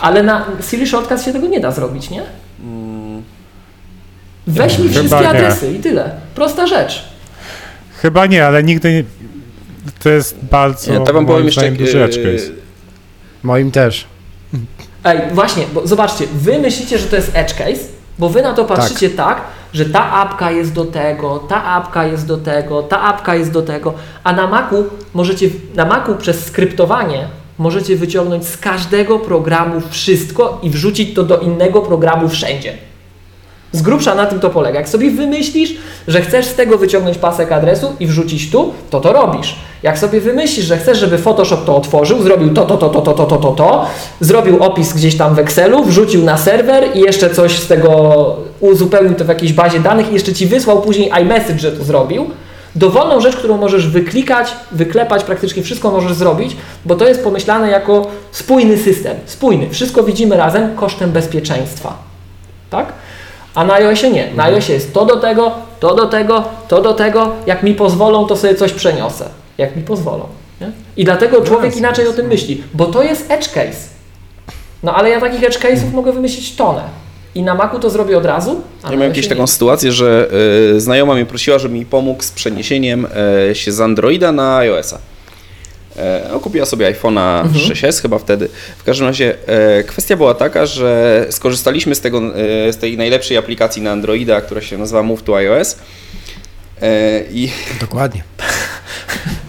S5: Ale na Siri Shortcuts się tego nie da zrobić, nie? Weź mi
S3: Chyba
S5: wszystkie
S3: nie.
S5: adresy i tyle. Prosta rzecz.
S3: Chyba nie, ale nigdy nie... To jest bardzo,
S1: Ja tak wam powiem jeszcze,
S3: zdaniem,
S1: e.
S4: Moim też.
S5: Ej, właśnie, bo zobaczcie, wy myślicie, że to jest edge case, bo wy na to patrzycie tak. że ta apka jest do tego, ta apka jest do tego, ta apka jest do tego, a na Macu możecie, na Macu przez skryptowanie możecie wyciągnąć z każdego programu wszystko i wrzucić to do innego programu wszędzie. Z grubsza na tym to polega. Jak sobie wymyślisz, że chcesz z tego wyciągnąć pasek adresu i wrzucić tu, to to robisz. Jak sobie wymyślisz, że chcesz, żeby Photoshop to otworzył, zrobił to, to, to, to, to, to, to, to, to, zrobił opis gdzieś tam w Excelu, wrzucił na serwer i jeszcze coś z tego uzupełnił to w jakiejś bazie danych i jeszcze ci wysłał później iMessage, że to zrobił, dowolną rzecz, którą możesz wyklikać, wyklepać, praktycznie wszystko możesz zrobić, bo to jest pomyślane jako spójny system. Spójny. Wszystko widzimy razem kosztem bezpieczeństwa. Tak? A na iOSie nie. Na iOSie jest to do tego, to do tego, to do tego. Jak mi pozwolą, to sobie coś przeniosę. Jak mi pozwolą. Nie? I dlatego człowiek inaczej o tym myśli, bo to jest edge case. No ale ja takich edge case'ów mogę wymyślić tonę. I na Macu to zrobię od razu.
S1: Ja miałem jakąś taką sytuację, że y, znajoma mnie prosiła, żeby mi pomógł z przeniesieniem y, się z Androida na iOS-a. E, kupiła sobie iPhone'a 6s chyba wtedy. W każdym razie e, kwestia była taka, że skorzystaliśmy z, tego, e, z tej najlepszej aplikacji na Androida, która się nazywa Move to iOS. E, I
S4: Dokładnie.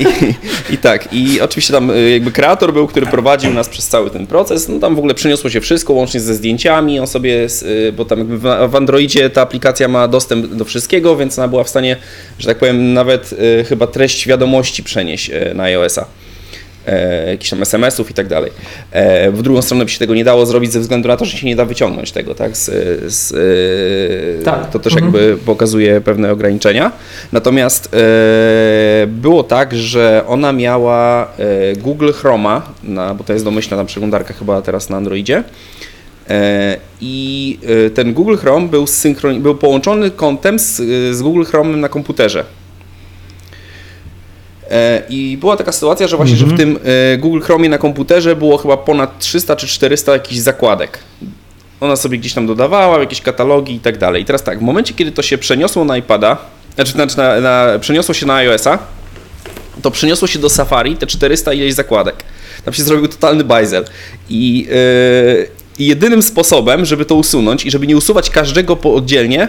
S1: I, I tak, i oczywiście tam y, jakby kreator był, który prowadził nas przez cały ten proces, no tam w ogóle przyniosło się wszystko, łącznie ze zdjęciami, on sobie, y, bo tam jakby w, Androidzie ta aplikacja ma dostęp do wszystkiego, więc ona była w stanie, że tak powiem, nawet y, chyba treść wiadomości przenieść na iOS-a. E, jakichś tam SMS-ów i tak dalej. E, w drugą stronę by się tego nie dało zrobić ze względu na to, że się nie da wyciągnąć tego, tak? Z, z, e,
S5: Tak.
S1: To też
S5: Mhm.
S1: jakby pokazuje pewne ograniczenia. Natomiast e, było tak, że ona miała Google Chroma, na, bo to jest domyślna tam przeglądarka chyba teraz na Androidzie. I ten Google Chrome był, był połączony kontem z, z Google Chrome na komputerze. E, I była taka sytuacja, że właśnie, że w tym e, Google Chromie na komputerze było chyba ponad 300 czy 400 jakichś zakładek. Ona sobie gdzieś tam dodawała, jakieś katalogi i tak dalej. I teraz tak, w momencie, kiedy to się przeniosło na iPada, znaczy, znaczy na, na, przeniosło się na iOS-a, to przeniosło się do Safari te 400 ileś zakładek. Tam się zrobił totalny bajzel. I yy, jedynym sposobem, żeby to usunąć i żeby nie usuwać każdego po oddzielnie,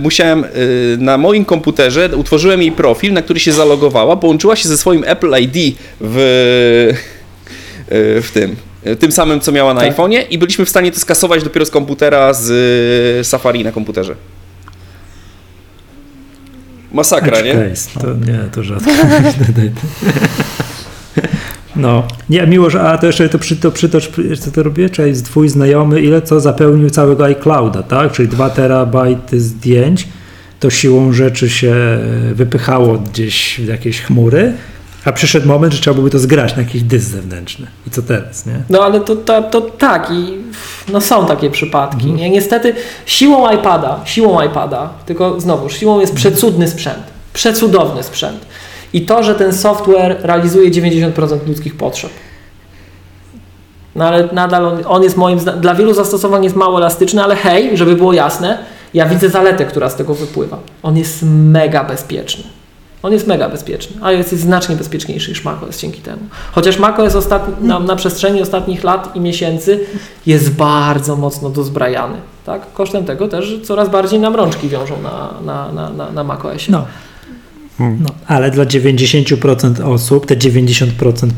S1: musiałem e, na moim komputerze, utworzyłem jej profil, na który się zalogowała, połączyła się ze swoim Apple ID w, e, w tym, e, tym samym, co miała na
S5: Tak.
S1: iPhone'ie i byliśmy w stanie to skasować dopiero z komputera z e, Safari na komputerze. Masakra, nie?
S2: Case. To nie, to rzadko. No, nie, miło, że, a to jeszcze to, przy, to przytocz, co to robię, czyli twój znajomy, ile co zapełnił całego iClouda, tak? Czyli 2 terabajty zdjęć, to siłą rzeczy się wypychało gdzieś w jakieś chmury, a przyszedł moment, że trzeba byłoby to zgrać na jakiś dysk zewnętrzny. I co teraz, nie?
S5: No ale to, to, to tak i no są takie przypadki. Nie? Niestety siłą iPada, siłą iPada, tylko znowu, siłą jest przecudny sprzęt, przecudowny sprzęt. I to, że ten software realizuje 90% ludzkich potrzeb. No ale nadal on, on jest moim dla wielu zastosowań jest mało elastyczny, ale hej, żeby było jasne, ja widzę zaletę, która z tego wypływa. On jest mega bezpieczny. On jest mega bezpieczny, a jest znacznie bezpieczniejszy niż macOS dzięki temu. Chociaż macOS ostatni, na, na przestrzeni ostatnich lat i miesięcy jest bardzo mocno dozbrajany. Tak? Kosztem tego też coraz bardziej nam rączki wiążą na, na, na, na, na macOSie.
S2: No. No, ale dla 90% osób te 90%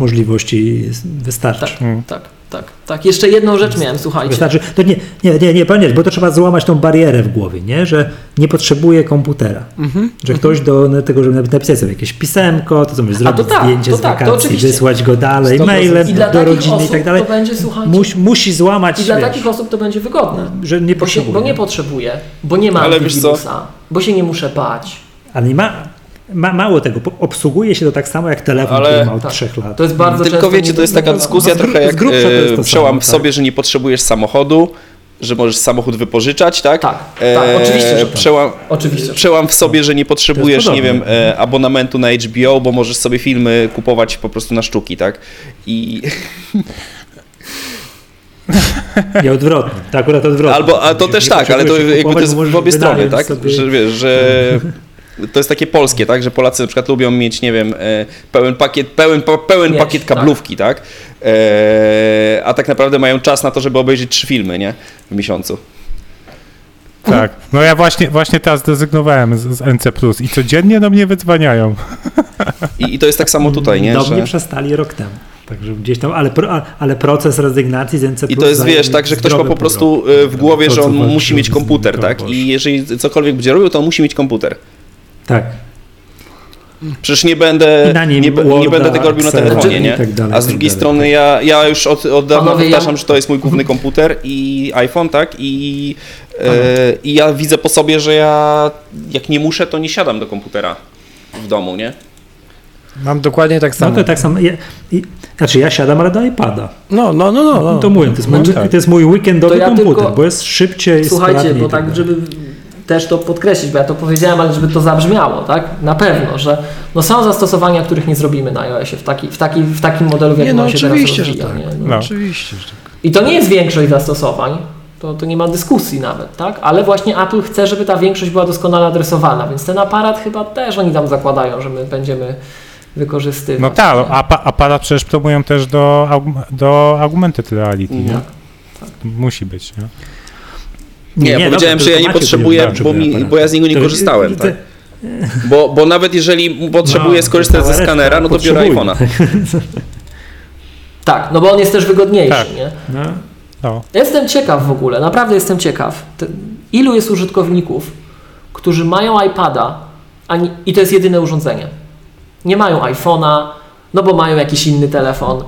S2: możliwości wystarczy.
S5: Tak, tak, tak, tak. Jeszcze jedną rzecz miałem, słuchajcie.
S2: Wystarczy, to nie, nie, nie, nie, panie, bo to trzeba złamać tą barierę w głowie, nie? że nie potrzebuje komputera.
S5: Mhm,
S2: Że ktoś do tego, żeby napisać sobie jakieś pisemko, to co mówisz, zrobić
S5: to tak,
S2: zdjęcie
S5: to
S2: z
S5: tak,
S2: wakacji, wysłać go dalej
S4: 100%.
S2: mailem
S5: I dla
S2: do rodziny i tak dalej.
S5: to będzie, słuchajcie,
S2: Musi, musi złamać,
S5: I dla
S2: wiesz,
S5: takich osób to będzie wygodne.
S2: że nie
S5: Bo, się,
S2: potrzebuje.
S5: bo nie potrzebuję, bo nie ma
S1: Ale
S5: antywirusa, bo się nie muszę bać.
S2: Ale nie ma, ma, mało tego, obsługuje się to tak samo jak telefon,
S1: Ale-
S2: który ma od
S5: Tak.
S2: trzech lat.
S5: To jest bardzo
S1: Tylko
S5: często
S1: wiecie, to jest taka dyskusja
S2: no,
S1: trochę
S2: z
S1: jak e, przełam
S2: samo,
S1: w
S2: tak.
S1: sobie, że nie potrzebujesz samochodu, że możesz samochód wypożyczać, tak?
S5: Tak, tak, oczywiście, że tak.
S1: Przełam,
S5: Oczywiście.
S1: przełam w sobie, że nie potrzebujesz, nie wiem, e, abonamentu na HBO, bo możesz sobie filmy kupować po prostu na sztuki, tak? I
S2: Nie odwrotnie, to akurat odwrotnie.
S1: albo, a to też tak, ale to jakby to jest w obie strony, tak?
S2: sobie-
S1: Że wiesz, że to jest takie polskie, tak? Że Polacy na przykład lubią mieć, nie wiem, e, pełen pakiet, pełen, pełen
S5: Mieć,
S1: pakiet
S5: tak.
S1: kablówki, tak? E, a tak naprawdę mają czas na to, żeby obejrzeć trzy filmy, nie? W miesiącu.
S3: Tak. No ja właśnie, właśnie teraz zrezygnowałem z, z NC+, i codziennie do mnie wydzwaniają.
S1: I, I to jest tak samo tutaj, nie?
S2: Do
S1: Że...
S2: mnie przestali rok temu. Także gdzieś tam, ale, ale proces rezygnacji z NC+.
S1: I to jest, wiesz, tak, że ktoś ma po prostu e, w głowie, że on musi mieć komputer, tak? I jeżeli cokolwiek będzie robił, to on musi mieć komputer.
S2: Tak.
S1: Przecież nie będę,
S2: nim
S1: nie, nie będę tego robił na telefonie, nie?
S2: tak dalej,
S1: A z
S2: tak
S1: drugiej
S2: dalej,
S1: strony
S2: tak.
S1: ja, ja już od, od dawna
S5: Panowie, ja-
S1: powtarzam, że to jest mój główny komputer i iPhone, tak? I, e, I ja widzę po sobie, że ja jak nie muszę, to nie siadam do komputera w domu, nie?
S4: Mam dokładnie tak
S2: No
S4: samo.
S2: to tak samo. Ja, i, znaczy ja siadam, ale do iPada.
S4: No, no, no, no. no.
S2: To mówię, to jest, mój,
S3: tak.
S2: to jest mój weekendowy
S5: To ja
S2: komputer,
S5: tylko-
S2: bo jest szybciej,
S5: Słuchajcie, bo
S2: tak
S5: tak, żeby też to podkreślić, bo ja to powiedziałem, ale żeby to zabrzmiało, tak? Na pewno, że no są zastosowania, których nie zrobimy na iOSie w, taki, w, taki, w takim modelu, w
S4: Nie,
S5: jakim
S4: no
S5: on się
S4: oczywiście,
S5: teraz
S4: że
S5: rozwija.
S4: tak.
S5: Nie?
S3: No.
S4: Oczywiście, że tak.
S5: I to nie jest większość zastosowań, to, to nie ma dyskusji nawet, tak? Ale właśnie Apple chce, żeby ta większość była doskonale adresowana, więc ten aparat chyba też oni tam zakładają, że my będziemy wykorzystywać.
S3: No tak, aparat przecież promują też do, do augmented reality, nie?
S1: Mhm.
S3: Musi być, nie?
S1: Nie, ja powiedziałem,
S2: dobra,
S1: że ja nie potrzebuję, bo, mi, bo ja z niego nie
S2: To-
S1: korzystałem.
S2: to-
S1: Tak? Bo, bo nawet jeżeli potrzebuję
S2: No,
S1: skorzystać ze skanera, no to biorę iPhone'a.
S5: Tak, no bo on jest też wygodniejszy,
S3: Tak.
S5: nie?
S2: No.
S3: No.
S5: Jestem ciekaw w ogóle, naprawdę jestem ciekaw. Ilu jest użytkowników, którzy mają iPada a nie, i to jest jedyne urządzenie. Nie mają iPhone'a, no bo mają jakiś inny telefon.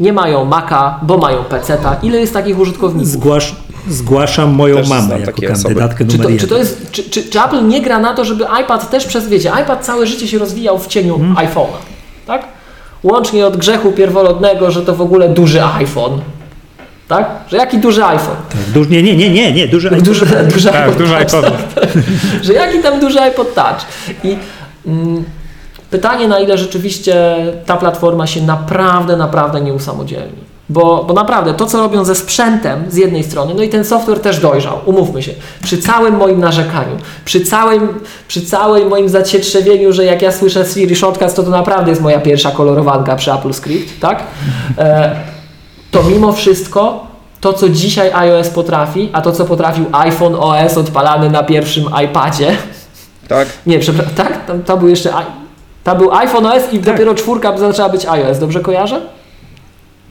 S5: Nie mają Maca, bo mają PC-ta. Ile jest takich użytkowników?
S2: Zgłasz, zgłaszam moją
S1: Też
S2: mamę jako
S1: takie osoby.
S2: kandydatkę
S5: Czy
S2: numer
S5: to, czy, to jest, czy, czy, czy Apple nie gra na to, żeby iPad też przez, wiecie, iPad całe życie się rozwijał w cieniu iPhone'a, tak? Łącznie od grzechu pierworodnego, że to w ogóle duży iPhone, tak? Że jaki duży iPhone?
S2: Tak, duży, nie, nie, nie, nie, nie, duży
S5: Duży, duży
S3: Tak,
S5: iPod
S3: dużo
S5: Touch,
S3: iPodów.
S5: że jaki tam duży iPod Touch. I mm, pytanie, na ile rzeczywiście ta platforma się naprawdę, naprawdę nie usamodzielni. Bo, bo naprawdę to, co robią ze sprzętem z jednej strony, no i ten software też dojrzał, umówmy się. Przy całym moim narzekaniu, przy całym, przy całym moim zacietrzewieniu, że jak ja słyszę Siri Shortcuts, to to naprawdę jest moja pierwsza kolorowanka przy Apple Script, tak? E, to mimo wszystko to, co dzisiaj iOS potrafi, a to, co potrafił iPhone OS odpalany na pierwszym iPadzie,
S1: Tak?
S5: nie, przepraszam, tak? Tam, tam był jeszcze, tam był iPhone OS i dopiero czwórka zaczęła być iOS, dobrze kojarzę?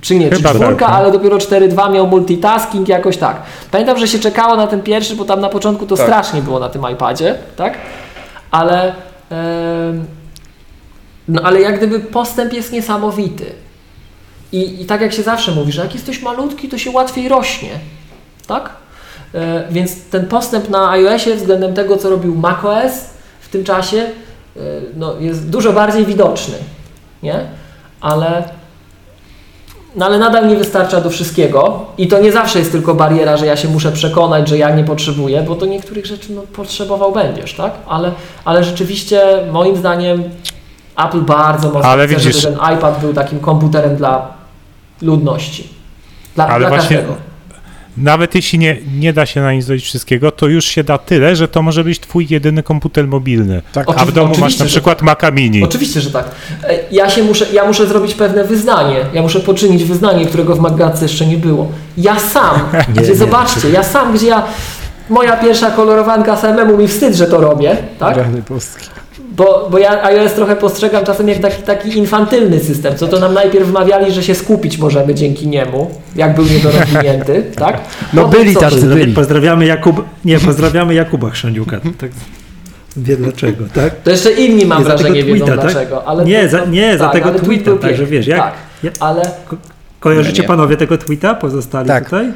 S5: Czy nie?
S3: Chyba
S5: Czy czwórka,
S3: tak, no.
S5: ale dopiero 4.2 miał multitasking, jakoś tak. Pamiętam, że się czekało na ten pierwszy, bo tam na początku to
S1: Tak.
S5: strasznie było na tym iPadzie, tak? Ale, em, no ale jak gdyby postęp jest niesamowity. I, I tak jak się zawsze mówi, że jak jesteś malutki, to się łatwiej rośnie, tak? E, więc ten postęp na iOSie względem tego, co robił macOS w tym czasie, e, no, jest dużo bardziej widoczny, nie? Ale, no, ale nadal nie wystarcza do wszystkiego i to nie zawsze jest tylko bariera, że ja się muszę przekonać, że ja nie potrzebuję, bo to niektórych rzeczy no, potrzebował będziesz, tak? Ale, ale rzeczywiście moim zdaniem Apple bardzo mocno
S3: Ale
S5: chce,
S3: widzisz-
S5: żeby ten iPad był takim komputerem dla ludności. Dla,
S3: Ale
S5: dla
S3: właśnie-
S5: każdego.
S3: Nawet jeśli nie, nie da się na nim zrobić wszystkiego, to już się da tyle, że to może być twój jedyny komputer mobilny.
S4: Tak.
S3: A w domu masz na
S5: że
S3: przykład Maca Mini.
S5: Oczywiście, że tak. E, Ja się muszę, ja muszę zrobić pewne wyznanie. Ja muszę poczynić wyznanie, którego w Maggatce jeszcze nie było. Ja sam, gdzie
S2: nie.
S5: zobaczcie, ja sam, gdzie ja moja pierwsza kolorowanka samemu mi wstyd, że to robię, tak?
S4: Rany boskie.
S5: Bo, bo ja iOS trochę postrzegam czasem jak taki, taki infantylny system, co to nam najpierw wmawiali, że się skupić możemy dzięki niemu, jak był niedorozwinięty, tak?
S4: No
S5: Potem
S4: byli
S5: co?
S4: tacy.
S2: Pozdrawiamy,
S4: byli.
S2: pozdrawiamy Jakub, nie, pozdrawiamy Jakuba Chrzaniuka. Tak, wie dlaczego, tak?
S5: To jeszcze inni mam
S2: Nie, za tego
S5: wrażenie wiedzą
S2: tweeta, tak?
S5: dlaczego. Ale
S2: Nie,
S5: to,
S2: za- nie, za
S5: tak,
S2: tego
S5: ale tweet
S2: tweeta,
S5: był
S2: także wiesz, jak-
S5: Tak,
S2: ja-
S5: ale
S2: Kojarzycie
S1: Nie.
S2: panowie tego tweeta pozostali
S4: Tak.
S2: tutaj?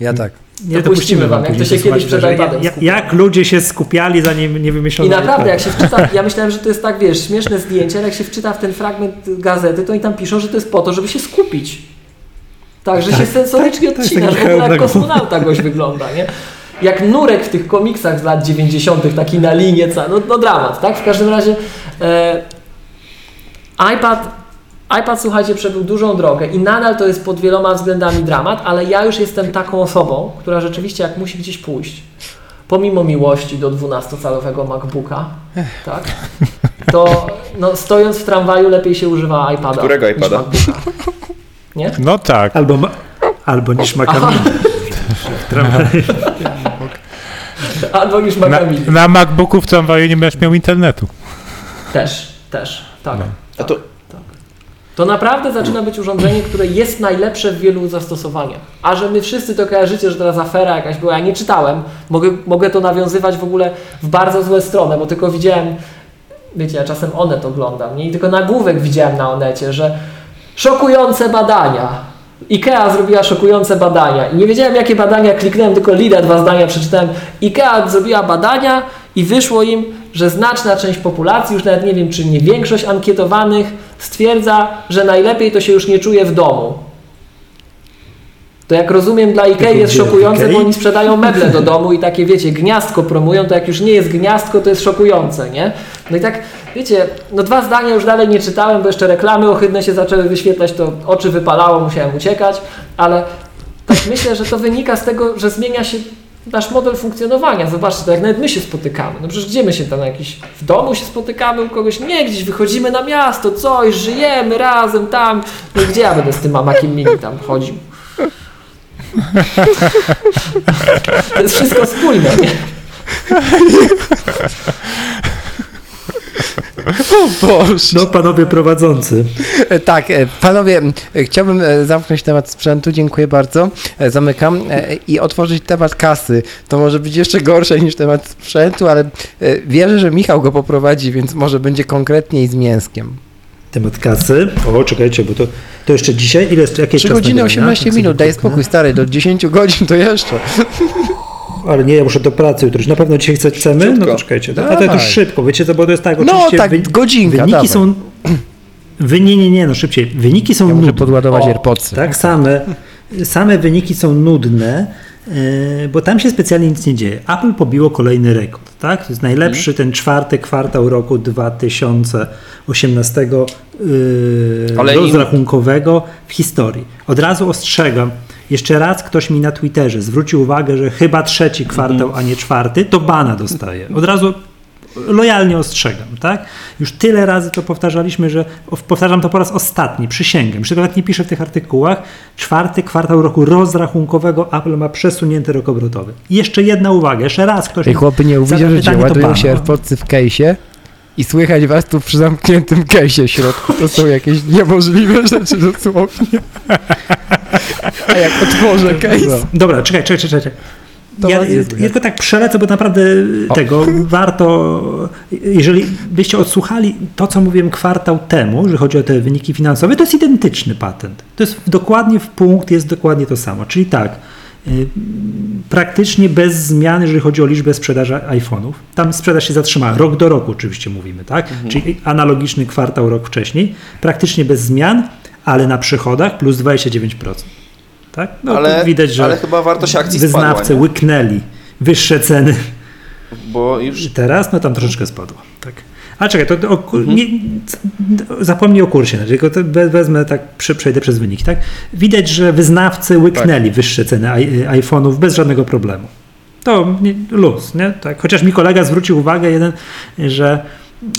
S4: Ja tak.
S2: Nie,
S5: To puścimy wam, jak to się kiedyś przed
S2: że
S5: iPadem
S2: jak, jak ludzie się skupiali, zanim nie wymyślono
S5: I naprawdę, jak się wczyta, ja myślałem, że to jest tak, wiesz, śmieszne zdjęcie, ale jak się wczyta w ten fragment gazety, to oni tam piszą, że to jest po to, żeby się skupić. Tak, że się sensorycznie w
S2: taki
S5: ogóle jak kosmonauta goś wygląda, nie? Jak nurek w tych komiksach z lat 90., taki na linię, ca- no, no dramat, tak? W każdym razie e, iPad, iPad, słuchajcie, przebył dużą drogę i nadal to jest pod wieloma względami dramat, ale ja już jestem taką osobą, która rzeczywiście jak musi gdzieś pójść, pomimo miłości do 12-calowego MacBooka, tak, to no, stojąc w tramwaju lepiej się używa iPada
S1: Którego iPada?
S5: MacBooka. Nie?
S3: No tak.
S2: Albo, ma, albo niż. Maca
S5: Albo niż
S3: Na,
S5: Maca Mini.
S3: na MacBooku w tramwaju nie będziesz miał internetu.
S5: Też, też, tak.
S3: No.
S1: A to,
S5: To naprawdę zaczyna być urządzenie, które jest najlepsze w wielu zastosowaniach. A że my wszyscy to kojarzycie, że teraz afera jakaś była, ja nie czytałem, mogę, mogę to nawiązywać w ogóle w bardzo złe stronę, bo tylko widziałem, wiecie, ja czasem Onet oglądam, nie? I tylko nagłówek widziałem na Onecie, że szokujące badania. IKEA zrobiła szokujące badania i nie wiedziałem jakie badania, kliknąłem tylko lida, dwa zdania przeczytałem. IKEA zrobiła badania i wyszło im, że znaczna część populacji, już nawet nie wiem czy nie większość ankietowanych, stwierdza, że najlepiej to się już nie czuje w domu. To jak rozumiem dla IKEA jest szokujące,
S2: Ikei?
S5: bo oni sprzedają meble do domu i takie wiecie, gniazdko promują, to jak już nie jest gniazdko, to jest szokujące, nie? No i tak, wiecie, no dwa zdania już dalej nie czytałem, bo jeszcze reklamy ohydne się zaczęły wyświetlać, to oczy wypalało, musiałem uciekać, ale tak myślę, że to wynika z tego, że zmienia się nasz model funkcjonowania. Zobaczcie, to jak nawet my się spotykamy. No przecież gdzie my się tam jakiś w domu się spotykamy u kogoś? Nie, gdzieś wychodzimy na miasto, coś, żyjemy razem tam. No gdzie ja będę z tym mamakiem mini tam chodził? To jest wszystko spójne, nie?
S2: No panowie prowadzący.
S4: E, Tak, e, panowie, chciałbym e, zamknąć temat sprzętu, dziękuję bardzo. Zamykam i otworzyć temat kasy. To może być jeszcze gorsze niż temat sprzętu, ale wierzę, że Michał go poprowadzi, więc może będzie konkretniej z mięskiem.
S2: Temat kasy. O, czekajcie, bo to, to jeszcze dzisiaj. Ile jest jakieś
S4: 3
S2: czas
S4: godziny
S2: nagrania?
S4: 18
S2: Tak sobie
S4: minut, daj spokój stary, do 10 godzin to jeszcze.
S2: Ale nie, ja muszę do pracy jutro. Na pewno dzisiaj chcemy? No
S1: Szybko.
S2: to czekajcie. A to, to
S4: Dawaj.
S2: szybko, wiecie co, bo to jest tak,
S4: No
S2: oczywiście
S4: tak,
S2: wy,
S4: godzinka,
S2: wyniki
S4: dawaj.
S2: są... Wy, nie, nie, nie, no szybciej. Wyniki są
S4: Ja muszę
S2: nudne.
S4: podładować
S5: O,
S4: AirPodsy.
S2: Tak, same, same wyniki są nudne, bo tam się specjalnie nic nie dzieje. Apple pobiło kolejny rekord, tak? To jest najlepszy ten czwarty kwartał roku 2018 yy,
S1: im-
S2: rozrachunkowego w historii. Od razu ostrzegam, jeszcze raz ktoś mi na Twitterze zwrócił uwagę, że chyba trzeci kwartał, a nie czwarty, to bana dostaje. Od razu lojalnie ostrzegam, tak? Już tyle razy to powtarzaliśmy, że powtarzam to po raz ostatni, przysięgam. Już tego nawet nie piszę w tych artykułach. Czwarty kwartał roku rozrachunkowego Apple ma przesunięty rok obrotowy. I jeszcze jedna uwaga, jeszcze raz ktoś mi
S4: chłopy nie uwidzą, że
S2: pytanie,
S4: cię ładują się AirPodsy w case'ie i słychać was tu przy zamkniętym case'ie w środku. To są jakieś niemożliwe rzeczy dosłownie. A jak otworzę case,
S2: Dobra, czekaj, czekaj, czekaj. czekaj. Ja, ja tylko tak przelecę, bo naprawdę tego warto, jeżeli byście odsłuchali to, co mówiłem kwartał temu, że chodzi o te wyniki finansowe, to jest identyczny patent. To jest dokładnie w punkt, jest dokładnie to samo. Czyli tak, y, praktycznie bez zmian, jeżeli chodzi o liczbę sprzedaży iPhone'ów. Tam sprzedaż się zatrzymała, rok do roku oczywiście mówimy, tak? Czyli analogiczny kwartał rok wcześniej, praktycznie bez zmian, ale na przychodach plus 29%. Tak? No,
S1: ale,
S2: widać, że
S1: ale chyba wartość akcji
S2: wyznawcy
S1: spadła, nie?
S2: łyknęli wyższe ceny.
S1: bo już
S2: I teraz no tam troszeczkę spadło. Tak. A czekaj, to, o,
S1: Mhm.
S2: nie, zapomnij o kursie, tylko wezmę tak, przejdę przez wyniki. Tak? Widać, że wyznawcy łyknęli
S1: Tak.
S2: wyższe ceny iPhone'ów bez żadnego problemu. To nie, luz, nie? Tak. Chociaż mi kolega zwrócił uwagę jeden, że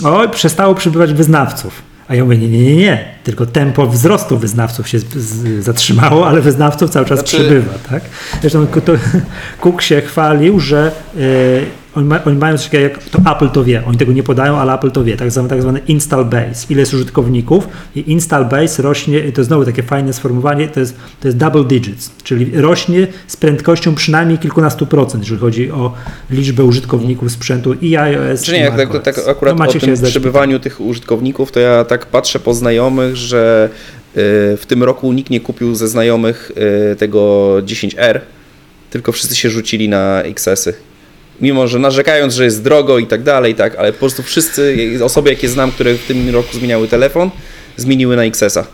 S2: oj, przestało przybywać wyznawców. A ja mówię, nie, nie, nie, nie, tylko tempo wzrostu wyznawców się z, z, zatrzymało, ale wyznawców cały czas
S1: Znaczy-
S2: przybywa, tak? Zresztą to, Cook się chwalił, że e, oni, ma, oni mają coś takiego, jak to Apple to wie, oni tego nie podają, ale Apple to wie, tak zwany, tak zwany install base, ile jest użytkowników? I install base rośnie, to znowu takie fajne sformułowanie, to jest, to jest double digits, czyli rośnie z prędkością przynajmniej kilkunastu procent, jeżeli chodzi o liczbę użytkowników sprzętu i iOS
S1: Czy nie,
S2: i
S1: jak tak, tak akurat
S2: No,
S1: o tym
S2: zdać.
S1: przybywaniu tych użytkowników, to ja tak patrzę po znajomych, że y, w tym roku nikt nie kupił ze znajomych y, tego 10R, tylko wszyscy się rzucili na XS-y. Mimo, że narzekając, że jest drogo i tak dalej, tak, ale po prostu wszyscy osoby, jakie znam, które w tym roku zmieniały telefon, zmieniły na XS-a.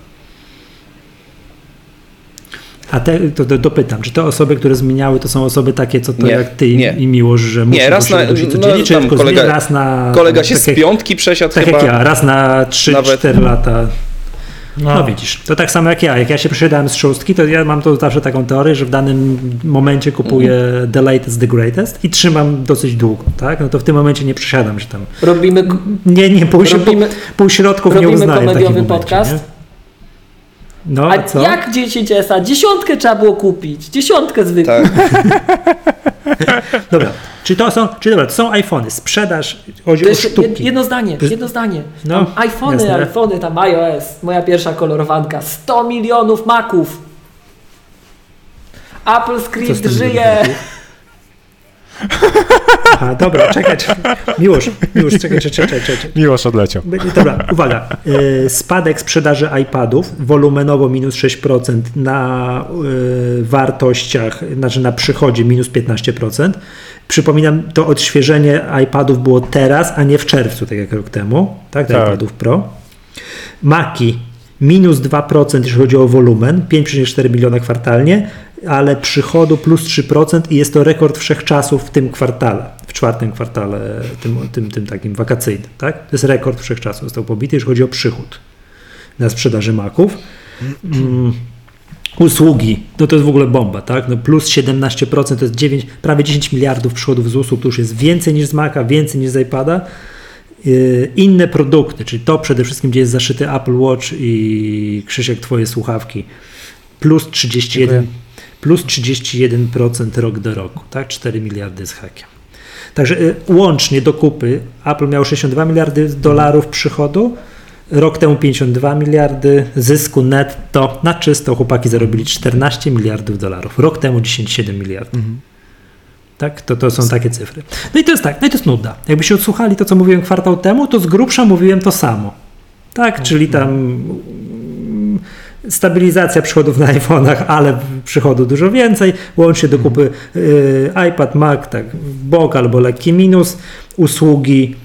S2: A te, to, to dopytam, czy te osoby, które zmieniały, to są osoby takie, co to
S1: Nie,
S2: jak ty
S1: nie.
S2: i Miłosz, że muszą
S1: Nie, raz na, no,
S2: czy
S1: kolega,
S2: raz na...
S1: kolega się
S2: tak
S1: z
S2: jak-
S1: piątki przesiadł
S2: Tak
S1: chyba.
S2: jak ja, raz na 3-4
S1: Nawet-
S2: lata. No. widzisz, to tak samo jak ja. Jak ja się przesiadałem z szóstki, to ja mam to zawsze taką teorię, że w danym momencie kupuję
S1: Mhm.
S2: the latest, the greatest i trzymam dosyć długo, tak? No to w tym momencie nie przesiadam się tam.
S5: Robimy,
S2: Nie, nie, pół,
S5: Robimy-
S2: pół środków nie
S5: robimy
S2: uznaję w takim
S5: komediowy
S2: momencie,
S5: podcast.
S2: Nie? No,
S5: A
S2: a co?
S5: jak 10S? Dziesiątkę trzeba było kupić. Dziesiątkę zwykłą.
S1: Tak.
S2: Dobra, czy to są, czy dobra, to są iPhony, sprzedaż, chodzi
S5: To
S2: o sztuki.
S5: jedno zdanie, jedno zdanie.
S2: No,
S5: Tam iPhony,
S2: jasne.
S5: iPhony, tam iOS, moja pierwsza kolorowanka, 100 milionów maków. Apple Script żyje.
S2: Aha, dobra, czekaj, czekaj. Miłosz, Miłosz, czekaj, czekaj, czekaj, czekaj.
S3: Miłosz odleciał.
S2: Dobra, uwaga. Y, Spadek sprzedaży iPadów wolumenowo minus 6%, na y, wartościach, znaczy na przychodzie minus 15%. Przypominam, to odświeżenie iPadów było teraz, a nie w czerwcu, tak jak rok temu, tak,
S3: Tak.
S2: iPadów Pro. Maki minus 2%, jeśli chodzi o wolumen, 5,4 miliona kwartalnie, ale przychodu plus 3% i jest to rekord wszechczasów w tym kwartale, w czwartym kwartale, tym, tym, tym takim wakacyjnym. Tak? To jest rekord wszechczasów, został pobity, jeśli chodzi o przychód na sprzedaży maków. Mm. Usługi, no to jest w ogóle bomba, tak? No plus 17% to jest 9, prawie 10 miliardów przychodów z usług, to już jest więcej niż z Maca, więcej niż z iPada. Yy, Inne produkty, czyli to przede wszystkim, gdzie jest zaszyty Apple Watch i Krzysiek, twoje słuchawki, plus 31,
S4: Dziękuję.
S2: Plus 31% rok do roku, tak? 4 miliardy z hakiem. Także y, łącznie do kupy Apple miał 62 miliardy dolarów przychodu, rok temu 52 miliardy zysku netto, na czysto chłopaki zarobili 14 miliardów dolarów, rok temu 10,7 miliardów. Tak, to, to są takie cyfry. No i to jest tak, no i to jest nuda. Jakbyście odsłuchali to, co mówiłem kwartał temu, to z grubsza mówiłem to samo. Tak, czyli tam mm, stabilizacja przychodów na iPhone'ach, ale przychodu dużo więcej, łącznie do kupy y, iPad, Mac, tak, bok albo lekki minus, usługi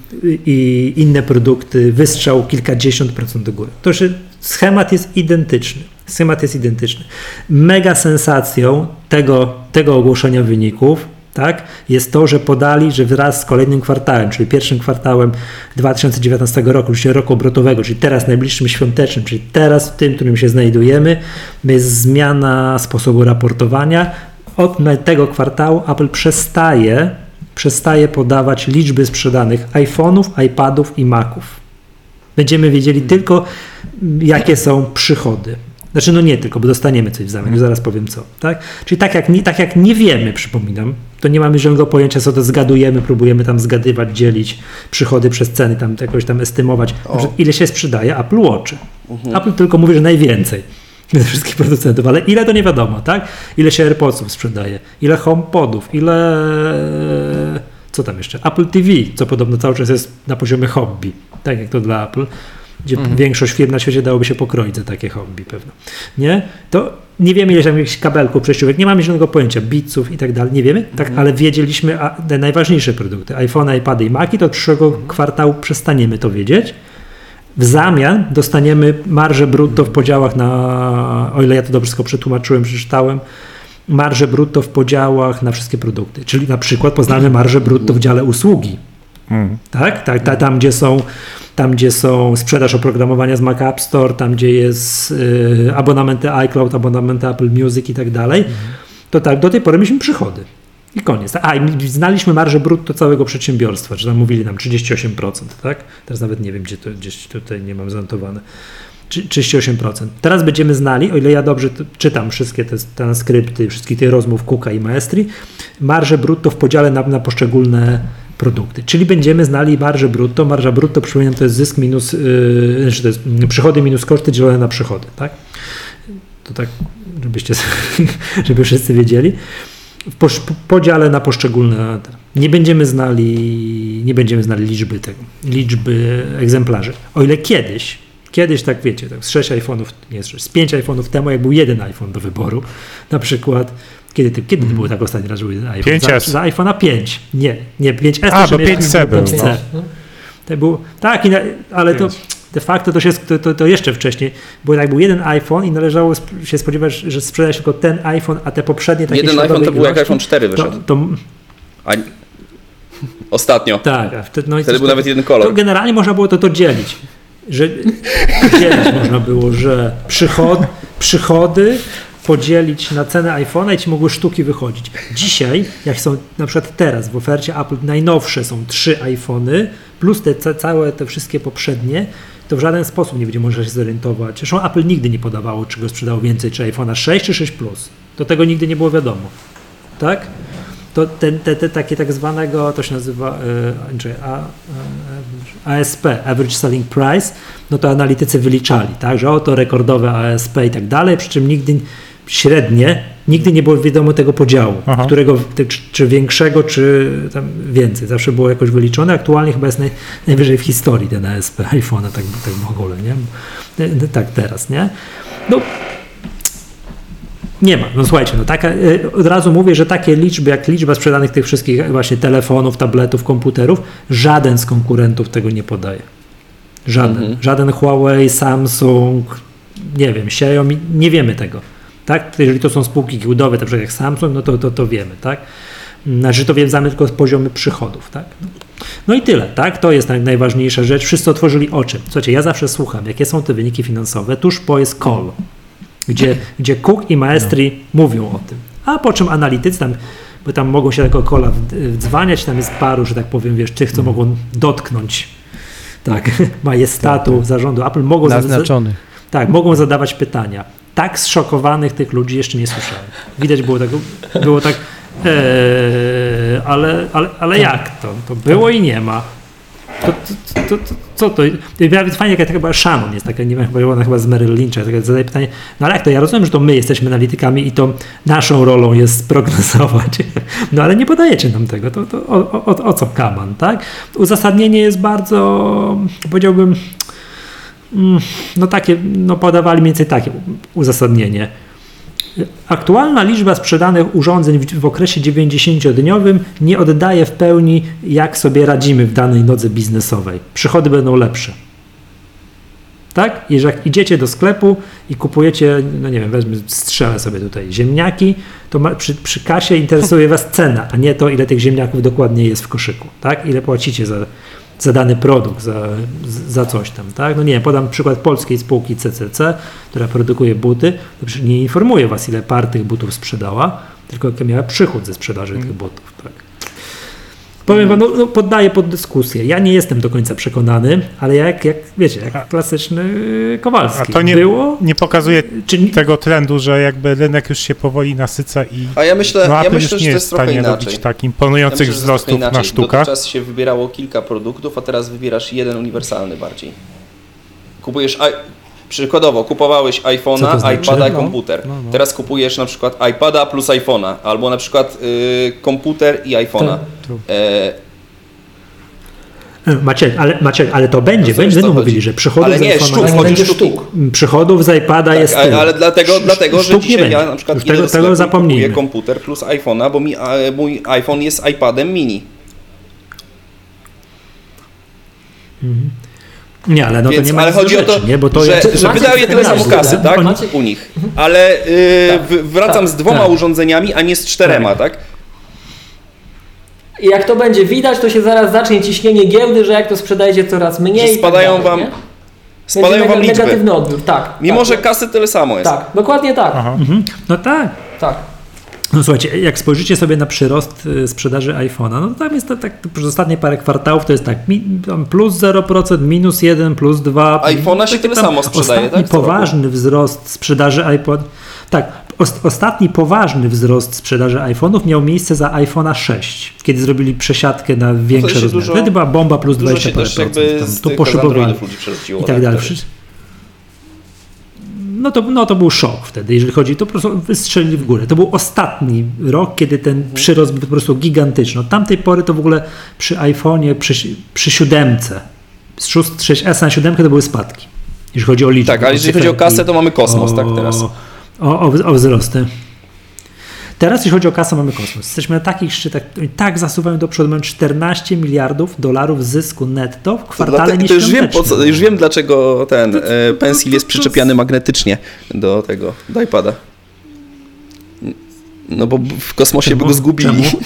S2: i inne produkty, wystrzał kilkadziesiąt procent do góry. To że schemat jest identyczny. Schemat jest identyczny. Mega sensacją tego, tego ogłoszenia wyników tak, jest to, że podali, że wraz z kolejnym kwartałem, czyli pierwszym kwartałem 2019 roku, czyli roku obrotowego, czyli teraz najbliższym świątecznym, czyli teraz w tym, w którym się znajdujemy, jest zmiana sposobu raportowania. Od tego kwartału Apple przestaje, przestaje podawać liczby sprzedanych iPhone'ów, iPadów i Maców. Będziemy wiedzieli tylko, jakie są przychody. Znaczy, no nie tylko, bo dostaniemy coś w zamian, już zaraz powiem co. Tak? Czyli tak jak, nie, tak jak nie wiemy, przypominam, to nie mamy żadnego pojęcia, co to zgadujemy, próbujemy tam zgadywać, dzielić przychody przez ceny, tam jakoś tam estymować, ile się sprzedaje Apple Watch. Apple tylko mówi, że najwięcej ze wszystkich producentów, ale ile to nie wiadomo, tak? Ile się AirPodsów sprzedaje, ile HomePodów, ile co tam jeszcze? Apple TV, co podobno cały czas jest na poziomie hobby, tak jak to dla Apple, gdzie większość firm na świecie dałoby się pokroić za takie hobby pewno. Nie? To nie wiemy, ile tam jakichś kabelków przejściówek, nie mamy żadnego pojęcia, bitsów i tak dalej, nie wiemy, tak, ale wiedzieliśmy a, te najważniejsze produkty, iPhone, iPady i Maci, to od przyszłego kwartału przestaniemy to wiedzieć. W zamian dostaniemy marżę brutto w podziałach na, o ile ja to dobrze wszystko przetłumaczyłem, przeczytałem, marżę brutto w podziałach na wszystkie produkty. Czyli na przykład poznamy marżę brutto w dziale usługi.
S3: Mm.
S2: Tak? tak ta, tam, gdzie są, tam, gdzie są sprzedaż oprogramowania z Mac App Store, tam, gdzie jest y, abonamenty iCloud, abonamenty Apple Music i tak dalej, to tak, do tej pory mieliśmy przychody. I koniec. A, i znaliśmy marżę brutto całego przedsiębiorstwa, czy tam mówili nam 38%, tak? Teraz nawet nie wiem, gdzie to gdzieś tutaj nie mam zanotowane. Czy- 38%. Teraz będziemy znali, o ile ja dobrze czytam wszystkie te transkrypty, wszystkich tych rozmów Kuka i Maestri, marżę brutto w podziale na, na poszczególne produkty. Czyli będziemy znali marżę brutto. Marża brutto, przypominam, to jest zysk minus, yy, to jest przychody minus koszty dzielone na przychody, tak? To tak, żebyście, żeby wszyscy wiedzieli. W podziale na poszczególne. Nie będziemy znali, nie będziemy znali liczby tego, liczby egzemplarzy. O ile kiedyś, kiedyś tak wiecie, tak z 6 iPhone'ów, nie z 6, z 5 iPhone'ów temu, jak był jeden iPhone do wyboru, na przykład, kiedy, ty, kiedy było tak ostatni raz, że był iPhone?
S3: 5S.
S2: Za, za iPhone'a 5. Nie, nie, 5S.
S3: A,
S2: to
S3: bo
S2: jeszcze
S3: 5C był,
S2: 5C. To był, tak, i na, ale to
S3: Pięć.
S2: de facto to, się, to, to, to jeszcze wcześniej, bo tak był jeden iPhone i należało sp- się spodziewać, że sprzeda się tylko ten iPhone, a te poprzednie takie
S1: Jeden iPhone to był jak iPhone 4
S2: to,
S1: wyszedł.
S2: to,
S1: A... Ostatnio.
S2: tak, no
S1: Wtedy był nawet jeden
S2: to
S1: kolor.
S2: generalnie można było to, to dzielić. Że dzielić można było, że przychod, przychody podzielić na cenę iPhone'a i ci mogły sztuki wychodzić. Dzisiaj, jak są na przykład teraz w ofercie Apple najnowsze są trzy iPhony plus te ca- całe te wszystkie poprzednie, to w żaden sposób nie będzie można się zorientować. Zresztą Apple nigdy nie podawało, czy go sprzedało więcej, czy iPhone'a 6 czy 6 Plus. Do tego nigdy nie było wiadomo. Tak? to ten, te, te takie tak zwanego, to się nazywa e, A, e, ASP, Average Selling Price, no to analitycy wyliczali, tak, że oto rekordowe ASP i tak dalej, przy czym nigdy średnie, nigdy nie było wiadomo tego podziału,
S3: Aha.
S2: którego, czy, czy większego, czy tam więcej, zawsze było jakoś wyliczone, aktualnie chyba jest naj, najwyżej w historii ten ASP iPhone'a, tak, tak w ogóle, nie? Tak teraz, nie? No, nie ma. No słuchajcie, no taka, e, od razu mówię, że takie liczby, jak liczba sprzedanych tych wszystkich właśnie telefonów, tabletów, komputerów, żaden z konkurentów tego nie podaje. Żaden.
S1: Mhm.
S2: Żaden Huawei, Samsung, nie wiem, Xiaomi, nie wiemy tego. Tak? Jeżeli to są spółki giełdowe, tak jak Samsung, no to, to, to wiemy, tak? Znaczy to wiem, znamy tylko z poziomy przychodów, tak? No i tyle, tak? To jest naj, najważniejsza rzecz. Wszyscy otworzyli oczy. Słuchajcie, ja zawsze słucham, jakie są te wyniki finansowe tuż po jest call. gdzie, gdzie Cook i Maestri mówią o tym. A po czym analitycy tam, bo tam mogą się tego kola wdzwaniać, tam jest paru, że tak powiem, wiesz, tych, co mogą dotknąć tak, majestatu zarządu Apple, mogą, za, za,
S4: Naznaczony.
S2: tak, mogą zadawać pytania. Tak zszokowanych tych ludzi jeszcze nie słyszałem. Widać było tak, było tak eee, ale, ale, ale jak to? To było i nie ma. To, to, to, to, co to? Nawet fajnie, jaka chyba Shannon jest taka, nie wiem, chyba ona chyba z Merrill Lyncha, taka zadaje pytanie, no ale jak to? Ja rozumiem, że to my jesteśmy analitykami i to naszą rolą jest prognozować, no ale nie podajecie nam tego, to, to o, o, o co kaman, tak? Uzasadnienie jest bardzo, powiedziałbym, no takie, no podawali mniej więcej takie uzasadnienie. Aktualna liczba sprzedanych urządzeń w, w okresie 90-dniowym nie oddaje w pełni, jak sobie radzimy w danej nodze biznesowej. Przychody będą lepsze. Tak? Jeżeli jak idziecie do sklepu i kupujecie, no nie wiem, wezmę, strzelę sobie tutaj ziemniaki, to ma, przy, przy kasie interesuje Was cena, a nie to, ile tych ziemniaków dokładnie jest w koszyku. Tak? Ile płacicie za, za dany produkt, za, za coś tam, tak? No nie podam przykład polskiej spółki CCC, która produkuje buty, to nie informuje Was, ile par tych butów sprzedała, tylko jaki miała przychód ze sprzedaży tych butów? Powiem Wam, no, no, poddaję pod dyskusję. Ja nie jestem do końca przekonany, ale jak, jak wiecie, jak klasyczny Kowalski.
S3: A to nie,
S2: Było,
S3: nie pokazuje
S2: czy,
S3: tego trendu, że jakby rynek już się powoli nasyca i
S1: A ja myślę,
S3: no,
S1: ja myślę
S3: już
S1: że
S3: nie
S1: to
S3: jest
S1: trochę
S3: stanie
S1: inaczej.
S3: robić tak
S1: Ja
S3: imponujących
S1: myślę, to jest
S3: wzrostów na sztukach.
S1: Dotychczas się wybierało kilka produktów, a teraz wybierasz jeden uniwersalny bardziej. Kupujesz, przykładowo, kupowałeś iPhone'a,
S2: znaczy?
S1: iPada i
S4: No,
S1: komputer.
S4: no, no.
S1: Teraz kupujesz na przykład iPada plus iPhone'a, albo na przykład y, komputer i iPhone'a.
S2: Tak,
S1: E,
S2: Maciek, ale, Maciek, ale to będzie,
S1: Rozumiesz,
S2: będą mówili, że przychodów
S1: Ale
S2: z
S1: nie,
S2: iPhone'a-
S1: sztuk,
S5: nie
S1: chodzi
S5: będzie
S1: sztuki.
S5: sztuk.
S2: Przychodów z iPada
S1: Tak,
S2: jest
S1: ale,
S2: tyle.
S1: ale dlatego,
S2: Sz-
S1: dlatego że
S2: sztuk nie
S1: dzisiaj ja na przykład
S2: tego,
S1: do
S2: tego
S1: kupuję komputer plus iPhone'a, bo mi, a, mój iPhone jest iPadem mini.
S2: Nie, ale no
S1: Więc,
S2: to nie ma
S1: ale chodzi o to,
S2: rzeczy, nie? Bo to
S1: że,
S2: jest,
S1: że wydaje tyle samo kasy, tak? U nich. Ale y,
S5: Tak.
S1: wracam
S5: Tak.
S1: z dwoma
S2: Tak.
S1: urządzeniami, a nie z czterema, tak?
S5: I jak to będzie widać, to się zaraz zacznie ciśnienie giełdy, że jak to sprzedajecie coraz mniej.
S1: Że
S5: tak
S1: spadają
S5: dalej,
S1: wam-
S5: nie?
S1: Spadają wam liczby.
S5: Negatywny odbiór, tak.
S1: Mimo,
S5: tak,
S1: że kasy tyle samo jest.
S5: Tak, dokładnie tak.
S3: Aha.
S2: Mhm. No tak.
S5: tak.
S2: No słuchajcie, jak spojrzycie sobie na przyrost y, sprzedaży iPhone'a, no to tam jest to tak, przez ostatnie parę kwartałów to jest tak, plus 0%, minus 1, plus 2.
S1: iPhone'a się tyle samo sprzedaje, tak,
S2: poważny wzrost sprzedaży iPod. Tak, os, ostatni poważny wzrost sprzedaży iPhone'ów miał miejsce za iPhone'a 6, kiedy zrobili przesiadkę na większe
S1: się
S2: rozmiary. Wtedy była bomba plus
S1: Dużo
S2: 20
S1: się
S2: parę
S1: też
S2: procent.
S1: jakby
S2: Tam,
S1: z
S2: to
S1: tych
S2: poszybowali i tak dalej.
S1: wtedy.
S2: No to, no to był szok wtedy, jeżeli chodzi, to po prostu wystrzelili w górę. To był ostatni rok, kiedy ten przyrost był po prostu gigantyczny. Od tamtej pory to w ogóle przy iPhone'ie, przy, przy siódemce, z 6, 6S na siódemkę to były spadki, jeżeli chodzi o liczbę.
S1: Tak, ale jeżeli chodzi o kasę, to mamy kosmos, tak teraz.
S2: O, o, o wzrosty. Teraz, jeśli chodzi o kasę, mamy kosmos. Jesteśmy na takich szczytach, tak zasuwają do przodu. Mamy 14 miliardów dolarów zysku netto w kwartale
S1: Dlatego, to już wiem, po co, już wiem dlaczego ten e, pensil jest przyczepiany magnetycznie do tego, do iPada. No bo w kosmosie by
S2: Czemu?
S1: go zgubili.
S2: Czemu?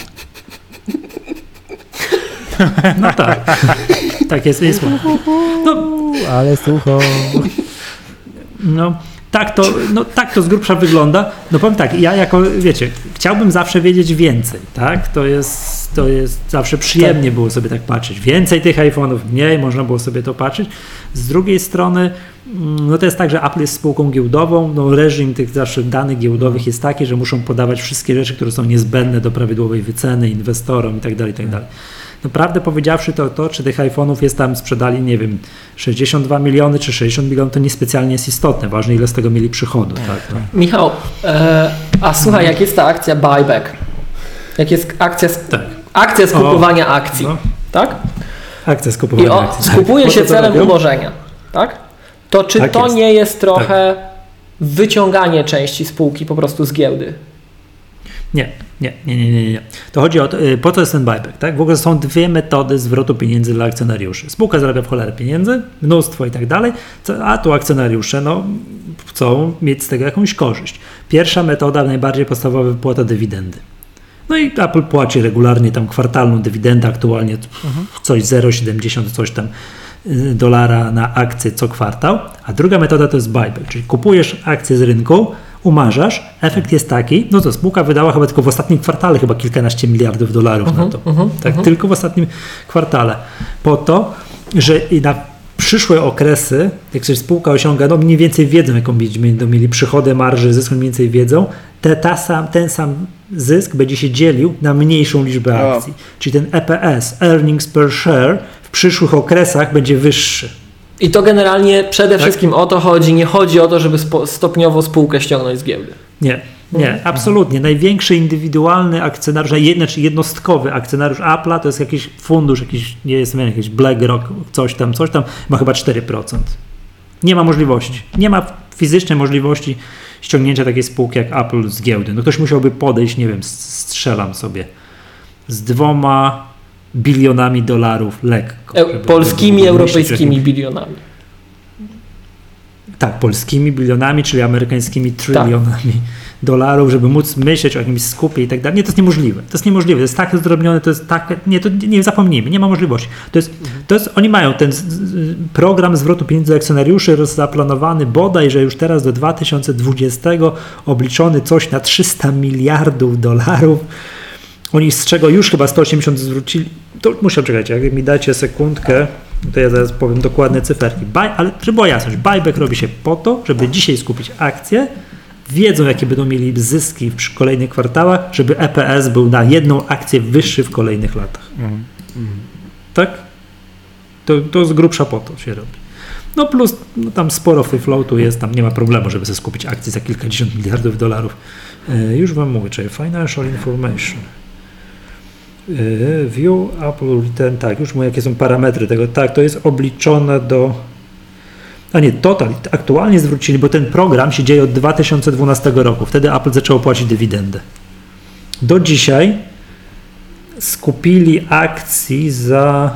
S2: No tak. tak jest. jest. No,
S4: Ale sucho.
S2: no, tak to, no, tak to z grubsza wygląda. No powiem tak, ja jako, wiecie, chciałbym zawsze wiedzieć więcej, tak? To jest, to jest zawsze przyjemnie było sobie tak patrzeć. Więcej tych iPhone'ów, mniej, można było sobie to patrzeć. Z drugiej strony, mm, no to jest tak, że Apple jest spółką giełdową, no reżim tych zawsze danych giełdowych jest taki, że muszą podawać wszystkie rzeczy, które są niezbędne do prawidłowej wyceny inwestorom i tak dalej, i tak dalej. Naprawdę powiedziawszy to, to, czy tych iPhone'ów jest tam sprzedali, nie wiem, 62 miliony czy 60 milionów, to niespecjalnie jest istotne. Ważne, ile z tego mieli przychodu. Tak, no.
S5: Michał, e, a słuchaj, jak jest ta akcja buyback? Jak jest akcja, z,
S2: Tak.
S5: akcja skupowania akcji,
S2: No.
S5: tak?
S2: Akcja
S5: I
S2: skupowania
S5: o,
S2: akcji.
S5: skupuje
S2: Po
S5: się celem
S2: robią?
S5: umorzenia, tak? To czy
S2: Tak
S5: to
S2: jest.
S5: nie jest trochę wyciąganie części spółki po prostu z giełdy?
S2: Nie, nie, nie, nie, nie, nie. To chodzi o to, y, po co jest ten buyback, tak? W ogóle są dwie metody zwrotu pieniędzy dla akcjonariuszy. Spółka zarabia w cholerę pieniędzy, mnóstwo i tak dalej, a tu akcjonariusze, no, chcą mieć z tego jakąś korzyść. Pierwsza metoda, najbardziej podstawowa, wypłata dywidendy. No i Apple płaci regularnie tam kwartalną dywidendę, aktualnie coś 0,70, coś tam y, dolara na akcję co kwartał, a druga metoda to jest buyback, czyli kupujesz akcję z rynku, umarzasz, efekt jest taki, no to spółka wydała chyba tylko w ostatnim kwartale chyba kilkanaście miliardów dolarów na to, tak, tylko w ostatnim kwartale, po to, że i na przyszłe okresy, jak sobie spółka osiąga, no mniej więcej wiedzą, jaką będą mieli przychody, marży, zysk, mniej więcej wiedzą, te, ta sam, ten sam zysk będzie się dzielił na mniejszą liczbę akcji. Czyli ten EPS, earnings per share, w przyszłych okresach będzie wyższy.
S5: I to generalnie przede
S2: Tak.
S5: wszystkim o to chodzi. Nie chodzi o to, żeby spo, stopniowo spółkę ściągnąć z giełdy.
S2: Nie, nie, absolutnie. Największy indywidualny akcjonariusz, jed- znaczy jednostkowy akcjonariusz Apple'a to jest jakiś fundusz, jakiś, nie jestem pewien, jakiś BlackRock, coś tam, coś tam, ma chyba 4%. Nie ma możliwości. Nie ma fizycznej możliwości ściągnięcia takiej spółki jak Apple z giełdy. No ktoś musiałby podejść, nie wiem, strzelam sobie, z dwoma bilionami dolarów lekko.
S5: E, polskimi, europejskimi bilionami.
S2: tak, polskimi bilionami, czyli amerykańskimi
S5: Tak.
S2: trylionami dolarów, żeby móc myśleć o jakimś skupie i tak dalej. Nie, to jest niemożliwe. To jest niemożliwe. To jest tak zrobione, to jest tak. Nie, to nie zapomnijmy, nie ma możliwości. To jest, to jest, oni mają ten program zwrotu pieniędzy do akcjonariuszy zaplanowany bodaj, że już teraz do 2020 obliczony coś na 300 miliardów dolarów. Oni z czego już chyba 180 zwrócili. To muszę czekać, jak mi dacie sekundkę, to ja zaraz powiem dokładne cyferki. Buy, ale żeby była jasność, buyback robi się po to, żeby dzisiaj skupić akcje, wiedzą jakie będą mieli zyski w kolejnych kwartałach, żeby EPS był na jedną akcję wyższy w kolejnych latach. Tak? To, to z grubsza po to się robi. No plus no tam sporo free floatu jest, tam nie ma problemu, żeby sobie skupić akcje za kilkadziesiąt miliardów dolarów. E, już wam mówię, czyli financial information. E, View Apple Return, tak, już mówię, jakie są parametry tego. Tak, to jest obliczone do. A nie, total. Aktualnie zwrócili, bo ten program się dzieje od 2012 roku. Wtedy Apple zaczęło płacić dywidendę. Do dzisiaj skupili akcji za.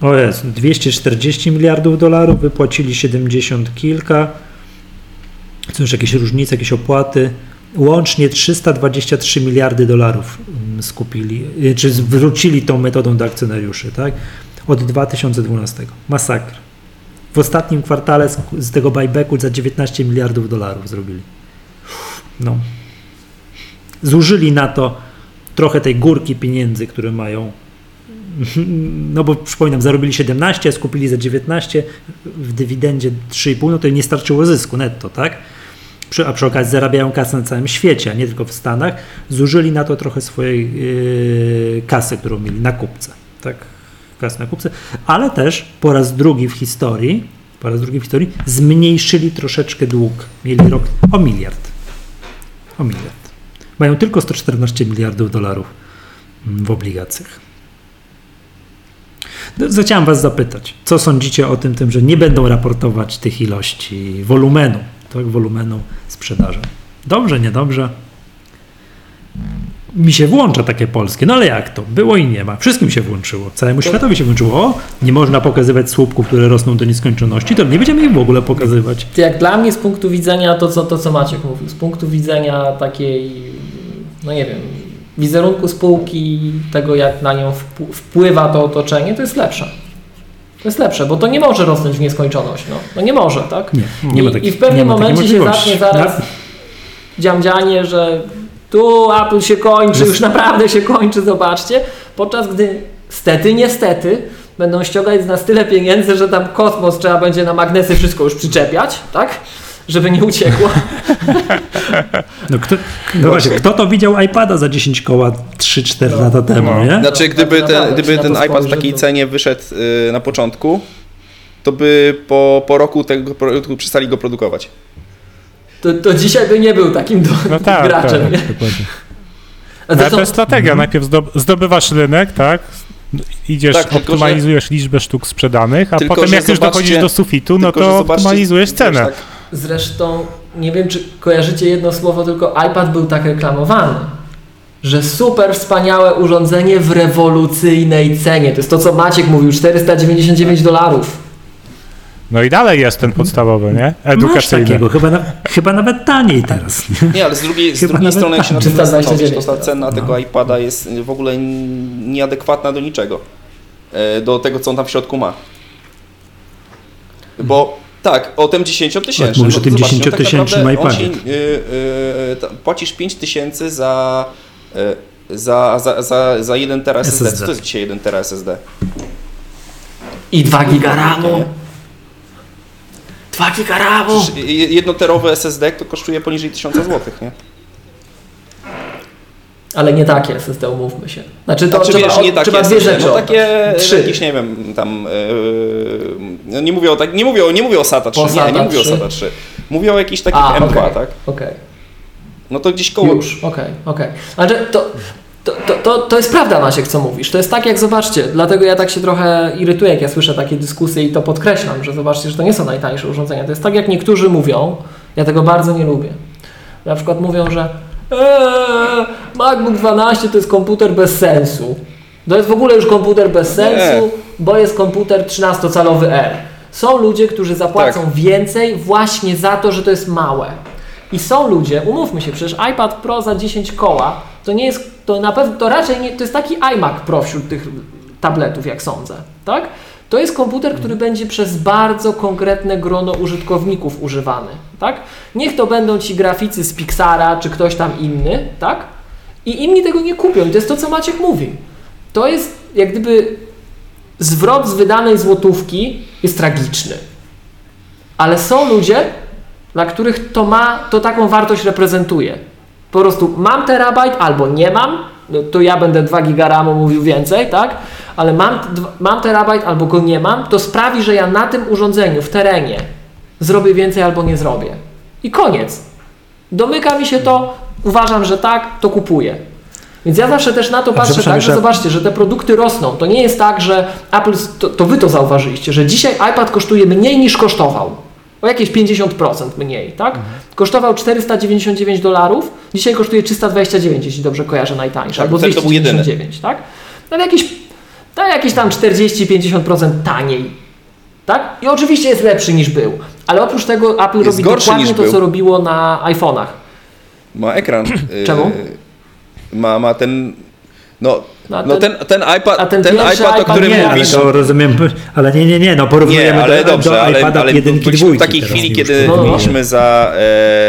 S2: O jest, 240 miliardów dolarów, wypłacili 70 kilka. Są już jakieś różnice, jakieś opłaty. Łącznie 323 miliardy dolarów mm, skupili, y, czy zwrócili tą metodą do akcjonariuszy, tak? Od 2012. Masakra. W ostatnim kwartale z, z tego buybacku za 19 miliardów dolarów zrobili. No. Zużyli na to trochę tej górki pieniędzy, które mają. No bo przypominam, zarobili 17, skupili za 19, w dywidendzie 3,5, no to nie starczyło zysku netto, tak? Przy, a przy okazji zarabiają kasę na całym świecie, a nie tylko w Stanach. Zużyli na to trochę swojej yy, kasy, którą mieli na kupce, tak? Kasę na kupce, ale też po raz drugi w historii, po raz drugi w historii zmniejszyli troszeczkę dług. Mieli rok o miliard. O miliard. Mają tylko 114 miliardów dolarów mm, w obligacjach. No, Chciałem Was zapytać, co sądzicie o tym, tym, że nie będą raportować tych ilości wolumenu, tak, wolumenu sprzedaży. Dobrze, niedobrze. Mi się włącza takie polskie, no ale jak to? Było i nie ma. Wszystkim się włączyło. Całemu światowi się włączyło. O, nie można pokazywać słupków, które rosną do nieskończoności, to nie będziemy ich w ogóle pokazywać.
S5: Jak dla mnie z punktu widzenia to, co, to, co Maciek mówił, z punktu widzenia takiej, no nie wiem, wizerunku spółki, tego jak na nią wpł- wpływa to otoczenie, to jest lepsze. To jest lepsze, bo to nie może rosnąć w nieskończoność. No, no nie może, tak?
S2: Nie, nie
S5: I,
S2: ma
S5: I w pewnym momencie się zacznie zaraz
S2: Na-
S5: dziamdzianie, że tu Apple się kończy, już naprawdę się kończy, zobaczcie. Podczas gdy stety, niestety będą ściągać z nas tyle pieniędzy, że tam kosmos trzeba będzie na magnesy wszystko już przyczepiać, tak? Żeby nie uciekło.
S2: No, kto, no właśnie, kto to widział iPada za 10 koła 3-4
S5: No.
S2: lata temu,
S3: No.
S2: nie?
S1: Znaczy, gdyby ten, gdyby ten iPad w takiej
S5: to-
S1: cenie wyszedł y, na początku, to by po, po roku tego produktu przestali go produkować.
S5: To, to dzisiaj by nie był takim do,
S3: No tak,
S5: graczem.
S3: tak. dokładnie.
S5: A
S3: No, to jest strategia. Najpierw zdob- zdobywasz rynek, tak? Idziesz,
S1: Tak, tylko, że-
S3: optymalizujesz liczbę sztuk sprzedanych, a
S1: Tylko,
S3: potem jak już dochodzisz do sufitu, no to optymalizujesz
S1: wiesz,
S3: cenę.
S1: tak,
S5: Zresztą nie wiem, czy kojarzycie jedno słowo, tylko iPad był tak reklamowany, że super wspaniałe urządzenie w rewolucyjnej cenie. To jest to, co Maciek mówił, 499 dolarów.
S3: No i dalej jest ten podstawowy, nie?
S2: Masz
S3: Edukacyjny.
S2: takiego, chyba, na, chyba nawet taniej teraz. Nie?
S1: Ale z drugiej, z drugiej strony, jak
S2: tak.
S1: się na tym
S5: 329
S1: zastanowić, to ta cena
S2: No.
S1: tego iPada jest w ogóle nieadekwatna do niczego. e, do tego, co on tam w środku ma. Bo tak, o tym 10 tysięcy.
S2: mówisz o tym 10-tysięcznym iPadzie.
S1: Płacisz 5 tysięcy za, y, za, za, za, za 1 tera SSD.
S2: SSD.
S1: Co to jest dzisiaj 1 tera SSD?
S5: I 2 giga RAMu. 2 giga RAMu.
S1: Jednoterowy SSD to kosztuje poniżej 1000 zł, nie?
S5: Ale nie takie SSD, umówmy się. Znaczy to
S1: Znaczy,
S5: trzeba,
S1: wiesz, nie takie
S5: trzeba dwie rzeczy
S1: no takie
S5: Trzy.
S1: jakieś, nie wiem, tam, yy, no nie mówię o, tak, nie mówię nie mówię o SATA 3,
S5: O
S1: nie,
S5: SATA
S1: nie mówię o
S5: 3.
S1: SATA 3. Mówię o jakichś takich
S5: A,
S1: M2,
S5: okej,
S1: tak?
S5: Okej.
S1: No to gdzieś koło...
S5: Już, okej, okej. Znaczy to, to, to, to, to jest prawda, Maciek, co mówisz. To jest tak, jak zobaczcie, dlatego ja tak się trochę irytuję, jak ja słyszę takie dyskusje i to podkreślam, że zobaczcie, że to nie są najtańsze urządzenia. To jest tak, jak niektórzy mówią, ja tego bardzo nie lubię. Na przykład mówią, że eee, MacBook 12 to jest komputer bez sensu. To jest w ogóle już komputer bez sensu, bo jest komputer 13-calowy R. Są ludzie, którzy zapłacą
S1: Tak.
S5: więcej właśnie za to, że to jest małe. I są ludzie, umówmy się, przecież iPad Pro za 10 koła to nie jest, to na pewno, to raczej nie, to jest taki iMac Pro wśród tych tabletów, jak sądzę, tak? To jest komputer, który będzie przez bardzo konkretne grono użytkowników używany, tak? Niech to będą ci graficy z Pixara, czy ktoś tam inny, tak? I inni tego nie kupią. I to jest to, co Maciek mówi. To jest jak gdyby zwrot z wydanej złotówki jest tragiczny. Ale są ludzie, dla których to ma, to taką wartość reprezentuje. Po prostu mam terabajt albo nie mam, no to ja będę 2 giga RAMu mówił więcej, tak? Ale mam, mam terabajt albo go nie mam, to sprawi, że ja na tym urządzeniu w terenie zrobię więcej albo nie zrobię. I koniec. Domyka mi się to, uważam, że tak, to kupuję. Więc ja zawsze też na to patrzę tak, że zobaczcie, że te produkty rosną. To nie jest tak, że Apple, to, to wy to zauważyliście, że dzisiaj iPad kosztuje mniej niż kosztował. O jakieś 50% mniej, tak? Kosztował 499 dolarów, dzisiaj kosztuje 329, jeśli dobrze kojarzę najtańszy,
S1: Tak,
S5: albo
S1: wtedy to był jedyny.
S5: 299, tak? No jakieś, to jakieś tam 40-50% taniej, tak? I oczywiście jest lepszy niż był, ale oprócz tego Apple
S1: Jest
S5: robi dokładnie
S1: niż
S5: to,
S1: był.
S5: co robiło na iPhone'ach.
S1: Ma ekran.
S5: Czemu?
S1: Ma, ma ten... No,
S5: No,
S1: no ten,
S5: ten-
S1: iPad,
S5: a ten
S1: ten
S5: pierwszy
S1: iPad, o
S5: iPad
S1: którym
S2: nie, ale
S1: mówisz...
S2: to rozumiem, ale nie, nie, nie, no porównujemy
S1: Nie, ale
S2: do,
S1: dobrze,
S2: do
S1: ale,
S2: iPada
S1: ale
S2: jedynki, dwójki
S1: w takiej chwili, kiedy
S5: No, no.
S1: mieliśmy za,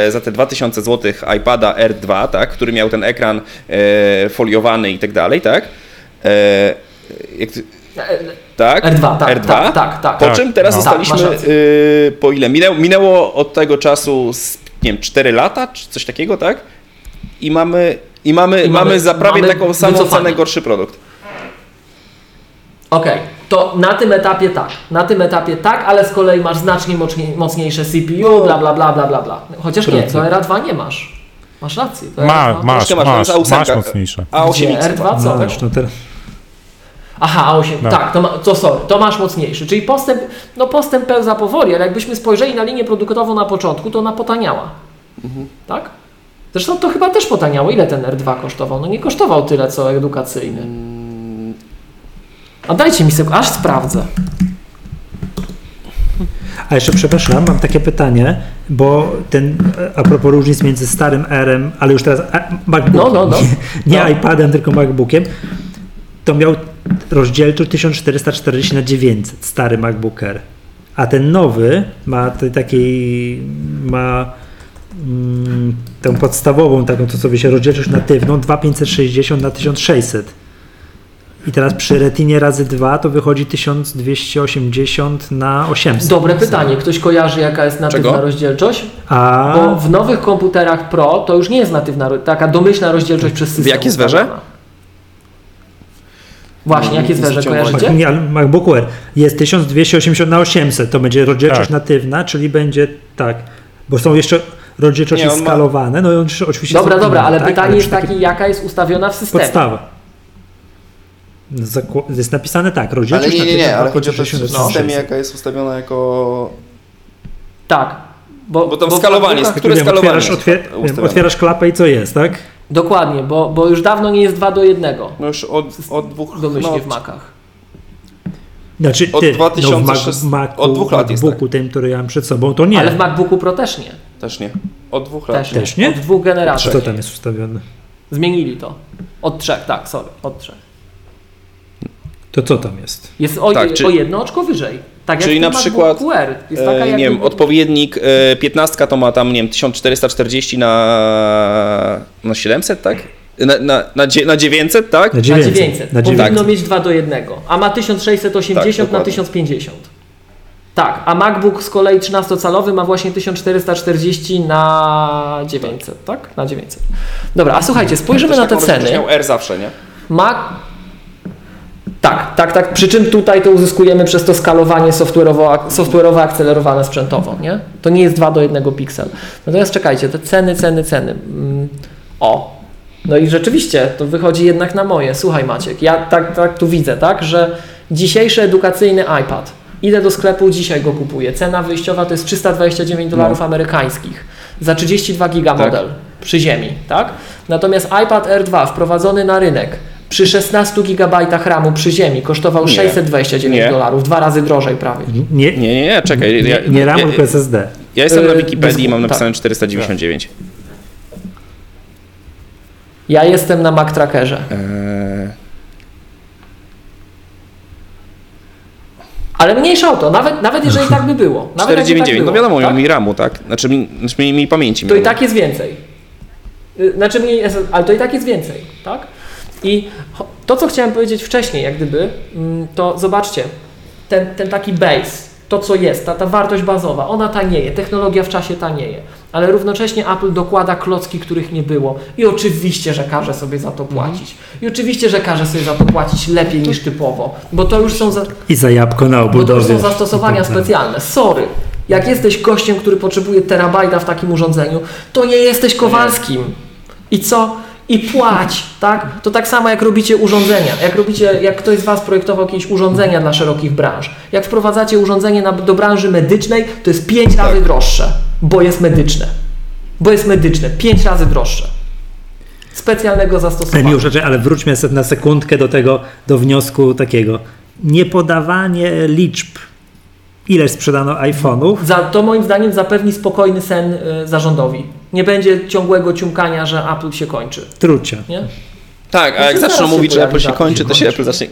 S1: e, za te 2000 zł iPada R2, tak, który miał ten ekran e, foliowany i tak dalej, tak? E, jak, tak?
S5: R2, tak,
S1: R2?
S5: tak, tak, tak.
S1: Po
S3: Tak,
S1: czym teraz
S3: no.
S1: zostaliśmy,
S5: Tak, masz
S1: y, po ile? Minęło, minęło od tego czasu, z, nie wiem, 4 lata, czy coś takiego, tak? I mamy, i mamy,
S5: I mamy-
S1: mamy za prawie
S5: mamy
S1: taką samą
S5: wycofanie.
S1: cenę gorszy produkt.
S5: Okej, to na tym etapie tak. Na tym etapie tak, ale z kolei masz znacznie mocniej- mocniejsze CPU, bla bla bla bla bla bla. Chociaż nie, to R2 nie masz. Masz rację. To
S3: Ma,
S5: R2
S3: masz,
S1: masz,
S3: masz, masz
S1: A8.
S3: mocniejsze.
S1: A8
S5: Gdzie?
S1: X chyba.
S5: R2 co?
S2: No, no
S5: Aha, A8,
S3: No.
S5: tak, to, ma, to sorry, to masz mocniejszy. Czyli postęp, no postęp pełza powoli, ale jakbyśmy spojrzeli na linię produktową na początku, to ona potaniała.
S1: Mhm.
S5: Tak? Zresztą to chyba też potaniało. Ile ten R2 kosztował? No nie kosztował tyle, co edukacyjny.
S1: Mm.
S5: A dajcie mi sekund, aż sprawdzę.
S2: A jeszcze przepraszam, mam takie pytanie, bo ten, e, a propos różnic między starym R-em, ale już teraz e, MacBookiem,
S5: No, no, no.
S2: nie, nie
S5: No.
S2: iPadem, tylko MacBookiem, to miał rozdzielczość 1440 na 900, stary MacBook Air. A ten nowy ma te, takiej, ma mm, tą podstawową, taką co sobie się rozdzielczość natywną 2560 na 1600. I teraz przy Retinie razy 2 to wychodzi 1280 na 800.
S5: Dobre pytanie. Ktoś kojarzy, jaka jest natywna
S1: Czego?
S5: rozdzielczość?
S2: A
S5: Bo w nowych komputerach Pro to już nie jest natywna, taka domyślna rozdzielczość przez system.
S1: jakie zwerze?
S5: ustawiona. Właśnie, jakie zwerze
S1: Zwróciłem uwagę.
S5: kojarzycie?
S2: nie, ale MacBook Air jest 1280 na 800, to będzie rozdzielczość
S3: Tak.
S2: natywna, czyli będzie tak, bo są jeszcze rozdzielczości
S1: Nie, ma-
S2: skalowane, no i on oczywiście
S5: Dobra, dobra, ale
S2: tak?
S5: pytanie jest
S2: przy takiej-
S5: takie, jaka jest ustawiona w systemie?
S2: Podstawa. Jest napisane tak,
S1: Ale
S2: rozdzielczość
S1: nie, nie, nie,
S2: natywna
S1: ale chodzi o to,
S2: 1280
S1: w systemie,
S2: 800.
S1: jaka jest ustawiona jako...
S5: Tak. Bo,
S1: Bo tam
S5: w
S1: skalowanie jest, które skalowanie
S2: otwierasz,
S1: jest
S2: otwier- otwierasz klapę i co jest, tak?
S5: Dokładnie, bo, bo już dawno nie jest 2 do 1
S1: No już od, od dwóch...
S5: domyślnie w Macach.
S2: Znaczy
S1: Od
S2: ty,
S1: 2006
S2: no w Mac, Macu,
S1: od dwóch lat jest
S2: MacBooku, tym, który ja mam przed sobą, to nie.
S5: Ale w MacBooku Pro też nie.
S1: Też nie. Od dwóch lat.
S5: Też nie.
S2: Też nie?
S5: Od dwóch generacji.
S2: Co tam jest ustawione?
S5: Zmienili to. Od trzech, tak, sorry, od trzech.
S2: To co tam jest?
S5: Jest o,
S1: Tak, czy-
S5: o jedno oczko wyżej. Tak
S1: Czyli na przykład,
S5: QR. Jest taka
S1: E, nie wiem, odpowiednik e, 15 to ma tam, nie wiem, 1440 na, na 700, tak? Na, na, na, dzie- na 900, tak?
S2: Na
S5: Na
S2: 900.
S5: 900.
S2: Na
S5: Powinno
S2: 900.
S5: mieć 2 do 1. A ma 1680
S1: Tak,
S5: na
S1: dokładnie.
S5: 1050. Tak, a MacBook z kolei 13-calowy ma właśnie 1440 na 900, tak? Na 900. Dobra, a słuchajcie, spojrzymy na te ceny.
S1: miał R zawsze, nie?
S5: Mac... Tak, tak, tak. Przy czym tutaj to uzyskujemy przez to skalowanie software'owo, akcelerowane sprzętowo, nie? To nie jest 2 do 1 piksel. Natomiast czekajcie, te ceny, ceny, ceny. Mm, O, no i rzeczywiście to wychodzi jednak na moje. Słuchaj Maciek, ja tak, tak tu widzę, tak, że dzisiejszy edukacyjny iPad, idę do sklepu, dzisiaj go kupuję. Cena wyjściowa to jest 329 dolarów amerykańskich za 32 giga
S1: Tak.
S5: model przy ziemi, tak? Natomiast iPad R2 wprowadzony na rynek przy 16 GB RAMu przy ziemi kosztował
S1: Nie.
S5: 629
S1: Nie.
S5: dolarów, dwa razy drożej prawie.
S2: Nie,
S1: Nie, nie, nie, czekaj.
S2: nie,
S1: Ja,
S2: nie RAM,
S1: ja,
S2: tylko SSD.
S1: ja jestem na
S5: Yy,
S1: Wikipedii i mam
S5: tak.
S1: napisane 499.
S5: Ja jestem na Mac Trackerze.
S1: Eee,
S5: Ale mniejsza o to, nawet, nawet jeżeli tak by było. Nawet jakby
S1: 499,
S5: tak
S1: no wiadomo,
S5: tak?
S1: mi RAMu, tak? Znaczy mi, znaczy mi, mi pamięci.
S5: to i tak jest więcej. Y, Znaczy SS ale to i tak jest więcej, tak? I to, co chciałem powiedzieć wcześniej, jak gdyby, mm, to zobaczcie, ten, ten taki base, to co jest, ta, ta wartość bazowa, ona tanieje, technologia w czasie tanieje, ale równocześnie Apple dokłada klocki, których nie było i oczywiście, że każe sobie za to płacić. I oczywiście, że każe sobie za to płacić lepiej niż typowo, bo to już są... Za,
S2: I za jabłko na
S5: bo to już
S2: obudowie.
S5: są zastosowania
S2: I tak dalej.
S5: specjalne. Sorry. Jak jesteś gościem, który potrzebuje terabajta w takim urządzeniu, to nie jesteś Kowalskim. I co? I płać, tak? To tak samo jak robicie urządzenia. Jak robicie, jak ktoś z Was projektował jakieś urządzenia dla szerokich branż. Jak wprowadzacie urządzenie na, do branży medycznej, to jest pięć razy droższe, bo jest medyczne. Bo jest medyczne. Pięć razy droższe. Specjalnego zastosowania.
S2: Miło rzeczy, ale wróćmy na sekundkę do tego, do wniosku takiego. Niepodawanie liczb, ile sprzedano iPhone'ów,
S5: Za, to moim zdaniem zapewni spokojny sen y, zarządowi. Nie będzie ciągłego ciumkania, że Apple się kończy.
S2: trucia.
S5: Nie?
S1: Tak, a jak zaczną mówić, że Apple się kończy,
S5: się
S1: to się. Apple zacznie...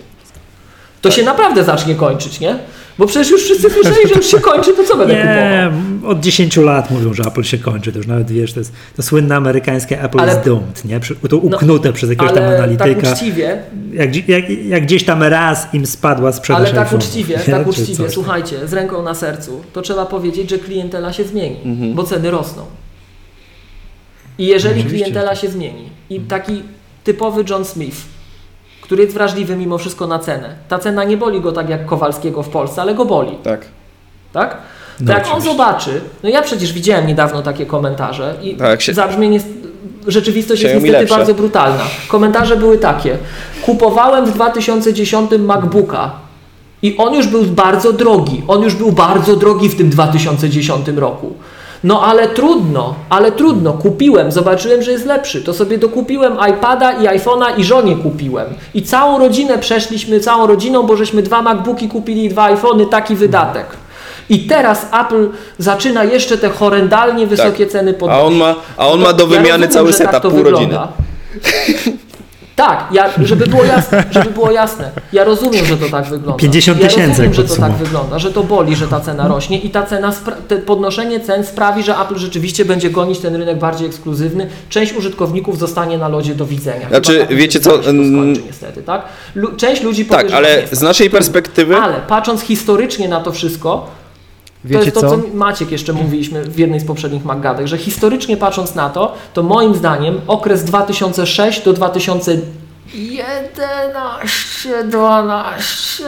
S5: To się naprawdę zacznie kończyć, nie? Bo przecież już wszyscy słyszeli, że już się kończy, to co będę
S2: Nie,
S5: kupował?
S2: od 10 lat mówią, że Apple się kończy. To już nawet wiesz, to jest to słynne amerykańskie Apple
S5: Ale-
S2: is doomed, nie? To uknute przez jakiegoś tam
S5: Ale tak
S2: analityka.
S5: uczciwie,
S2: jak, jak, jak gdzieś tam raz im spadła sprzedaż
S5: ale tak
S2: iPhone'ów,
S5: uczciwie,
S2: nie?
S5: tak uczciwie, słuchajcie, z ręką na sercu, to trzeba powiedzieć, że klientela się zmieni,
S1: Mhm.
S5: bo ceny rosną. I jeżeli
S2: Oczywiście.
S5: klientela się zmieni i taki typowy John Smith, który jest wrażliwy mimo wszystko na cenę, ta cena nie boli go tak jak Kowalskiego w Polsce, ale go boli.
S1: Tak.
S5: tak?
S2: No
S5: jak on
S2: oczywiście.
S5: zobaczy, no ja przecież widziałem niedawno takie komentarze i
S1: Tak, się-
S5: zabrzmienie, jest- rzeczywistość jest niestety bardzo brutalna. Komentarze były takie, kupowałem w 2010 MacBooka i on już był bardzo drogi, on już był bardzo drogi w tym 2010 roku. No ale trudno, ale trudno. Kupiłem, zobaczyłem, że jest lepszy. To sobie dokupiłem iPada i iPhone'a i żonie kupiłem. I całą rodzinę przeszliśmy, całą rodziną, bo żeśmy dwa MacBooki kupili i dwa iPhony, taki wydatek. I teraz Apple zaczyna jeszcze te horrendalnie wysokie ceny podnosić.
S1: A on ma, a on
S5: No
S1: ma
S5: to
S1: do
S5: ja
S1: wymiany
S5: rozumiem,
S1: cały
S5: tak
S1: setup
S5: to
S1: pół rodziny.
S5: Tak, ja, żeby było jasne, żeby było jasne. Ja rozumiem, że to tak wygląda.
S2: 50
S5: ja
S2: tysięcy,
S5: rozumiem,
S2: jak
S5: że to tak wygląda, że to boli, że ta cena rośnie i ta cena, podnoszenie cen sprawi, że Apple rzeczywiście będzie gonić ten rynek bardziej ekskluzywny. Część użytkowników zostanie na lodzie do widzenia.
S1: Znaczy,
S5: Chyba tak
S1: wiecie co,
S5: to skończy niestety, tak? Lu- Część ludzi powie,
S1: Tak,
S5: tak
S1: ale z naszej perspektywy...
S5: Ale patrząc historycznie na to wszystko, to
S4: Wiecie
S5: jest to,
S4: co?
S5: co Maciek jeszcze mówiliśmy w jednej z poprzednich Maggadek, że historycznie patrząc na to, to moim zdaniem okres 2006 do 2011, 12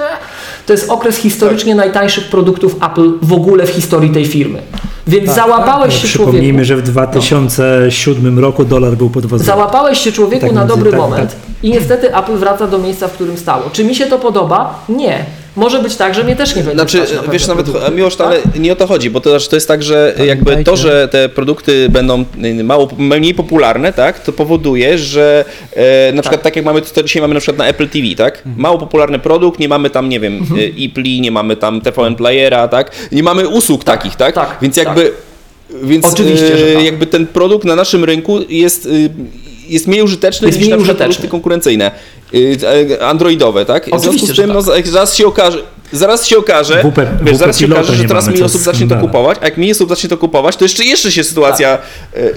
S5: to jest okres historycznie najtańszych produktów Apple w ogóle w historii tej firmy. Więc załapałeś się człowieku.
S2: Przypomnijmy, że w 2007 roku dolar był podwozony.
S5: Załapałeś się człowieku
S2: Tak
S5: na dobry
S2: tak,
S5: moment
S2: tak.
S5: i niestety Apple wraca do miejsca, w którym stało. Czy mi się to podoba? Nie. Może być tak, że mnie też nie będzie
S1: Znaczy,
S5: stać na
S1: wiesz, nawet
S5: produkty,
S1: Miłosz,
S5: tak?
S1: ale nie o to chodzi, bo to, to jest tak, że jakby to,
S4: Pamiętajcie.
S1: że te produkty będą mało, mniej popularne, tak, to powoduje, że e, na przykład tak jak mamy, to dzisiaj mamy na przykład na Apple TV, tak,
S5: Mhm.
S1: mało popularny produkt, nie mamy tam, nie wiem, y, iPli, nie mamy tam TVN Playera, tak, nie mamy usług takich, tak,
S5: tak,
S1: więc
S5: tak.
S1: jakby, więc
S5: Oczywiście, że
S1: e,
S5: tak.
S1: jakby ten produkt na naszym rynku jest y, jest mniej użyteczny
S5: Jest
S1: niż
S5: mniej użyteczny.
S1: produkty konkurencyjne, y, e, androidowe, tak? W związku
S5: Oczywiście,
S1: z
S5: że
S1: tym, no,
S5: tak.
S1: zaraz się okaże, zaraz się okaże,
S2: WP
S1: wiesz, zaraz się okaże, że coraz mniej osób zacznie to kupować, a jak mniej osób zacznie to kupować, to jeszcze, jeszcze się sytuacja y,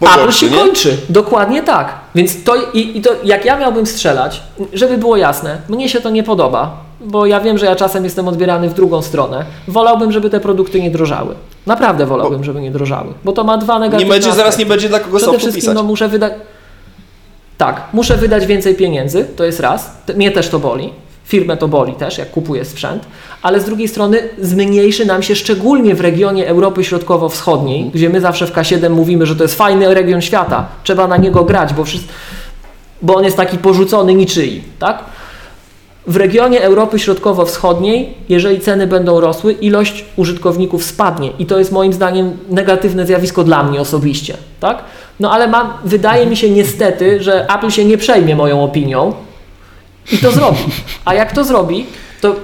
S5: Apple
S1: pogorszy,
S5: się
S1: nie?
S5: kończy. Dokładnie tak. Więc to i, i to jak ja miałbym strzelać, żeby było jasne, mnie się to nie podoba, bo ja wiem, że ja czasem jestem odbierany w drugą stronę. Wolałbym, żeby te produkty nie drożały. Naprawdę wolałbym, żeby nie drożały, bo to ma dwa
S1: Nie
S5: negatywne
S1: będzie, zaraz
S5: aspekty.
S1: nie będzie dla kogo
S5: Przede wszystkim
S1: pisać.
S5: no, muszę wydać. Tak, muszę wydać więcej pieniędzy, to jest raz. Mnie też to boli. Firmę to boli też, jak kupuję sprzęt, ale z drugiej strony zmniejszy nam się szczególnie w regionie Europy Środkowo-Wschodniej, gdzie my zawsze w K7 mówimy, że to jest fajny region świata, trzeba na niego grać, bo, wszyscy, bo on jest taki porzucony niczyi, tak? W regionie Europy Środkowo-Wschodniej, jeżeli ceny będą rosły, ilość użytkowników spadnie i to jest moim zdaniem negatywne zjawisko dla mnie osobiście, tak? No ale mam, wydaje mi się niestety, że Apple się nie przejmie moją opinią i to zrobi. A jak to zrobi, to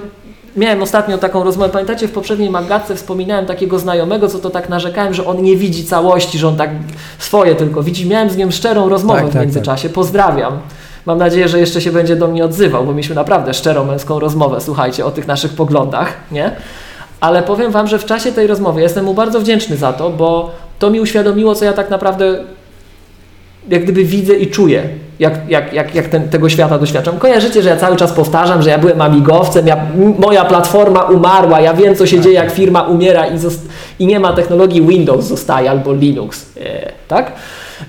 S5: miałem ostatnio taką rozmowę, pamiętacie w poprzedniej magatce wspominałem takiego znajomego, co to tak narzekałem, że on nie widzi całości, że on tak swoje tylko widzi. Miałem z nim szczerą rozmowę
S4: Tak,
S5: w
S4: tak,
S5: międzyczasie. Pozdrawiam. Mam nadzieję, że jeszcze się będzie do mnie odzywał, bo mieliśmy naprawdę szczerą męską rozmowę, słuchajcie, o tych naszych poglądach, nie? Ale powiem Wam, że w czasie tej rozmowy jestem mu bardzo wdzięczny za to, bo to mi uświadomiło, co ja tak naprawdę jak gdyby widzę i czuję, jak, jak, jak, jak ten, tego świata doświadczam. Kojarzycie, że ja cały czas powtarzam, że ja byłem amigowcem, ja, moja platforma umarła, ja wiem, co się dzieje, jak firma umiera i, i nie ma technologii Windows, zostaje albo Linux, e, tak?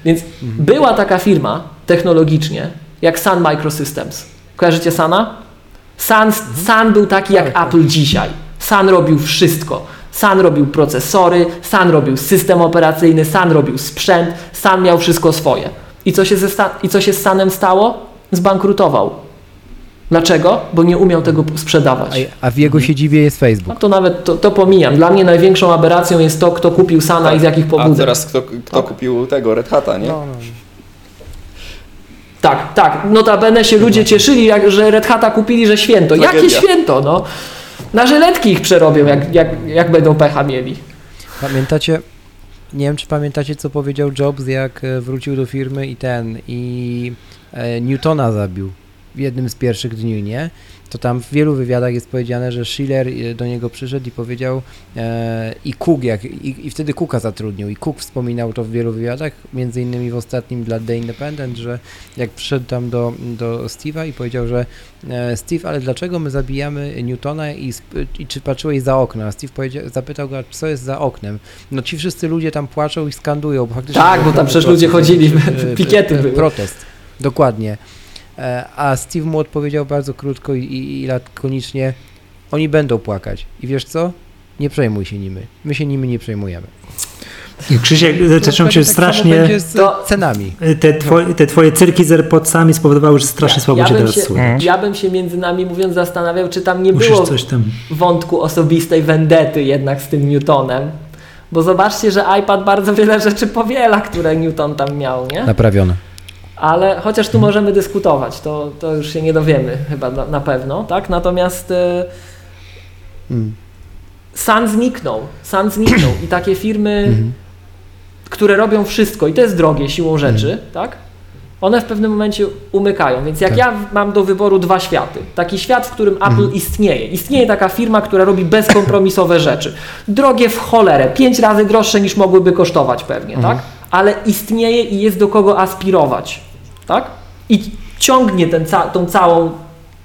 S5: Więc była taka firma technologicznie, jak Sun Microsystems. Kojarzycie Sana? Sun, Sun był taki jak Apple dzisiaj. Sun robił wszystko. Sun robił procesory, Sun robił system operacyjny, Sun robił sprzęt, Sun miał wszystko swoje. I co się, ze i co się z Sunem stało? Zbankrutował. Dlaczego? Bo nie umiał tego sprzedawać.
S4: A, a w jego siedzibie jest
S5: No
S4: Facebook.
S5: to nawet to, to pomijam. Dla mnie największą aberracją jest to, kto kupił Sana i z jakich
S1: A
S5: pobudek.
S1: teraz kto, kto kupił tego Red Hata, nie?
S5: Tak, tak. Notabene się ludzie cieszyli, jak, że Red Hata kupili, że święto. Jakie
S1: Tragedia.
S5: święto, no? Na żyletki ich przerobią, jak, jak, jak będą pecha mieli.
S4: Pamiętacie, nie wiem czy pamiętacie co powiedział Jobs, jak e, wrócił do firmy i ten, i e, Newtona zabił w jednym z pierwszych dni, nie? To tam w wielu wywiadach jest powiedziane, że Schiller e, do niego przyszedł i powiedział e, i Cook, jak, i, i wtedy Cooka zatrudnił i Cook wspominał to w wielu wywiadach, między innymi w ostatnim dla The Independent, że jak przyszedł tam do, do Steve'a i powiedział, że e, Steve, ale dlaczego my zabijamy Newtona i, i czy patrzyłeś za okno? A Steve zapytał go, co jest za oknem? No ci wszyscy ludzie tam płaczą i skandują, bo faktycznie...
S5: Tak, bo tam przecież ludzie chodzili, pikiety były.
S4: Protest, dokładnie. E, A Steve mu odpowiedział bardzo krótko i, i, i lakonicznie, oni będą płakać. I wiesz co? Nie przejmuj się nimi. My się nimi nie przejmujemy.
S2: Krzysiek, zacząłem się
S4: tak
S2: strasznie...
S4: z
S5: To-
S4: cenami.
S2: Te twoje, te twoje cyrki z AirPodsami spowodowały, że strasznie słabo cię
S5: bym
S2: teraz
S5: się,
S2: słychać.
S5: ja bym się między nami mówiąc zastanawiał, czy tam nie
S2: Musisz
S5: było
S2: coś tam...
S5: wątku osobistej wendety jednak z tym Newtonem. Bo zobaczcie, że iPad bardzo wiele rzeczy powiela, które Newton tam miał, nie?
S4: Naprawione.
S5: Ale chociaż tu możemy dyskutować, to, to już się nie dowiemy chyba na, na pewno, tak? Natomiast e,
S4: Mm.
S5: Sun zniknął, Sun zniknął i takie firmy, które robią wszystko i to jest drogie siłą rzeczy, tak? One w pewnym momencie umykają, więc jak
S4: Tak.
S5: ja mam do wyboru dwa światy, taki świat, w którym Apple istnieje, istnieje taka firma, która robi bezkompromisowe rzeczy, drogie w cholerę, pięć razy droższe niż mogłyby kosztować pewnie, tak? Ale istnieje i jest do kogo aspirować, tak? I ciągnie ten ca- tą całą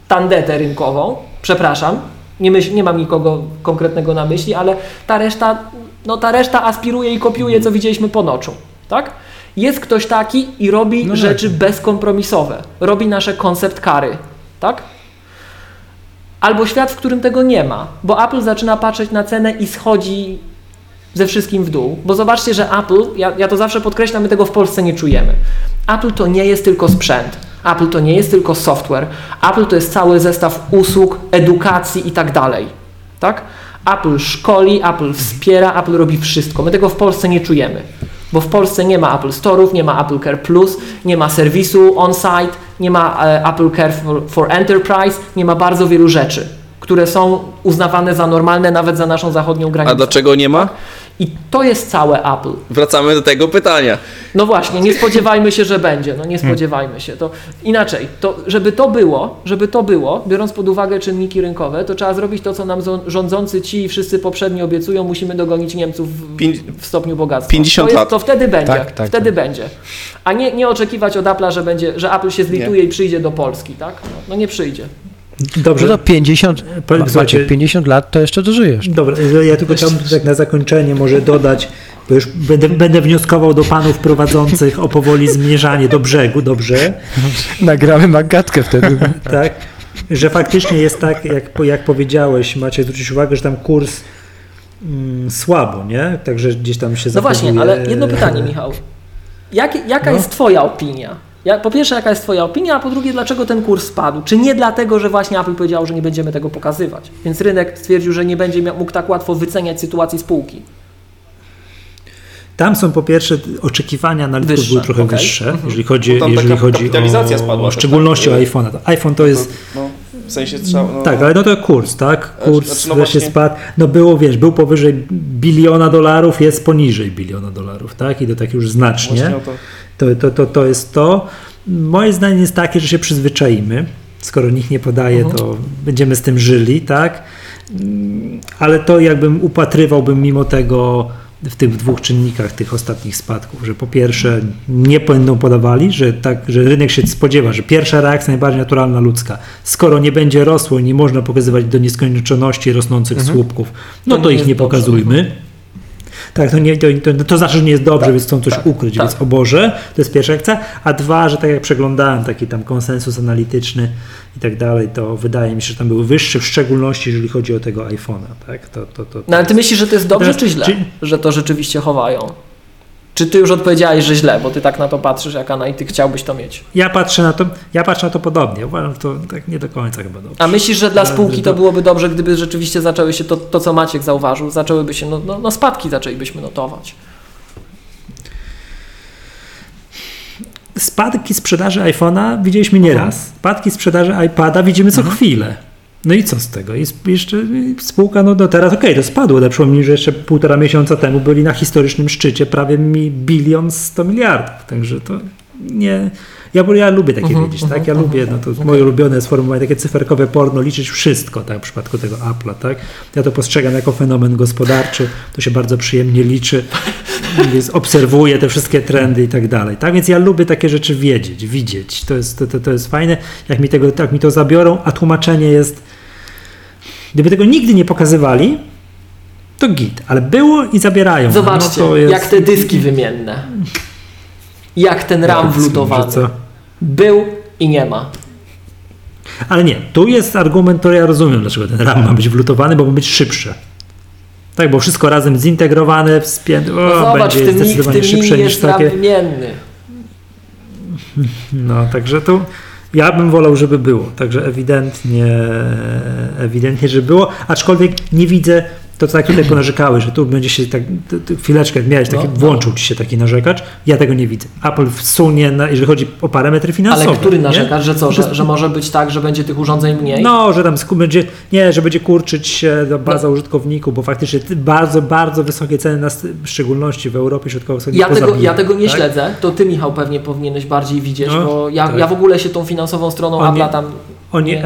S5: tandetę rynkową, przepraszam, nie, myśl, nie mam nikogo konkretnego na myśli, ale ta reszta, no ta reszta aspiruje i kopiuje, co widzieliśmy po noczu, tak? Jest ktoś taki i robi
S4: No
S5: rzeczy bezkompromisowe, robi nasze koncept kary, tak? Albo świat, w którym tego nie ma, bo Apple zaczyna patrzeć na cenę i schodzi ze wszystkim w dół, bo zobaczcie, że Apple, ja, ja to zawsze podkreślam, my tego w Polsce nie czujemy. Apple to nie jest tylko sprzęt, Apple to nie jest tylko software, Apple to jest cały zestaw usług, edukacji i tak dalej. Tak? Apple szkoli, Apple wspiera, Apple robi wszystko. My tego w Polsce nie czujemy, bo w Polsce nie ma Apple Store'ów, nie ma Apple Care Plus, nie ma serwisu on-site, nie ma e, Apple Care for, for Enterprise, nie ma bardzo wielu rzeczy, które są uznawane za normalne nawet za naszą zachodnią granicą.
S1: A dlaczego nie ma?
S5: I to jest całe Apple.
S1: Wracamy do tego pytania.
S5: No właśnie, nie spodziewajmy się, że będzie. No nie spodziewajmy się. To inaczej, to żeby to było, żeby to było, biorąc pod uwagę czynniki rynkowe, to trzeba zrobić to, co nam rządzący ci i wszyscy poprzedni obiecują, musimy dogonić Niemców w, w stopniu bogactwa.
S1: 50
S5: to, jest,
S1: lat.
S5: to wtedy będzie.
S4: Tak, tak,
S5: wtedy
S4: tak.
S5: będzie. A nie, nie oczekiwać od Apple'a, że będzie, że Apple się zlituje i przyjdzie do Polski, tak? No, no nie przyjdzie.
S2: Dobrze.
S4: Że to 50,
S2: Po-
S4: Maciek,
S2: słuchajcie-
S4: 50 lat to jeszcze dożyjesz.
S2: Dobra, ja tylko chciałbym tak na zakończenie może dodać, bo już będę, będę wnioskował do panów prowadzących o powoli zmierzanie do brzegu, dobrze?
S4: Nagramy magatkę wtedy.
S2: tak, że faktycznie jest tak, jak, jak powiedziałeś, macie zwrócić uwagę, że tam kurs mm, słabo, nie? Także gdzieś tam się
S5: No właśnie, ale jedno pytanie, Michał. Jak, jaka
S2: No.
S5: jest Twoja opinia? Ja, po pierwsze, jaka jest Twoja opinia, a po drugie, dlaczego ten kurs spadł? Czy nie dlatego, że właśnie Apple powiedział, że nie będziemy tego pokazywać? Więc rynek stwierdził, że nie będzie miał, mógł tak łatwo wyceniać sytuacji spółki.
S2: Tam są po pierwsze oczekiwania analityków
S5: Wyższe,
S2: były trochę
S5: okej.
S2: wyższe, jeżeli chodzi,
S1: tam
S2: jeżeli chodzi
S1: kapitalizacja
S2: o,
S1: spadła
S2: w
S1: też,
S2: szczególności
S1: tak?
S2: o iPhone'a. To iPhone to jest
S1: No, w sensie trzeba. No,
S2: Tak, ale no to kurs, tak? Kurs
S1: Znaczy, no
S2: wreszcie
S1: właśnie-
S2: spadł. No było, wiesz, był powyżej biliona dolarów, jest poniżej biliona dolarów, tak? I to tak już znacznie.
S1: to.
S2: To, to, to, to jest to. Moje zdanie jest takie, że się przyzwyczaimy. Skoro nikt nie podaje, to będziemy z tym żyli, tak? Mm, Ale to jakbym upatrywałbym mimo tego w tych dwóch czynnikach tych ostatnich spadków, że po pierwsze nie będą podawali, że tak, że rynek się spodziewa, że pierwsza reakcja najbardziej naturalna ludzka, skoro nie będzie rosło i nie można pokazywać do nieskończoności rosnących słupków, no
S5: To
S2: to,
S5: nie
S2: ich nie
S5: dobrze.
S2: pokazujmy. Tak, to, nie, to, to, to znaczy, że nie jest dobrze,
S5: Tak,
S2: więc chcą coś
S5: tak,
S2: ukryć,
S5: tak.
S2: więc o Boże, to jest pierwsza akcja, a dwa, że tak jak przeglądałem taki tam konsensus analityczny i tak dalej, to wydaje mi się, że tam były wyższe, w szczególności jeżeli chodzi o tego iPhone'a, tak? To, to, to,
S5: No ale Ty myślisz, że to jest dobrze
S2: Teraz-
S5: czy źle,
S2: czy-
S5: że to rzeczywiście chowają? Czy Ty już odpowiedziałeś, że źle, bo Ty tak na to patrzysz, jak analityk chciałbyś to mieć?
S2: Ja patrzę na to, ja patrzę na to podobnie, uważam, że to tak nie do końca chyba dobrze.
S5: A myślisz, że dla spółki to byłoby dobrze, gdyby rzeczywiście zaczęły się to, to co Maciek zauważył, zaczęłyby się, no, no, no spadki zaczęlibyśmy notować.
S2: Spadki sprzedaży iPhone'a widzieliśmy nieraz. Spadki sprzedaży iPada widzimy co chwilę. No i co z tego? Jest jeszcze spółka, no, teraz okej, to spadło, ale przypomnij, że jeszcze półtora miesiąca temu byli na historycznym szczycie prawie mi bilion 100 miliardów, także to nie... Ja, bo ja lubię takie
S5: Mhm,
S2: wiedzieć,
S5: mhm,
S2: tak? Ja
S5: mhm,
S2: lubię, no to moje ulubione sformułowanie, takie cyferkowe porno, liczyć wszystko, tak? W przypadku tego Apple'a, tak? Ja to postrzegam jako fenomen gospodarczy, to się bardzo przyjemnie liczy, więc obserwuję te wszystkie trendy i tak dalej, tak? Więc ja lubię takie rzeczy wiedzieć, widzieć, to jest, to, to, to jest fajne, jak mi, tego, jak mi to zabiorą, a tłumaczenie jest, gdyby tego nigdy nie pokazywali, to git, ale było i zabierają.
S5: Zobaczcie,
S2: no jest...
S5: jak te dyski wymienne. Jak ten RAM
S2: Że
S5: wlutowany. Był i nie ma.
S2: Ale nie, tu jest argument, który ja rozumiem, dlaczego ten RAM ma być wlutowany, bo ma być szybsze. Tak, bo wszystko razem zintegrowane, wspięte,
S5: No
S2: o,
S5: zobacz, w
S2: będzie zdecydowanie szybsze niż takie.
S5: wymienny.
S2: No, także tu ja bym wolał, żeby było. Także ewidentnie, ewidentnie, żeby było, aczkolwiek nie widzę, to co tak tutaj ponarzekałeś, że tu będzie się tak, chwileczkę miałeś, taki,
S5: No, no.
S2: włączył ci się taki narzekacz, ja tego nie widzę. Apple wsunie, na, jeżeli chodzi o parametry finansowe.
S5: Ale który
S2: nie?
S5: narzekasz, że co, że, że może być tak, że będzie tych urządzeń mniej?
S2: No, że tam będzie, nie, że będzie kurczyć się do baza użytkowników, bo faktycznie ty- bardzo, bardzo wysokie ceny, na, w szczególności w Europie Środkowo-Wschodniej.
S5: Ja tego, ja tego nie
S2: tak?
S5: śledzę, to ty Michał pewnie powinieneś bardziej widzieć,
S2: No,
S5: bo ja,
S2: tak.
S5: ja w ogóle się tą finansową stroną
S2: Oni-
S5: Apple'a tam...
S2: Oni,
S5: Nie.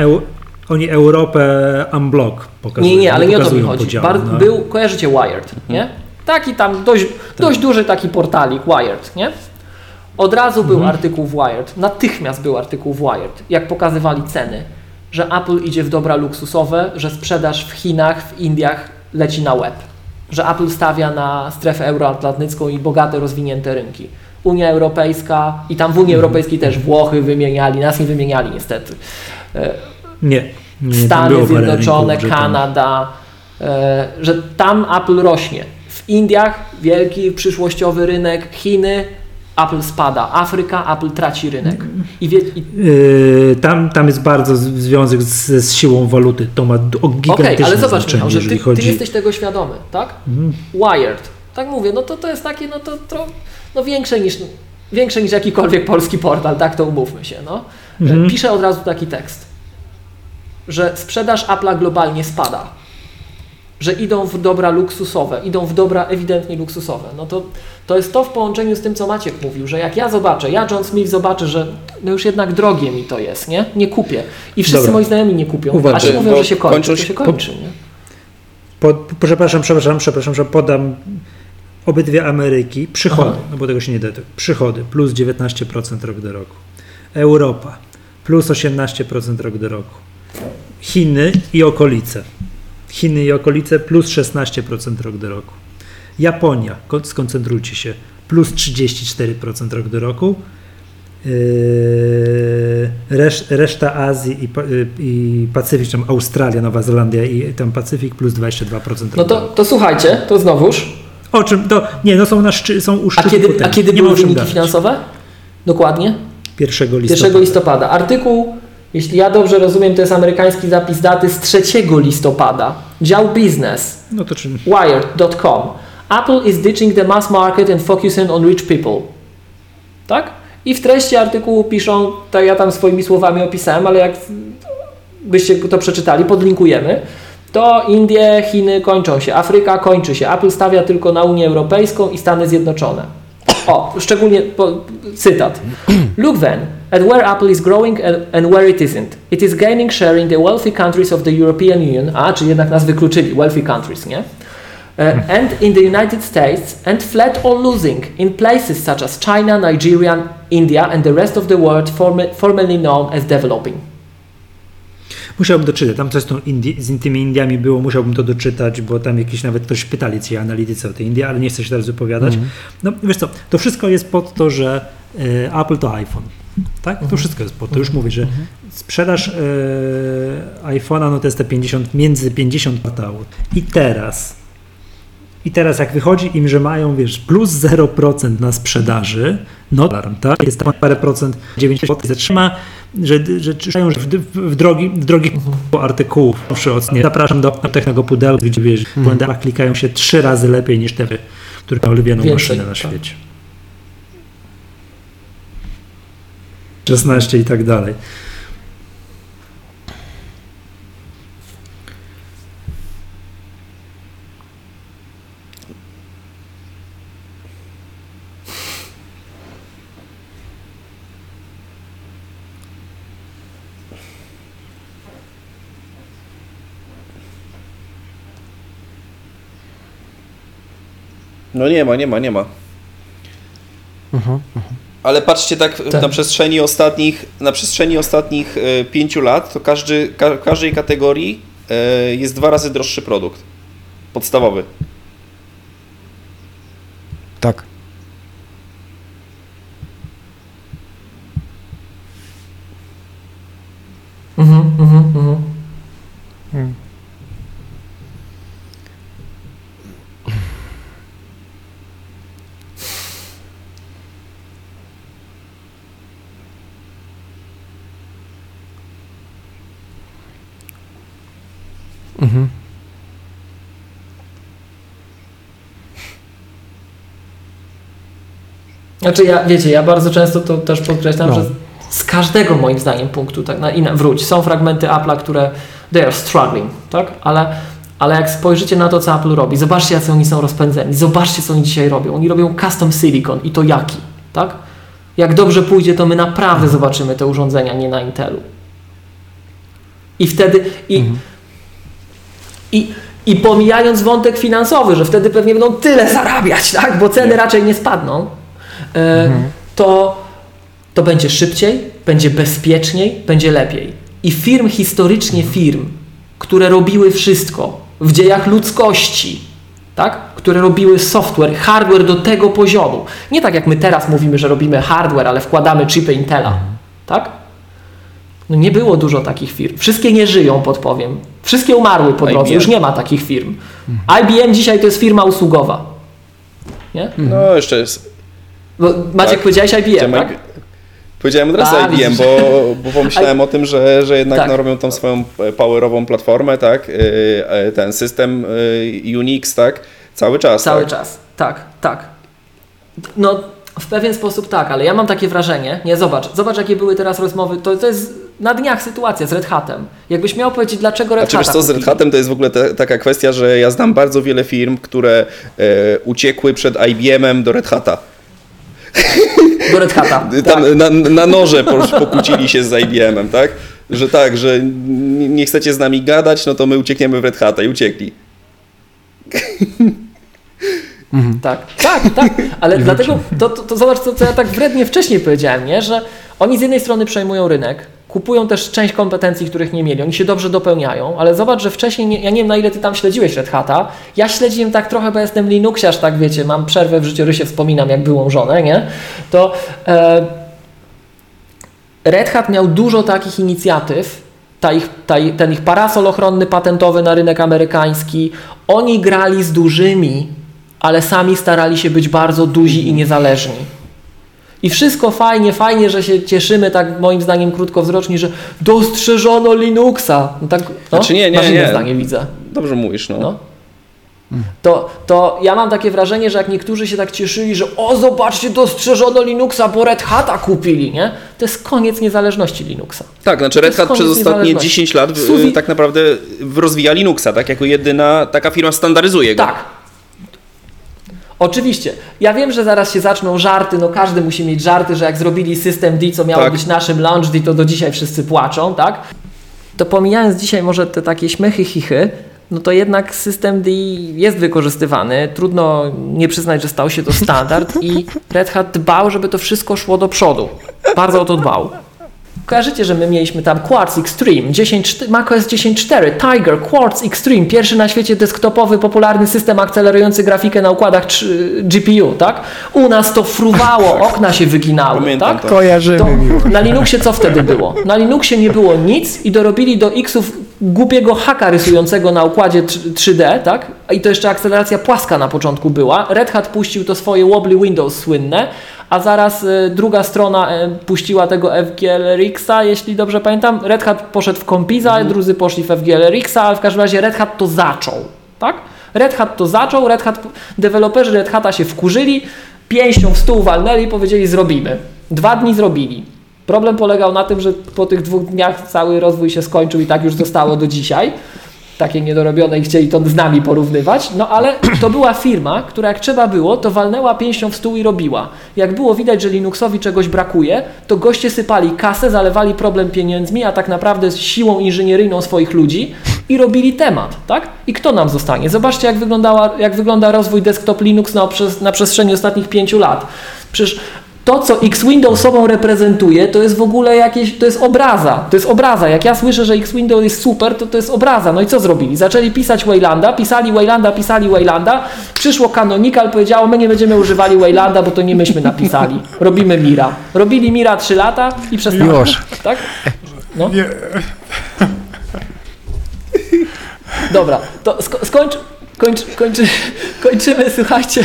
S2: Oni Europę unblock pokazują.
S5: Nie, nie, ale nie o to mi chodzi. Bar-
S2: no.
S5: Był, kojarzycie Wired, nie? Taki tam dość, dość duży taki portalik Wired, nie? Od razu był artykuł w Wired, natychmiast był artykuł w Wired, jak pokazywali ceny, że Apple idzie w dobra luksusowe, że sprzedaż w Chinach, w Indiach leci na web, że Apple stawia na strefę euroatlantycką i bogate, rozwinięte rynki. Unia Europejska i tam w Unii Europejskiej też Włochy wymieniali, nas nie wymieniali niestety. E,
S2: Nie. nie
S5: Stany Zjednoczone,
S2: rynków, że tam-
S5: Kanada, e, że tam Apple rośnie. W Indiach wielki przyszłościowy rynek, Chiny, Apple spada, Afryka, Apple traci rynek. I, wie, i
S2: Yy, tam, tam jest bardzo związek z, z siłą waluty. To ma gigantyczne
S5: ale zobacz
S2: znaczenie,
S5: Michał, że ty, ty
S2: chodzi... Mhm.
S5: jesteś tego świadomy, tak? Wired. Tak mówię, no to, to jest takie, no to, to no większe niż, większe niż jakikolwiek polski portal, tak to umówmy się, no.
S2: Mhm.
S5: Piszę od razu taki tekst. Że sprzedaż Apple'a globalnie spada, że idą w dobra luksusowe, idą w dobra ewidentnie luksusowe, no to to jest to w połączeniu z tym, co Maciek mówił, że jak ja zobaczę, ja John Smith zobaczę, że no już jednak drogie mi to jest, nie? Nie kupię. I wszyscy
S2: Dobra.
S5: moi znajomi nie kupią.
S2: Uwaga.
S5: A ci mówią, że się kończy,
S1: kończą
S5: to
S1: się-
S5: się kończy, nie?
S2: Po, przepraszam, przepraszam, przepraszam, że podam obydwie Ameryki. Przychody,
S5: Aha.
S2: no bo tego się nie da. Przychody plus 19% rok do roku. Europa plus 18% rok do roku. Chiny i okolice. Chiny i okolice plus 16% rok do roku. Japonia, ko- skoncentrujcie się, plus 34% rok do roku. Yy, Resz, reszta Azji i, Pa- y, i Pacyfik, tam Australia, Nowa Zelandia i tam Pacyfik plus 22% rok
S5: No to, to słuchajcie, to znowuż.
S2: O czym to? Nie, no są, na szczy, są u
S5: A
S2: szczytu
S5: kiedy, a kiedy
S2: Nie ma
S5: były wyniki
S2: gadać.
S5: finansowe? Dokładnie?
S2: 1 listopada.
S5: 1 listopada. Artykuł, jeśli ja dobrze rozumiem, to jest amerykański zapis daty z 3 listopada. Dział biznes.
S2: No to czym?
S5: Wired.com. Apple is ditching the mass market and focusing on rich people. Tak? I w treści artykułu piszą, tak ja tam swoimi słowami opisałem, ale jak byście to przeczytali, podlinkujemy, to Indie, Chiny kończą się, Afryka kończy się, Apple stawia tylko na Unię Europejską i Stany Zjednoczone. O, szczególnie po, cytat. Look then at where Apple is growing and, where it isn't. It is gaining share in the wealthy countries of the European Union, a, czy jednak nas wykluczyli, wealthy countries, nie? Uh, and in the United States, and flat or losing in places such as China, Nigeria, India, and the rest of the world form- formerly known as developing.
S2: Musiałbym doczytać. Tam coś z, Indi- z tymi Indiami było, musiałbym to doczytać, bo tam jakiś nawet ktoś pytali ci analitycy o tej Indii, ale nie chcę się teraz wypowiadać.
S5: Mhm.
S2: No wiesz co, to wszystko jest pod to, że e, Apple to iPhone. Tak? To wszystko jest pod to. Już mówię, że sprzedaż e, iPhone'a no to jest te 50, między 50 kwartałów. I teraz i teraz jak wychodzi im, że mają, wiesz, plus 0% na sprzedaży, no tak? Jest tam parę procent, 90% zatrzyma, że, że czytają że w, w, drogi, w drogich artykułów. Proszę ocenię. Zapraszam do technego pudełka, gdzie wiesz, w błędach klikają się trzy razy lepiej niż te, które mają ulubioną
S5: Więcej,
S2: maszynę na
S5: tak.
S2: świecie. 16 i tak dalej.
S1: No nie ma, nie ma, nie ma. Ale patrzcie tak,
S5: Tak.
S1: na przestrzeni ostatnich, na przestrzeni ostatnich e, pięciu lat, to każdy, ka, w każdej kategorii e, jest dwa razy droższy produkt. Podstawowy.
S4: Tak.
S5: Mhm, mhm, mhm.
S4: Mhm.
S5: Znaczy ja, wiecie, ja bardzo często to też podkreślam,
S2: No.
S5: że z każdego moim zdaniem punktu, tak na, na, wróć, są fragmenty Apple'a, które they are struggling, tak? Ale, ale jak spojrzycie na to, co Apple robi, zobaczcie, jacy oni są rozpędzeni, zobaczcie, co oni dzisiaj robią. Oni robią custom silicon i to jaki, tak? Jak dobrze pójdzie, to my naprawdę zobaczymy te urządzenia nie na Intelu. I wtedy, i, i, i pomijając wątek finansowy, że wtedy pewnie będą tyle zarabiać, tak? Bo ceny raczej nie spadną, e, to, to będzie szybciej, będzie bezpieczniej, będzie lepiej. I firm historycznie firm, które robiły wszystko w dziejach ludzkości, tak? które robiły software, hardware do tego poziomu. Nie tak jak my teraz mówimy, że robimy hardware, ale wkładamy chipy Intela. Tak? No nie było dużo takich firm. Wszystkie nie żyją, podpowiem. Wszystkie umarły po drodze.
S1: IBM.
S5: Już nie ma takich firm. IBM dzisiaj to jest firma usługowa. Nie?
S1: No jeszcze jest.
S5: Bo Maciek
S1: Tak.
S5: powiedziałeś IBM,
S1: Powiedziałem,
S5: tak?
S1: Powiedziałem od razu
S5: A,
S1: IBM,
S5: widzisz.
S1: bo, bo pomyślałem o tym, że, że jednak
S5: Tak.
S1: no, robią tą swoją e, powerową platformę, tak? Yy, e, Ten system Unix, tak? Cały czas.
S5: Cały
S1: tak?
S5: czas. Tak, tak. No, w pewien sposób tak, ale ja mam takie wrażenie, nie, zobacz, zobacz jakie były teraz rozmowy, to, to jest na dniach sytuacja z Red Hatem. Jakbyś miał powiedzieć, dlaczego Red
S1: Znaczy wiesz co, z Red? Hatem to jest w ogóle te, taka kwestia, że ja znam bardzo wiele firm, które e, uciekły przed IBM-em do Red Hata.
S5: Do Red Hata.
S1: Tam
S5: tak.
S1: na, na noże po- pokłócili się z IBM-em, tak? Że tak, że nie chcecie z nami gadać, no to my uciekniemy w Red Hata i uciekli.
S5: Tak, tak, tak, ale dlatego to, to, to zobacz, co, co ja tak wrednie wcześniej powiedziałem, nie? że oni z jednej strony przejmują rynek, kupują też część kompetencji, których nie mieli, oni się dobrze dopełniają, ale zobacz, że wcześniej, nie, ja nie wiem na ile ty tam śledziłeś Red Hata, ja śledziłem tak trochę, bo jestem Linuxiarz, tak wiecie, mam przerwę w życiorysie, wspominam jak byłą żonę, nie? To e, Red Hat miał dużo takich inicjatyw, ta ich, ta, ten ich parasol ochronny patentowy na rynek amerykański, oni grali z dużymi, ale sami starali się być bardzo duzi i niezależni. I wszystko fajnie, fajnie, że się cieszymy, tak moim zdaniem krótkowzroczni, że dostrzeżono Linuxa. No tak, no?
S1: Znaczy nie, nie,
S5: Masz inne
S1: nie.
S5: zdanie, widzę.
S1: Dobrze mówisz, no.
S5: No. To, to ja mam takie wrażenie, że jak niektórzy się tak cieszyli, że o zobaczcie, dostrzeżono Linuxa, bo Red Hata kupili, nie? To jest koniec niezależności Linuxa.
S1: Tak, znaczy Red Hat przez ostatnie
S5: niezależności.
S1: 10 lat w-
S5: Suzy-
S1: tak naprawdę rozwija Linuxa, tak? Jako jedyna taka firma standaryzuje go.
S5: Tak. Oczywiście. Ja wiem, że zaraz się zaczną żarty, no każdy musi mieć żarty, że jak zrobili system D, co miało
S1: Tak.
S5: być naszym launch D, to do dzisiaj wszyscy płaczą, tak? To pomijając dzisiaj może te takie śmiechy, chichy, no to jednak system D jest wykorzystywany. Trudno nie przyznać, że stał się to standard i Red Hat dbał, żeby to wszystko szło do przodu. Bardzo o to dbał. Kojarzycie, że my mieliśmy tam Quartz Extreme, 10, macOS 10.4, Tiger, Quartz Extreme, pierwszy na świecie desktopowy, popularny system akcelerujący grafikę na układach 3, GPU, tak? U nas to fruwało, okna się wyginały,
S1: Pamiętam
S5: tak?
S1: to.
S4: Kojarzymy
S5: To
S4: miło.
S5: na Linuxie co wtedy było? Na Linuxie nie było nic i dorobili do Xów głupiego haka rysującego na układzie 3D, tak? I to jeszcze akceleracja płaska na początku była. Red Hat puścił to swoje Wobbly Windows słynne, a zaraz y, druga strona y, puściła tego FGLRX-a, jeśli dobrze pamiętam. Red Hat poszedł w Compiza, drudzy poszli w FGLRX-a, ale w każdym razie Red Hat to zaczął, tak? Red Hat to zaczął, Red Hat, deweloperzy Red Hata się wkurzyli, pięścią w stół walnęli i powiedzieli zrobimy. Dwa dni zrobili. Problem polegał na tym, że po tych dwóch dniach cały rozwój się skończył i tak już zostało do dzisiaj. Takie niedorobione i chcieli to z nami porównywać. No ale to była firma, która jak trzeba było, to walnęła pięścią w stół i robiła. Jak było widać, że Linuxowi czegoś brakuje, to goście sypali kasę, zalewali problem pieniędzmi, a tak naprawdę z siłą inżynieryjną swoich ludzi i robili temat, tak? I kto nam zostanie? Zobaczcie, jak, wyglądała, jak wygląda rozwój desktop Linux na, na przestrzeni ostatnich pięciu lat. Przecież to, co X-Window sobą reprezentuje, to jest w ogóle jakieś, to jest obraza, to jest obraza. Jak ja słyszę, że X-Window jest super, to to jest obraza. No i co zrobili? Zaczęli pisać Waylanda, pisali Waylanda, pisali Waylanda, przyszło Canonical, powiedziało, my nie będziemy używali Waylanda, bo to nie myśmy napisali. Robimy Mira. Robili Mira 3 lata i przestali.
S4: Już.
S5: Tak? No. Dobra, to sko- skończ, kończ, kończy, kończymy, słuchajcie,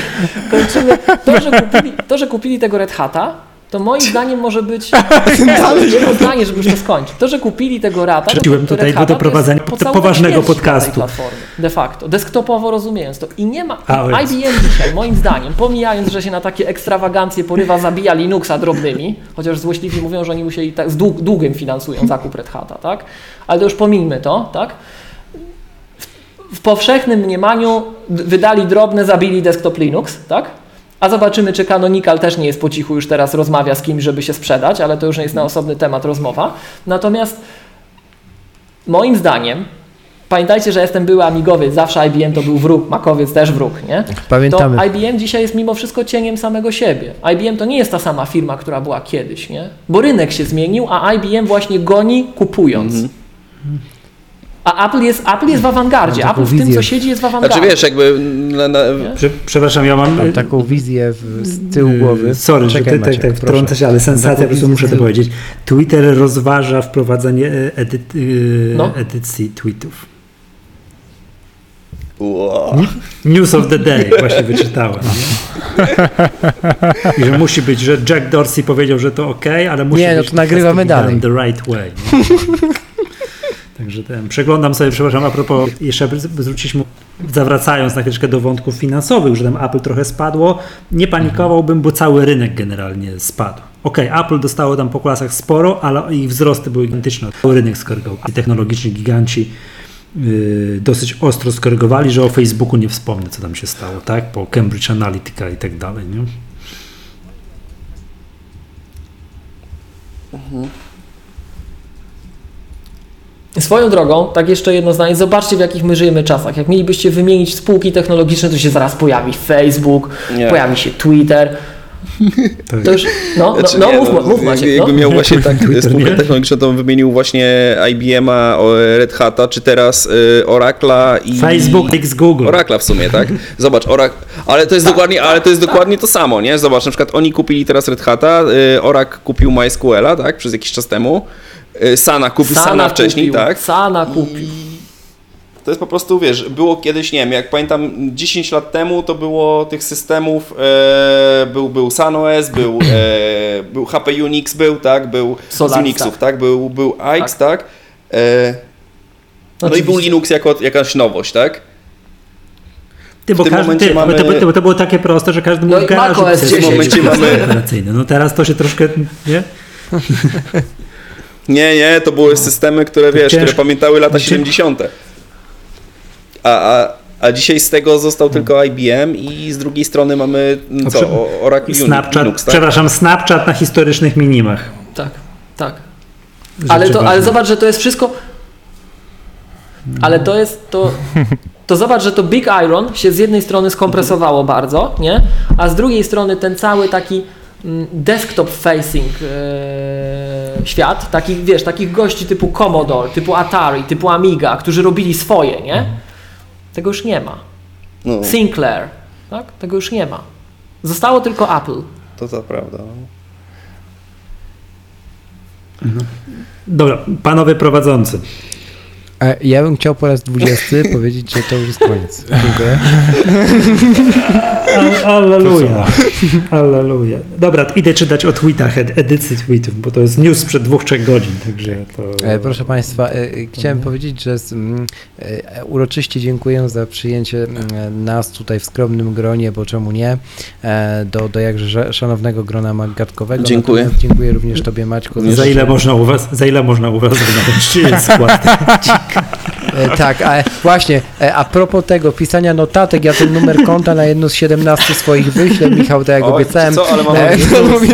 S5: kończymy. To że, kupili, to, że kupili tego Red Hata, to moim zdaniem może być jedno zdanie, żeby już to skończyć. To, że kupili tego Rata,
S2: Wróciłem tutaj
S5: Red
S2: do
S5: Hata, jest podstawowa
S2: poważnego podcastu.
S5: Platformy, de facto, desktopowo rozumiejąc to. I nie ma,
S2: A.
S5: IBM dzisiaj, moim zdaniem, pomijając, że się na takie ekstrawagancje porywa, zabija Linuxa drobnymi, chociaż złośliwi mówią, że oni musieli tak z dług, długiem finansują zakup Red Hata, tak? Ale to już pomijmy to, tak? W powszechnym mniemaniu wydali drobne, zabili desktop Linux, tak? A zobaczymy, czy Canonical też nie jest po cichu, już teraz rozmawia z kimś, żeby się sprzedać, ale to już jest na osobny temat rozmowa. Natomiast moim zdaniem, pamiętajcie, że jestem były amigowiec, zawsze IBM to był wróg, makowiec też wróg, nie?
S4: Pamiętamy.
S5: To IBM dzisiaj jest mimo wszystko cieniem samego siebie. IBM to nie jest ta sama firma, która była kiedyś, nie? Bo rynek się zmienił, a IBM właśnie goni kupując. A Apple jest, Apple jest w awangardzie.
S4: Mam taką
S5: Apple w tym,
S4: wizję.
S5: co siedzi, jest w awangardzie.
S1: Znaczy wiesz, jakby na, na,
S2: Prze- Przepraszam, ja mam.
S4: Mam taką wizję w, z tyłu głowy.
S2: Yy, Sorry, że
S4: Czekaj,
S2: ty tak,
S4: Maciek,
S2: tak wtrącę się, ale sensacja, po prostu muszę to powiedzieć. Twitter rozważa wprowadzenie e, edyt, yy,
S5: No.
S2: edycji tweetów.
S1: Ło.
S2: News of the day właśnie wyczytałem. Nie? I że musi być, że Jack Dorsey powiedział, że to ok, ale musi
S4: Nie, no
S2: być
S4: to nagrywamy
S2: has to be
S4: dalej.
S2: The right way. Nie? Także ten, przeglądam sobie, przepraszam, a propos, jeszcze zwróciliśmy, zawracając na chwileczkę do wątków finansowych, że tam Apple trochę spadło, nie panikowałbym, bo cały rynek generalnie spadł. Okej, Apple dostało tam po klasach sporo, ale ich wzrosty były gigantyczne. Rynek skorygował. Technologiczni giganci yy, dosyć ostro skorygowali, że o Facebooku nie wspomnę, co tam się stało, tak? Po Cambridge Analytica i tak dalej, nie?
S5: Swoją drogą, tak jeszcze jedno zdanie, zobaczcie w jakich my żyjemy czasach. Jak mielibyście wymienić spółki technologiczne, to się zaraz pojawi Facebook,
S1: Nie.
S5: pojawi się Twitter. To już, no, no,
S1: Znaczy,
S5: no
S1: nie,
S5: mów, mów Maciek, no.
S1: Jakbym miał właśnie tak spółkę technologiczną, to bym wymienił właśnie IBM-a, Red Hata, czy teraz y, Oracla i...
S2: Facebook x Google.
S1: Oracla w sumie, tak? Zobacz, Orac... ale to jest dokładnie, ale to jest dokładnie to samo, nie? Zobacz, na przykład oni kupili teraz Red Hata, y, Oracle kupił MySQL-a, tak? Przez jakiś czas temu. Y, Sana kupił Sana, wcześniej,
S5: kupił,
S1: tak?
S5: Sana kupił.
S1: To jest po prostu, wiesz, było kiedyś, nie wiem, jak pamiętam 10 lat temu to było tych systemów, e, był, był SunOS, był, e, był HP Unix, był, tak, był
S5: Solaris,
S1: z Unixów,
S5: tak.
S1: tak, był, był AX, tak, e, no i był
S5: Oczywiście.
S1: Linux jako jakaś nowość, tak.
S2: Ty, bo
S1: w tym
S2: każdy,
S1: momencie
S2: ty,
S1: mamy-
S2: to, to, to było takie proste, że każdy
S5: No
S2: mógł garażu
S5: macOS
S2: pisać
S5: 10.
S2: system
S1: W tym momencie mamy-
S2: operacyjny. No teraz to się troszkę, nie?
S1: Nie, nie, to były systemy, które, wiesz,
S2: ciężko.
S1: które pamiętały lata
S2: Cię-
S1: 70. A, a, a dzisiaj z tego został tylko IBM i z drugiej strony mamy,
S2: A
S1: co, Oracle
S2: Snapchat,
S1: Linux, tak?
S2: przepraszam, Snapchat na historycznych minimach.
S5: Tak, tak. Ale, to, ale zobacz, że to jest wszystko. Ale to jest to. To zobacz, że to Big Iron się z jednej strony skompresowało bardzo, nie? A z drugiej strony ten cały taki desktop facing e, świat, takich wiesz, takich gości typu Commodore, typu Atari, typu Amiga, którzy robili swoje, nie? Tego już nie ma.
S1: No,
S5: Sinclair, tak? Tego już nie ma. Zostało tylko Apple.
S1: to to prawda. no.
S2: Dobra, panowie prowadzący.
S4: Ja bym chciał po raz 20 powiedzieć, że to już jest koniec. Dziękuję.
S2: Alleluja. Alleluja. Dobra, idę czytać o tweetach, ed- edycji tweetów, bo to jest news sprzed dwóch, trzech godzin, także to...
S4: E, Proszę Państwa, e, e, chciałem powiedzieć, że z, mm, uroczyście dziękuję za przyjęcie nas tutaj w skromnym gronie, bo czemu nie, do, do jakże szanownego grona magatkowego.
S1: Dziękuję.
S4: Natomiast dziękuję również Tobie Maćko.
S2: Za ile można u was, za ile można u was skład?
S4: E, tak, a właśnie, e, a propos tego pisania notatek, ja ten numer konta na jedno z 17 swoich wyślę, Michał, tak jak
S1: Oj,
S4: obiecałem.
S1: co, ale mam
S4: E,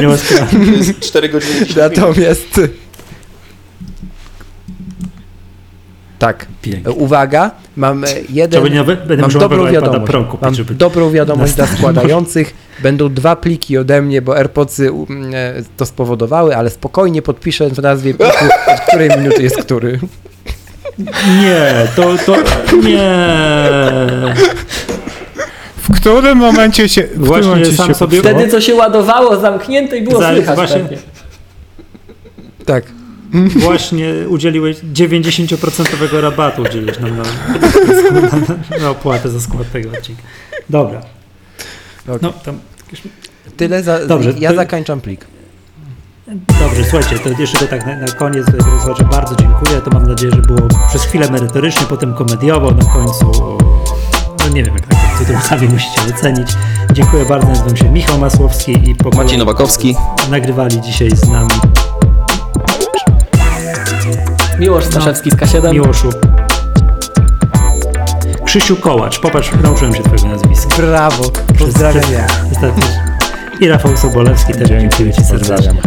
S2: ma sprawy.
S1: To jest 4 godziny 10 minut.
S4: Natomiast... Tak,
S2: Pięknie.
S4: uwaga, mam e, jeden...
S2: Nie, będę
S4: Mam dobrą wiadomość.
S2: Pro kupić,
S4: Mam
S2: żeby...
S4: dobrą wiadomość dla składających. Będą dwa pliki ode mnie, bo AirPodsy to spowodowały, ale spokojnie podpiszę w nazwie pliku, od której minuty jest który.
S2: Nie, to, to, nie.
S3: W którym momencie się, w
S2: Właśnie
S3: momencie
S2: sam
S3: się
S2: sobie-
S3: popsuło?
S5: Wtedy co się ładowało zamknięte i było
S2: Zaraz
S5: słychać
S2: właśnie-
S5: pewnie.
S4: Tak.
S2: Właśnie udzieliłeś 90% rabatu udzieliłeś nam na, na, na opłatę za skład tego odcinka. Dobra. No, tam,
S4: Tyle za.
S2: Dobrze,
S4: ja
S2: to-
S4: zakończam plik.
S2: Dobrze, słuchajcie, to jeszcze to tak na, na koniec, słuchacze, bardzo dziękuję. To mam nadzieję, że było przez chwilę merytorycznie, potem komediowo, na końcu, no nie wiem jak na końcu, to sami musicie ocenić. Dziękuję bardzo, nazywam się Michał Masłowski i po
S1: Maciej Nowakowski.
S2: nagrywali dzisiaj z nami
S5: Miłosz Staszewski z K7.
S2: Miłoszu. Krzysiu Kołacz, popatrz, nauczyłem się twojego nazwiska.
S4: Brawo. Pozdrawiam.
S2: I Rafał Sobolewski też dziękuję Ci serdecznie.